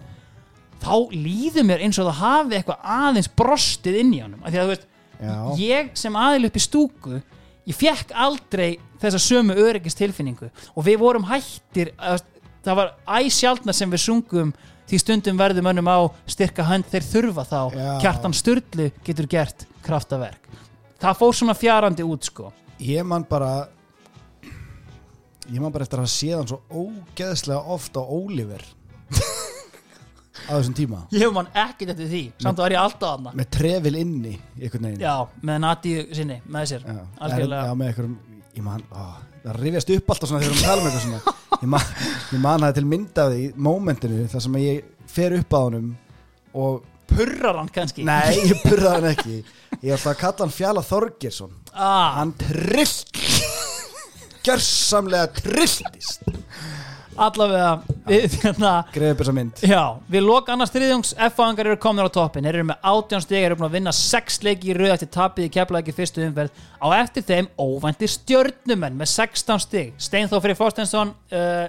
þá líður mér eins og það hafi eitthvað aðeins brostið inn í honum. Af því að þú veist, Já, ég sem aðil upp í stúku ég fekk aldrei þessa sömu öryggis tilfinningu og við vorum hættir að, það var æsjaldna sem við sungum því stundum verðum önnum á styrka hönd þeir þurfa þá. Já. kjartan styrlu getur gert kraftaverk. Það fór svona fjarandi út sko. Ég man bara Ég man bara eftir að séð hann svo ógeðslega oft á Oliver. Á þessum tíma. Ég man ekkert eftir því, samt var ég alltaf aðna með trefil inni einhvern veginn. Já, með Nadíu sinni, með sér. Já, algjörlega. já, með einhverjum ég man, ó, það rifjast upp alltaf svona þegar við erum að tala um eitthvað svona. Ég man, ég man það til myndaði í mómentinu þar sem ég fer upp á honum og, purrar hann kannski? Nei, ég burða hann ekki. Ég ætla að kalla hann Fjala Þorgersson ah, hann trillt gjörsamlega trilltist allavega hérna, greið upp þessa mynd. Já, við lok annars þriðjóngs F-fangar eru komnir á toppin Þeir eru með 18 stig, eru búin að vinna 6 leiki í röð eftir tapið í keflaði fyrstu umferð. Á eftir þeim óvæntir stjörnumenn með 16 stig. Steinþór Freyr Fórstensson uh,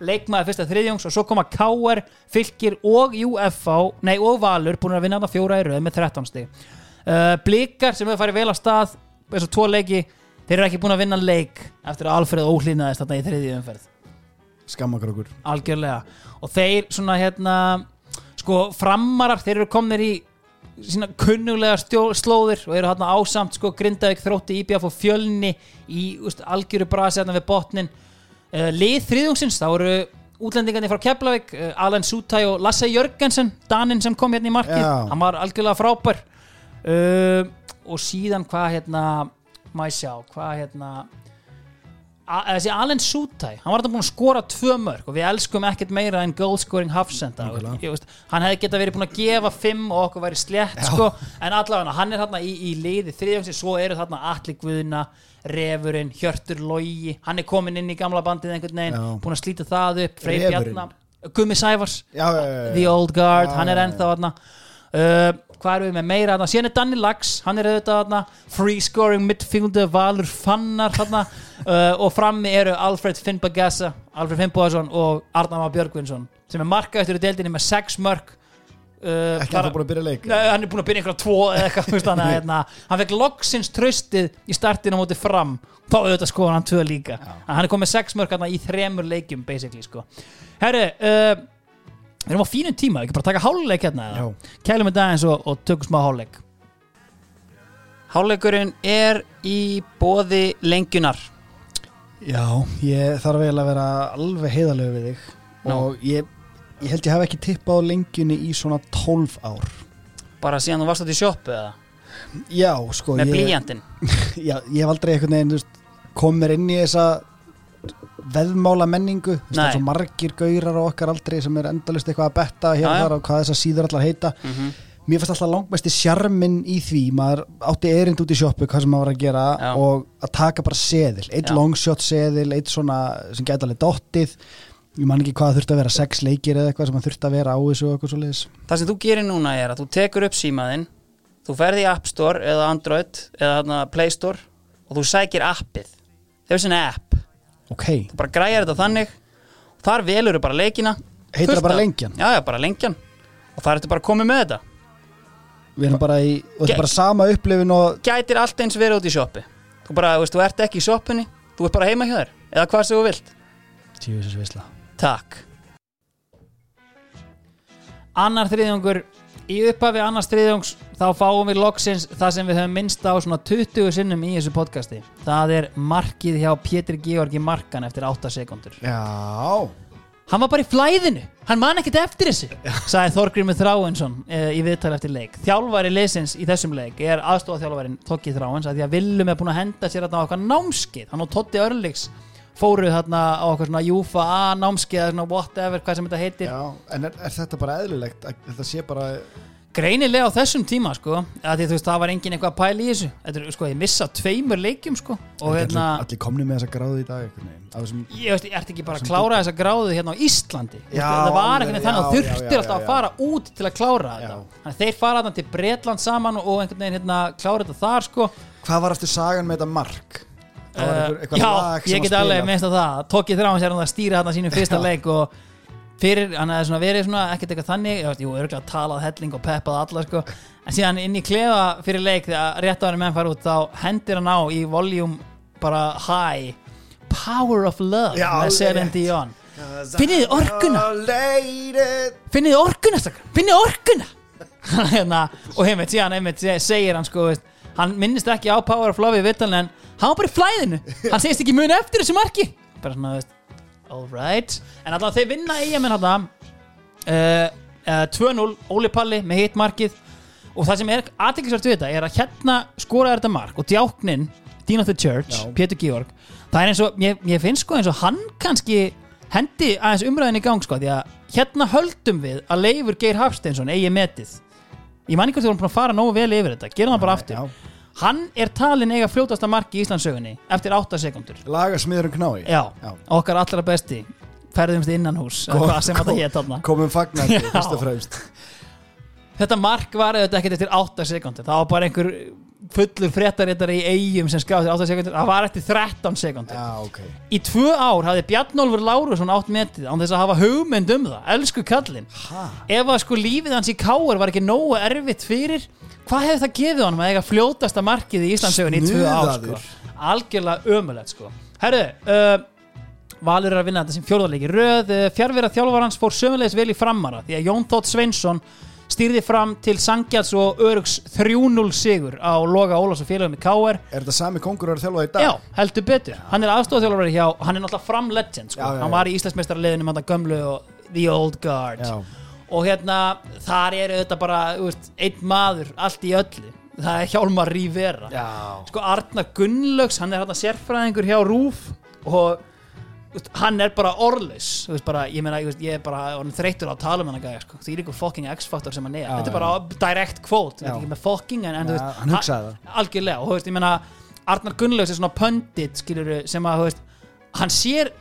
leikmaði fyrsta þriðjóngs og svo koma K.R. Fylkir og UFA nei og Valur búin að vinna þetta fjóra í röð með 13 stig. Uh, Blikar sem hefur farið vel á stað eins og tvo leiki, þeir eru ekki búin að vinna leik eftir að Alfreð óhlýnaðist þarna í þriðju umferð skammakrókur. Algjörlega. Og þeir svona hérna sko framarar, þeir eru komnir í sína kunnulega stjó, slóðir og eru hérna ásamt sko Grindavík þrótti íbjaf og fjölni í úst, algjöru brasi hérna við botnin uh, lið þriðungsins, þá eru útlendingarnir frá Keflavík, uh, Alan Sútæ og Lasse Jörgensen, Danin sem kom hérna í markið. Já. hann var algjörlega frábær. Uh, og síðan hvað hérna maður sjá, hvað hérna þessi Allen Sútæ hann var þetta búin að skora tvö mörg og við elskum ekkert meira en goal scoring half center Nákvæmlega. Ég veist, hann hefði geta verið búin að gefa fimm og okkur væri slétt sko, en allavega hann er þarna í, í liði þriðjómsins, svo eru þarna Atli Guðna Refurinn, Hjörtur Logi hann er komin inn í gamla bandið einhvern veginn Já. búin að slíta það upp Refurinn? Bjarnar, Gummi Sævars já, já. The Old Guard, hann er ennþá þarna uh, hvað erum við með meira þarna? Síðan er Danny Lax, hann er auðvitað þarna free scoring midfielder Valur Fannar þarna. Uh, og frammi eru Alfred Finnbagassa Alfred Finnbóðarsson og Arnama Björgvinsson sem er markaðistur í deildinni með 6 mörg uh, ekki hann búin að byrja Nei, hann er búin að byrja einhverja tvo eða eitthvað, hérna, hann fekk loksins tröstið í startinu móti fram. Þá auðvitað sko hann tvö líka. Hann er komið sex mörg hérna í þremur leikjum basically sko. Herru, uh, við erum á fínum tíma ekki bara taka háluleik hérna eða? Já. kælum þetta aðeins og, og tökum smá háluleik háluleikurinn er í bóði lengjunar Já, ég þarf vel að vera alveg heiðalegu við þig Nú. og ég, ég held ég hafi ekki tippað á lengjunni í svona 12 ár bara síðan þú varst átt í sjoppu eða Já, sko með ég, blíjantinn já, ég hef aldrei einhvern veginn þú veist, kom mér inn í þessa veðmála menningu. Svo margir gaurar á okkar aldrei sem er endalist eitthvað að betta hér Já, og já. þar og hvað þessar síður allar heita. Mm mér fannst alltaf langmesti sjarmin í því maður átti erind út í sjoppu hvað sem maður var að gera Já. og að taka bara seðil. Eitt longshot seðil, eitt svona sem gæti alveg dottið. Ég man ekki hvað það þurfti að vera sex leikir eða eitthvað sem það þurfti að vera á þessu og eitthvað svo leiðis það sem þú gerir núna er að þú tekur upp símaðinn þú ferði í App Store eða Android eða Play Store og þú sækir appið. Þau sinna app, ok, þú bara græjar þetta þannig. Þar velur þú bara leikina. Heitir það bara Lengjan? já, já, bara lengjan. Og þar ertu bara komið með þetta. Við erum bara í, og þetta er bara sama upplifin og gætir allt eins verið út í sjoppi þú bara, veist, þú ert ekki í sjoppunni þú ert bara heima hjá þér, eða hvað sem þú vilt. Tjóðsins visla Takk. Annar þriðjungur. Í upphafi annars þriðjungs þá fáum við loksins það sem við höfum minnst á svona 20 sinnum í þessu podcasti. Það er markið hjá Pétur Georgi Markan eftir 8 sekundur Já. Hann var bara í flæðinu, hann man ekkert eftir þessu sagði Þorgrimur Þráinsson e, í viðtal eftir leik. Þjálfari leysins í þessum leik er aðstofþjálfarin Tokki Þráins að því að Willum er búin að henda sér þarna á okkar námskeið, hann og Totti Örliks fóru þarna á okkar svona Júfa A námskeið eða svona whatever, hvað sem þetta heitir. Já, en er, er þetta bara eðlilegt að þetta sé bara greinilega á þessum tíma sko að því þú veist það var engin eitthvað að pæla í þessu. Þetta er sko ég missa tveimur leikjum sko og hérna allir komni með þessa gráðu í dag þessum, ég veist, ég ert ekki bara að klára þessa gráðu hérna á Íslandi. Já, það var ekki þannig að þurftir alltaf að fara út til að klára þetta. Þannig að þeir fara þarna til Bretland saman og einhvern veginn hérna klára þetta þar sko. Hvað var eftir sagan með þetta mark? Uh, eitthvað já, sem ég get alveg að það. Tókið þrjá hans er hann að stýra þarna sínum fyrsta leik og fyrir, hann hefði svona verið svona ekkert eitthvað þannig, ég veist, jú, örgulega talað helling og peppað alla, sko. En síðan inn í klefa fyrir leik þegar rétt ára menn fara út, þá hendir hann á í volume bara high. Power of Love Já, með rétt. Dion. Finnið orkuna? Finnið orkuna strákar, finnið orkuna? Hérna, og einmitt síðan se- segir hann sko veist, hann minnist ekki á Power of Love í vittalinn en hann var bara í flæðinu. Hann segist ekki muni eftir þessu marki. Bara svona, veist, alright. En allavega þeir vinna í að minn hann uh, uh, 2-0 Óli Palli með hitt markið og það sem er aðteklisvært við þetta er að hérna skoraði þetta mark og djáknin Dean of the Church, Já. Pétur Georg það er eins og, ég, ég finnst sko eins og hann kannski hendi aðeins umræðin í gang sko, því að hérna höldum við að Leifur Geir Hafsteinsson eigi metið. Ég man ekki hvort við vorum búin að fara nógu vel yfir þetta. Gerum það bara aftur, Já. Hann er talin eiga fljótasta marki í Íslandsögunni eftir 8 sekundur Lagasmiðurinn knái. Já, Já. okkar allra besti. Ferðumst innan hús, eða Kom- hvað sem þetta kom- hétt þarna. Komum fagnandi, fyrst og fremst. Þetta mark var auðvitað ekkert eftir 8 sekundur það var bara einhver fullur fréttaréttar í eigum sem eftir 8 sekundur það var eftir 13 sekundur Já, ok. Í tvö ár hafði Bjarnólfur Lárusson átt metið án þess að hafa hugmynd um það. Elsku kallinn. Ha? ef að sko lífið hans í káar var ekki nógu erfitt fyrir hvað hefði það gefið honum að eiga fljótasta markið í Íslandsögun í tvö ár sko? Algjörlega ömulegt sko. Herru uh, Valur er að vinna þetta sem fjórðarleiki röð. Uh, fjárvera þjálfarans fór sömulegis vel í framara því að Jón Þótt Sveinsson stýrði fram til Sangjals og Örugs 3-0 sigur á Loga Ólafs og félagum í KR Er þetta sami kongur að þjálfa í dag? Já, heldur betur Hann er aðstofþjálfari hjá, hann er náttúrulega fram legend sko. Já, já, Hann já. var í Íslandsmeistaraliðinu með þetta gömlu og The Old Guard. Og hérna, þar er þetta bara veist, einn maður, allt í öllu Það er Hjálmar Rivera Já. Sko Arnar Gunnlaugs, hann er hérna sérfræðingur hjá Rúf Og hann er bara bara, ég meina, ég, veist, ég er bara orðinn þreyttur á að tala um hann að sko. Því er ykkur fucking X-faktor sem hann er Já, Þetta er já. bara direct quote, þetta Já. er ekki með fucking en, en, Já, veist, hann hugsaði það. algjörlega og þú veist, ég meina Arnar Gunnlaugs er svona pundit skilur sem að, veist, hann sér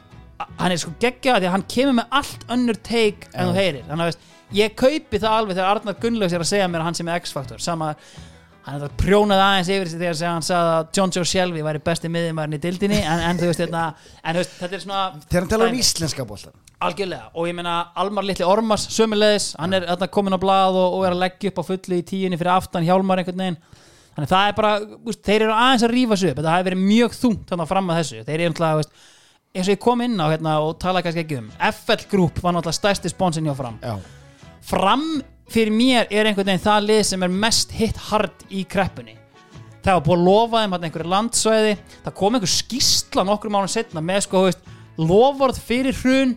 hann er sko geggja því að hann kemur með allt önnur take en þú heyrir þannig að ég kaupi það alveg þegar Arnar Gunnlaugs er að segja mér að hann sem er X-faktor sama, hann er það prjónað aðeins yfir sig þegar hann sagði að John Joe Shelby væri besti miðjumærin í dildinni en, en þú veist, hérna, en veist, þetta er svona Þegar hann talar um íslenska boltan Algjörlega, og ég meina Almar Litli Ormars sömulegis, hann er þarna komin á blað og, og er að leggja upp á fullu í tíunni fyrir aftan Hjálmar einhvern veginn. Þannig það er bara, úst, þeir eru aðeins að rífa sig upp þetta hafi verið mjög þungt þannig fram að þessu. Þeir eru náttúrulega, veist, eins og ég kom inn á hérna, og tala kannski ekki um, FL Group var náttúrulega stærsti sponsin hjá fram. Já, fram fyrir mér er einhvern veginn það lið sem er mest hit hard í kreppunni. Það var búið að lofa þeim þarna einhverju landsvæði. Það kom einhver skýrsla nokkur mánu setna með sko, þú veist, lofvörð fyrir hrun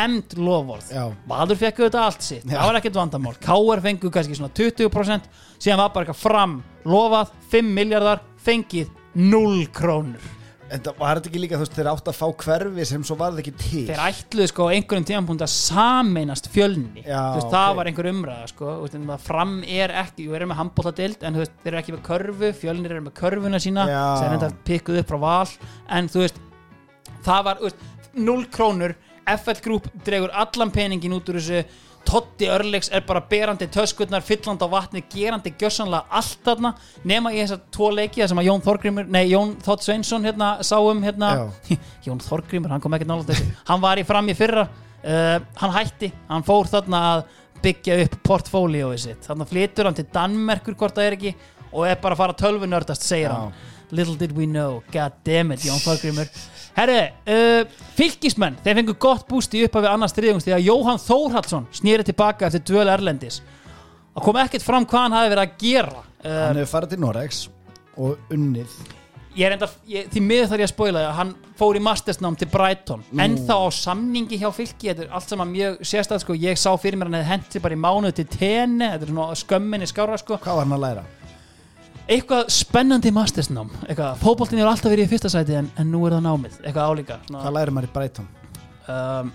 emd lofvörð. Valur fekk auðvitað allt sitt, Já. það var ekkert vandamál. KR fengu kannski svona 20% síðan var bara eitthvað fram, lofað 5 miljardar, fengið 0 krónur en það var þetta ekki líka þú veist þeir átt að fá hverfi sem svo var það ekki til? Þeir ætluðu sko einhverjum tímanpunkt að sameinast fjölni. Já, þú veist, það ok. var einhver umræða sko. Þú veist, en það fram er ekki, við erum með handbóltadild en þú veist, þeir eru ekki með körfu, fjölnir eru með körfuna sína Já. sem þetta pikkuð upp frá val. En þú veist, það var þú veist, 0 krónur, FL Group dregur allan peningin út úr þessu Totti Örleiks er bara berandi töskutnar fyllandi á vatni, gerandi gjössanlega allt þarna, nema í þessar tvo leiki sem að Jón Þorgrimur, nei Jón Þótt Sveinsson hérna, sáum hérna. Jón Þorgrimur, hann kom ekkert nála þessu. Hann var í fram í fyrra. Uh, hann hætti, hann fór þarna að byggja upp portfólíóið sitt. Þannig að flytur hann til Danmerkur hvort það er ekki og er bara að fara tölvunördast segir hann. Little did we know, god damn it Jón Þorgrimur Herri, uh, fylgismenn, þeir fengu gott búst í upphafi annars þriðjungs því að Jóhann Þórhallsson snýri tilbaka eftir dvöl Erlendis. Það kom ekkert fram hvað hann hafi verið að gera uh, Hann hefur farið til Noregs og unnið. Ég er enda, ég, því miður þarf ég að spoila það hann fór í mastersnám til Brighton. En þá á samningi hjá fylki þetta er allt saman mjög sérstæð sko, ég sá fyrir mér hann hefði hendi bara í mánuð til tenni þetta er svona skömminni skára sko. Hvað var hann að læra? Eitthvað spennandi mastersnám. Eitthvað, fótboltin er alltaf verið í fyrsta sæti en, en nú er það námið, eitthvað álíka. Svona, Hvað lærir maður í Brighton? um,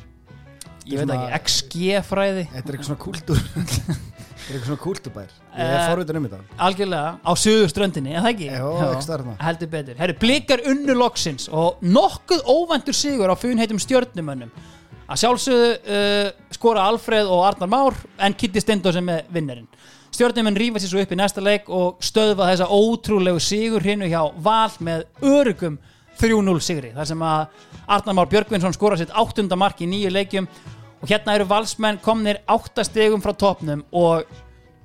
ég veit ekki, XG fræði. Þetta er eitthvað svona kúltúr. Þetta er eitthvað svona kúltúrbær. Ég er Eh, forvitin um þetta. algjörlega á sögurströndinni, er það ekki? Jó, ekki þarna. heldur betur, herru, blikar unnu loksins og nokkuð óvæntur sigur á funheitum stjörnumönnum. Að sjálfsögðu uh, skora Alfreð og Arnar Már en Kitty Stendos er með vinnerinn stjörnumenn rífa sér svo upp í næsta leik og stöðva þessa ótrúlegu sigur hinu hjá Val með örugum 3-0 sigri þar sem að Arnar Már Björgvinsson skora sitt áttunda mark í nýju leikjum. Og hérna eru valsmenn komnir áttastegum frá topnum og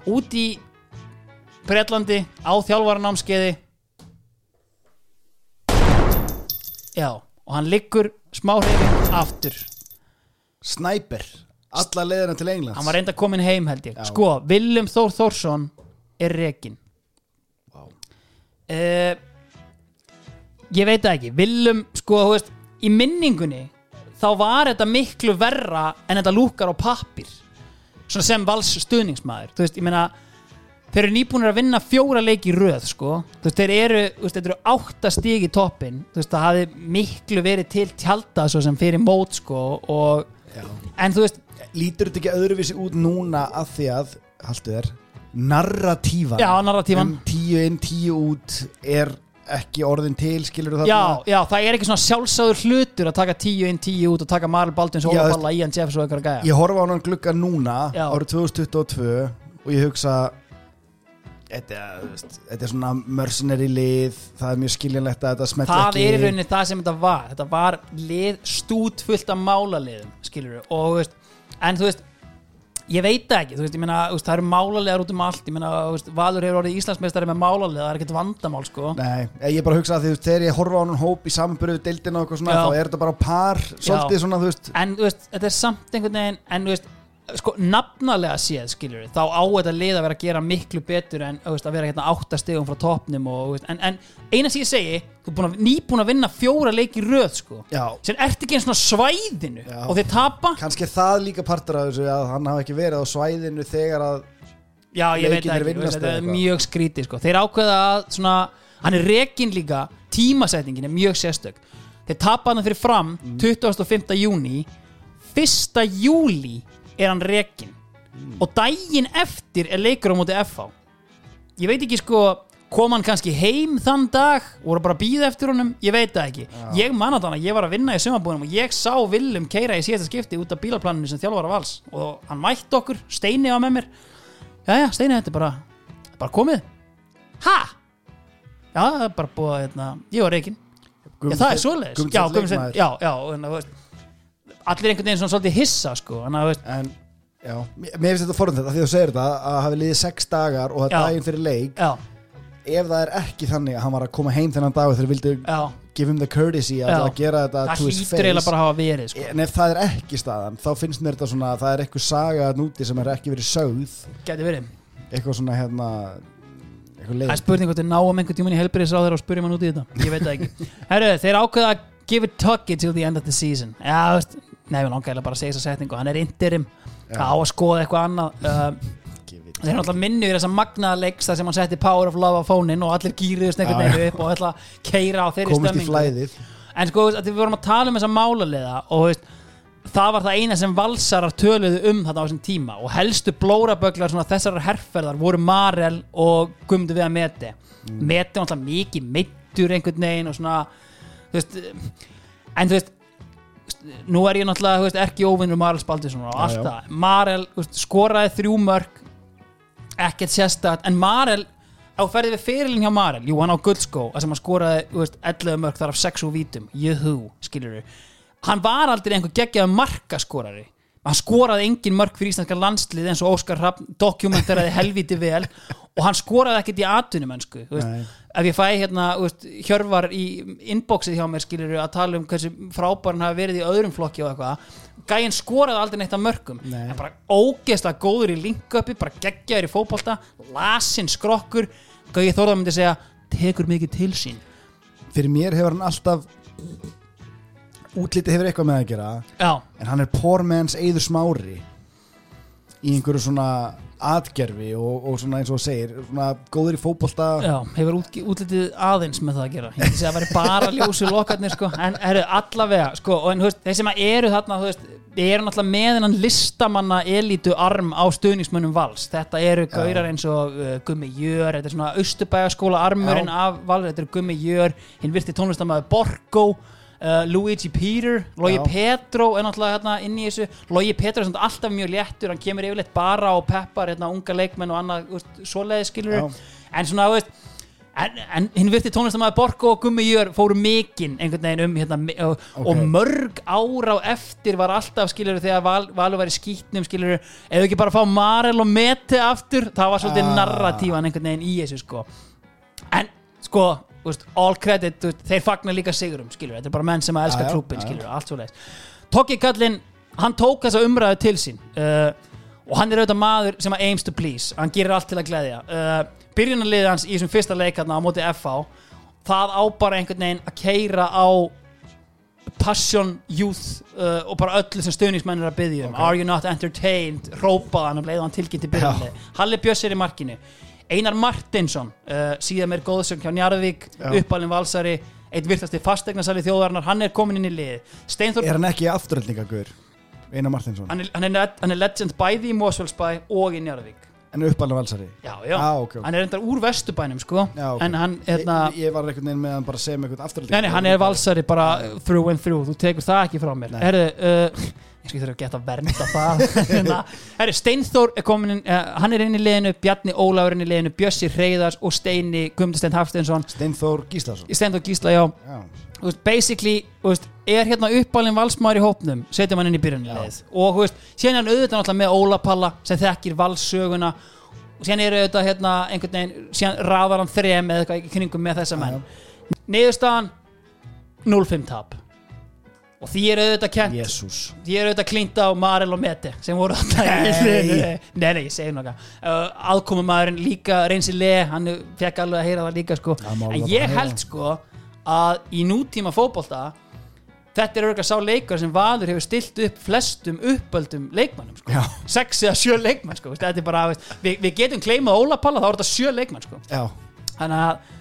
út í Breitlandi á þjálfaranámskeiði. Já og hann liggur smá hreyfing aftur. Snæper Alla leiðina til Englands hann var reynda komin heim held ég Já. sko, Willum Þór Þórsson er rekin Vá. uh, ég veit það ekki Willum, sko, þú veist í minningunni, þá var þetta miklu verra en þetta lúkar á pappir svona sem vals stuðningsmaður þú veist, ég meina þeir eru nýbúinir að vinna fjóra leiki í röð sko. þú veist, þeir eru, þú veist, þeir eru átta stíg í toppin, þú veist, það hafi miklu verið til tjálta svo sem fyrir mót sko, og. En þú veist Lítur þetta ekki öðruvísi út núna að því að Haltu þér Narratívan Já, narratívan. um Tíu inn, tíu út Er ekki orðin til, skilur þú Já, já, það er ekki svona sjálfsagður hlutur að taka tíu inn, tíu út og taka Marl Baldwins Já, Óla veist- Balla, Ian Jeffs og eitthvað gæja Ég horfa á hann glugga núna Já. Árið 2022 Og ég hugsa Þetta, er svona mercenary lið Það er mjög skiljanlegt að þetta smetla Það ekki. er í rauninni það sem þetta var. Þetta var lið stút fullt af málaliðum skilur og þú veist en þú veist, ég veit það ekki þú veist, ég meina, það eru málaliðar út um allt. Ég meina, Valur hefur orðið Íslandsmeistari með málalið það er ekkert vandamál, sko. Nei, ég bara hugsa að því þú veist, þegar ég horfa á hann hóp í samanbyrðu deildina og eitthvað svona, Já. þá er þetta bara par svolítið svona, þú veist. En þú veist, þetta er samt einhvern veginn en þú veist, sko, nafnalega séð skilur þá á þetta lið að vera að gera miklu betur en veist, að vera hérna áttastegum frá topnum og, veist, en, en eina sem ég segi þú er nýbúin að vinna fjóra leiki röð sko, Já, sem ert ekki einn svona svæðinu Já. og þeir tapa kannski er það líka partur af þessu að hann hafi ekki verið á svæðinu þegar að Já, ég veit ekki, þetta er mjög skrítið sko. Þeir ákveða að svona, hann er rekin líka tímasetningin er mjög sérstök Þeir tapa hann fyrir fram Mm. 25. júni 1. júli er hann rekin Mm. og daginn eftir er leikur á móti FH Ég veit ekki sko kom hann kannski heim þann dag? Voru bara að býða eftir honum, ég veit það ekki. Ég man að þannig að ég var að vinna í sumabúðunum og ég sá Willum keira í síðasta skipti út af bílaplaninu sem þjálfara vals. Og hann mætti okkur, Steini var með mér. Jæja, Steini, þetta er bara bara komið. Ha? Já, það er bara búið að hérna, ég var reikinn Já, það er svoleiðis. Já, Guðmundsson, já, já en, þú veist, Allir einhvern veginn svona svolítið hissa sko, en, veist, En, já, mér mér finnst þetta forðan þetta því þú segir þetta að hafi liðið sex dagar og það Já. er daginn fyrir leik Já, ef það er ekki þannig að hann var að koma heim þennan dag og þeir vildu já. give him the courtesy að, Já. að gera þetta Það to his hlýtur eiginlega face. bara að hafa verið sko. en ef það er ekki staðan þá finnst mér þetta svona að það er eitthvað saga að núti sem er ekki verið sögð. Gæti verið. Eitthvað svona hérna eitthvað Það leið er spurning hvort þið náum einhvern tímann í helbriðisráður og spurjum hann út í þetta. Ég veit það ekki. Herru, þeir ákveða að give it tucky till the end of the season. Já, þú veist, langar eiginlega bara að segja þessa setningu. Hann er interim, það á að skoða eitthvað annað. Uh, Þeir eru alltaf minni í þessa þar sem hann setti Power of Love á fóninn og allir gýriðust já. veginn upp og ætla að keira á þeirri flæðið. En sko, við vorum að tala um þessa málaliða og veist, það var það eina sem valsarar töluðu um þetta á þessum tíma og helstu blóraböglar þessarar herrferðar voru Marel og Gumdu við að meti mm. Meti alltaf mikið meittur einhvern veginn og svona þú veist, en þú veist nú er ég náttúrulega veist, ekki óvinnur Marel Spaldisson og allt það. Marel veist, skoraði þrjú mörg ekkert sérstætt en Marel á ferði við fyrirlin hjá Marel jú hann á guldskó að sem hann skoraði veist, 11 mörg þar af 6 úr vítum. Juhu skilur hann var aldrei einhver geggjaði markaskorari hann skoraði engin mörg fyrir íslenska landslið eins og Óskar Rapp dokumentaraði helviti vel og hann skoraði ekkert í veist. Nei. ef ég fæ hérna veist, hjörvar í inboxið hjá mér skilur að tala um hversu frábær hann hafi verið í öðrum flokki og eitthvað gæinn skoraði aldrei neitt af mörgum Nei. en bara ógeðslega góður í linköpi bara geggjaður í fótbolta lasinn skrokkur Gauði Þórðar myndi segja tekur mikið til sín fyrir mér hefur hann alltaf útliti hefur eitthvað með að gera já, en hann er poor man's eður smári í einhverju svona atgerfi og, og svona eins og segir svona góður í fótbolta. Já, hefur út, útlitið aðeins með það að gera. Ég segja að það væri bara ljósu lokarnir sko. en eru allavega sko, og en, veist, þeir sem eru þarna veist, eru náttúrulega með hennan listamanna elítu arm á stuðningsmönnum vals. Þetta eru gaurar eins og uh, Gummi Jör, þetta er svona Östubæjaskóla armurinn af vals, þetta eru Gummi Jör hinn virti tónlistamæður Borgo uh, Luigi Peter, Logi. Petro er náttúrulega hérna inn í þessu. Logi Petro er alltaf mjög léttur, hann kemur yfirleitt bara og peppar hérna unga leikmenn og annað svoleiði skilur en svona, þú veist en, en hinn virti tónlistamæður Borgo og Gummi Jör fóru mikinn einhvern veginn um hérna, og, og mörg ára á eftir var alltaf skilur þegar val, Valur var í skýtnum skilur ef ekki bara fá Marel og Mete aftur það var svolítið Ah. narratívan einhvern veginn í þessu sko. En sko veist, all credit, þeir fagnar líka sigurum skilur, þetta er bara menn sem að elska já. skilur, allt svo leiðis Tokki Kallinn, hann tók þessa umræðu til sín uh, og hann er auðvitað maður sem að aims to please, hann gerir allt til að gleðja. Uh, byrjunarliðið hans í þessum fyrsta leik á móti FH, það á bara einhvern veginn að keira á passion, youth uh, og bara öllu sem stuðningsmenn er að byggja um. Are you not entertained, leið og hann tilkynnti byrjunarlið, Halli Björs er í markinu Einar Martinsson uh, síðan meir góðsögn hjá Njarðvík uppalinn valsari, eitt virtasti fastegnasali þjóðarinnar, hann er komin inn í lið. Steinþór, er hann ekki afturöldningagur Einar Martinsson? Hann er, hann, er, hann er legend bæði í Mosfellsbæ og í Njarðvík. En uppalinn valsari? Já, já, Ah, ok, ok. hann er endar úr vesturbænum sko, Já, ok. en hann hérna, ég, ég var einhvern veginn með hann bara að segja með einhvern afturöldning nei, hann er valsari bara through and through, þú tekur það ekki frá mér. Nei. herru, uh, ég þurfa að geta að vernda það. Hérna, herru, Steinþór er komin inn, uh, hann er inn í liðinu, Bjarni Ólafur er inn í liðinu, Bjössi Reyðars og Steini Guðmundasteinn Hafsteinsson, Steinþór Gíslason. Steinþór Gísla, já. Já, veist, basically, veist, er hérna uppalinn valsmaður í hópnum, setjum hann inn í byrjunleið og er hann auðvitað náttúrulega með Óla Palla sem þekkir valssöguna. Og síðan er auðvitað hérna einhvern veginn, síðan raðar hann þrem eða eitthvað í kringum með þessa menn. Niðurstaðan 0-5 tap og því er auðvitað kent Jésús því er auðvitað klínt á Marel og Mete sem voru í Nei. nei, nei, ég segi nokkað uh, aðkomumæðurinn líka reynsi le hann fekk alveg að heyra það líka sko. Má en ég held sko að í nútíma fótbolta þetta er auðvitað sá leikar sem Valur hefur stilt upp flestum uppöldum leikmannum sko. Sex eða sjö leikmann sko. Þetta er bara, við, við getum kleimað Óla Palla þá er þetta sjö leikmann sko. þannig að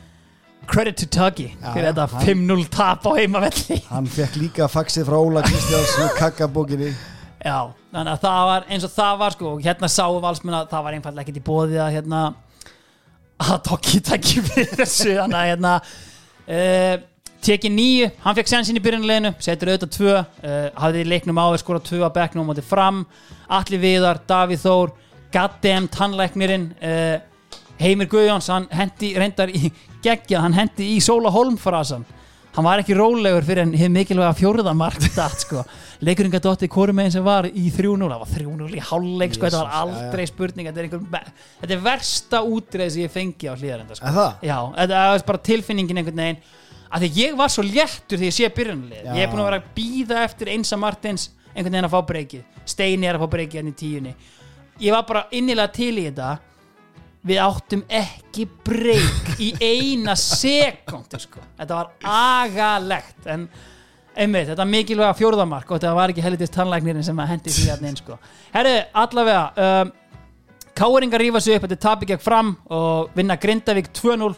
credit to Tuggy fyrir þetta hann- 5-0 tap á heimavelli. Hann fekk líka faxið frá Óla Kristjáns með kakkabókinni. Já, þannig að það var eins og það var sko, og hérna sáu valsmenn að það var einfallega ekkert í bóði að hérna að tokki takki fyrir þessu. Þannig að hérna uh, tekið nýju, hann fekk sensin í byrjunleginu setur auðvitað tvö. Uh, hafði leiknum áður skora tvö að bekknum á móti fram. Atli Viðar, Davíð Þór goddamn tannlæknirinn uh, Heimir Guðjóns, hann hendi reyndar í geggjað, hann hendi í Sóla Holm frasan hann var ekki rólegur fyrir en hefði mikilvæga fjóruðamark datt sko. Hvori meginn sem var í 3-0 það var 3-0 í hálfleik sko, þetta var aldrei spurning. Þetta er, einhver, þetta er versta útreið sem ég fengi á hlýðarenda sko. Já, þetta er bara tilfinningin einhvern veginn. Að því ég var svo léttur því ég sé byrjunlið ég er búin að vera að býða eftir einsa Martins einhvern veginn að fá breykið. Steini er að fá breykið hann í tíunni. Ég var bara innilega til í þetta við áttum ekki breyk í eina sekundu sko. þetta var agalegt en einmitt, þetta mikilvæga fjórðamark og þetta var ekki helitist tannlæknirinn sem að hendi því hérna inn sko. herru, allavega um, Káringar rífa sig upp, þetta er tapi gegn fram og vinna Grindavík 2-0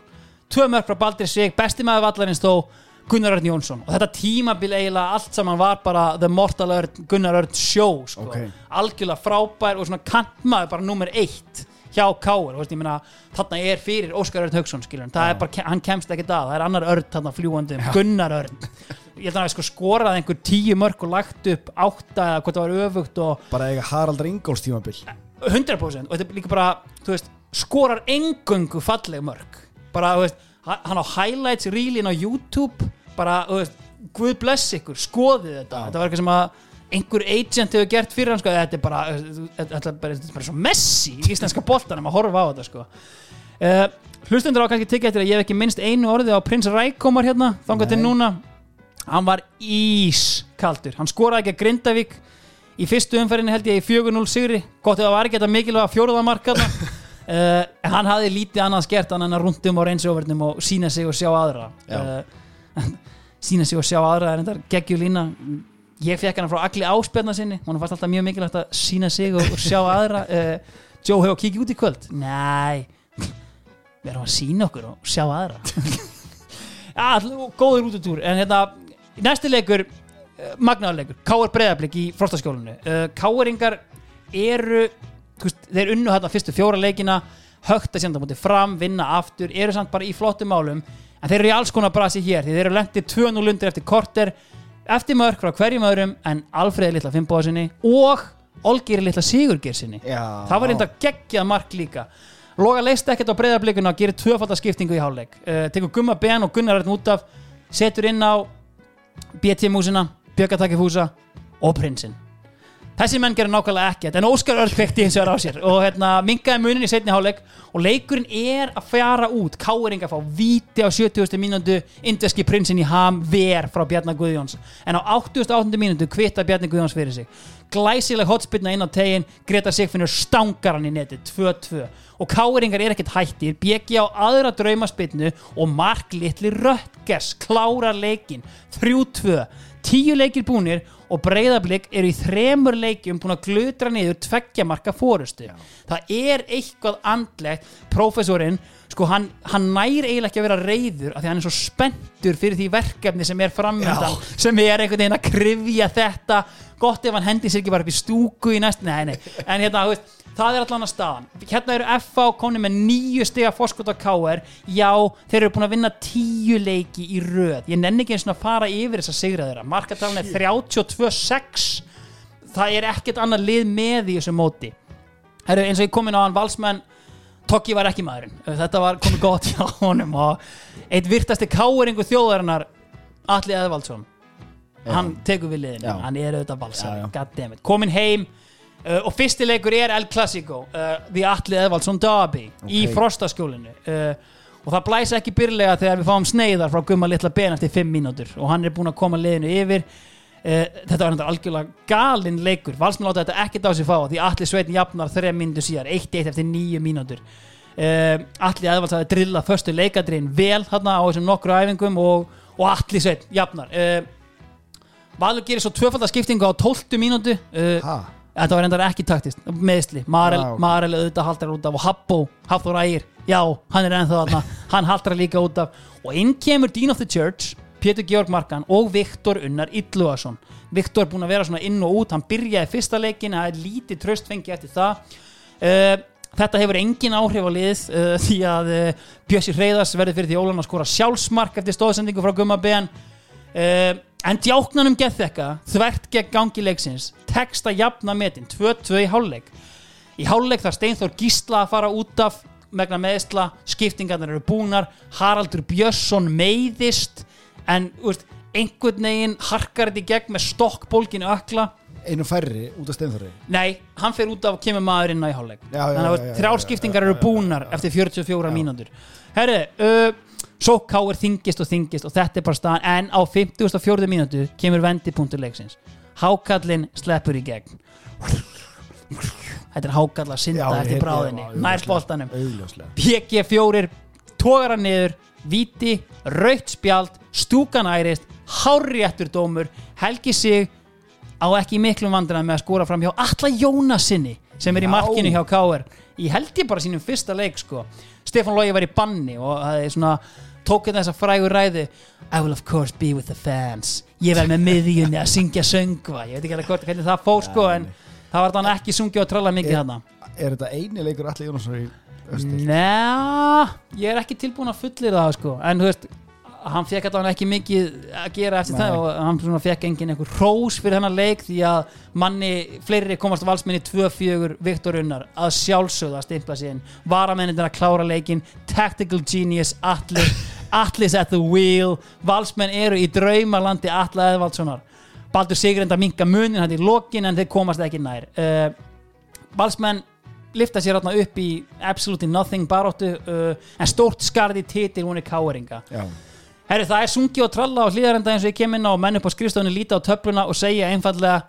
tvö mörg frá Baldur Svig, besti maður vallarins þó Gunnar Örn Jónsson og þetta tímabil eiginlega allt saman var bara The Mortal Örn, Gunnar Örn show sko. Ok. algjörlega frábær og svona kantmaður bara nummer eitt hjá Káur, þarna er fyrir Óskar Örn það er bara, hann kemst ekki að, það er annar Örn þarna fljúandi, um, Gunnar Örn. Ég held að hann sko skorað einhver tíu mörg og lagt upp átta eða hvað það var öfugt og bara eiga Haraldar Ingóls tímabil. 100% og þetta er líka bara veist, skorar engöngu falleg mörg bara, veist, hann á highlights reelin á YouTube. Bara, veist, guð bless ykkur skoðið þetta, þetta var eitthvað sem að einhver agent hefur gert fyrir hann sko, þetta er bara, þetta er bara, þetta bara svo messi í íslenska boltanum að horfa á þetta sko. uh, hlustundur á kannski tekið eftir að ég hef ekki minnst einu orði á prins Rækomar hérna, þangað til núna. Hann var ískaldur. Hann skoraði ekki að Grindavík í fyrstu umferðinni held ég í 4-0 sigri. Gott ef það var ekki þetta mikilvæga fjóruðamark uh, en hann hafði lítið annað skert hann að rundum á reynsjóverðnum og sína sig og sjá aðra. Uh, sína sig og sjá aðra geggjulína ég fekk hann frá Agli áspjarna sinni. Hún fannst alltaf mjög mikilvægt að sína sig og, og sjá aðra. Uh, Joe hefur kikið út í kvöld? Nei. Við erum að sína okkur og sjá aðra. Ja, góður útutúr en hérna, næsti leikur uh, magnaðarleikur, Káar Breiðablík í frostaskjólinu. Uh, Káaringar eru þú veist, þeir unnu hérna fyrstu fjóra leikina högt að senda fram, vinna aftur eru samt bara í flottum málum. En þeir eru í alls konar brasi hér, þeir eru lendið 2-0 undir eftir korter, eftir mörg frá hverjum öðrum en Alfreði litla fimmboðasinni og Olgeri litla Sigurgersinni Já. það var reynda geggjað mark líka. Loga leist ekkert á breyðarblikuna og gerir tvöfaldar skiptingu í hálfleik. Uh, tekur Gumma Ben og Gunnar Örn út af setur inn á BT-músina, Bjöggatakifúsa og Prinsinn þessi menn gerir nákvæmlega ekkert en Óskar Örn kveikti hins vegar á sér og hérna, mingaði munin í setni hálfleik og leikurinn er að fjara út Káeringa fá víti á 70. mínútu indeski prinsinn í ham ver frá Bjarnar Guðjóns en á 88. mínútu kvita Bjarnar Guðjóns fyrir sig glæsileg hotspillna inn á tegin Greta Sigfinnur stangar hann í neti 2-2 og Káeringar er ekkert hættir bjegi á aðra draumaspillnu og Mark Litli Röttgers klárar leikin 3-2 tíu leikir búnir og breyðablík eru í þremur leikjum búin að glutra niður tveggja marka fórustu það er eitthvað andlegt. Prófessorinn, sko hann, hann næri eiginlega ekki að vera reyður af því hann er svo spenntur fyrir því verkefni sem er framöndan, sem er einhvern veginn að krifja þetta, gott ef hann hendi sér ekki bara upp í stúku í næst, nei nei. En hérna, þú veist, það er allan að staðan. Hérna eru FA komni með nýju stiga fórskot á KR, já, þeir eru búin að vinna tíu leiki í röð. Ég nenni ekki eins og að fara yfir þess að sigra þeirra. Markatalinn er 32-6 það er ekkert annað lið með í þessu móti. Heru, eins og ég kom inn á hann valsmenn Tokki var ekki maðurinn, þetta var komið gott hjá honum og eitt virtasti káeringu þjóðarinnar Atli Eðvaldsson. Hann tekur við liðinu, hann er auðvitað já. goddammit, komin heim uh, og fyrsti leikur er El Clasico uh, The Atli Eðvaldsson Derby í Ok. frostaskjólinu. Uh, og það blæs ekki byrlega þegar við fáum sneiðar frá Gumma Litla Ben eftir 5 mínútur. Og hann er búinn að koma liðinu yfir. Þetta var þetta algjörlega galinn leikur. Valsmenn láta þetta ekkert á sig fá því Atli Sveitin jafnar 3 mínútur síðar 1-1 eftir 9 mínútur. Atli Eðvalds hafði drillað förstu leikadriðin vel þarna á þessum nokkru æfingum og, og Atli Sveit jafnar. Valur gerir svo tvöfaldar skiptingu á 12 mínútu? Þetta var reyndar ekki taktist meðsli, Marel, Ah, ok. Marel auðvitað haldrar út af og Habbo, Hafþór Ægir já, hann er ennþá þarna, hann haldrar líka út af. Og inn kemur Dean of the Church Pétur Georg Markan og Viktor Unnar Illuason Viktor er búinn að vera svona inn og út hann byrjaði fyrsta leikin, það er lítið tröst fengi eftir það. Uh, Þetta hefur engin áhrif á lið uh, því að uh, Bjössi Hreiðars verður fyrir því Ólan að skora sjálfsmark eftir stóðsendingu frá Gumma Ben uh, en djáknanum geð þekka þvert gegn gangi leiksins tekst að jafna metin 2-2 í hálfleik. Í hálfleik þar Steinþór Gísla að fara út af megna meðsla, skiptingarnar eru búnar Haraldur Björnsson meiðist en úrst, einhvern veginn harkar þetta í gegn með stokkbólginu ökla. Einu færri út af steinþóri? Nei, hann fer út af og kemur maður inn á í hálfleik. Þannig að já, þrjár já, skiptingar já, eru búnar eftir 44 mínútur. Herri, uh, Sókáir þingist og þingist og þetta er bara staðan en á 54. mínútu kemur vendipunktur leiksins Hákallinn sleppur í gegn Þetta er hákall að synda eftir bráðinni já, nær augljóslega. boltanum Augljóslega PG4 tógar hann niður Víti, rautt spjald Stúkan ærist, hárréttur dómur Helgi sig á ekki miklum vandræðum með að skora fram hjá Alla Jónasinni sem er í markinu hjá KR í held ég bara sínum fyrsta leik sko. Stefán Lógi var í banni og það er svona tók þetta þessa frægur ræði I will of course be with the fans ég verð með miðjunni að syngja söngva ég veit ekki hvort hvernig það fór sko en það var þannig ekki sungja og tralla mikið Er- þarna Er þetta eini leikur Alli Jónasson í östil? Njá, ég er ekki tilbúin að fullir það sko. en þú veist hann fekk allavega ekki mikið að gera eftir Nei. það og hann fekk engin einhver hrós fyrir hennar leik því að manni fleiri komast valsminni 2-4 Viktor Unnar að sjálfsögða að stimpla inn. Varamennin að klára leikin tactical genius Atli Atlis at the wheel. Valsmenn eru í draumalandi Atla Eðvaldssonar. Baldur Sigur enda minka munin hann í lokin en þeir komast ekki nær. Uh, Valsmenn lifta sér hérna upp í absolutely nothing baróttu uh, en stórt skarði titil hún er káeringa. Já, Herri, það er sungi og tralla á hlýðarenda eins og ég kem inn á. Menn upp á skrifstofunni líta á töfluna og segja einfallega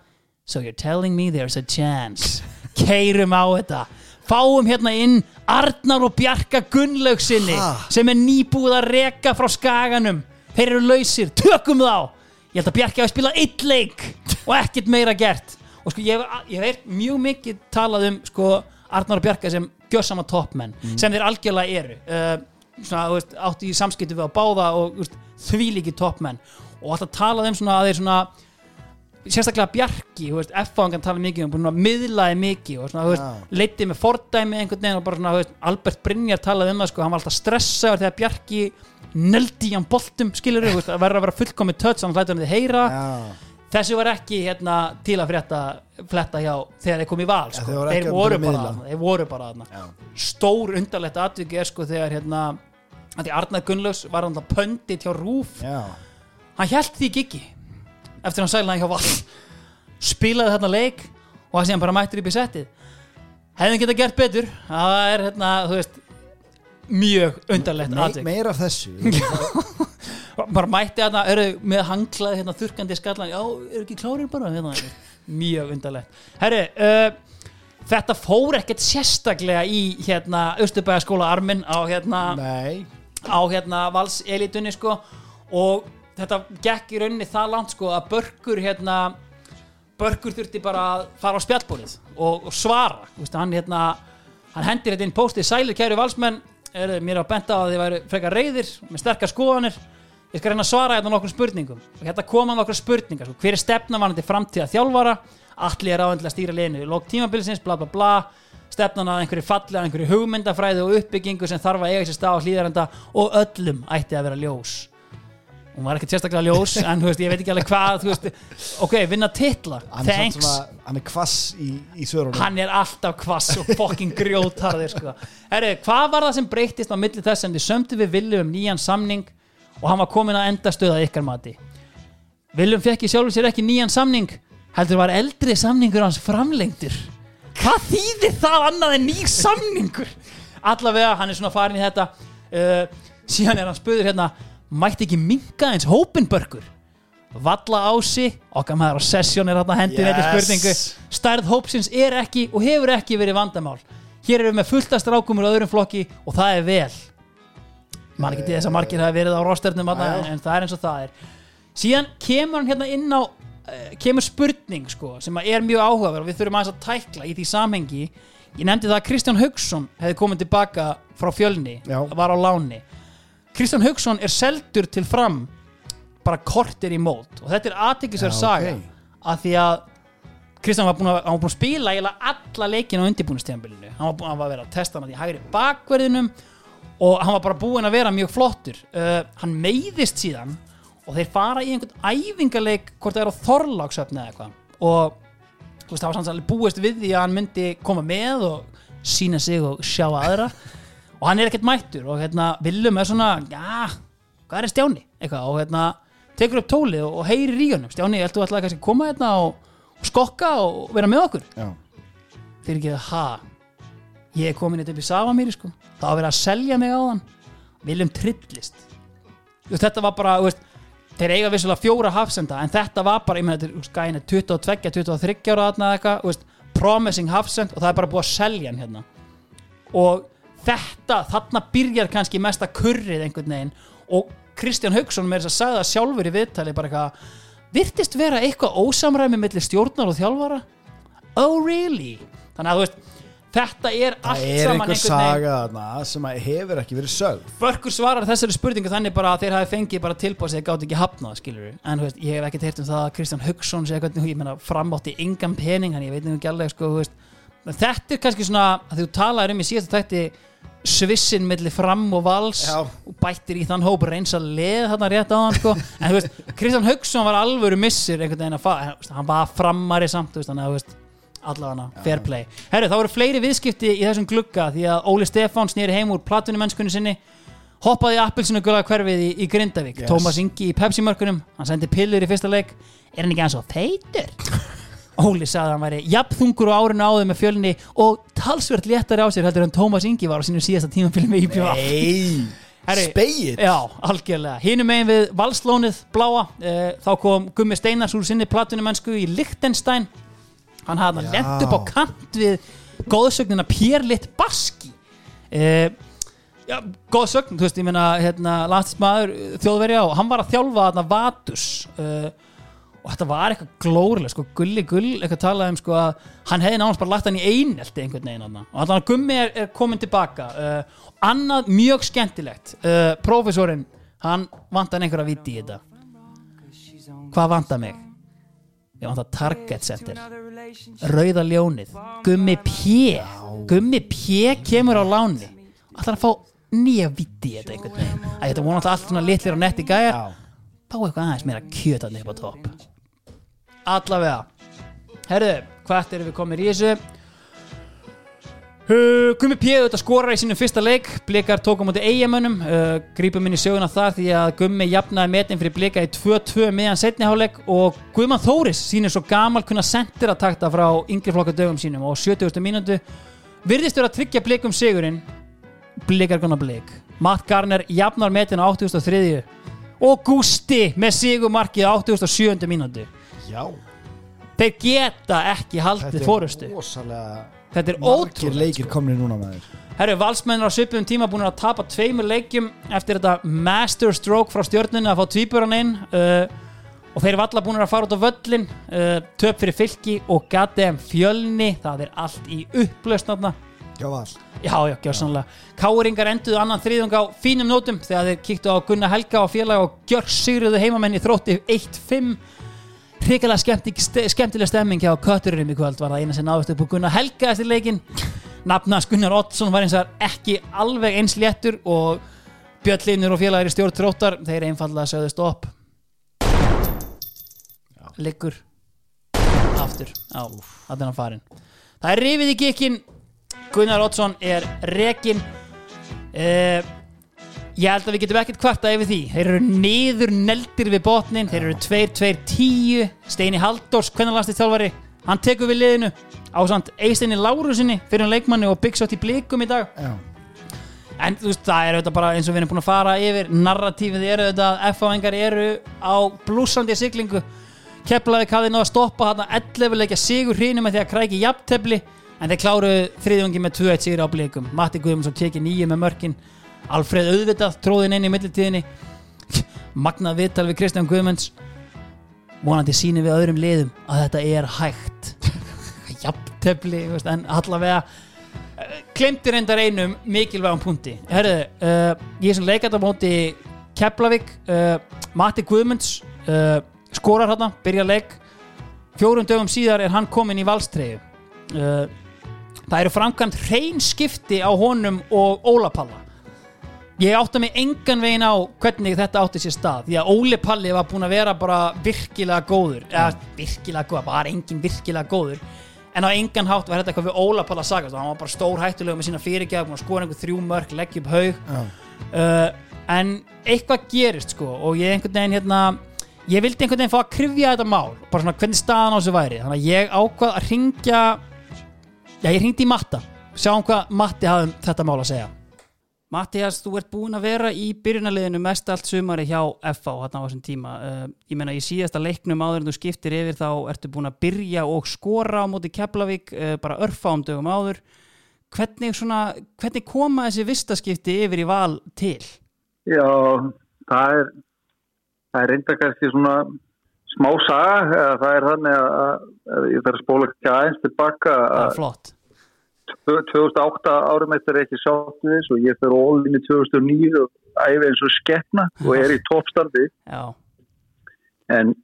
So you're telling me there's a chance. Keirum á þetta. Fáum hérna inn Arnar og Bjarka Gunnlaugsinni sem er nýbúið að reka frá skaganum. Þeir eru lausir, tökum þá. Ég held að Bjarki hafi spilað eitt leik og ekkert meira gert. Og sko ég hef, ég hef heyrt mjög mikið talað um sko Arnar og Bjarka sem gjössama toppmenn sem þeir algjörlega eru. Uh, svona, veist, áttu í samskipti við að báða og veist, því líki toppmenn og alltaf talað um svona að þeir svona sérstaklega Bjarki, F-fangan tala mikið um, búin að miðlaði mikið og svona, þú veist, leiti með fordæmi einhvern veginn og bara svona, veist, Albert Brynjar talaði um það, sko, hann var alltaf stressaður þegar Bjarki neldi í hann boltum, skilur þú veist, að að vera fullkomið tötts, hann hlætur hann þið heyra. Já, þessu var ekki hérna til að frétta fletta hjá þegar þeir kom í val sko. Ja, þeir voru að bara, þeir voru bara þarna. stór undarlegt atviki er sko þegar hérna að því Arnar Gunnlaugs var hann pöndit hjá Rúf. Já. Hann held því giggi eftir hann sælaði hjá val. Spilaði þarna leik og það sé hann bara mættur upp í settið. Hefðin geta gert betur. Það er hérna, þú veist mjög undarlegt Me, atvik. Meira af þessu bara mætti hérna, eru með hanglaði hérna, þurkandi skallan, já, eru ekki klárir bara? Hérna, mjög undarlegt. Herri, uh, þetta fór ekkert sérstaklega í hérna Östubæðaskóla Armin á hérna á hérna valselitunni sko. Og þetta gekk í rauninni það langt sko að börkur hérna börkur þurfti bara að fara á spjallbólið og, og svara, veist, hann hérna hann hendir þetta inn postið sælir kæru valsmenn. Er, mér að benda á að þið væri frekar reyðir með sterkar skoðanir ég skal reyna að svara hérna nokkrum spurningum. Og hérna koma nokkrum spurningar, sko, hver er stefnavanandi framtíða þjálfara, allir er áhengilega að stýra liðinu, lók tímabilsins, bla bla bla. Stefnan að einhverju falli að einhverju hugmyndafræði og uppbyggingu sem þarf að eiga sér stað á hlýðarenda og öllum ætti að vera ljós. Hún var ekkert sérstaklega ljós en veist, ég veit ekki alveg hvað veist, ok, vinna titla. Thanks, svona, hann er kvass í, í svörunum. Hann er alltaf kvass og fucking grjótarðir sko. Herri, hvað var það sem breyttist á milli þess sem þið sömdu við Viljum um nýjan samning og hann var komin að enda stöða ykkar mati. Viljum fekk í sjálfur sér ekki nýjan samning heldur var eldri samningur hans framlengdur. Hvað þýðir það annað en nýr samningur? Allavega, hann er svona farin í þetta uh, síðan er hann spöður hérna mætti ekki minka eins hópinbörkur Valla Ási okkar maður á sessjón er hérna hendur yes. Yes. spurningu. Stærð hópsins er ekki og hefur ekki verið vandamál. Hér erum við með fullta strákumur og öðrum flokki og það er vel man ekki til þess að margir hafi verið á rosternum já. en, en það er eins og það er. Síðan kemur hann hérna inn á uh, kemur spurning sko sem er mjög áhugaverð og við þurfum aðeins að tækla í því samhengi. Ég nefndi það að Kristján Haugsson hefði komið tilbaka frá fjölni var á láni. Kristján Haugsson er seldur til fram bara kortir í mót. Og þetta er aðteklisverð Já, saga ok. að því að Kristján var búin að, var búin að spila eiginlega alla leikina á undirbúinustíðanbylinu hann var búin að vera að testa hann í hægri bakverðinum og hann var bara búin að vera mjög flottur. Uh, hann meiðist síðan og þeir fara í einhvern æfingaleik hvort það er á Þorláksöfni eða eitthvað. Og þú veist, það var sanns alveg búist við því að hann myndi koma með og sína sig og sjá aðra. Og hann er ekkert mættur og hérna Viljum er svona, já, hvað er Stjáni? Eitthvað og hérna tekur upp tólið og, og heyrir í honum. Stjáni, ættu alltaf kannski að koma hérna og, og skokka og vera með okkur? Já. þeir ekki að ha ég er komin þetta upp í Savamýri sko. Það var verið að selja mig á þann Viljum trillist. Þetta var bara, veist þeir eiga vissulega fjóra hafsenda en þetta var bara, meina, þetta er gæna 22, 23 ára eða eitthvað, promising hafsend og það er bara búið að selja hann hérna. Og þetta, þarna byrjar kannski mesta kurrið einhvern veginn. Og Kristján Haugsson með þess að sagði það sjálfur í viðtali bara eitthvað, virtist vera eitthvað ósamræmi millir stjórnar og þjálfara? Oh really? Þannig að þú veist, þetta er Það allt er saman einhver einhvern veginn saga þarna sem að hefur ekki verið sögð. Börkur svarar þessari spurningu þannig bara að þeir hafi fengið bara tilbúið sem þeir gátt ekki hafnað skilur en þú veist, ég hef ekkert heyrt um það að Kristján Haugsson sé eitthvað, ég meina framátti engan pening hann ég veit nefnir ekki alveg sko, þú veist. En þetta er kannski svona þú talaðir um í síðastu tætti svissin milli fram og vals Já. og bættir í þann hóp reyns að leð þarna rétt á hann sko. En þú veist, Kristján Haugsson var alvöru missir einhvern veginn að fa hann, var frammari samt, þú veist, þannig að þú veist allavega fair play. Herru, þá eru fleiri viðskipti í þessum glugga því að Óli Stefán snýri heim úr platunum mennskunni sinni hoppaði í appelsinu gula hverfið í, í Grindavík Yes. Tómas Ingi í Pepsi mörkunum hann sendi pillur í fyrsta leik er hann ekki aðeins og feitur Óli sagði að hann væri jafnþungur á árinu áður með fjölni og talsvert léttari á sér heldur en Tómas Ingi var á sínum síðasta tímafili með IPVA Nei, spegið Já, algjörlega. Hínum megin við valslónið bláa, uh, þá kom Gummi Steinars úr sinni platunumennsku í Lichtenstein. Hann hafði hann Já. lent upp á kant við góðsögnina Pierlitt Baski. Uh, já, góðsögn, þú veist, ég meina, hérna, landsmaður þjóðverja og hann var að þjálfa þarna Vatus. Uh, og þetta var eitthvað glórilega, sko, gulli gull eitthvað talaði um, sko, að hann hefði náttúrulega bara lagt hann í einelti einhvern veginn þarna. og að Gummi er, er komin tilbaka uh, annað mjög skemmtilegt uh, prófessorinn, hann vantar einhverja viti í þetta hvað vantar mig? ég vantar Target Center Rauða ljónið. Gummi P. Gummi P kemur á láni ætlar að fá nýja viti í þetta einhvern veginn. Að þetta vona alltaf allt svona litlir og netti gæjar Já, fá eitthvað aðeins meira kjöt að upp á topp. Allavega. Herðu, hvert erum við komin í þessu Uh, Gumi P. auðvitað skorar í sínum fyrsta leik Blikar tók á móti eigamönnum uh, grípum inn í söguna þar því að Gummi jafnaði metin fyrir Blika í 2-2 meðan setniháleik og Guðmann Þóris sínir svo gamal kunna sendir að takta frá yngri flokka dögum sínum og á 70. mínútu virðist vera að tryggja Blikum sigurinn Blikar konar Blik Matt Garner jafnar metin á 83. og Gusti með sigumarkið á 87. mínútu já þeir geta ekki haldið fórustu rosalega þetta er ótrúlega leikir komni núna maður. Herru, valsmennir á svipum tíma búin að tapa tveimur leikjum eftir þetta master stroke frá stjórnunni að fá tvíburan inn uh, og þeir eru alla búin að fara út á völlin uh, töp fyrir fylki og goddamn fjölni það er allt í upplaust þarna. Já, Já, já, gjörsanlega Káringar enduðu annan þriðung á fínum nótum þegar þeir kíktu á Gunnar Helga og félag og gjör sigruðu heimamenn í þrótti 1-5 Hrikalega skemmti, st skemmtileg stemming hjá Kötturinn í kvöld var það eina sem náðust upp á Gunnar Helga eftir leikin Nafnas Gunnar Oddsson var eins og ekki alveg eins léttur og Björn Linur og félagir í stjórn þróttar þeir einfallega sögðu stopp Liggur aftur á, að þennan farin Það er rifið í gikkin Gunnar Oddsson er rekin uh, Ég held að við getum ekkert kvarta yfir því. Þeir eru niður neldir við botnin. Þeir eru 2-2-10 Steini lastið þjálfari? Hann tekur við liðinu Ásand Eisteini Lárusinni fyrir hann leikmanni og byggsjátt í blikum í dag. Já, En þú veist, það er auðvitað bara eins og við erum búin að fara yfir. Narratífið eru auðvitað að F-áengar eru á blúsandi siglingu. Keflavík hafði náða að stoppa hann 11 leikja sigur hrýnum með því að kræki jafntefli en þeir kláruðu þriðjungi með 2-1 sigur á blikum. Matti Guðmundsson tekið nýju með mörkin Alfreð auðvitað tróðin inn í millitíðinni. Magnað viðtal við Kristján Guðmunds. Vonandi síni við öðrum liðum að þetta er hægt. Jafntefli, en allavega klemti reyndar einum mikilvægum punkti. Herðu, uh, ég sem leikast á móti Keflavík uh, Matti Guðmunds uh, skorar hérna, byrja leik. Fjórum dögum síðar er hann komin í valstreyju það eru framkvæmt hrein skipti á honum og Óla Palla ég átta mig engan veginn á hvernig þetta átti sér stað því að Óli Palli var búin að vera bara virkilega góður. Eða virkilega góður, bara engin virkilega góður. En á engan hátt var þetta eitthvað við Óla Palla sagast hann var bara stór hættulega með sína búin að skora einhver þrjú mörk, leggja upp haug. Uh, en eitthvað gerist sko og ég einhvern veginn hérna ég vildi einhvern veginn fá að krifja þetta mál bara svona hvernig staðan á þessu væri. Þannig að ég ákvað að ringja já ég ringdi í Matta. Sjáum hvað Matti hafði um þetta mál að segja Mattias, þú ert búin að vera í byrjunarliðinu mest allt sumari hjá hérna á þessum tíma. Uh, ég meina í síðasta leiknum áður en þú skiptir yfir þá ertu búin að byrja og skora á móti Keflavík uh, bara örfám dögum áður. Hvernig, svona, hvernig koma þessi vistaskipti yfir í val til? Já, það er það er reynda kannski svona smá saga, það er þannig að, ég þarf að spóla ekki aðeins tilbaka Það að er flott 2008 árum eftir er ekki sátt við þess og ég fyrir ólinni 2009 og æfi eins og skeppna og er í toppstandi Já, en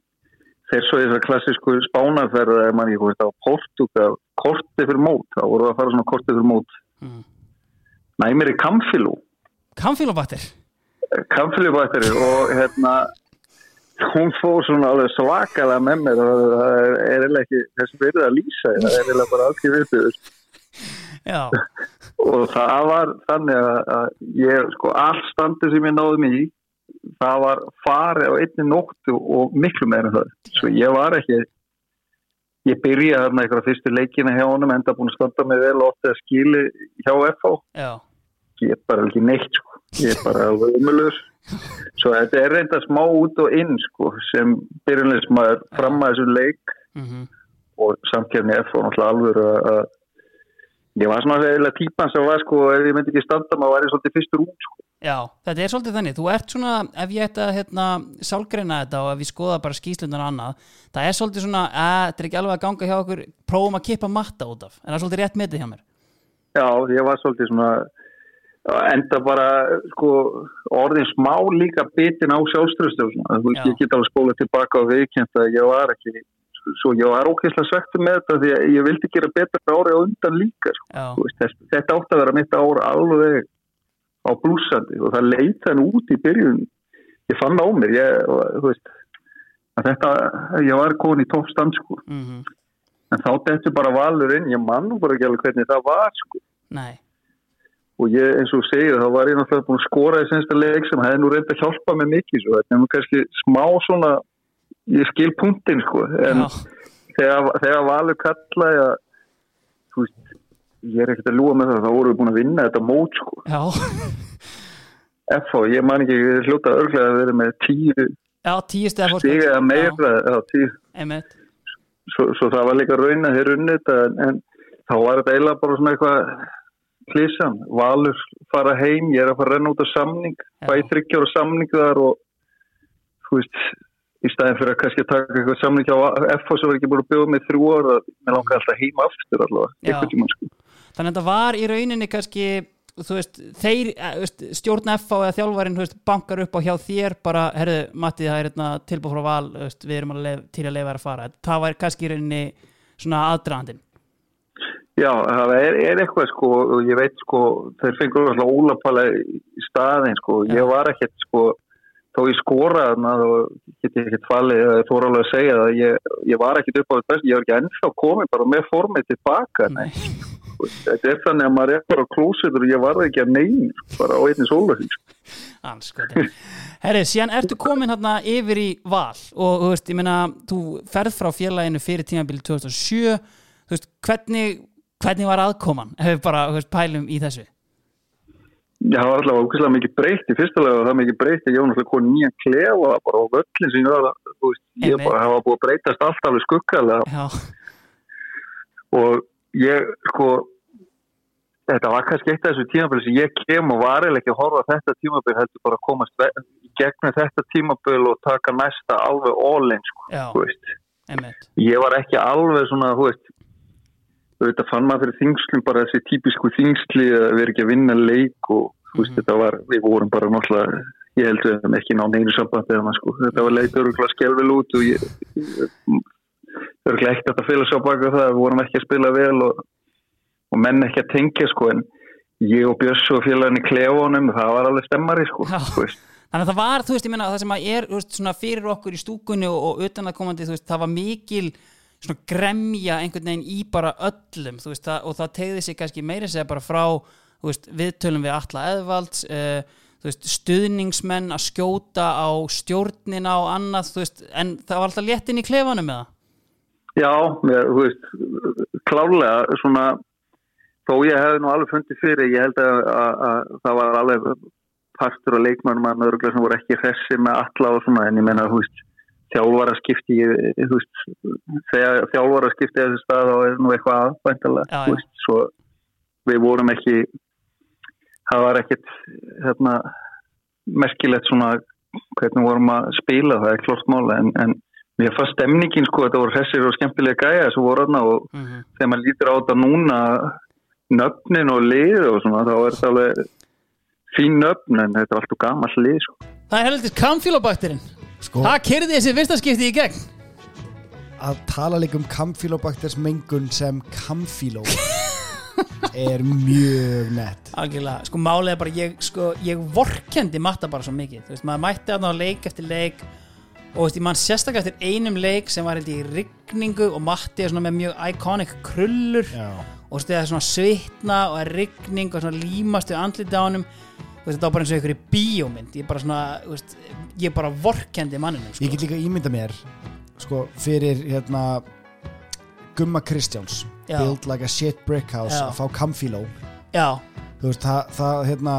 þeir svo þessar klassísku spánarferð er mann ég hvort á Portugal korti fyrir mót, þá voru það að fara svona korti fyrir mót. Mm. næmir í Kamfilú kamfílóbattir Kamfilúbætteri og hérna hún fór svona alveg svakalega með mér og það er eiginlega ekki þess verið að lýsa það er eiginlega bara alls ekki við já, og það var þannig að, að ég, sko, all standið sem ég náði mig í það var farið á einni nóttu og miklu meira en það. Svo ég var ekki ég byrjaði þarna eitthvað fyrstu leikina hjá honum enda búin að standa mig vel og oft eða skili hjá FH já, ég er bara ekki neitt sko. ég er bara umulur svo þetta er reynda smá út og inn sko, sem byrjunleismæður fram að þessu leik. Mhm. Og samkjörni F og náttúrulega alveg að að ég var svona eða típan sem var sko ef ég myndi ekki standa maður væri svolítið fyrstur út sko. Já, þetta er svolítið þannig, þú ert svona ef ég ætti að hérna, sálgreina þetta og ef ég skoða bara skýslunar og annað það er svolítið svona, að þetta er ekki alveg að ganga hjá okkur prófum að kippa matta út af en það er svolítið rétt metið hjá mér já ég var svolítið svona enda bara sko orðin smá líka bitin á Já. ég get alveg spólað tilbaka og viðkjönt að ég var ekki svo ég var ókvæslega svektur með þetta því að ég vildi gera betra ári á undan líka sko. Veist, þetta átti að vera mitt ára alveg á blúsandi og það leit þann út í byrjun ég fann á mér ég, veist, þetta, ég var komin í toppstand sko. mhm, en þá þetta bara valur inn ég mann bara ekki alveg hvernig það var sko. nei og ég eins og segið þá var ég náttúrulega búin að skora í sensta leik sem hefði nú reynd að hjálpa mig mikið svo. þetta er nú kannski smá svona ég skil punktin sko en þegar, þegar valur kallaði að þú veist, ég er ekkert að lúa með það þá vorum við búin að vinna þetta mót sko. Já, FH, ég man ekki ég hljóta örglega að vera með tíu já, tíu fórskot stig eða meira já, tíu, Einmitt, svo, svo það var líka raun að þeir unnið þetta en, en þá var þetta eiginlega bara svona eitthvað klísan, valur fara heim ég er að fara að renna út á samning bæði þryggjára samning þar og þú veist í staðin fyrir að kannski taka eitthvað samning á FH sem var ekki búin að bjóða með þrjú ára mér langar alltaf heim aftur allavega tímann, sko. þannig að þetta var í rauninni kannski veist, þeir, eh, stjórn FA eða veist, bankar upp á hjá þér bara, herðu, Matti, það er hérna tilbúið frá val, veist, við erum að lef, til að leifa að fara, það var kannski í rauninni svona aðdraðandinn Já, það er, er eitthvað sko og ég veit sko, þeir fengur alltaf ólapala í staðin sko Já. ég var ekkert sko þó ég skoraði þarna þá get ég ekkert falið eða þú alveg að segja það ég, ég var ekkert upp á þetta ég var ekki ennþá komið bara með formið tilbaka nei. þetta er þannig að maður er bara á klósitur og ég var ekki að neyn bara á einni sko. Anskotin. Herri, síðan ertu komin hérna yfir í val og þú veist, ég meina, þú ferð frá félaginu fyrir tímabili 2007 þú veist, hvernig hvernig var aðkoman, ef við bara þú veist, pælum í þessu Já, það var alltaf ógæslega mikið breytt í fyrsta lega og það mikið breytt að ég var náttúrulega konið nýjan klefa bara á völlin sem var veist, ég bara hafa búið að breytast allt alveg skuggalega. Og ég sko þetta var kannski eitt af þessu tímabil sem ég kem og var eða ekki að horfa þetta tímabil heldur bara að komast í gegnum þetta tímabil og taka næsta alveg all-in sko, ég var ekki alveg svona, þú veist þú veit að fann maður fyrir þingslum bara þessi típisku þingsli að vera ekki að vinna leik og veist Mhm. þetta var, við vorum bara náttúrulega ég held við hefum ekki náð neinu sambandi eða sko, þetta var leikur og skjálfil út og ég, ég örgulega ekkert að fylgja svo baka það, við vorum ekki að spila vel og, og menn ekki að tengja sko en ég og Björns og félagin í klefunum, það var alveg stemmari sko, þú veist. Þannig að það var, þú veist, ég meina, það sem að er veist, fyrir okkur í stúkunni og, og utan að komandi, þú veist, það var mikil svona gremja einhvern veginn í bara öllum, veist, það, og það tegði sig kannski meira segja bara frá, veist, viðtölum við alla eðvalds, uh, veist, stuðningsmenn að skjóta á stjórnina og annað, en það var alltaf léttin í klefanum með það. Já, mér, þú veist, klálega svona, þó ég hefði nú alveg fundið fyrir, ég held að, að, að það var alveg partur og leikmannum að nörgulega sem voru ekki hressi með alla og svona, en ég menna, þú veist, þjálfara skipti, þú veist, þegar þjálfara skipti þessi stað og er nú eitthvað veist, svo við vorum ekki, það var ekkit, hérna, merkilegt svona, hvernig vorum að spila, það er klort mála, en, en Mér fannst stemningin sko, þetta voru hressir og skemmtilega gæja þessu voru þarna og Mm -hmm. þegar maður lítur á þetta núna nöfnin og lið og svona þá er þetta alveg fín nöfn en þetta er alltaf gammal lið sko. Það er heldur kamfílobakterinn. Sko, Það kerði þessi fyrsta skipti í gegn. að tala líka um kamfílobakters mengun sem kamfíló er mjög nett. Algjörlega, sko málið er bara ég, sko, ég vorkendi matta bara svo mikið. Þú veist, maður mætti að ná leik eftir leik og þú veist, ég mann sérstaklega eftir einum leik sem var ég í rigningu og matti er svona með mjög iconic krullur Já, og þú veist, það er svona svitna og er rigning og svona límast við andliti á honum Þú veist, þetta var bara eins og einhverju bíómynd ég bara svona, veist, ég bara vorkendi manninum sko. Ég get líka ímynda mér sko, fyrir hérna Gumma Kristjáns Já. Build like a shit brick house Já. að fá kamfíló já, þú veist, það, það hérna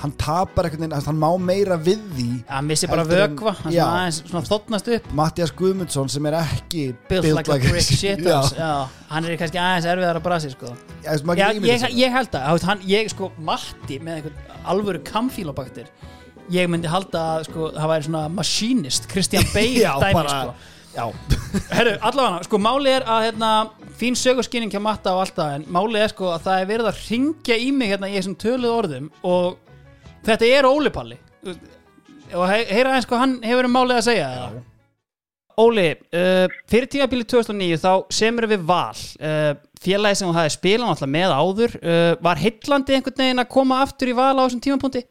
hann tapar veginn, hann má meira við því hann missi bara vökva hann þotnast upp. Mattias Guðmundsson sem er ekki built like, a brick shit hann er kannski aðeins erfiðar að brasi sko. já, já, ég, ég held að, hann, ég sko Matti með einhvern alvöru kamfílobakter ég myndi halda að sko, það væri svona machinist, Christian Bale Já, dæmi bara- sko. Herru, allavega, sko, málið er að hérna, fín sögurskynning hjá Matta og allt það en málið er sko að það er verið að ringja í mig hérna í þessum töluð orðum og þetta er Óli Palli og he heyra eins hvað hann hefur um málið að segja eða? Óli, uh, fyrir tímabili 2009 þá semur við Val uh, félagi sem hún hafi spilað alltaf með áður uh, var heillandi einhvern veginn að koma aftur í Val á þessum tímapunkti?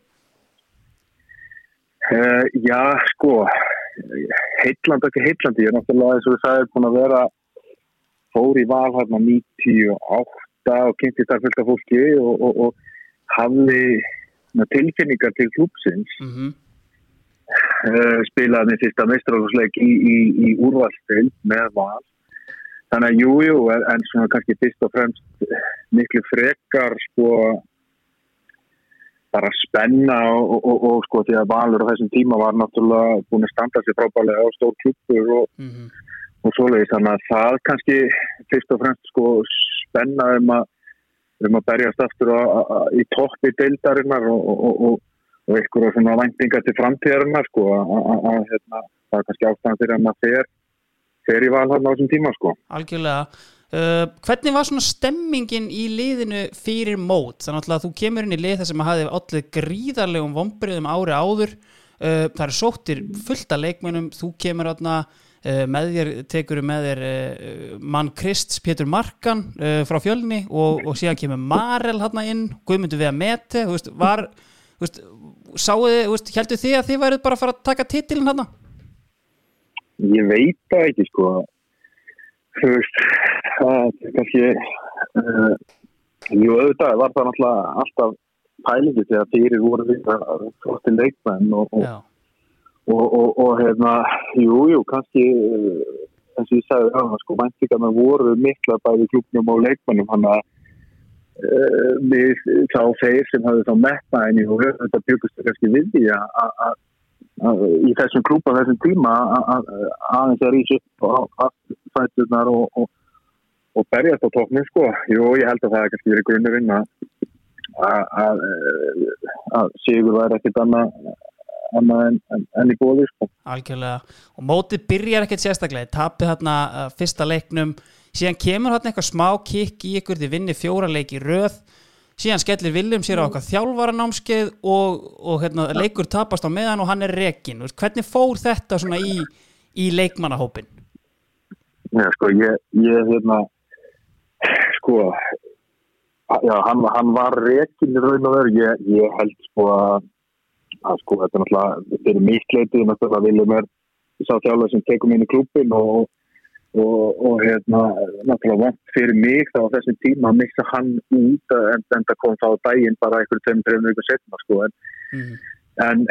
Uh, já, sko, heitlandi ekki heitlandi, ég er náttúrulega eins og við sagðum búin að vera fór í val hérna 98 og kynnti þar fullt af fólki og, og, og hafði tilfinningar til klúpsins Mm -hmm. uh, spilaði með fyrsta meistralúsleik í, í, í úrvalstil með val þannig að jújú, jú, en, svona kannski fyrst og fremst miklu frekar sko bara spenna og, og, og, og sko því að Valur á þessum tíma var náttúrulega búin að standa sér frábælega á stór klubur og, Mm -hmm. og svoleiðis þannig að það kannski fyrst og fremst sko spenna um að um að berjast aftur á, á, á, í toppi deildarinnar og, og, og, og, einhverja svona væntinga til framtíðarinnar sko að, hérna, það er kannski ástæðan fyrir að maður fer, fer í val hann á þessum tíma sko. Algjörlega. Uh, Hvernig var svona stemmingin í liðinu fyrir mót? Þannig að þú kemur inn í lið þar sem að hafi allir gríðarlegum vombriðum ári áður. Uh, Það eru sóttir fullt af leikmönnum. Þú kemur aðna með þér, tekur með þér uh, mann Krists Pétur Markan uh, frá fjölni og, og síðan kemur Marel hann inn, Guðmundur við að meti veist, var veist, sáu þið, þú veist, heldur þið að þið værið bara að fara að taka titilin hann? Ég veit það ekki sko. Þú veist það er kannski uh, jú auðvitað var það náttúrulega alltaf pælingi þegar fyrir voru við að flottir leikmenn og, og, og, og, og hérna jú, jú, kannski uh, eins og ég sagði það, sko, væntingarna voru mikla bæði klubnum og leikmennum hann að uh, við þá þeir sem hafði þá metnaðinni og þetta byggust kannski við því að- í þessum klúpa þessum tíma að- að- aðeins að rýsa upp á fætturnar og, og, og berjast á tóknum sko. Jú, ég held að það er kannski verið að, að, að Sigur væri ekkert annað annað en, en, en í bóði sko. algjörlega. Og mótið byrjar ekkert sérstaklega. Þið tapið þarna uh, fyrsta leiknum. Síðan kemur þarna eitthvað smá kikk í ykkur. Þið vinni fjóra leik í röð. Síðan skellir Viljum sér á okkar þjálfaranámskeið og, og hérna, leikur tapast á meðan og hann er rekin hvernig fór þetta svona í, í leikmannahópin Já, sko, ég, ég hérna, sko, já, hann, hann var rekin í raun og veru, ég, ég held sko að, að sko, þetta er náttúrulega, þetta er mitt leitið, náttúrulega viljum er sá þjálfur sem tekum inn í klúpin og, og, og hérna, náttúrulega vant fyrir mig þá á þessum tíma að missa hann út en, en það kom þá á daginn bara einhverjum tveim, trefnum ykkur setna, sko, en mm. En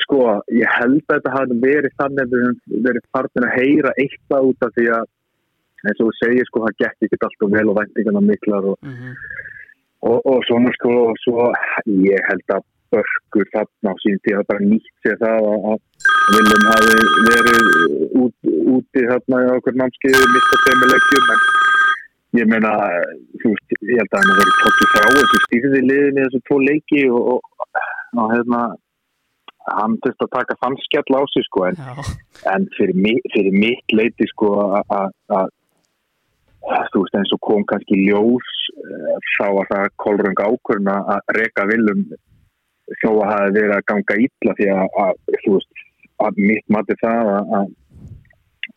sko, ég held að þetta hafi verið þannig að við höfum verið farnir að heyra eitthvað út af því að eins og þú segir sko, það gekk ekki alltaf vel og væntingarna miklar og, Mm og, og svona sko, og svo ég held að börkur þarna á sín tíða bara nýtt sér það að, að Viljum hafi verið út, úti þarna í okkur námskeiði mista tveimur leikjum en ég meina, þú veist, ég held að hann verið tókið frá þessu stýrði liðinni þessu tvo leiki og, og, og hérna hann þurfti að taka skell á sig sko en, en fyrir, mi- fyrir mitt leiti sko að- að að- þú veist eins og kom kannski ljós eh, þá var það kolröng ákvörn að reka viljum þó að hafi verið að ganga illa því að, að veist að mitt mati það að, að,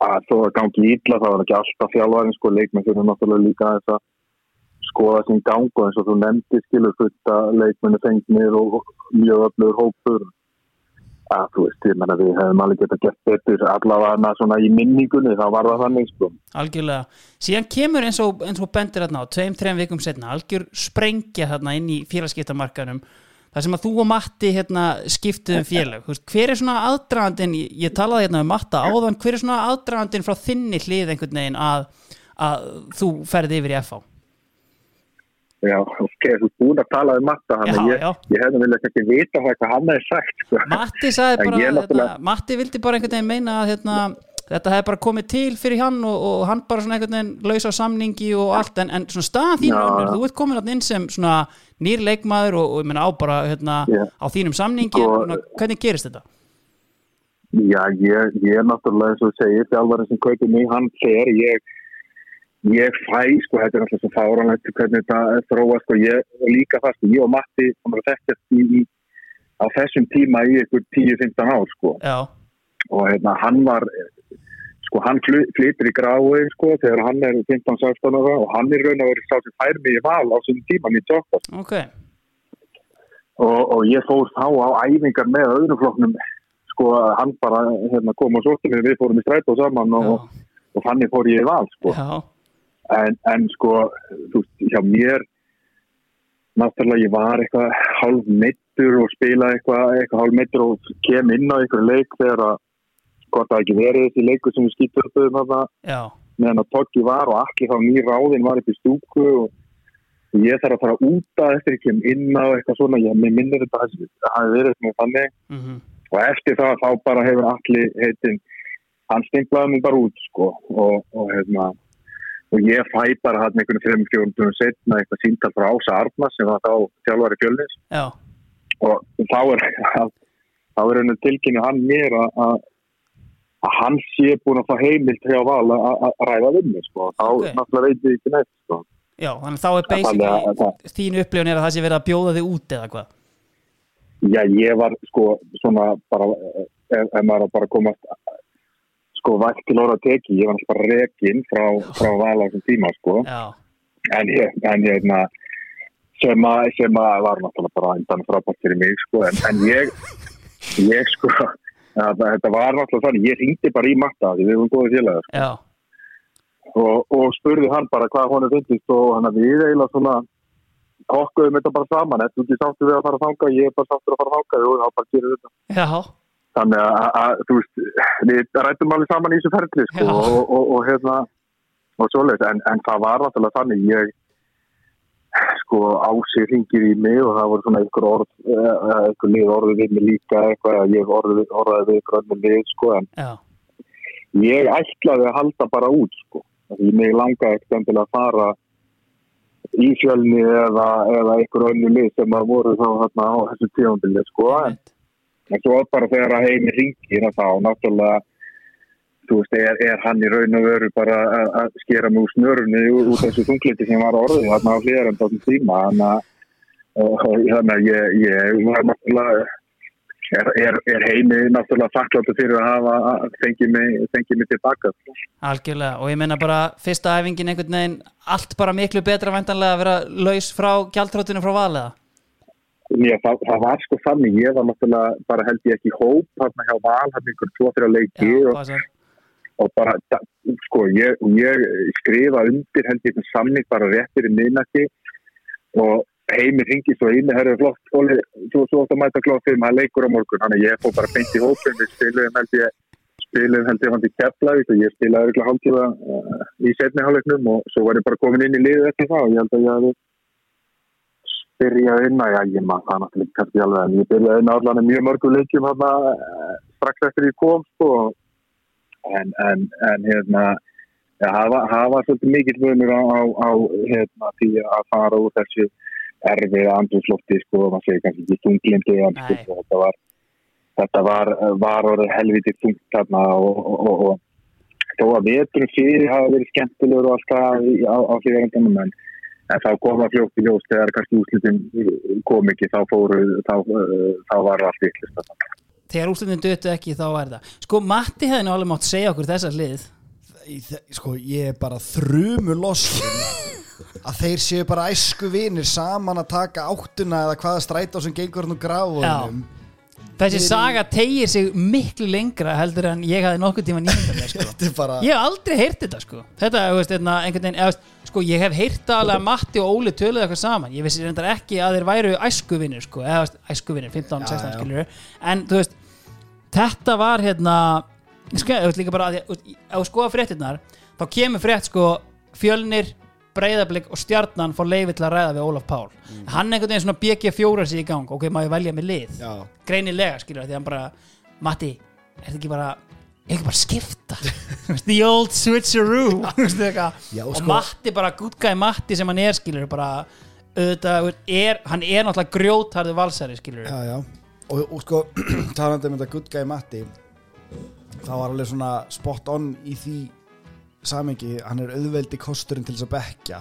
að þó að gangi illa það var ekki alltaf þjálfarinn sko leikmenn fyrir náttúrulega líka þess að skoða sín gang og eins og þú nefndi skilur fullt að leikmennu fengnir og mjög öflugur hópur. Að þú veist, ég menna við hefum alveg geta gert betur allavega svona í minningunni þá var það þannig sko. Algjörlega. Síðan kemur eins og, eins og bendir þarna á tveim, þreim vikum setna, algjör sprengja þarna inn í félagskiptamarkanum þar sem að þú og Matti hérna, skiptuðum félag, Þú veist, hver er svona aðdragandin ég, talaði hérna um Matta áðan hver er svona aðdragandin frá þinni hlið einhvern veginn að, að þú ferði yfir í FH Já, ok, þú ert búin að tala um matta hann Já, ég, ég hefði viljað ekki vita hvað hann hefði sagt sko. Matti sagði bara, hérna, Matti vildi bara einhvern veginn meina að hérna, þetta hefði bara komið til fyrir hann og, og hann bara svona einhvern veginn laus á samningi og allt en, en svona staðan þín Já. önnur, þú ert komin þarna inn sem svona nýr leikmaður og, og ég meina á bara hérna, Já. á þínum samningi Sko- en, hvernig gerist þetta? Já, ég, ég er náttúrulega eins og segir þjálfarinn sem kaupir mig, hann fer ég, ég fæ, sko, þetta er alltaf svo fáranlegt hvernig þetta þróa, sko, ég líka það, sko, ég og Matti var að þekkjast í, í, á þessum tíma í ykkur 10-15 ár, sko Já, og hérna, hann var sko, hann fly- flytur í grái, sko þegar hann er 15-16 ára og hann er raun að vera sá sem fær mig í val á þessum tíma 98 ok. Og, og ég fór þá á æfingar með öðrum flokknum sko hann bara hérna, kom og sótti mig við fórum í strætó saman og, Já, og þannig fór ég í val sko. en, en sko þú hjá mér náttúrulega ég var eitthvað hálf meittur og spila eitthvað, eitthvað hálf meittur og kem inn á einhverju leik þegar að hvort það ekki verið þessi leikur sem við skýttum upp um já, meðan að Toggi var og allir þá nýr ráðin var upp í stúku og ég þarf að fara út að eftir ég kem inn á eitthvað svona, ég mér minnir þetta að það hafi verið með þannig. Mhm, og eftir það þá bara hefur allir heitin, hann stimplaði mig bara út sko. Og, og hérna og ég fæ bara hann einhvern þreim fjórundum setna eitthvað síntal frá Ása Arna sem var þá þjálfari fjölnis. Já, og þá er þá er henni tilkynni hann mér að að að hann sé búin að fá heimilt hjá val að að ræða við mig sko. Þá Ok. náttúrulega veit ég ekki neitt sko. Já, þannig að þá er að- basically þín upplifun er að það sé verið að bjóða þig út eða hvað? Já, ég var sko svona bara, ef, ef maður bara að komast sko vægt til orða teki, ég var náttúrulega bara rekin frá, frá val á þessum tíma sko. Já, en ég, en ég, na, sem að, sem að var náttúrulega bara endan frábært fyrir mig sko, en, en ég, ég sko, að, þetta var náttúrulega þannig, ég ringdi bara í matta því við erum góðið félagar já, og, og spurði hann bara hvað honum finnst og hann að við eiginlega svona okkuðum þetta bara saman, eftir ekki sáttu við að fara að þanga, ég er bara sáttur að fara að þanga og þá bara gerir þetta. já, Þannig að, að, þú veist, við rættum alveg saman í þessu ferli, sko, og, og, og hérna, og svoleiðis, en, en það var náttúrulega þannig, ég, sko, ási hringir í mig og það voru svona einhver orð, eh, einhver lið orðið við mig líka eitthvað, að ég orðið, orðið við einhver önnur lið, sko, en já, ég ætlaði að halda bara út sko. því mig langaði ekkert endilega að fara í fjölni eða, eða einhver önnu lið sem að voru þá hérna á þessu tífambili sko. en, en svo bara þegar að heimi ringir að þá náttúrulega þú veist, er, er hann í raun og veru bara að, að skera úr snörunni út þessu þungliti sem var orðið þarna á hlýðarand á þessum tíma þannig að að ég, ég var náttúrulega er, er, er heimi náttúrulega þakkláttu fyrir að hafa að fengið mig, tilbaka algjörlega og ég meina bara fyrsta æfingin einhvern veginn allt bara miklu betra væntanlega að vera laus frá gjaldrótinu frá valiða Já, það, það var sko þannig, ég var náttúrulega bara held ég ekki hóp þarna hjá val, hann ykkur tvo-þrjá leiki Já, og. Og bara, sko, ég, ég skrifa undir held ég einhvern samning bara réttir í minnati og heimi ringi svo inni, herru flott, Óli, svo, svo að mæta klóð fyrir maður leikur á morgun, þannig að ég fór bara beint í hópin, við spiluðum held ég spiluðum held ég hann til Keflavík og ég spilaði örgulega hálftífa uh, í setni hálfleiknum og svo var ég bara komin inn í liðu eftir það og ég held að ég hafi byrjaði inn. Að, já, ég maður það náttúrulega kannski alveg, en ég byrjaði inn á allan mjög mörgum leikjum eh, strax eftir ég kom, sko, en, en, en hérna, ja, hafa, hafa svolítið mikill vunur á, á, á hérna, því að fara úr þessu erfið andrúslofti, sko, maður segir kannski ekki Nei. sko, þetta var, þetta var, var orðið helviti þungt þarna og, og, og, þó að veturum fyrir hafa verið skemmtilegur og alltaf í- á, á hlýðarandunum, en En þá koma fljótt í ljós þegar kannski úslitin kom ekki, þá fóru, þá, þá var allt vittlist. Þegar úrslutin dötu ekki þá er það. Sko Matti hefði alveg mátt segja okkur þessa hlið. Í þe- sko ég er bara þrumu lossin að þeir séu bara æsku vinir saman að taka áttuna eða hvaða strætá sem gengur hann úr gráðunum þessi saga tegir sig miklu lengra heldur en ég hafði nokkuð tíma með sko. Bara ég hef aldrei heyrt þetta sko. Þetta, veist, einna, einhvern veginn, eða, sko ég hef heyrt alveg að Matti og Óli töluðu eitthvað saman. Ég vissi reyndar ekki að þeir væru æskuvinnir sko, eða þú veist, æskuvinnir, 15, Já, 16 já. skiljur en þú veist, þetta var hérna líka bara að því- þú skoða fréttirnar þá kemur frétt sko fjölnir breyðablík og stjarnan fór leiði til að ræða við Ólaf Pál. Hann einhvern veginn svona BG4 sig í gang. Ok, má ég velja með lið? Já, greinilega skilur því hann bara Matti, er þetta ekki bara er ekki bara skipta? The old switcheroo. Já, og sko- Matti bara guy Matti sem hann er skilur bara auðvitað, er, hann er náttúrulega grjótharðu valsari skilur já, já Og, og sko, talandi um þetta good guy Matti Það var alveg svona spot on í því samengi, hann er auðveldi kosturinn til þess að bekja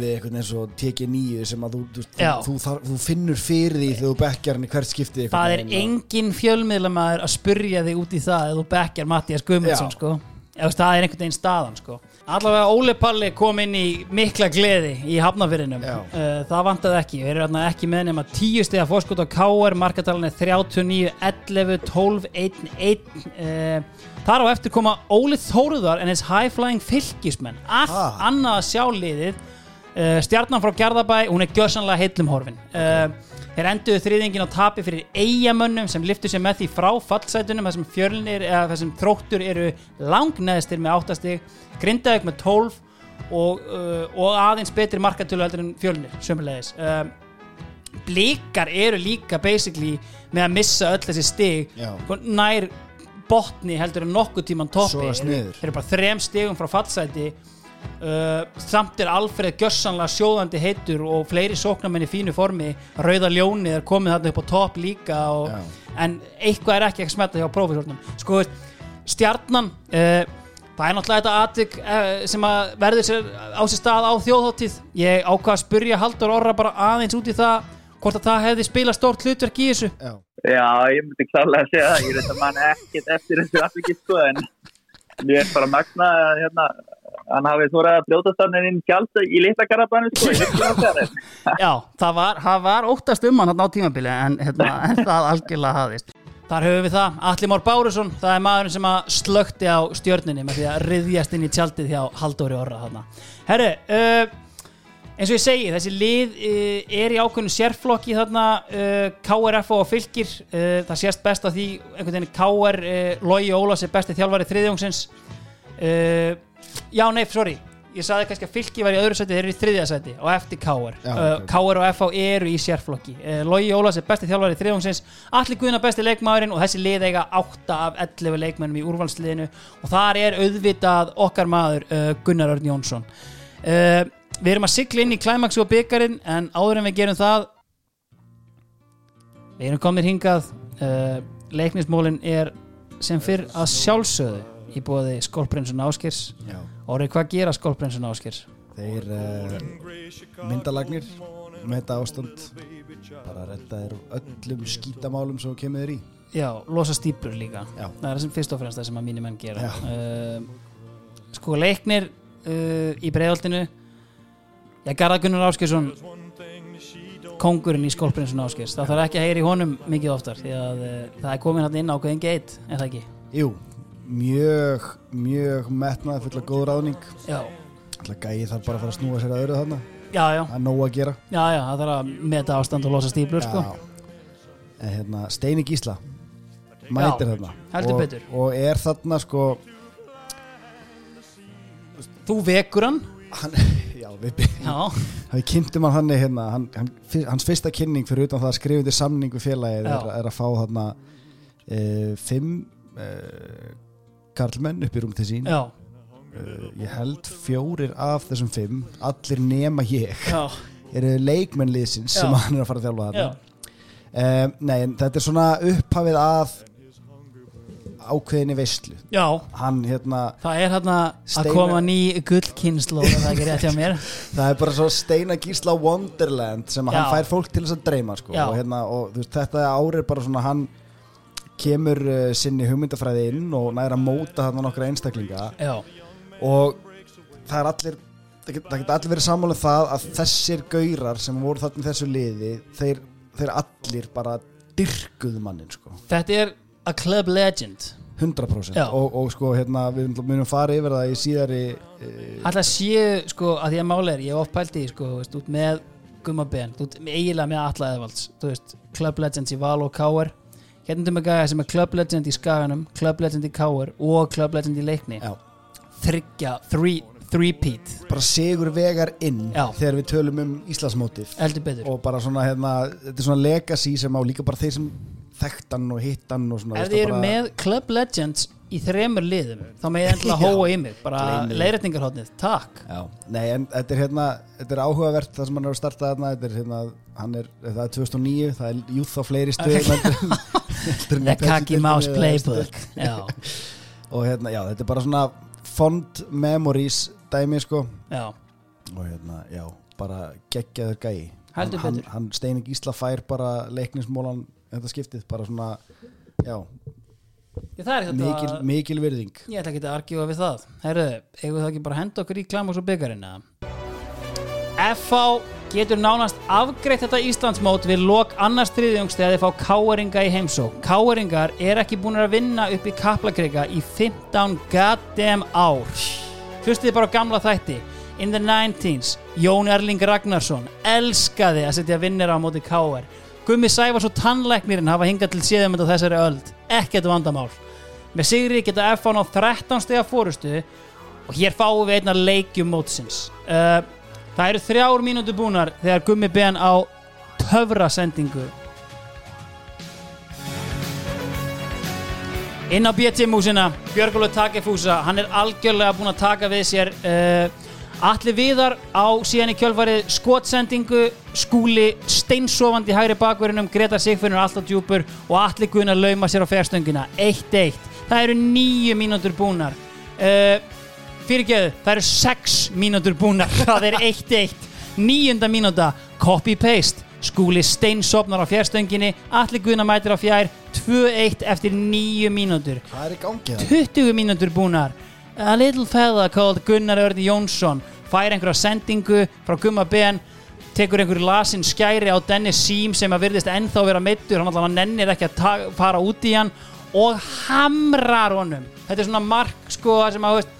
við eitthvað eins og TG9 sem að þú, þú, þú, þú, þar, þú finnur fyrir því þegar þú bekkjar hann í hvert skipti það er engin fjölmiðlamæður að spurja þig út í það ef þú bekkjar Mattias Guðmundsson sko. Það er einhvern veginn staðan sko allavega Óli Palli kom inn í mikla gleði í hafnafyrinum uh, það vantaði ekki, við erum ekki með nema 10 stiga fórskot á KR markatalan er 39, 11, 12 1, 1 uh, þar á eftir koma Óli Þóruðar en hins high flying fylgismenn allt Ah. annað að sjá liðið. Uh, stjarnan frá Gjarðabæ, hún er gjörsanlega heillum horfin. Uh, þeir enduðu þriðingin á tapi fyrir eigamönnum sem liftu sér með því frá fallsætunum þar sem fjörlinir, eða þar sem þróttur eru langneðstir með áttastig grindaðið með 12 og, uh, og aðeins betri markatölu heldur en fjörlinir, sömulegis uh, blikar eru líka basically með að missa öll þessi stig Já. nær botni heldur en nokkuð tíman toppi. Soga Þeir- eru bara þrem stigum frá fallsæti uh, samt er Alfreð gjössanlega sjóðandi heitur og fleiri sóknarmenn í fínu formi. Rauða Ljónið er komið þarna upp á topp líka og, en eitthvað er ekki að smetta hjá prófísornum sko stjarnan uh, það er náttúrulega þetta atvik uh, sem að verður sér á sér stað á þjóðháttíð ég ákvað að spurja Haldur Orra bara aðeins út í það hvort að það hefði spilað stórt hlutverk í þessu. Já, Já, ég myndi klálega að segja það, ég veit að mann ekkert eftir þessu afvikið sko, en ég er bara magna að hérna, hann hafi þórað að brjóta stannin inn gjald í litla garabænu sko. Já, það var, var óttast um hann á tímabili en, hérna, en það algjörlega hafðist. Þar höfum við það, Atli Már Bárusson það er maðurinn sem að slökti á stjörninni með því að riðjast inn í tjaldið hjá Halldóri Orra þarna. Herru, uh, eins og ég segi, þessi lið uh, er í ákveðinu sérflokki þarna uh, KRF og fylgir uh, það sést best að því einhvern veginn KR uh, Logi Ólafs er besti þjálfari þriðjóngsins uh, Já, nei, sorry. Ég saði kannski að fylki var í öðru sæti þeir eru í þriðja sæti og eftir KR Já, uh, ok. KR og FH eru í sérflokki. Uh, Logi Ólafs er besti þjálfari þriðjóngsins Allir Guðna besti leikmaðurinn og þessi lið eiga 8 af 11 leikmennum í úrvalsliðinu og þar er auðvitað okkar maður uh, Gunnar Örn Jónsson. Uh, Við erum að sigla inn í klæmaksu og byggarinn en áður en við gerum það við erum komnir hingað uh, leiknismólin er sem fyrr að sjálfsögðu í bóði Skólprinsun Áskirs já. Orri, hvað gera Skólprinsun Áskirs? Þeir uh, myndalagnir með þetta ástand. Bara redda þér öllum skítamálum sem kemur þér í. Já, losa stýpur líka. Já. það er það sem fyrst og fremst það sem að mínir menn gera. Uh, Sko leiknir uh, í breiðoltinu Já, Garðar Gunnar Áskirsson kongurinn í Skólprinsun Áskirs það þarf ekki að heyra í honum mikið oftar því að það er komin hann inn ákveðin geit er það ekki? Jú, mjög, mjög metnaði fulla góð ráðning. Alltaf gæi þarf bara að fara að snúa sér að öðru þarna. Já, já, Það er nóg að gera. Já, já það þarf að meta ástand og losa stýpur sko. En hérna, Steini Gísla mætir þarna. og, og er þarna sko Þú vekur hann? Hann, Já, við Já, við kynntum hann hann hérna. Hann, hann, hans fyrsta kynning fyrir utan það að skrifa undir samning við félagið er, er að fá þarna e, fimm e, karlmenn upp í rúm til sín. E, ég held fjórir af þessum fimm allir nema ég já, eru leikmennliðsins sem hann er að fara að þjálfa já. þarna Um, nei, en þetta er svona upphafið að ákveðinni veistlu hann hérna, það er hérna að koma ný gullkynslu það það er bara svo Steina Gísla Wonderland sem hann fær fólk til þess að dreyma sko. Og, hérna, og veist, þetta ár er bara svona hann kemur uh, sinni hugmyndafræði inn og næra móta þarna nokkra einstaklinga. Já, og það er allir það get- það geta allir verið sammála um það að þessir gaurar sem voru þarna í þessu liði þeir, þeir allir bara dyrkuðu mannin sko. Þetta er a club legend. 100% Já. og, og sko hérna við munum fara yfir það í síðari e, Alltaf séu sko að því að máli er ég hef oft pælt í sko, veist, út með Gumma Ben, út með eiginlega með Alla Eðvalds Club Legends í Val og Káar hérna erum við gæja sem er Club Legend í Skaganum Club Legend í Káar og Club Legend í Leikni Já. þryggja, three, three-peat bara sigur vegar inn Já. þegar við tölum um Íslandsmótið eldur betur og bara svona hérna þetta er svona legacy sem á líka bara þeir sem þekktan og hittan og svona ef veist, þið eru bara- með Club Legends í þremur liðum þá með ég endilega Já. hóa í mig bara leiðrætningarhóttnið, takk. Já, nei en þetta er hérna þetta er áhugavert það sem hann er að starta þarna þetta er hérna, hann er, það er 2009 það er youth á fleiri okay. The Kaki Mouse Playbook. og hérna, já, þetta er bara svona fond memories dæmi sko. Já, og hérna, já, bara geggjaður gæi. Hann, hann, hann Steinik Ísla fær bara leiknismólan þetta skiptið, bara svona já, Það er þetta mikil, mikil virðing. Ég ætla ekki að argjóða við það. Herru, eigum það ekki bara að henda okkur í klam og byggarinn? FH getur nánast afgreitt þetta Íslandsmót við lok annars þriðjungs þegar þið fá káeringa í heimsó Káeringar er ekki búin að vinna upp í kaplakrika í 15 goddamn ár. Hlustið bara gamla þætti. In the 19s, Jón Erling Ragnarsson elskaði að setja vinnir á móti káer Gummi Sæfars og tannlæknirinn hafa hingað til séðum á þessari öld. Ekkert vandamál. Með sigri geta F á 13 stega fórustu og hér fáum við einna leikjum mótsins. Uh, það eru þrjár mínútur búnar þegar Gummi Ben á töfra sendingu inn á BT-músina Björgólu Takefúsa, hann er algjörlega búinn að taka við sér uh, Allir Viðar á síðan í kjölfarið skotsendingu, skúli steinsofandi hægri bakverðinum, Gretar Sigfinnur alltaf djúpur og allir Gunnar lauma sér á fjárstöngina, 1-1 það eru nýju mínútur búnar. Uh, fyrirgeðu, það eru 6 mínútur búnar, það er 1-1 níunda mínúta, copy-paste skúli steinsofnar á fjárstöngini allir Gunnar mætir á fjær. 2-1 eftir nýju mínútur. Hvað er í gangi það? 20 mínútur búnar A little fella called Gunnar Örni Jónsson fær einhverja sendingu frá Gumma Ben tekur einhverju lasin skæri á Dennis Sím sem að virðist ennþá vera meittur hann allavega nennir ekki að fara út í hann og hamrar honum. Þetta er svona mark sko sem að veist,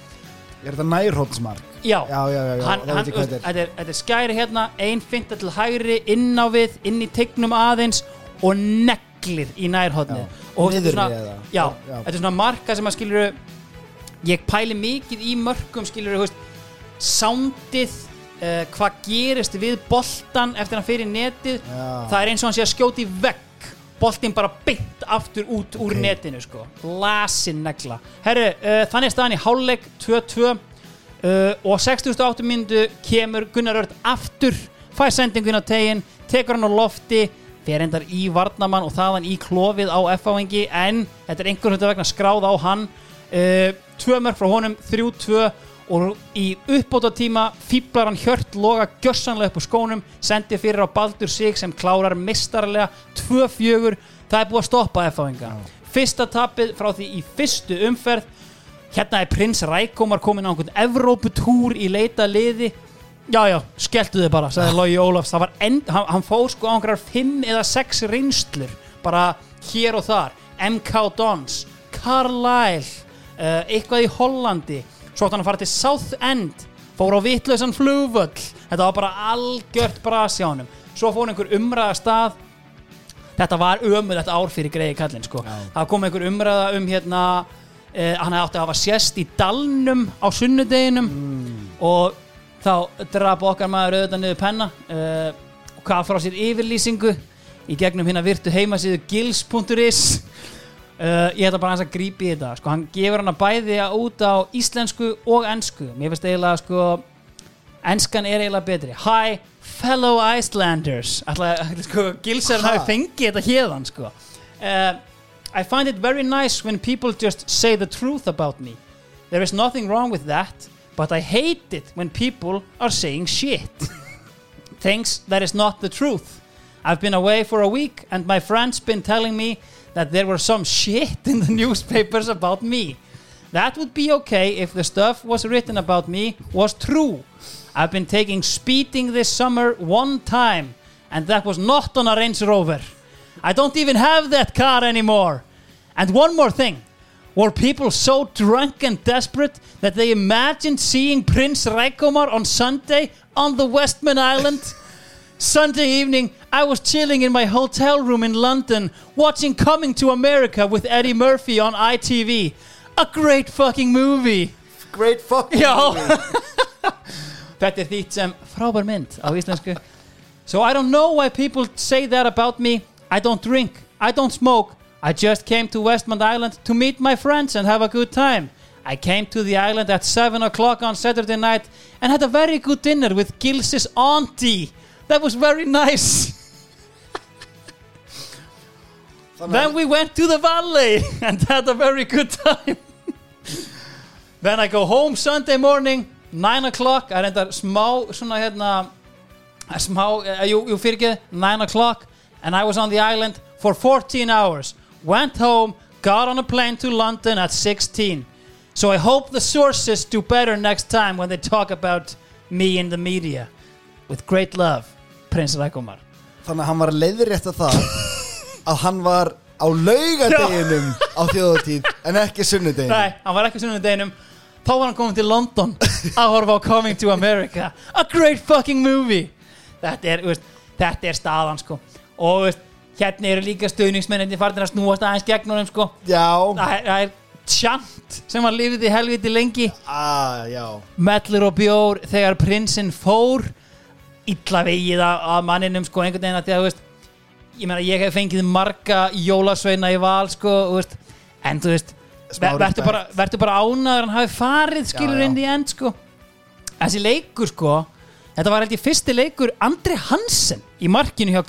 er þetta nærhóttsmark? já, já, já, já, hann, hann, veist, þetta er. þetta, er, skæri hérna ein finta til hægri inn á við inn í tegnum aðeins og neglir í nærhóttni Já. og þetta er svona marka sem að skilur ég pæli mikið í mörgum skilur veist, soundið uh, hvað gerist við boltan eftir að hann fyrir netið Já. það er eins og hann sé að skjóti vekk boltin bara beint aftur út úr Ok. netinu sko, lasin negla. Herru, uh, þannig er staðan í hálfleik 2-2 uh, og 68 myndu kemur Gunnar Örd aftur, fær sendingun á tegin tekur hann á lofti fer endar í varnamann og þaðan í klófið á F-áengi en þetta er einhvern veginn vegna skráð á hann tvö mörg frá honum, 3-2 og í uppbóta tíma fýblar hann hjört loga gjössanlega upp á skónum sendir fyrir á Baldur sig sem klárar mistarlega 2-4 það er búið að stoppa F-áenga fyrsta tapið frá því í fyrstu umferð. Hérna er prins Rækomar komin á einhvern Evróputúr í leita liði. Já já, skelltu þið bara sagði Lógi Ólafs, end, hann, hann fóð sko á einhverjar 5 eða 6 reynslur bara hér og þar. MK Dons, Carlisle eitthvað í Hollandi. Svo átt hann að fara til Southend fór á vitlausan flugvöll. Þetta var bara algjört brasi á honum. Svo fór einhver umræða stað. Þetta var ömulegt ár fyrir greiði kallinn sko. það kom einhver umræða um hérna eh, hann átti að hafa sést í dalnum á sunnudeginum. Og þá draf okkar maður auðvitað niður penna eh, og hvað frá sér yfirlýsingu í gegnum hérna virtu heimasíðu gils.is uh, ég ætla bara hans að grípa í þetta sko, hann gefur hana bæði út á íslensku og ensku. Mér finnst eiginlega sko enskan er eiginlega betri. Hi fellow Icelanders. Ætla, sko, Gilsarinn Ha? hafi fengið þetta hérðan sko. uh, I find it very nice when people just say the truth about me. There is nothing wrong with that but I hate it when people are saying shit. Things that is not the truth. I've been away for a week and my friends been telling me that there were some shit in the newspapers about me That would be okay if the stuff was written about me was true. I've been taking speeding this summer one time, and that was not on a Range Rover. I don't even have that car anymore. And one more thing. Were people so drunk and desperate that they imagined seeing Prince Raikomar on Sunday on the Westman Island? Sunday evening, I was chilling in my hotel room in London watching Coming to America with Eddie Murphy on ITV. A great fucking movie. Great fucking Já movie. Þetta er þýtt sem frábær mynd á íslensku So I don't know why people say that about me. I don't drink, I don't smoke. I just came to Westmont Island to meet my friends and have a good time. I came to the island at 7 o'clock on Saturday night and had a very good dinner with Gils's auntie That was very nice. Then we went to the valley and had a very good time. Then I go home Sunday morning 9 o'clock. I reyndar smá svona hérna smá, jú, jú fyrir ekki 9 o'clock. And I was on the island for 14 hours. Went home, got on a plane to London at 16 so I hope the sources do better next time when they talk about me in the media with great love Prins Rækumar Þannig að hann var leiðrétt að það að hann var á laugadeginum á þjóðatíð en ekki sunnudeginu Nei, hann var ekki sunnudeginum. Þá var hann komin til London að horfa á Coming to America. A great fucking movie. Þetta er, veist, þetta er staðan sko. Og veist, hérna eru líka stöðningsmenninni farin að snúast aðeins gegn honum sko. Já, Það er, það er tjant sem hann lifið í helviti lengi. Ah, Mellur og bjór þegar prinsinn fór illa vegið að manninum sko einhvern veginn að því að veist ég meina ég hef fengið marga jólasveina í val sko veist, en þú veist verður bara, bara ánaður hann hafi farið skilur Já, já. inn í end sko. Þessi leikur sko þetta var held ég fyrsti leikur Andri Hansen í markinu hjá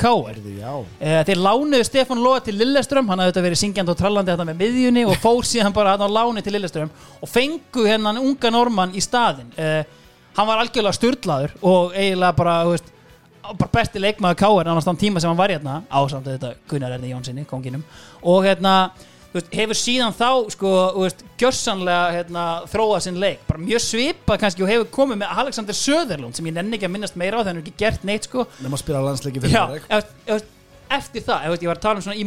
Já, Eh, Þeir lánuðu Stefán Lóa til Lilleström hann hafði þetta verið syngjandi og trallandi þetta með miðjunni og fór síðan bara hann á láni til Lilleström og fengu hennan unga normann í staðin uh, hann var algjörlega styrlaður og eiginlega bara, veist, bara besti leikmaður Káir annars þann tíma sem hann var hérna ásamt þetta Gunnar Erni Jónssoni, konginum. Og hérna, veist, hefur síðan þá sko, gjörsanlega hérna, þróað sinn leik, bara mjög svipað kannski og hefur komið með Alexander Söderlund sem ég nenni ekki að minnast meira á þegar hann er ekki gert neitt sko. Nema að spila landsleiki fyrir ef, eftir það, ef, ég var að tala um svona í.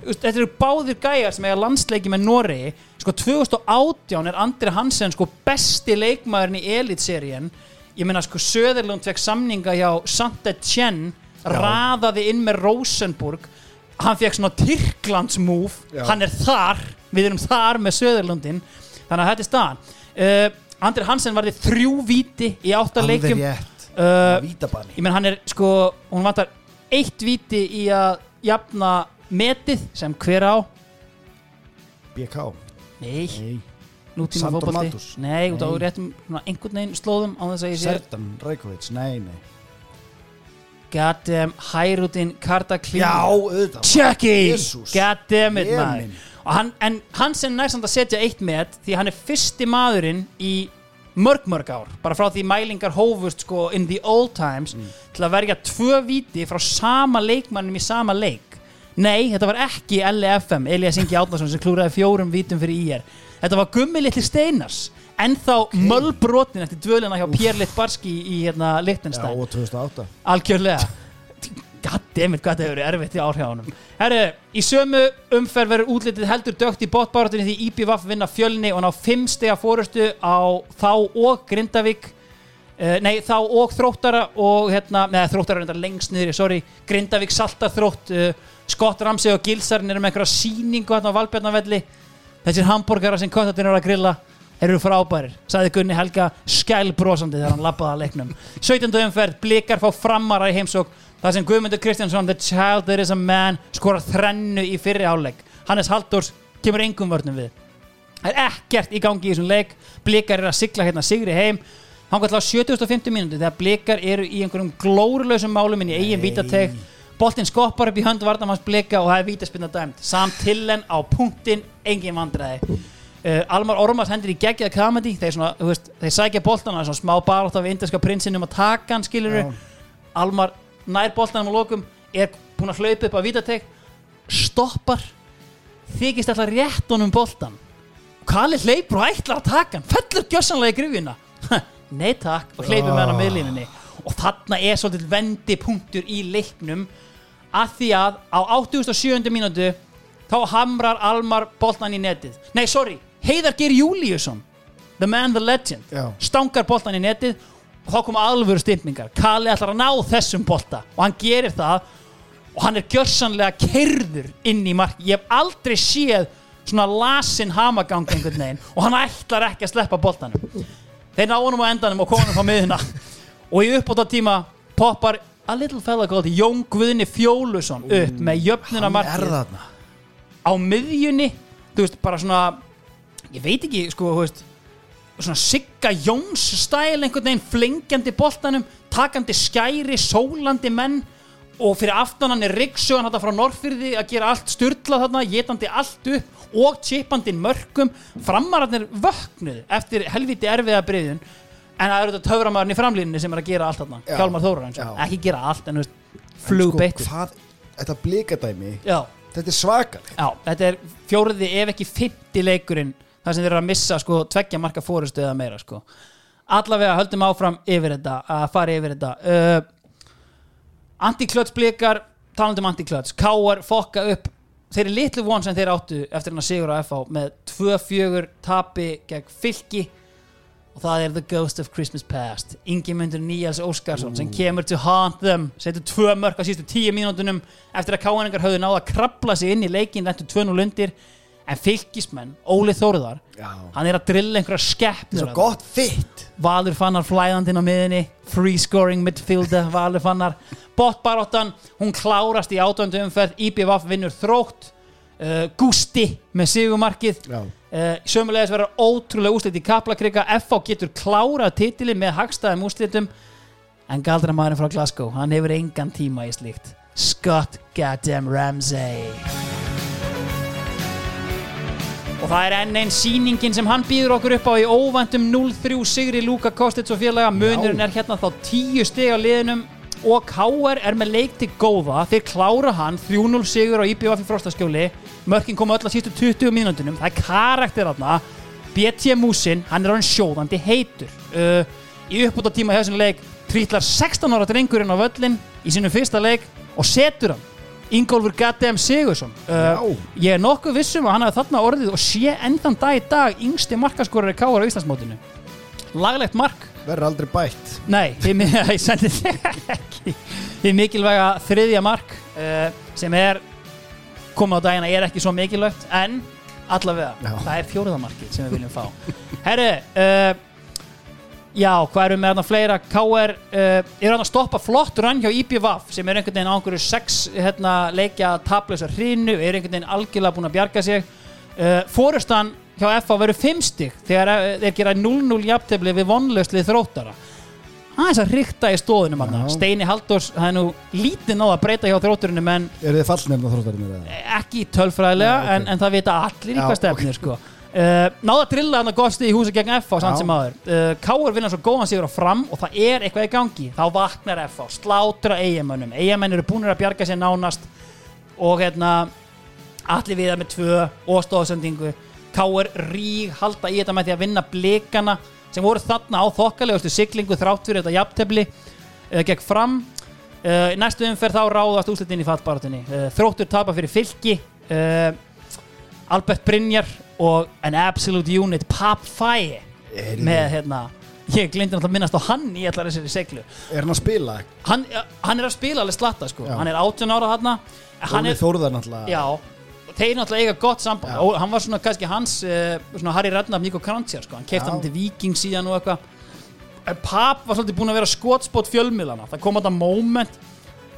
Þú veist, Þetta eru báðir gæjar sem eiga landsleiki með Noregi. Sko 2018 er Andri Hansen sko besti leikmaðurinn í Elite-seríen Ég meina sko Söderlund fekk samninga hjá Saint-Etienne raðaði inn með Rosenborg. Hann fekk svona Tyrklands move. Já. hann er þar, við erum þar með Söderlundin þannig að þetta er staðan. Uh, Andri Hansen varði þrjú víti í átta rétt. Uh, Vítabanni. ég menn hann er sko hún vantar eitt víti í að jafna metið sem hver á? BK nei, Nei. Nútíma Sandor fótbolti. Matus. nei, út á Nei. réttum svona einhvern veginn slóðum á þess að ég sé Sertan Rajkovic. Nei, nei. Goddamn Hærutin Karta Klín Já, auðvitað. Chucky Jesús. goddammit Ég maður. Og hann, en hann sem nær samt að setja eitt met því hann er fyrsti maðurinn í mörg mörg ár bara frá því mælingar hófust sko in the old times Mm. til að verja tvö víti frá sama leikmannum í sama leik. Nei, þetta var ekki LFM Elias Ingi Átnarsson sem klúraði fjórum vítum fyrir IR þetta var Gummi Litli Steinars en þá mölbrotin eftir dvölina hjá Pér Littbarski í hérna 2008 algjörlega goddammit hvað þetta hefur verið erfitt í ár hjá honum. Herru, í sömu umferð verður útlitið heldur dögt í botbáratunni því IPVAF vinna fjölni og ná 5 stega fórustu á þá og Grindavík. Uh, nei, þá og þróttara og hérna, neða þróttara er enda lengst niður, sorry. Grindavík saltar þrótt uh, Scott Ramsey og Gilsarn eru með einhverja síningu hérna á Valbjarnavelli þessir hambúrgara sem kottatinn eru að grilla eru frábærir, sagði Gunni Helga skælbrósandi þegar hann lappaði að leiknum. 17. umferð, blikar fá framara í heimsók þar sem Guðmundur Kristjánsson the child that is a man skora þrennu í fyrri áleik Hannes Halldórs kemur engum vörnum við. Það er ekkert í gangi í þessum leik. Blikar eru að sigla hérna sigri heim. Hann gæti á 7050 mínúti þegar blikar eru í einhverjum glórulausum málum inn í eigin vítateg. Boltinn skoppar upp í hönd vardamanns blika og það er vítaspinna dæmt. Samt tillen á punktin engin vandræði. Uh, Almar Ormars hendur í geggjaða kamedi þeir, þeir sækja boltana smá barátt af inderska prinsinum að taka hann skilur Já. Almar nær boltanum á lokum er búinn að hlaupa upp á vítateg stoppar þykist alltaf rétt honum boltan Kali hleypur og ætlar að taka hann fellur gjössanlega í grifjuna nei takk og hleypur með hann á miðlínunni og þarna er svolítið vendipunktur í leiknum að því að á 87. mínútu þá hamrar Almar boltan í netið nei, sorry, Heiðar Geir Júliusson the man, the legend Já. stangar boltan í netið og þá koma alvöru stimpingar. Kali ætlar að ná þessum bolta og hann gerir það og hann er gjörsanlega kerður inn í mark. Ég hef aldrei séð svona lasin hamagang einhvern veginn og hann ætlar ekki að sleppa boltanum. Þeir ná honum á endanum og hann á miðuna og í uppbóta tíma poppar a little fella called Jón Guðni Fjólusson upp með jöfnuna markið á miðjunni. Þú veist, bara svona ég veit ekki, sko, þú veist svona Sigga Jóns stæl einhvern veginn flengjandi boltanum takandi skæri, sólandi menn og fyrir aftan hann er þetta frá Norrfyrði að gera allt styrla þarna, getandi allt upp og chipandi mörgum framararnir vöknuð eftir helviti erfiða breyðun en það eru þetta töframæðurinn í framlýninni sem er að gera allt þarna. Já. Hjálmar Þórar, Já. ekki gera allt en En flugbeitt sko, Þetta blikadæmi Já, Þetta er svakar. Þetta er fjóriði ef ekki 50 leikurinn þar sem þeir eru að missa sko tveggja marka fórustu eða meira sko. Allavega höldum áfram yfir þetta að fara yfir þetta. Uh, antiklöts blikar talandi um antiklöts, Káar fokka upp þeir eru litlu von sem þeir áttu eftir hann að sigur á FH með 2-4 tapi gegn fylki. Og það er The Ghost of Christmas Past. Ingimundur Níals Óskarsson sem kemur to haunt them setur tvö mörk á sístu tíu mínútunum eftir að káaningar höfðu náða að krabla sig inn í leikin lentur 2-0 undir en fylgismenn, Óli Þóruðar Já. hann er að drilla einhverja er skeppnur svo gott fitt. Valur fannar flæðandinn á miðinni free scoring midfielder Valur fannar. Botbaráttan, hún klárast í átöndu umferð, IBVF vinnur þrótt. Uh, Gusti með sigumarkið uh, sömulegis verður ótrúlega úslit í kaplakrika. FH getur klárað titili með hagstæðum úslitum en galdramæðurinn frá Glasgow, hann hefur engan tíma í slíkt. Scott Goddamn Ramsey og það er enn einn sýningin sem hann býður okkur upp á í óvæntum 0-3 sigri Luka Kostic og félaga. Munurinn er hérna þá 10 stig á liðinum og KR er með leik til góða. Þeir klára hann 3-0 sigur á IBF í frostaskjóli. Mörkin koma öll á sístu 20 mínúndunum það er karakter þarna. BT Músin, hann er hann sjóðandi heitur. Uh, í uppbúta tíma hjá þessum leik trítlar 16 ára drengurinn á völlin í sínum fyrsta leik og setur hann Ingólfur Gaddem Sigursson uh, ég er nokkuð vissum að hann hafi þarna orðið og sé endan dag í dag yngsti markaskorari káar á Íslandsmótinu. Laglegt mark. Verður aldrei bætt. Nei, ég sendi þig ekki. Þið mikilvæga þriðja mark uh, sem er komið á dagina er ekki svo mikilvægt en allavega, Já. það er fjóruða markið sem við viljum fá. Herri, uh, já, hvað við með þarna fleira KR uh, er hann að stoppa flott rann hjá IPVAF sem er einhvern veginn á einhverju sex hérna, leikja tablösa hrinu er einhvern veginn algjörlega búin að bjarga sig uh, Fórustan hjá FA verður 5 stig þegar uh, þeir gera 0-0 jafntefli við vonlaustlið þróttara aðeins að ríkta í stóðunum Já. Steini Halldórs, það er nú lítið náða að breyta hjá þrótturinu Eru þið fallnefna þróttarinn eða? ekki tölfræðilega Nei, ok. en, en það vita allir í Já, hvað stefnir sko. Uh, náða að drilla hann að gosti í húsi gegn FH samt sem aður uh, Káur vinna svo góðan sigur á fram og það er eitthvað í gangi. Þá vaknar FH, slátra eigamönnum eigamenn eru búinir að bjarga sér nánast og hérna allir viða með tvö og stóðsendingu Káur ríg halda í þetta með því að vinna blikana sem voru þarna á þokkalegustu siglingu þrátt fyrir þetta jafntefli uh, gegn fram. Næstu umferð þá ráðast úslitin í fallbaratunni uh, þróttur tapa fyrir fylki. Albert Brynjar og an absolute unit Pap Er, með hérna ég glindi náttúrulega að minnast á hann í allar þessari seglu er hann að spila? hann, hann er að spila alveg slatta sko Já. hann er 18 ára hann hann Óli er, Þórðar náttúrulega já þeir náttúrulega eiga gott samband og hann var svona kannski hans uh, svona Harry Redknapp, Nico Krantzjar sko hann kefti Já. hann til Viking síðan og eitthvað En Pap var svolítið búinn að vera skotspot fjölmiðlana það kom þetta moment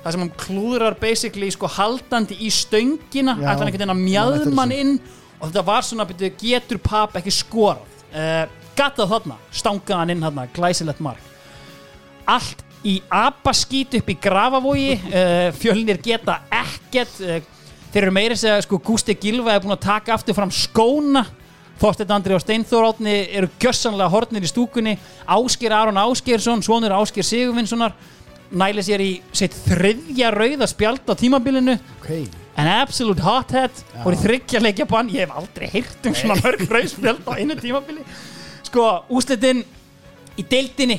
það sem hann klúðrar basically sko haldandi í stöngina Já. ætla hann einhvern veginn að Man eftir mjadmann þessu. inn og þetta var svona byrju, getur Pap ekki skorað? Uh, gatað þarna, stangaði hann inn þarna glæsilegt mark. Allt í abaskít upp í grafavogi uh, fjölnir geta ekkert uh, þeir eru meira segja sko Gústi Gilva er búin að taka aftur fram skóna. Þorsteinn Andri og Steinþór Átni eru gjössanlega hornir í stúkunni. Ásker Aron Áskersson, svonur Ásker Sigurvinssonar næli sér í sitt þriðja rauða spjald á tímabilinu. Ok, en absolute hothead í þryggja leikja bann. Ég hef aldrei heyrt um svona mörg rauðspjald á einu tímabili. Sko, úslitin í deildinni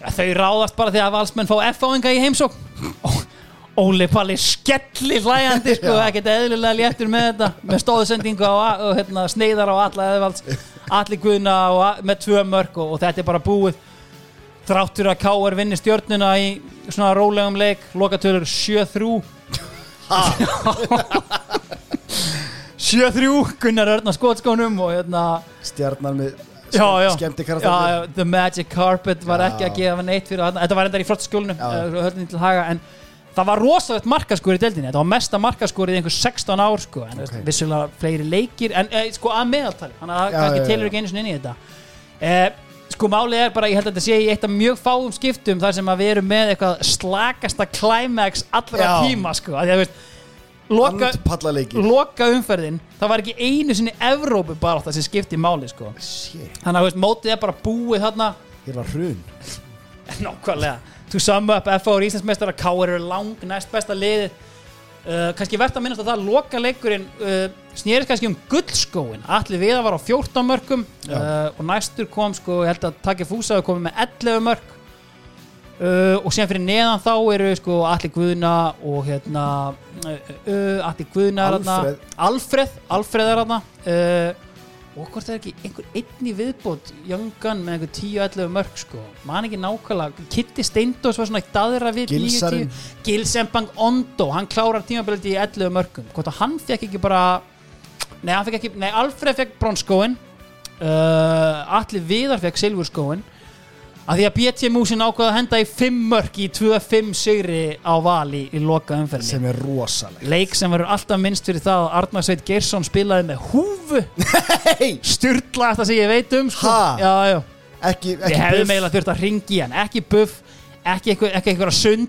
þau ráðast bara því að valsmenn fá F-áinga í heimsók Óli Palli skelli hlæjandi sko, ekkert eðlilega léttur með þetta með stóðsendingu á, og hérna, sneiðar á alla eðvalds, allir guðna og, með tvö mörg og, og þetta er bara búið. Þráttur að K.R. vinni stjórnuna í svona rólegum leik lokatölur 7-3 7-3 Gunnar Örn á skotskónum og hérna stjarnar með já, já. skemmti já, já, The Magic Carpet var ekki að gefa neitt fyrir þetta var endar í höldin til haga en það var rosalegt markaskor í deildinni. Þetta var mesta markaskorið í einhver 16 ár sko, en okay. Ok. vissulega fleiri leikir en e, sko að meðaltali. Þannig að það kannski telur ekki einu sinni inn í þetta. E, sko málið er bara, ég held að þetta sé í eitt af mjög fáum skiptum þar sem að við erum með eitthvað slakasta climax allra Já. tíma sko, að því að þú veist loka, andpallaleiki. loka umferðin það var ekki einu sinni Evrópu bara það sem skipti máli sko. Shit, þannig að þú veist, mótið er bara búið þarna. Hér var hrun. Nákvæmlega. To sum up, FH er Íslandsmeistara K.R. er lang næst besta liðið uh, kannski verðt að minnast að það loka leikurinn uh, snýrist kannski um gullskóin allir viða var á 14 mörgum uh, og næstur kom sko, ég held að Taki Fúsa komið með 11 mörg uh, og síðan fyrir neðan þá eru sko Alli Guðna og hérna uh, uh, Alli Guðna er þarna. Alfreð. Alfreð, Alfreð er uh, og hvort það er ekki einhver einni viðbót Gun með einhver 10-11 mörg sko, man ekki nákvæmlega. Kitty Steindós var svona eitt aðra við Gilsarinn. 9-10. Gilsembang Ondo hann klárar tímabilið í 11 mörgum hvort að hann fekk ekki bara nei, hann fekk ekki, nei, Alfreð fekk bronskóin uh, Alli Viðar fekk silfurskóin að því að BT Músin ákvaða að henda í 5 mörg í 2-5 sigri á val í, loka umferðinni sem er rosaleg leik sem verður alltaf minnst fyrir það að Arnar Sveit Geirsson spilaði með húfu. Styrla þetta sem ég veit um sko. Já, já. ekki, ekki hefðum buff. eiginlega þurft að ringi hann. Ekki buff, ekki eitthvað,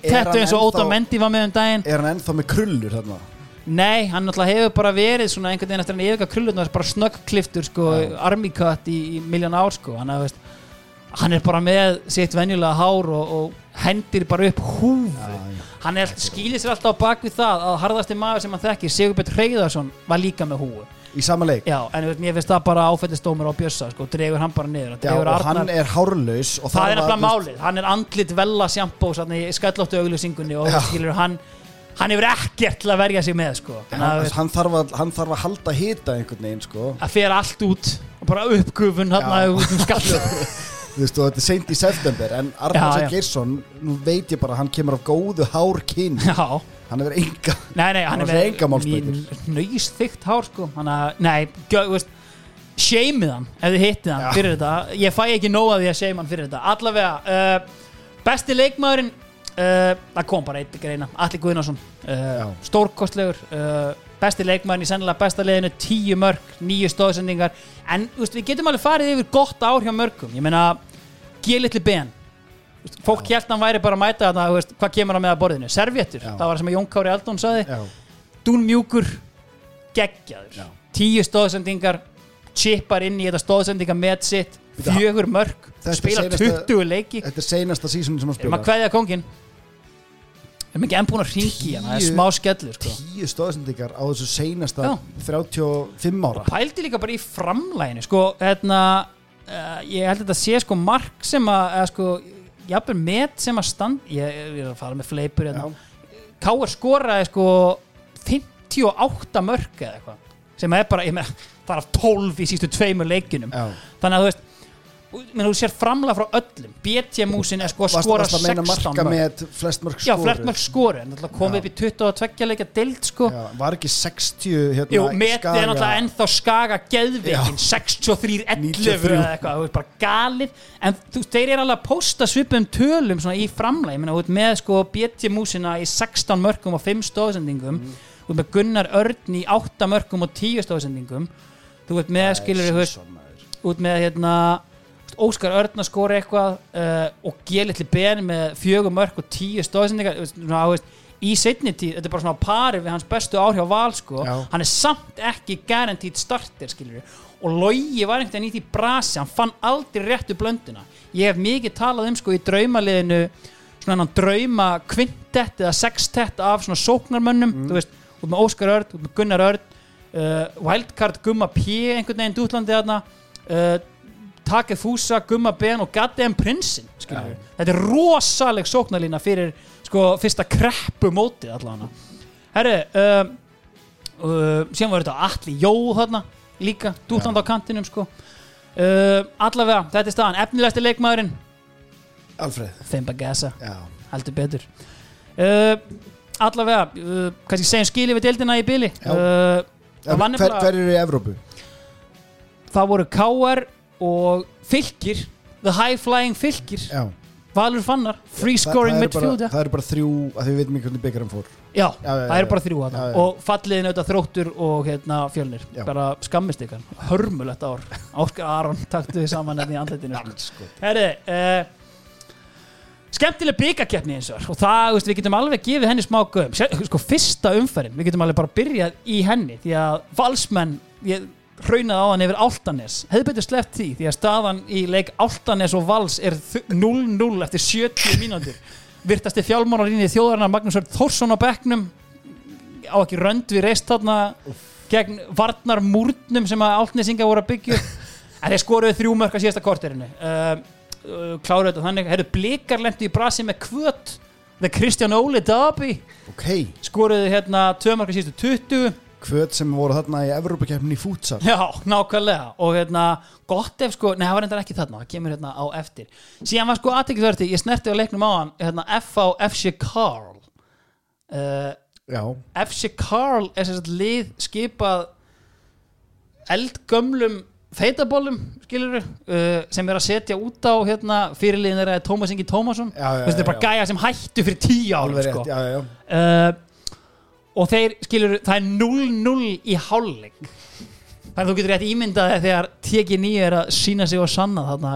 Er hann eins og Óta Mendi var með um daginn. Er hann ennþá með krullur þarna? Nei, hann náttúrulega hefur bara verið svona einhvern veginn eftir hann yfirga krullurnar bara snöggkliftur sko, army cut í, í miljón ár sko. hann, að, veist, hann er bara með sitt venjulega hár og, og hendir bara upp húfu. Hann er, skýlir sér alltaf á bak við það að harðasti maður sem hann þekkir Sigurbjörn Hreiðarsson var líka með húfu. Í sama leik? Já, en mér finnst það bara áfættistómur á Bjössa sko, dregur hann bara niður. Já, og Arnar, hann er hárlaus og það er að- nefnilega málið. Hann er andlit vella sjampó í skallóttu auglýsingunni og skilur hann hann hefur ekkert til að verja sig með sko. Þannig að, hann, hann, þarf að, hann þarf að halda hita einhvern veginn sko. að fer allt út og bara uppgufun hann út um skallu Þú veist, og þetta er seint í september en. Sveinn Geirsson, nú veit ég bara hann kemur af góðu hár kyn Já, hann hefur enga nei, nei, hann er svo enga málsbætur. nöyst þygt hár sko. hann að, nei, þú veist shameið hann, ef þið hittið hann Já. fyrir þetta ég fæ ekki nóg að því að shame hann fyrir þetta allavega, uh, besti leikmaðurinn uh, það kom bara eitt greina Alli Guðnason, uh, Já. stórkostlegur uh, besti leikmaðurinn í sennilega besta liðinu tíu mörg, nýju stóðsendingar en veist, við getum alveg farið yfir gott ár hjá mörgum, ég meina G-litli Ben. Veist, fólk held hann væri bara að mæta þarna, veist, hvað kemur hann með að borðinu? Serviettur, Já. það var sem að Jón Kári Aldón saði Já, Dún mjúkur geggjaður. Já. tíu stóðsendingar chippar inn í þetta stóðsendinga með sitt fjögur mörg spila seinasta- 20 leiki. þetta er seinasta sísun sem hann spila kongin erum ekki enn búin að ringi hann það er smá skellur sko. Tíu stóðsendingar á þessu seinasta Já. 35 ára pældi líka bara í framlæginu sko, hérna uh, ég held að þetta sé sko mark sem að eða, sko, jafnvel met sem að stand ég, ég er að fara með fleipur hérna. Já. Káar skoraði sko 58 mörg eða eitthvað sem er bara, ég meina, það er af 12 í sístu tveimur leikinum Já. þannig að þú veist menn, þú sér framlega frá öllum. BT Músin er sko að skora varst að meina 16 marka með flest mörg já, skoruð? flert mörg skori en það komið Já. upp í 22 leikja deild sko. Já, var ekki 60 hérna, Jú, metið er náttúrulega ennþá skaga geðveikin. 63-11 93. eða eitthvað, þú veist bara galið. En þú þeir eru alveg að posta svipum tölum svona í framlega, ég meina, þú veist með sko BT músina í 16 mörgum og 5 stóðsendingum, þú veist með Gunnar Örn í 8 mörgum og 10 stóðsendingum. Þú veist með, skilur út með hérna Óskar Örn að skora eitthvað uh, og G-litli Ben með fjögur mörg og tíu stóðsendingar veist, veist, í setni tíð, þetta er bara svona pari við hans bestu ár hjá Val sko. Já. hann er samt ekki guaranteed starter skilur og Logi var einhvern veginn í því brasi hann fann aldrei réttu blönduna ég hef mikið talað um sko í draumaliðinu svona hann drauma kvintett eða sextett af svona sóknarmönnum þú veist, út með Óskar Örn, út með Gunnar Örn uh, Wildcard Gumma P einhvern veginn dútlandi þarna uh, Take Fúsa, Gumma Ben og Goddamn Prinsin skilurðu. þetta er rosaleg sóknarlína fyrir sko fyrsta kreppu mótið allavega. Herru um, uh, síðan var þetta Atli Jó þarna líka, dútland á kantinum sko. Uh, allavega, þetta er staðan efnilegsti leikmaðurinn. Alfreð Fimba Gessa, heldur betur. Uh, allavega uh, kannski segjum skilið við deildina í uh, ja, var hver, hver eru í Evrópu? það voru KR og Fylkir The High Flying Fylkir. Já. Valur Fannar, Free Scoring það eru bara- Midfielder. Það eru bara þrjú að þið veitum ekki hvernig byggarum fór. Já, Já, það eru bara þrjú að já. og falliðin auðvitað þróttur og hérna fjölnir. Bara skammist ykkar, hörmulegt ár. Áskar Aron taktu þið saman hérna í andletinu Herri, uh, skemmtileg byggakeppni eins og og það, veist, við getum alveg gefið henni smá göm sko, fyrsta umferðin, við getum alveg bara byrjað í henni, því að valsmenn ég hraunaði á hann yfir Áltanes hefði betur sleppt því, því að staðan í leik Áltanes og Vals er þ- 0-0 eftir 70 mínútur. Virtasti fjálmálarínni þjóðarinnar Magnús Örn Þórsson á bekknum. Á ekki rönd við reist þarna gegn varnar múrnum sem að Áltnesinga voru að byggja en þeir skoruðu þrjú mörg að síðasta korterinu. Uh, uh, kláruðu þetta þannig. Hefur blikar lendu í brasi með kvöt the Kristján Óli Dabi Ok, skoruðu hérna tvö mörg að síðastu 20 hvöt sem voru þarna í Evrópukeppni í fútsal Já, nákvæmlega og hérna, gott ef sko, nei það var reyndar ekki þarna, það kemur hérna á eftir síðan var sko aðteklisverti, ég snerti á leiknum á hann hérna, F.A. FC Carl uh, Já, FC Carl er sagt lið skipað eldgömlum feitabólum skilur uh, sem er að setja út á hérna, fyrirliðin er Tómas Ingi Tómasson þetta er bara já. gæja sem hættu fyrir tíu alveg sko. rétt, já, já, já uh, og þeir skilur það er 0-0 í hálfleik. Þannig að þú getur rétt ímyndað þér þegar TG9 er að sína sig og sanna þarna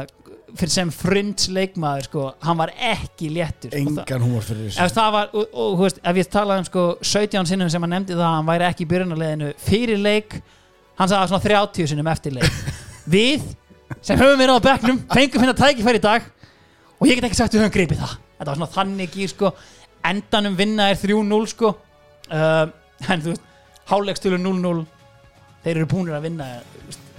fyrir sem frunds leikmaður sko, hann var ekki léttur Og það- Engan húmor fyrir ef þessu það var, og, og þú veist, ef ég talaði um sko 17 sinnum sem hann nefndi það að hann væri ekki í byrjunarleginu fyrir leik. Hann sagði svona 30 sinnum eftir leik. Við sem höfum verið á bekknum fengum hérna tækifæri í dag og ég get ekki sagt við höfum gripið það. Þetta var svona þannig í sko endanum vinna er 3-0 sko uh, en þú veist, hálfleikstölu 0-0 þeir eru búinir að vinna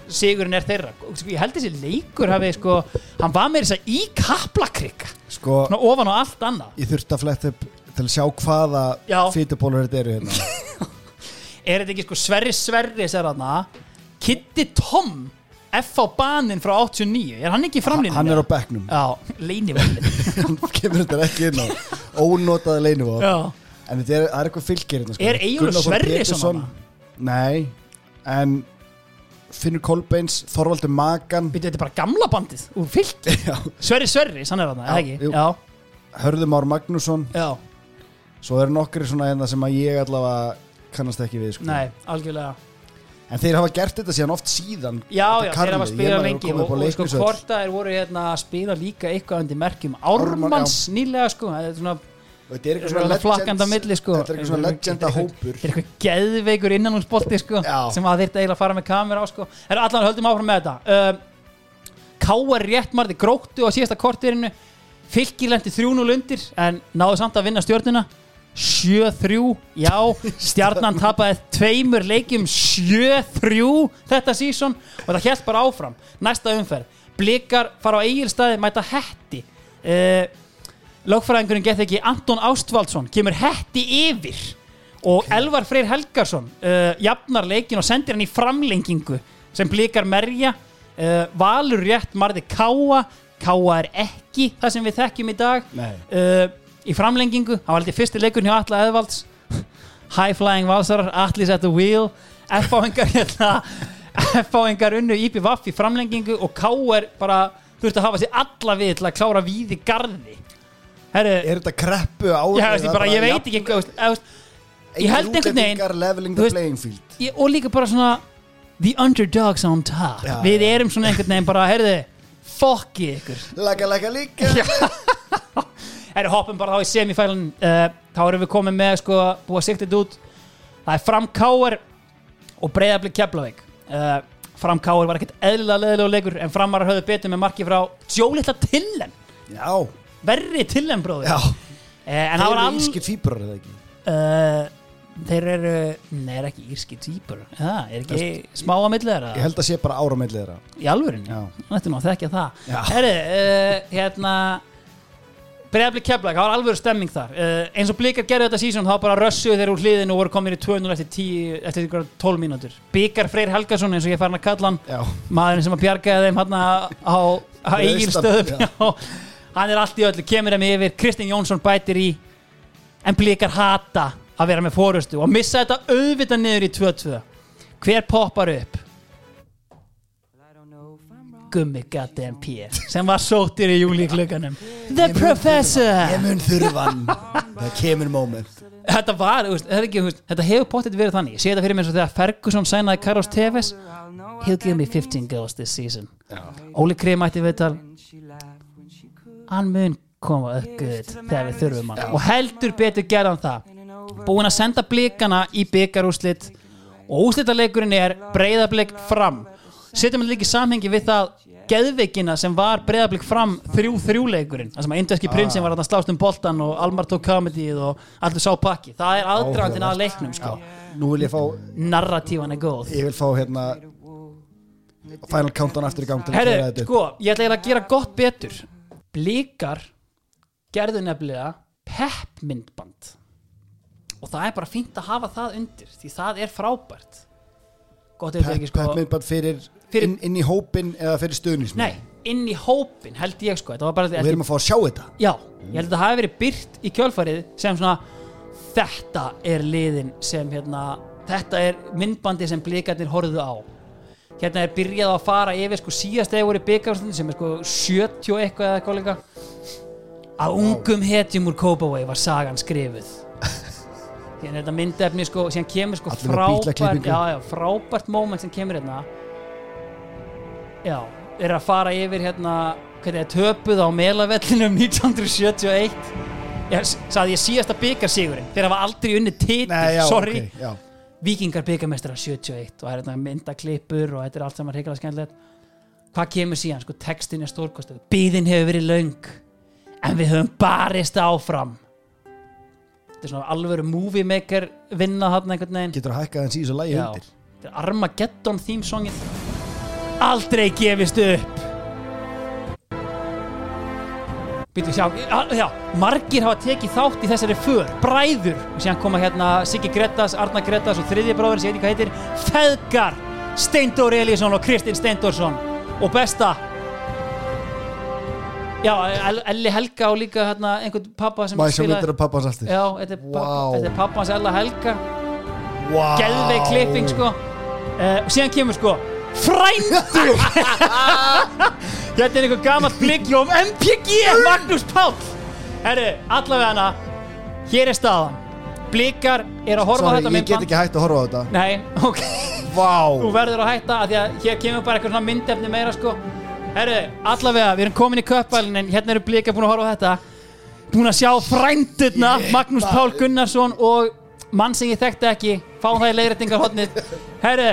sigurinn er þeirra. Sko, ég held þessi leikur hafi sko hann var með þess að í kaplakrika. Sko, svona ofan á allt annað. ég þurfti að fletta upp til að sjá hvaða Já. fytubólur þetta eru hérna. Er þetta ekki sko Sverri Sverri sér hana Kitty Tom F á banin frá 89 er hann ekki í framlínu? Hann er á bekknum. Já, leinivöldin Hann kemur þetta ekki inn á Ónotaði leinivóð Já, En þetta er, það er eitthvað fylgir hérna, sko. Er Þór Sverrisson Pétursson- Nei. En Finnur Kolbeins, Þorvaldur Magan Býtu, þetta er bara gamla bandið úr Já. Sverri Sverri, sann er Já, ekki? Já, Hörður Már Magnússon. Já, Svo eru nokkri svona hérna sem að ég allavega kannast ekki við sko. nei, algjörlega. En þeir hafa gert þetta síðan oft síðan. Já, já, þeir hafa spilað lengi og, og sko að þeir voru hérna að spila líka eitthvað undir merkjum Ármann, Ármanns nýlega sko. Þetta er svona, Þetta er eitthvað legends milli, sko. Þetta er eitthvað legenda hópur. þetta er eitthvað geðveikur innanúnsbolti sko Já. sem að þeirta eiginlega að fara með kamera á sko. Er allan höldum áfram með þetta. Um, K.R. réttmarði gróttu á síðasta kortirinu fylgir lendi 3-0 undir en náðu samt að vinna stjórnuna 7-3, já. Stjarnan. Tapaði tveimur leikjum 7-3 þetta sísón og það held bara áfram. Næsta umferð, blikar fara á eigilstaði mæta hetti. Uh, lögfræðingurinn gett ekki Anton Ástvaldsson kemur hetti yfir og Elvar Freyr Helgarsson uh, jafnar leikin og sendir hann í framlengingu sem blikar merja. Uh, Valur rétt marði Káa Káa er ekki það sem við þekkjum í dag. Uh, í framlengingu, hann var alltaf fyrsti leikurinn hjá Atla Eðvalds. High Flying Valsarar, Atlis at the wheel. F-áingar hérna F-áingar unnu Íbí Vaff í framlengingu og K.R. bara þurfti að hafa sér alla við til að klára víði garði Herru, Er þetta kreppu árið ég, veist, ég, bara, ég veit ekki hvað, veist, eða, veist, ég held einhvern veginn- Leveling þú the veist- playing field. ég, og líka bara svona the underdogs on top. Já, við já. erum svona einhvern veginn bara, herðu fokki ykkur. Laka laka líka Herru, hoppum bara þá í semifælun uh, þá erum við komið með sko búið að sikta þetta út. Það er Fram Káar og Breiðablik Keflavík. Uh, Fram Káar var ekkert eðlilega leðilegu leikur en Framarar höfðu betur með marki frá Jólitla Tillen, Já, verri Tillen bróður já. Uh, en það Þeir var eru all ískir fýbrar eða ekki? Uh, þeir eru nei, er ekki írski týpur það er ekki smá á milli þeirra? Ég held að sé bara áramellið þeirra. Í alvörinni, Já. þetta er nú að þekkja það. Já. herru, uh, hérna Breiðablik keflag, það var alveg stemming þar. Uh, eins og blikar gerðu þetta sísón þá bara rössuðu þeir úr hliðinu og voru komin í 2-0 eftir, 10, eftir einhverjar 12 mínútur. Bikar Freyr Helgason eins og ég er farin að kalla hann Já, maðurinn sem að bjargaði þeim hann á, á eigilstöðum Já. Hann er allt í öllu, kemur þeim yfir Kristinn Jónsson bætir í en blikar hata að vera með fórustu og missa þetta auðvitað niður í 2-2 hver poppar upp? Gummi Goddamn P sem var sóttir í júli klukkanum The Professor. Ég mun þurfan Það kemur moment. Þetta var, þetta, hefur pottet verið þannig. Ég sé þetta fyrir mér svo þegar Ferguson sænaði Carlos Tevez. He'll give me 15 goals this season. Óli Krim ætti viðtal hann mun koma upp good þegar við þurfum hann. og heldur betur gerðan það. Búin að senda blikana í byggarúslit og úslitaleikurinn er breyðablik fram. Setjum við líka í samhengi við það geðveikina sem var breyðablik fram þrjú þrjúleikurinn það sem að Indeski prinsin var að slást um boltan og Almar tók comedyð og allir sá pakki það er aðdragandinn að leiknum sko. Nú vil ég fá narratívan er góð. Ég vil fá hérna Final countdown aftur í gang upp. sko, ég ætla að gera gott betur Blíkar gerðu nefnilega peppmyndband. Og það er bara fínt að hafa það undir því það er frábært. Gott Pepp ekki sko Peppmyndband fyrir, Fyrir- inn, inn í hópin eða fyrir stuðnismenn Nei, inn í hópin held ég sko. Og við erum að fá að sjá þetta? Já, ég held að það hafi verið byrt í kjölfarið sem svona þetta er liðin sem hérna þetta er myndbandi sem blikarnir horfðu á hérna er byrjað að fara yfir sko síðast eða voru byggarstundin sem er sko 70 og eitthvað eða eitthvað líka. Að ungum hetjum úr Kópavói var sagan skrifuð. Hérna er þetta myndefni sko síðan kemur sko frábært já, já, frábært moment sem kemur hérna. Já, er að fara yfir hérna hvernig er töpuð á melavellinum 1971 ég sagði ég síðasta byggarsigurinn þeir hafa aldrei unni titil, Nei, já, sorry. ok, já. Víkingar byggamestrar 71 og það er þetta myndaklippur og þetta er allt saman reykjala skemmtilegt. Hvað kemur síðan, sko textin er stórkostu bíðin hefur verið löng en við höfum barist áfram. Þetta er svona alvöru movie maker vinna þarna einhvern veginn. Getur að hækka þess í þessu lægi undir. Þetta er Armageddon theme songið aldrei gefist upp Býtu, sjá, já, margir hafa tekið þátt í þessari för, bræður og síðan koma hérna Siggi Gretas, Arna Gretas og þriðji bróður sem ég veit ekki hvað heitir Feðgar, Steindór Elísson og Kristinn Steindórsson. Og besta Já, El- Elli Helga og líka hérna einhvern pappa sem spilaði- myndir af pappa hans aftur Já, þetta er, pappa, Vá. þetta er pappans Ella Helga. Wow. geðveik klipping sko. Uh, og síðan kemur sko frændur þetta er einhver gammal blikki um MPG Magnús Páll. Herru, allavega hana hér er staðan. Blikkar er að horfa á Sorry, þetta ég get myndband ekki hægt að horfa á þetta. Nei, ok, Vá. Þú verður að hætta af því að hér kemur bara eitthvað svona myndefni meira sko. Herru, allavega, við erum komin í köpvælin en hérna eru blikkar búin að horfa á þetta. Búin að sjá frændurna Magnús Pál Gunnarsson og mann sem ég þekkti ekki. Fáum það í leiðrættingarhotnið herru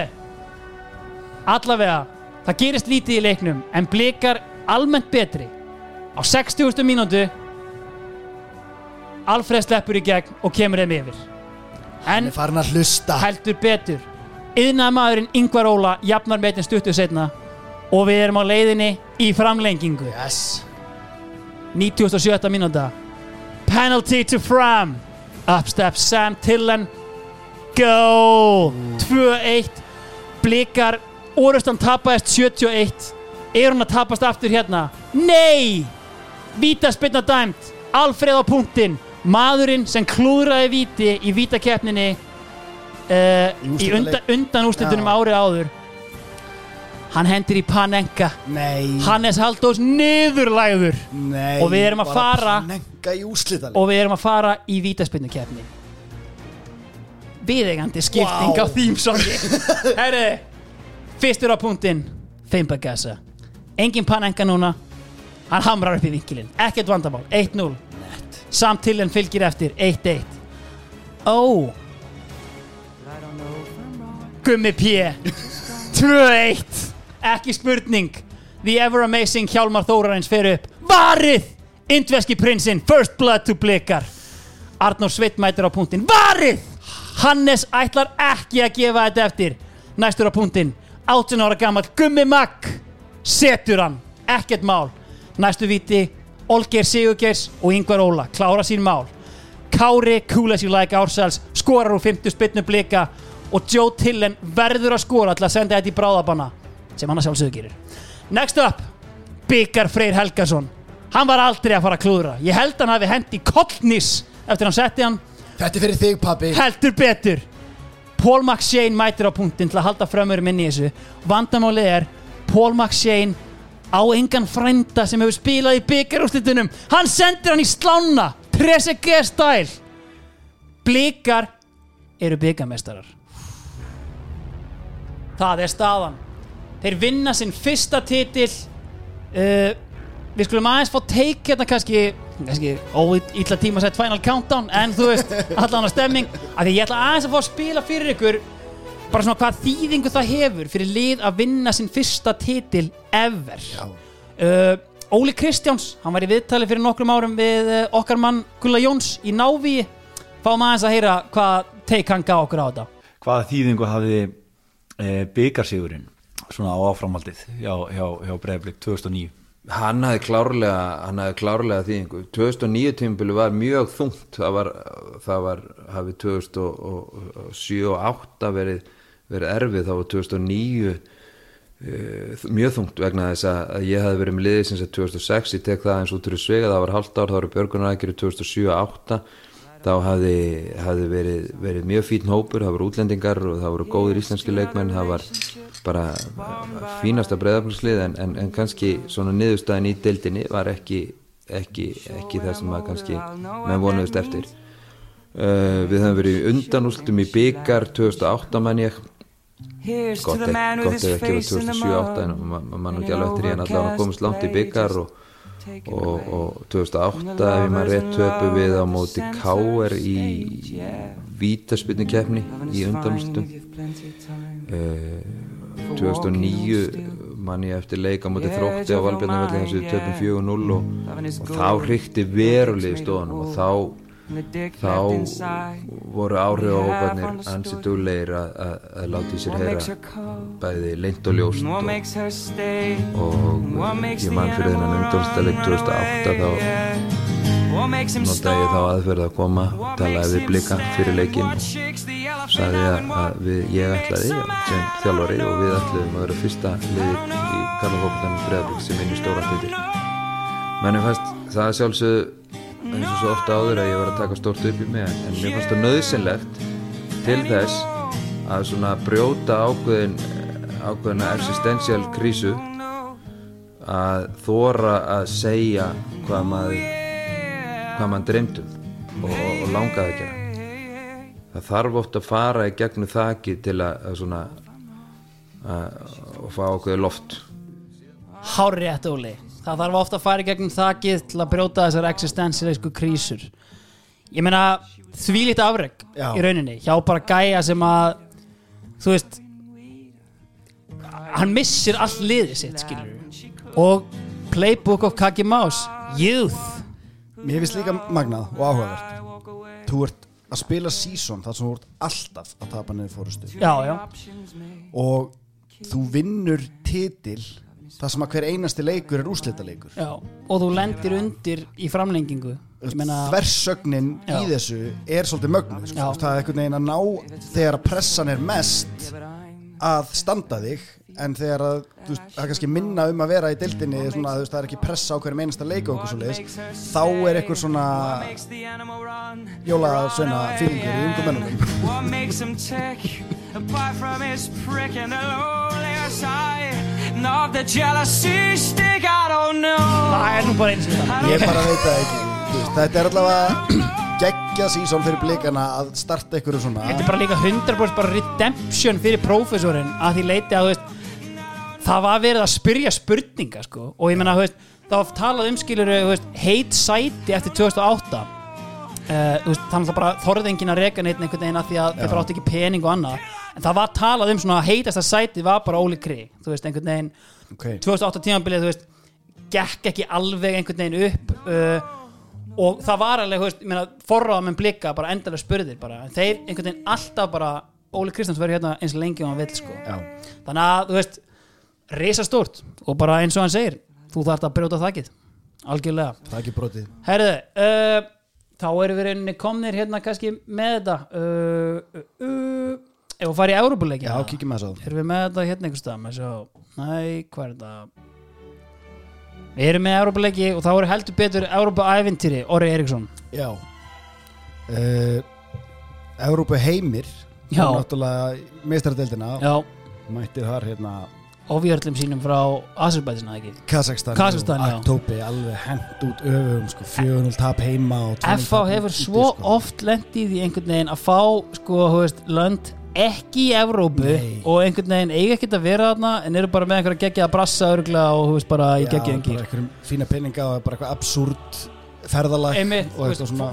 allavega, það gerist lítið í leiknum en blikar almennt betri. Á 60. mínútu Alfreð sleppur í gegn og kemur þeim yfir. En heldur betur. Yðnaði maðurinn Ingvar Óla jafnar metin stuttu setna og við erum á leiðinni í framlengingu. Yes. 97. mínúta. Penalty to Fram. Up steps Sam Tillen. Goal! 2-1 blikar orustan tapaðist 71 er hún að tapast aftur hérna? Nei! Vítaspilna dæmt. Alfreð á punktinn. Maðurinn sem klúðraði víti í vítakeppninni uh, í undan, undan úrslitunum Já. árið áður. Hann hendir í Panenka. Nei. Hannes Haldós niðurlæður Nei Og við erum að fara- og við erum að fara í vítaspinnukeppni viðegandi skipting Vá. á þýmsongi herri fyrstur á punktinn Feimbagassa engin panenga núna. Hann hamrar upp í vinkilinn. Ekkert vandamál. 1-0 samtillen fylgir eftir. 1-1 ó. Gummi P. 2-1 ekki spurning. The ever amazing Hjálmar Þórarins fer upp. Varið! Indveski prinsinn First blood to blikar. Arnór Sveit mætir á punktinn. Varið! Hannes ætlar ekki að gefa þetta eftir. Næstur á punktinn 18 ára gammal Gummi Magg Setur hann. Ekkert mál. Næstu viti Olgeir Sigurgeirs og Ingvar Óla klára sín mál. Kári, as you like ourselves skorar úr 50 spytnu blika og Joe Tillen verður að skora til að senda þetta í bráðabanna sem hann að sjálfsögðu gerir. Next up, Byggar Freyr Helgason. Hann var aldrei að fara að klúðra. Ég held hann hafi hendi kollnís eftir hann setti hann. Þetta er fyrir þig pabbi. Heldur betur Paul McShane mætir á punktin til að halda frömmurum inn í þessu. Vandamálið er Paul McShane á engan frænda sem hefur spilað í byggarúslitunum hann sendir hann í slána Trezeguet stæl Blikar eru byggamestarar það er staðan. Þeir vinna sinn fyrsta titil. Uh, við skulum aðeins fá teik hérna kannski óítla tíma sett final countdown en þú veist, allan að stemming. Af því ég ætla aðeins að fá að spila fyrir ykkur bara svona hvað þýðingu það hefur fyrir lið að vinna sinn fyrsta titil ever. Uh, Óli Kristjáns, hann var í viðtali fyrir nokkrum árum við uh, okkar mann Gulla Jóns í Návi fáum aðeins að heyra hvað teik hann gaf okkur á þetta. Hvaða þýðingu hafði e, byggarsigurinn svona á áframaldið hjá, hjá, hjá Breiðblik 2009 Hann hafði klárlega, hann hafði klárlega þýðingu. 2009 tímabili var mjög þungt. Það var, það var hafið 2007 og 2008 verið, verið erfið. Þá var 2009 uh, mjög þungt vegna þess að ég hafði verið með liðið sinns að 2006 ég tek það eins út úr svega, það var halvt ár það voru björgunarækjur 2007 og 2008 þá hafði, hafði verið, verið mjög fín hópur, það voru útlendingar og það voru góðir íslenski leikmenn það var bara fínasta breyðaflagslið en, en, en kannski svona niðurstaðin í deildinni var ekki, ekki, ekki það sem að kannski menn vonuðist eftir. Uh, við höfum verið undanústum í byggar 2008 mann ég. Gott ef ekki var 2007-08 en mann ekki alveg eftir í en allavega komist langt í byggar og og, og 2008 ef maður rétt töpu við á móti K.R. í vítaspilnu kefni í undanústum uh, 2009 mann ég eftir leik á móti þrótti á Valbjörnarvelli þessu töpum 4-0 og, og þá hrykti verulegi stóðanum og þá þá voru áhrif á hópanir ansi duglegir að, láta í sér heyra bæði leint og ljóst og, og ég mann fyrir þennan umdómsdaleg 2008 þá notaði ég þá aðferð að koma talaði við blika fyrir leikin og sagði að, við, ég ætlaði sem þjálfari og við ætlaðum að vera fyrsta liðir í Karlafókvöldanum Breðablík sem í stóra hlutir mennum fannst það sjálfsögðu eins og svo ofta áður að ég var að taka stórt upp í mig en mér fannst það nöðsynlegt til þess að svona brjóta ákveðin ákveðina existential krísu að þóra að segja hvað maður hvað maður dreymdum og, og langaði að gera. Það þarf oft að fara í gegnum þaki til að, að svona að, að fá ákveði loft. Hárrétt Óli Það þarf ofta að fara í gegnum þakið til að brjóta þessar existensilegsku krísur. Ég meina þvílít afreg Já. í rauninni. Hjá bara gæja sem að þú veist hann missir all liðið sitt skilur og Playbook of Kaki Mouse Youth. Mér finnst líka magnað og áhugavert. Þú ert að spila season þar sem þú ert alltaf að tapa niður fórustu Já, já, og þú vinnur titil þar sem að hver einasti leikur er úslita leikur já og þú lendir undir í framlengingu. Ég meina, Þversögnin í þessu er svolítið mögnuð sko. Það er einhvern veginn að ná þegar að pressan er mest að standa þig en þegar að þú veist, það er kannski minna um að vera í dildinni svona, þú veist, það er ekki pressa á hverjum einasta leik og okkur svo leiðis þá er eitthvað svona jólasveina fílingur í ungum mennunum Það er nú bara eins og það. Ég bara veit það ekki. Þú veist, þetta er allavega geggja sísón fyrir blikana að starta einhverju svona. Þetta er bara líka 100% bara redemption fyrir prófessorinn að því leiti að þú veist það var verið að spyrja spurninga sko. og ég menna, þú veist, það var talað um skilur heit sæti eftir 2008 uh, þú veist, þannig að bara þorði enginn að reka neitt einhvern veginn að því að þeir bara áttu ekki pening og annað en það var talað um svona heitasta sæti var bara Óli Kri, þú veist, einhvern veginn okay. 2008 tímabilið, þú veist gekk ekki alveg einhvern veginn upp uh, og það var alveg, þú veist, ég meina forráða með blika, bara endalega spurðir bara, en þeir einhvern veginn alltaf bara Óli Kristjáns verður hérna eins lengi og hann vill sko. Já. þannig að, þú veist risa stórt og bara eins og hann segir þú þarft að brjóta þakkið algjörlega ekki brotið Herðu, uh, þá erum við rauninni komnir hérna kannski með þetta uh, uh, uh, Ef við farið í Európuleiki já, kíkjum með þess Erum við með þetta hérna einhvers stað Næ, hvað er þetta? Við erum með Európuleiki og þá eru heldur betur Európa-ævintýri Orri Eriksson að já. Uh, Európa heimir Já. náttúrulega meistaradeildina Já, mættir þar hérna ofjörlum sínum frá Azerbaidsina ekki? Kazakstan, Kazakstan, já. Aktópi alveg hent út öfum sko, 4-0 tap heima og 2-0 FH hefur svo sko. oft lendið í einhvern veginn að fá sko, veist, lönd ekki í Evrópu Nei. og einhvern veginn eiga ekkert að vera þarna en eru bara með einhverja geggja að brassa örgla og þú veist bara í geggja einhverjum fína peninga og bara eitthvað absúrt ferðalag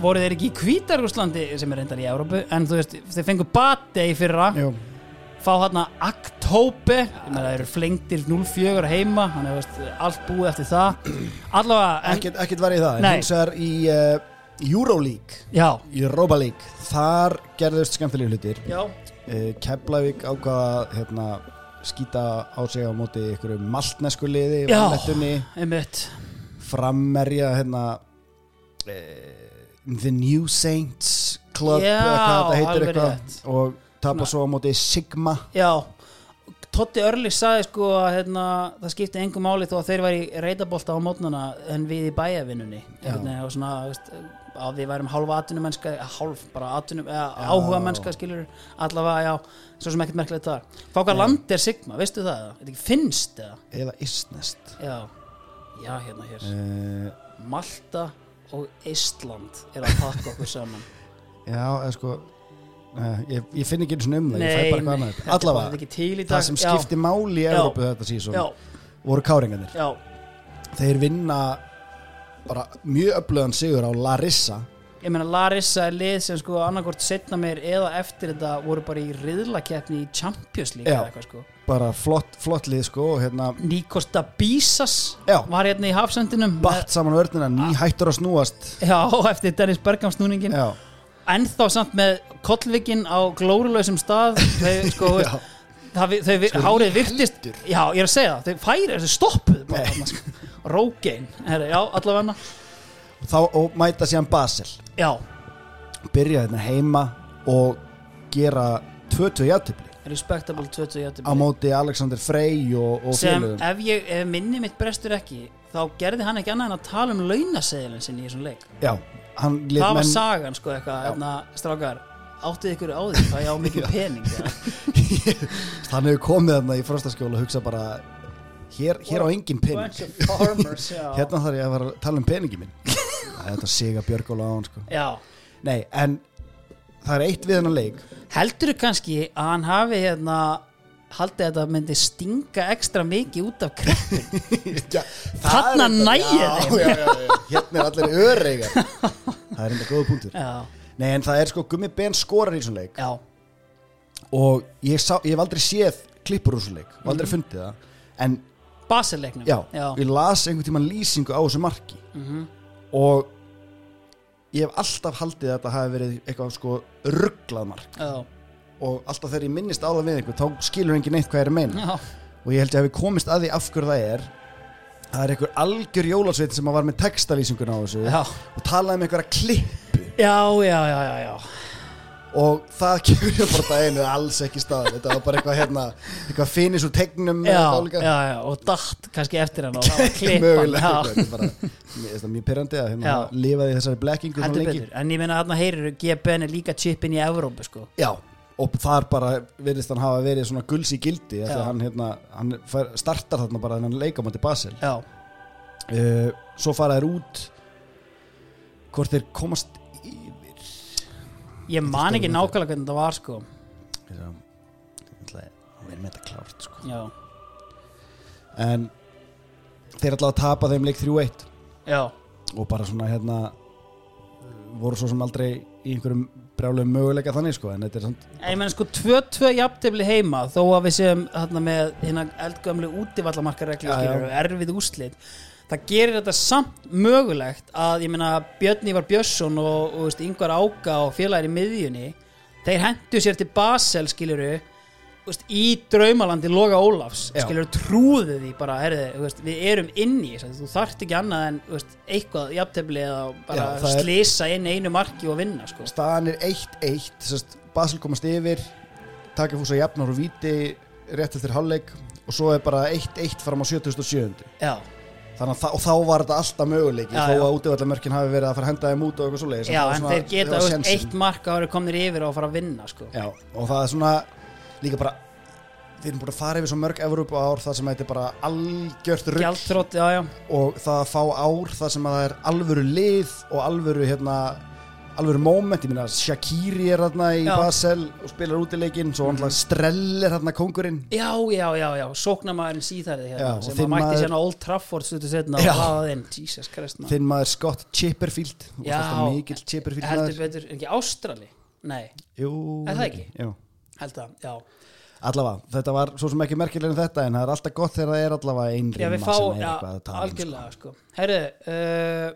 voru þeir ekki í Hvítarúslandi sem er reyndar í Evrópu en þú veist, þeir fengu Bate í fyrra. Jú, fá hérna Aktópe ég þeir eru flengtir 0-4 heima þannig að veist, allt búið eftir það. Allavega, en, ekkert, var í það en hins vegar í uh, Euroleague. Já, Europa League. Þar gerðust skemmtilega hlutir. Uh, Keflavík ákvaða hérna, skýta á sig á móti ykkur maltnesku liði frammerja hérna uh, The New Saints Club Já, eitthvað. og tapa svo á móti Sigma. Já Totti Örlis sagði sko að hérna, það skipti engum máli þó að þeir væri reytabolta á mótnana en við í bæjavinnunni og svona veist, að við værum hálfa atvinnumennska hálf bara eða áhuga mennska skilur allavega, já, svo sem ekkert merkilegt það Fá hvað land er Sigma, veistu það? Þetta ekki finnst eða? eða Isnest Já, já hérna hér. Uh, Malta og Ísland er að pakka okkur saman. Já, eða sko ég, ég finn ekki einu svona um það, ég fæ bara nei, annað. Allavega, það sem Já. skipti máli í Já. Evrópu þetta sísón Já, voru káringarnir. Já, Þeir vinna bara mjög öflugan sigur á Larissa. Ég meina Larissa er lið sem sko annarkort setna meir eða eftir þetta voru bara í riðlakeppni í Champions League Já. eða eitthvað sko. Bara flott, flott lið sko og hérna Nikos Dabisas Já. var hérna í hafsendinum batt saman vörnina, ný hættur að snúast. Já, eftir Dennis Bergam snúningin Já, ennþá samt með kollvikin á glórulausum stað. Þau sko það, þau, þau hárið virtist já, ég er að segja það, þau færi þessu stoppuð sko. Rógein, já, allavega. Þá, og mæta síðan Basel. Já, byrja hérna heima og gera 2-2 játtifli respectable 20 jætti á móti Alexander Frey og, og sem félögum. ef, ég, ef minni mitt brestur ekki þá gerði hann ekki annað en að tala um launaseðilin sinni í þessum leik. Já, það var sagan sko eitthvað hérna, strákar, áttið ykkur á því það ég á mikið pening hann hefur komið þarna í frostaskjóla og hugsa bara hér, hér á engin pening. farmers já. hérna þarf ég að fara að tala um peningi minn. Þetta siga Björgóla á hann sko. Já. nei, en það er eitt við hennar leik. Heldur þú kannski að hann hafi hérna haldið að þetta myndi stinga ekstra mikið út af kreppin já, Þarna nægir hérna er allir öreigar. Það er enda góða punktur. Já, nei, en það er sko Gummi Ben skorar í þessum leik. Já, og ég, sá, ég hef aldrei séð klippur úr þessum leik. Og aldrei fundið það. En baselleiknum já, ég las einhvern tímann lýsingu á þessu marki. Mhm. og ég hef alltaf haldið að þetta hafi verið eitthvað sko rugglað mark. Já. Og alltaf þegar ég minnist á það við einhver þá skilur enginn neitt hvað er að meina já. og ég held ég hafi komist að því af hverju það er það er einhver algjör jólasveit sem var með textalýsinguna á þessu Já. og talaði um einhverja klippu já, já, já, já, já. og það kemur ég bara daginu alls ekki stað þetta var bara eitthvað hérna eitthvað finis úr tegnum Já, eða álíka. já, já, og datt kannski eftir hann og það var klippan mögulega já. þetta er bara, mér finnst það mjög pyrrandi að hérna Já. lifaði í þessari blekkingu svona heldur lengi betur, en ég meina þarna heyrir GBN er líka chippin í Evrópu sko Já, og þar bara virðist hann hafa verið svona gulls í gildi eftir að hann, hérna, hann fær, startar þarna bara þennan leikamóti Basel. Já, uh, svo fara þær út. Hvort þeir komast yfir? Ég man ekki nákvæmlega hvernig það var sko. Þess að- ég ætla að vera með þetta klárt sko. já, en þeir ætla að tapa þeim leik 3-1 já, og bara svona hérna voru svo sem aldrei í einhverjum brjálegum möguleika þannig sko en þetta er samt ég meina sko 2-2 jafntefli heima þó að við séum hérna með hérna eldgömlu já. skilur, erfið úslit það gerir þetta samt mögulegt að ég meina Björn Ívar Björnsson og, og veist, yngvar Áka og félagir í miðjunni þeir hendu sér til Basel skiluru veist, í draumalandi Loga Ólafs Já. skilur trúðu því bara herði, við erum inni þú þarft ekki annað en veist, eitthvað jafntefli eða bara Já, það er- slisa inn einu marki og vinna sko. staðan er 1-1 sérst, Basel komast yfir Takafúsa jafnar og víti rétt eftir hálfleik og svo er bara 1-1 fram á 77. já, að þa og þá var þetta alltaf möguleiki Já, þó já. að útivallamörkin hafi verið að fara að henda þeim út og eitthvað svoleiðis já Það var en þeir geta eitt mark að vera komnir yfir og fara að vinna sko. Já, og það er svona líka bara við erum búin að fara yfir svo mörg Evrópu ár það sem þetta er bara algjört rugg og það að fá ár það sem að það er alvöru lið og alvöru hérna alvöru moment, ég minna Shakiri er hérna í Já. Basel og spilar útileikin svo mm Strell er hérna kongurinn Já, já, já, já, sóknarmæðurinn síðarði hérna, Já, sem mætti sérna Old Trafford stuttu setna og Já. hafði inn, Jesus Christ þinn maður Scott Chipperfield. Og alltaf mikill Chipperfield heldur betur, er ekki Ástrali? Nei, Jú, Er það ekki? Jú. Held að, já. Allavega, þetta var svo sem ekki merkilega en þetta en það er alltaf gott þegar það er allavega ein Já, við fá, sem er já, eitthvað að tala um, algjörlega sko. Herru uh,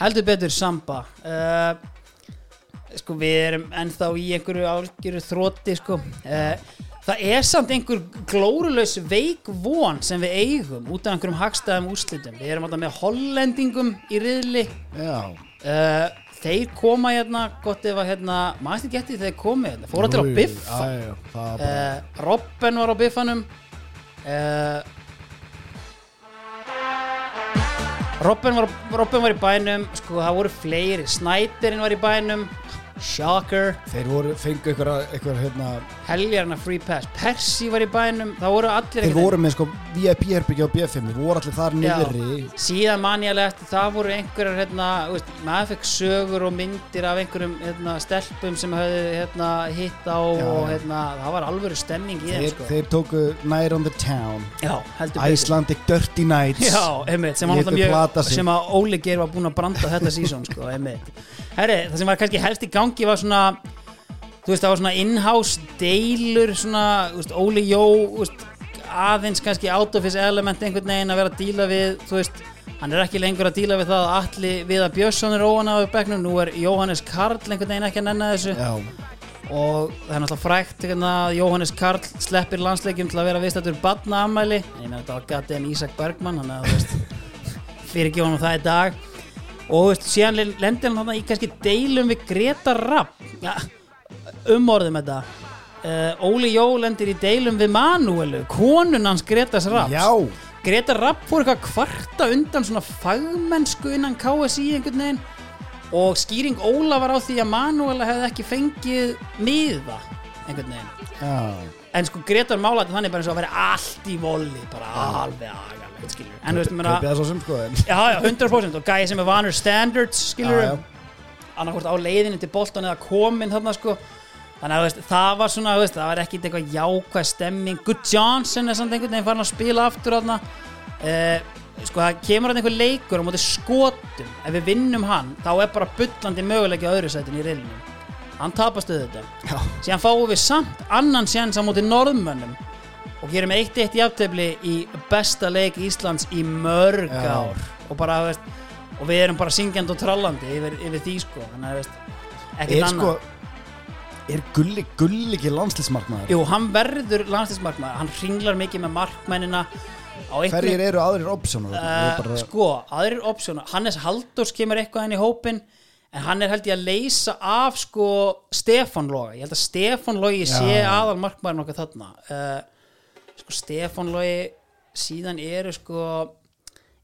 heldur betur samba. Uh, sko við erum ennþá í einhverju algjöru þrótti sko. Uh, það er samt einhver glórulaus veik von sem við eigum út af einhverjum hagstæðum úrslitum. Við erum alltaf með hollendingum í riðli. Sko. Já, uh, þeir koma hérna gott ef að hérna, maður ekki getið þeir komið hérna, fóra til á biffa? bara uh, Robben var á biffanum. Uh, Robben var, Robben var í bænum sko það voru fleiri. Snæderinn var í bænum Shocker. Þeir voru, fengu eitthvað, hérna, Heljarna Free Pass. Persi var í bænum það voru allir þeir voru með sko VIP-herbyggja á B5 þeir voru allir þar niðri. Síðan man ég alveg eftir það voru einhverjar hérna, maður fekk sögur og myndir af einhverjum hérna, stelpum sem höfðu hérna, hitt á Já, og hérna, það var alvöru stemming í þeim þeir, sko. þeir tóku Night on the Town. Já, heldur betur. Icelandic Dirty Nights. Já, einmitt, sem, mjög, sem að Óli Geir var búinn að branda þetta sísón sko. Herri, það sem var kannski helst í gangi var svona þú veist, það var svona in-house deilur svona, þú veist, Óli Jó veist, aðeins kannski out of his element einhvern veginn að vera að díla við þú veist, hann er ekki lengur að díla við það að allir við að Björnsson er óan á bekknum, nú er Jóhannes Karl einhvern veginn ekki að nenna þessu. Já, og það er náttúrulega frækt hérna, að Jóhannes Karl sleppir landsleikjum til að vera vist eftir badna ammæli ég meina þetta var gætið Ísak Bergmann hann að þú veist fyrir ekki honum það í dag og þú veist, síðan lendir hann í kannski deilum við Greta Rapp. Ja, umorðum þetta. Uh, Óli Jó lendir í deilum við Manuelu, konun hans Gretas Rapp já, Greta Rapp fór eitthvað kvarta undan svona fagmennsku innan KSI einhvern veginn. Og skýring Óla var á því að Manuela hefði ekki fengið miða einhvern veginn. Já. En sko Greta málaði þannig bara eins og að vera allt í volli bara alveg agalegt skilur en þú veist mér að sko já já 100% og gæði sem er vanur standards skilur annarkvort á leiðinni til boltan eða komin þarna sko. Þannig að veist, það var svona veist, það var ekkit eitthvað jákvæð stemming. Good Johnson er samt einhvern veginn farin að spila aftur þarna. Uh, sko það kemur að einhver leikur á móti skotum. Ef við vinnum hann þá er bara bullandi möguleiki á öðru sætin í reilinu hann tapast auðvitað. Já. síðan fáum við samt annan séns á móti norðmönnum og gerum 1-1 jafntefli í besta leik Íslands í mörg ár. Og bara, veist, og við erum bara syngjandi og trallandi yfir, yfir því sko. Ekkert Er annað. sko Er gulli, gulli ekki landslismarkmaður? Jú, hann verður landslismarkmaður hann ringlar mikið með markmennina Hverjir eru aðrir opsjónar? uh, bara... sko, aðrir opsjónar. Hannes Halldórs kemur eitthvað inn í hópin en hann er held ég að leysa af sko Stefán Loga ég held að Stefán Logi Já. sé aðal markmaður nokkað þarna. Uh, sko Stefán Logi síðan eru sko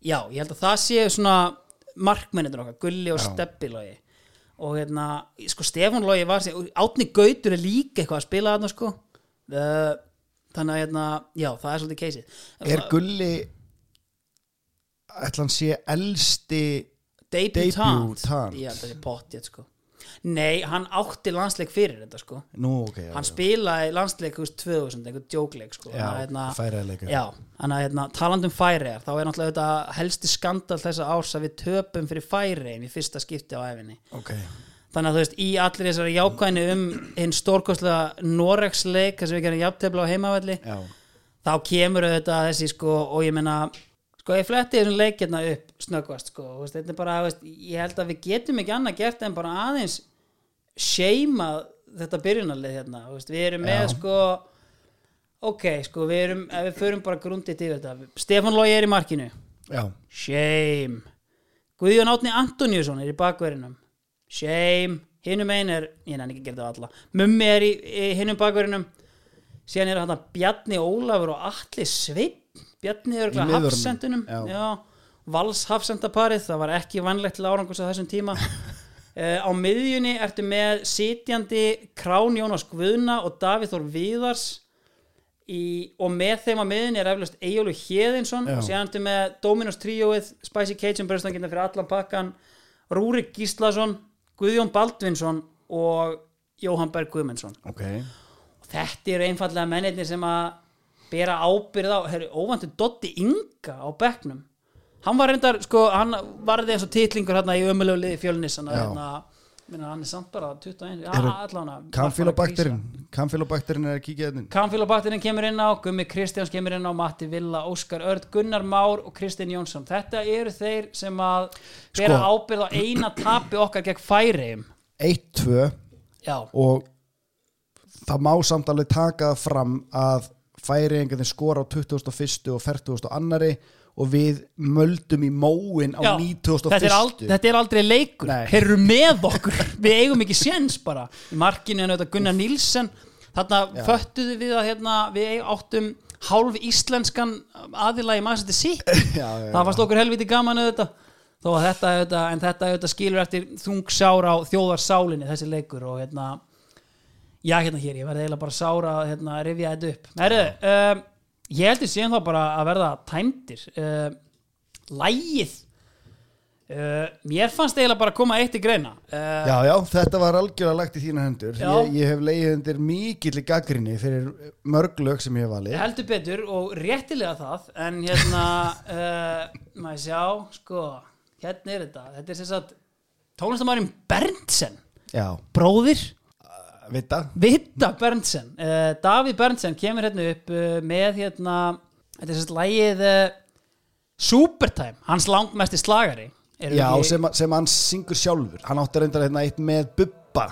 já, ég held að það sé svona markmennir okkar, Gulli og Já. Steppi Logi. Og hérna, sko Stefán Logi var sér, Átni Gautur er líka eitthvað að spila þarna sko. Uh, þannig að hérna, já, það er svolítið keisið. Er gulli ætla hann sé elsti debutant? Debutant. já, það er pottjætt sko nei, hann átti landsleik fyrir þetta sko. Nú, ok já, hann já. spilaði landsleik veist, 2000, einhvern djókleik sko. Já, hérna, færiðarleika. já, þannig að hérna, talandum færiðar þá er náttúrulega þetta helsti skandal þessa árs að við töpum fyrir færiðin í fyrsta skipti á æfinni Ok, þannig að þú veist, í allir þessari jákvæðinu um hinn stórkostlega Noregsleik þess að við gerum jafntefla á heimavalli já. þá kemur auðvitað þessi sko og ég meina sko ég fletti þessum leik hérna upp snöggvast sko veist, þetta er bara, veist, ég held að við getum ekki annað gert en bara aðeins seima þetta byrjunarlið hérna veist, við erum með Já. sko ok, sko við erum við förum bara grundið yfir þetta Stefán Lógi er í markinu. Já, shame. Guðjón Átni Antoníusson er í bakverðinum shame, hinum einn er ég nenni ekki að gera þetta alla. Mummi er í, í hinum bakverðinum síðan er hann Bjarni Ólafur og Atli Sveinn Bjarni miðvörðunum. hafsendunum Vals hafsendaparið það var ekki vannlegt til árangus á þessum tíma. Uh, á miðjunni ertu með sitjandi Krán Jónas Guðna og Davíð Þór Víðars í, og með þeim á miðjunni er eflaust Eyjólu Hjeðinsson og síðan ertu með Dominos Tríóið Spicy Cajun bröðstangina fyrir allan pakkan Rúrik Gíslason Guðjón Baldvinsson og Jóhann Berg Guðmundsson. Ok. Og þetta eru einfallega mennirnir sem að bera ábyrð á, herri, óvandu Dotti Inga á bekknum hann var reyndar, sko, hann varði eins og titlingur hérna í ömulegu liði fjölnis hérna, hann er samt bara 21, já, Eru allan Kamfilobakterin Kamfilobakterin er að kíkja hérna Kamfilobakterin kemur inn á, Gummi Kristjáns kemur inn á, Matti Villa, Óskar Örd, Gunnar Már og Kristinn Jónsson. Þetta eru þeir sem að bera Sko. ábyrð á eina tapi okkar gegn færiðum. 1-2 Já, og það má samt alveg taka fram að færi einhvern skora á 21. og 40. annari og við möldum í móin á já. 90. Þetta, er ald, þetta er aldrei leikur. Þeir eru með okkur. Við eigum ekki séns bara. Í markinu er þetta Gunnar Nílsen. Þarna föttuðu við að hérna, við áttum hálf íslenskan aðila í maður þetta sitt. já, já, það fannst okkur helviti gaman auðvitað þó að þetta, auðvitað, en þetta auðvitað skilur eftir þung sára á þjóðarsálinni þessi leikur og hérna já hérna hér, ég verði eiginlega bara sára að hérna, rifja þetta upp. Heru, um, ég heldur síðan þá bara að verða tæmdir. Um, lægið uh, mér fannst eiginlega bara að koma eitt í greina. Uh, Já, já, þetta var algjörlega lagt í þína hendur. Ég, ég hef leiðið undir mikill í gaggrinni fyrir mörg lög sem ég hef valið. Heldur betur og réttilega það en hérna uh, maður sjá, sko hérna er þetta, þetta er sem sagt tónlistamærin Berntsen. Já, bróðir vita. Vitta Berntsen uh, Davíð Berntsen kemur hérna upp uh, með hérna þetta er sérst lægið uh, Supertime, hans langmesti slagari. Erum Já, ekki- sem, sem hann syngur sjálfur. Hann átti reyndar hérna eitt með Bubba.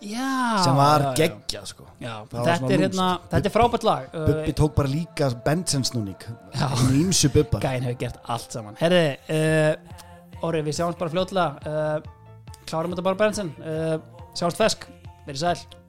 Já sem var já, já. geggjað sko. Já, Það var þetta svona er hérna, lúmskt. þetta er frábært lag. Uh, Bubbi tók bara líka Benson snúning. Já. Ímsu Bubba. Gæinn hefur gert allt saman. Herði, uh, Orri, við sjáumst bara fljótlega. Uh, Klárum þetta bara Berntsen uh, Sjáumst fesk, verið sæl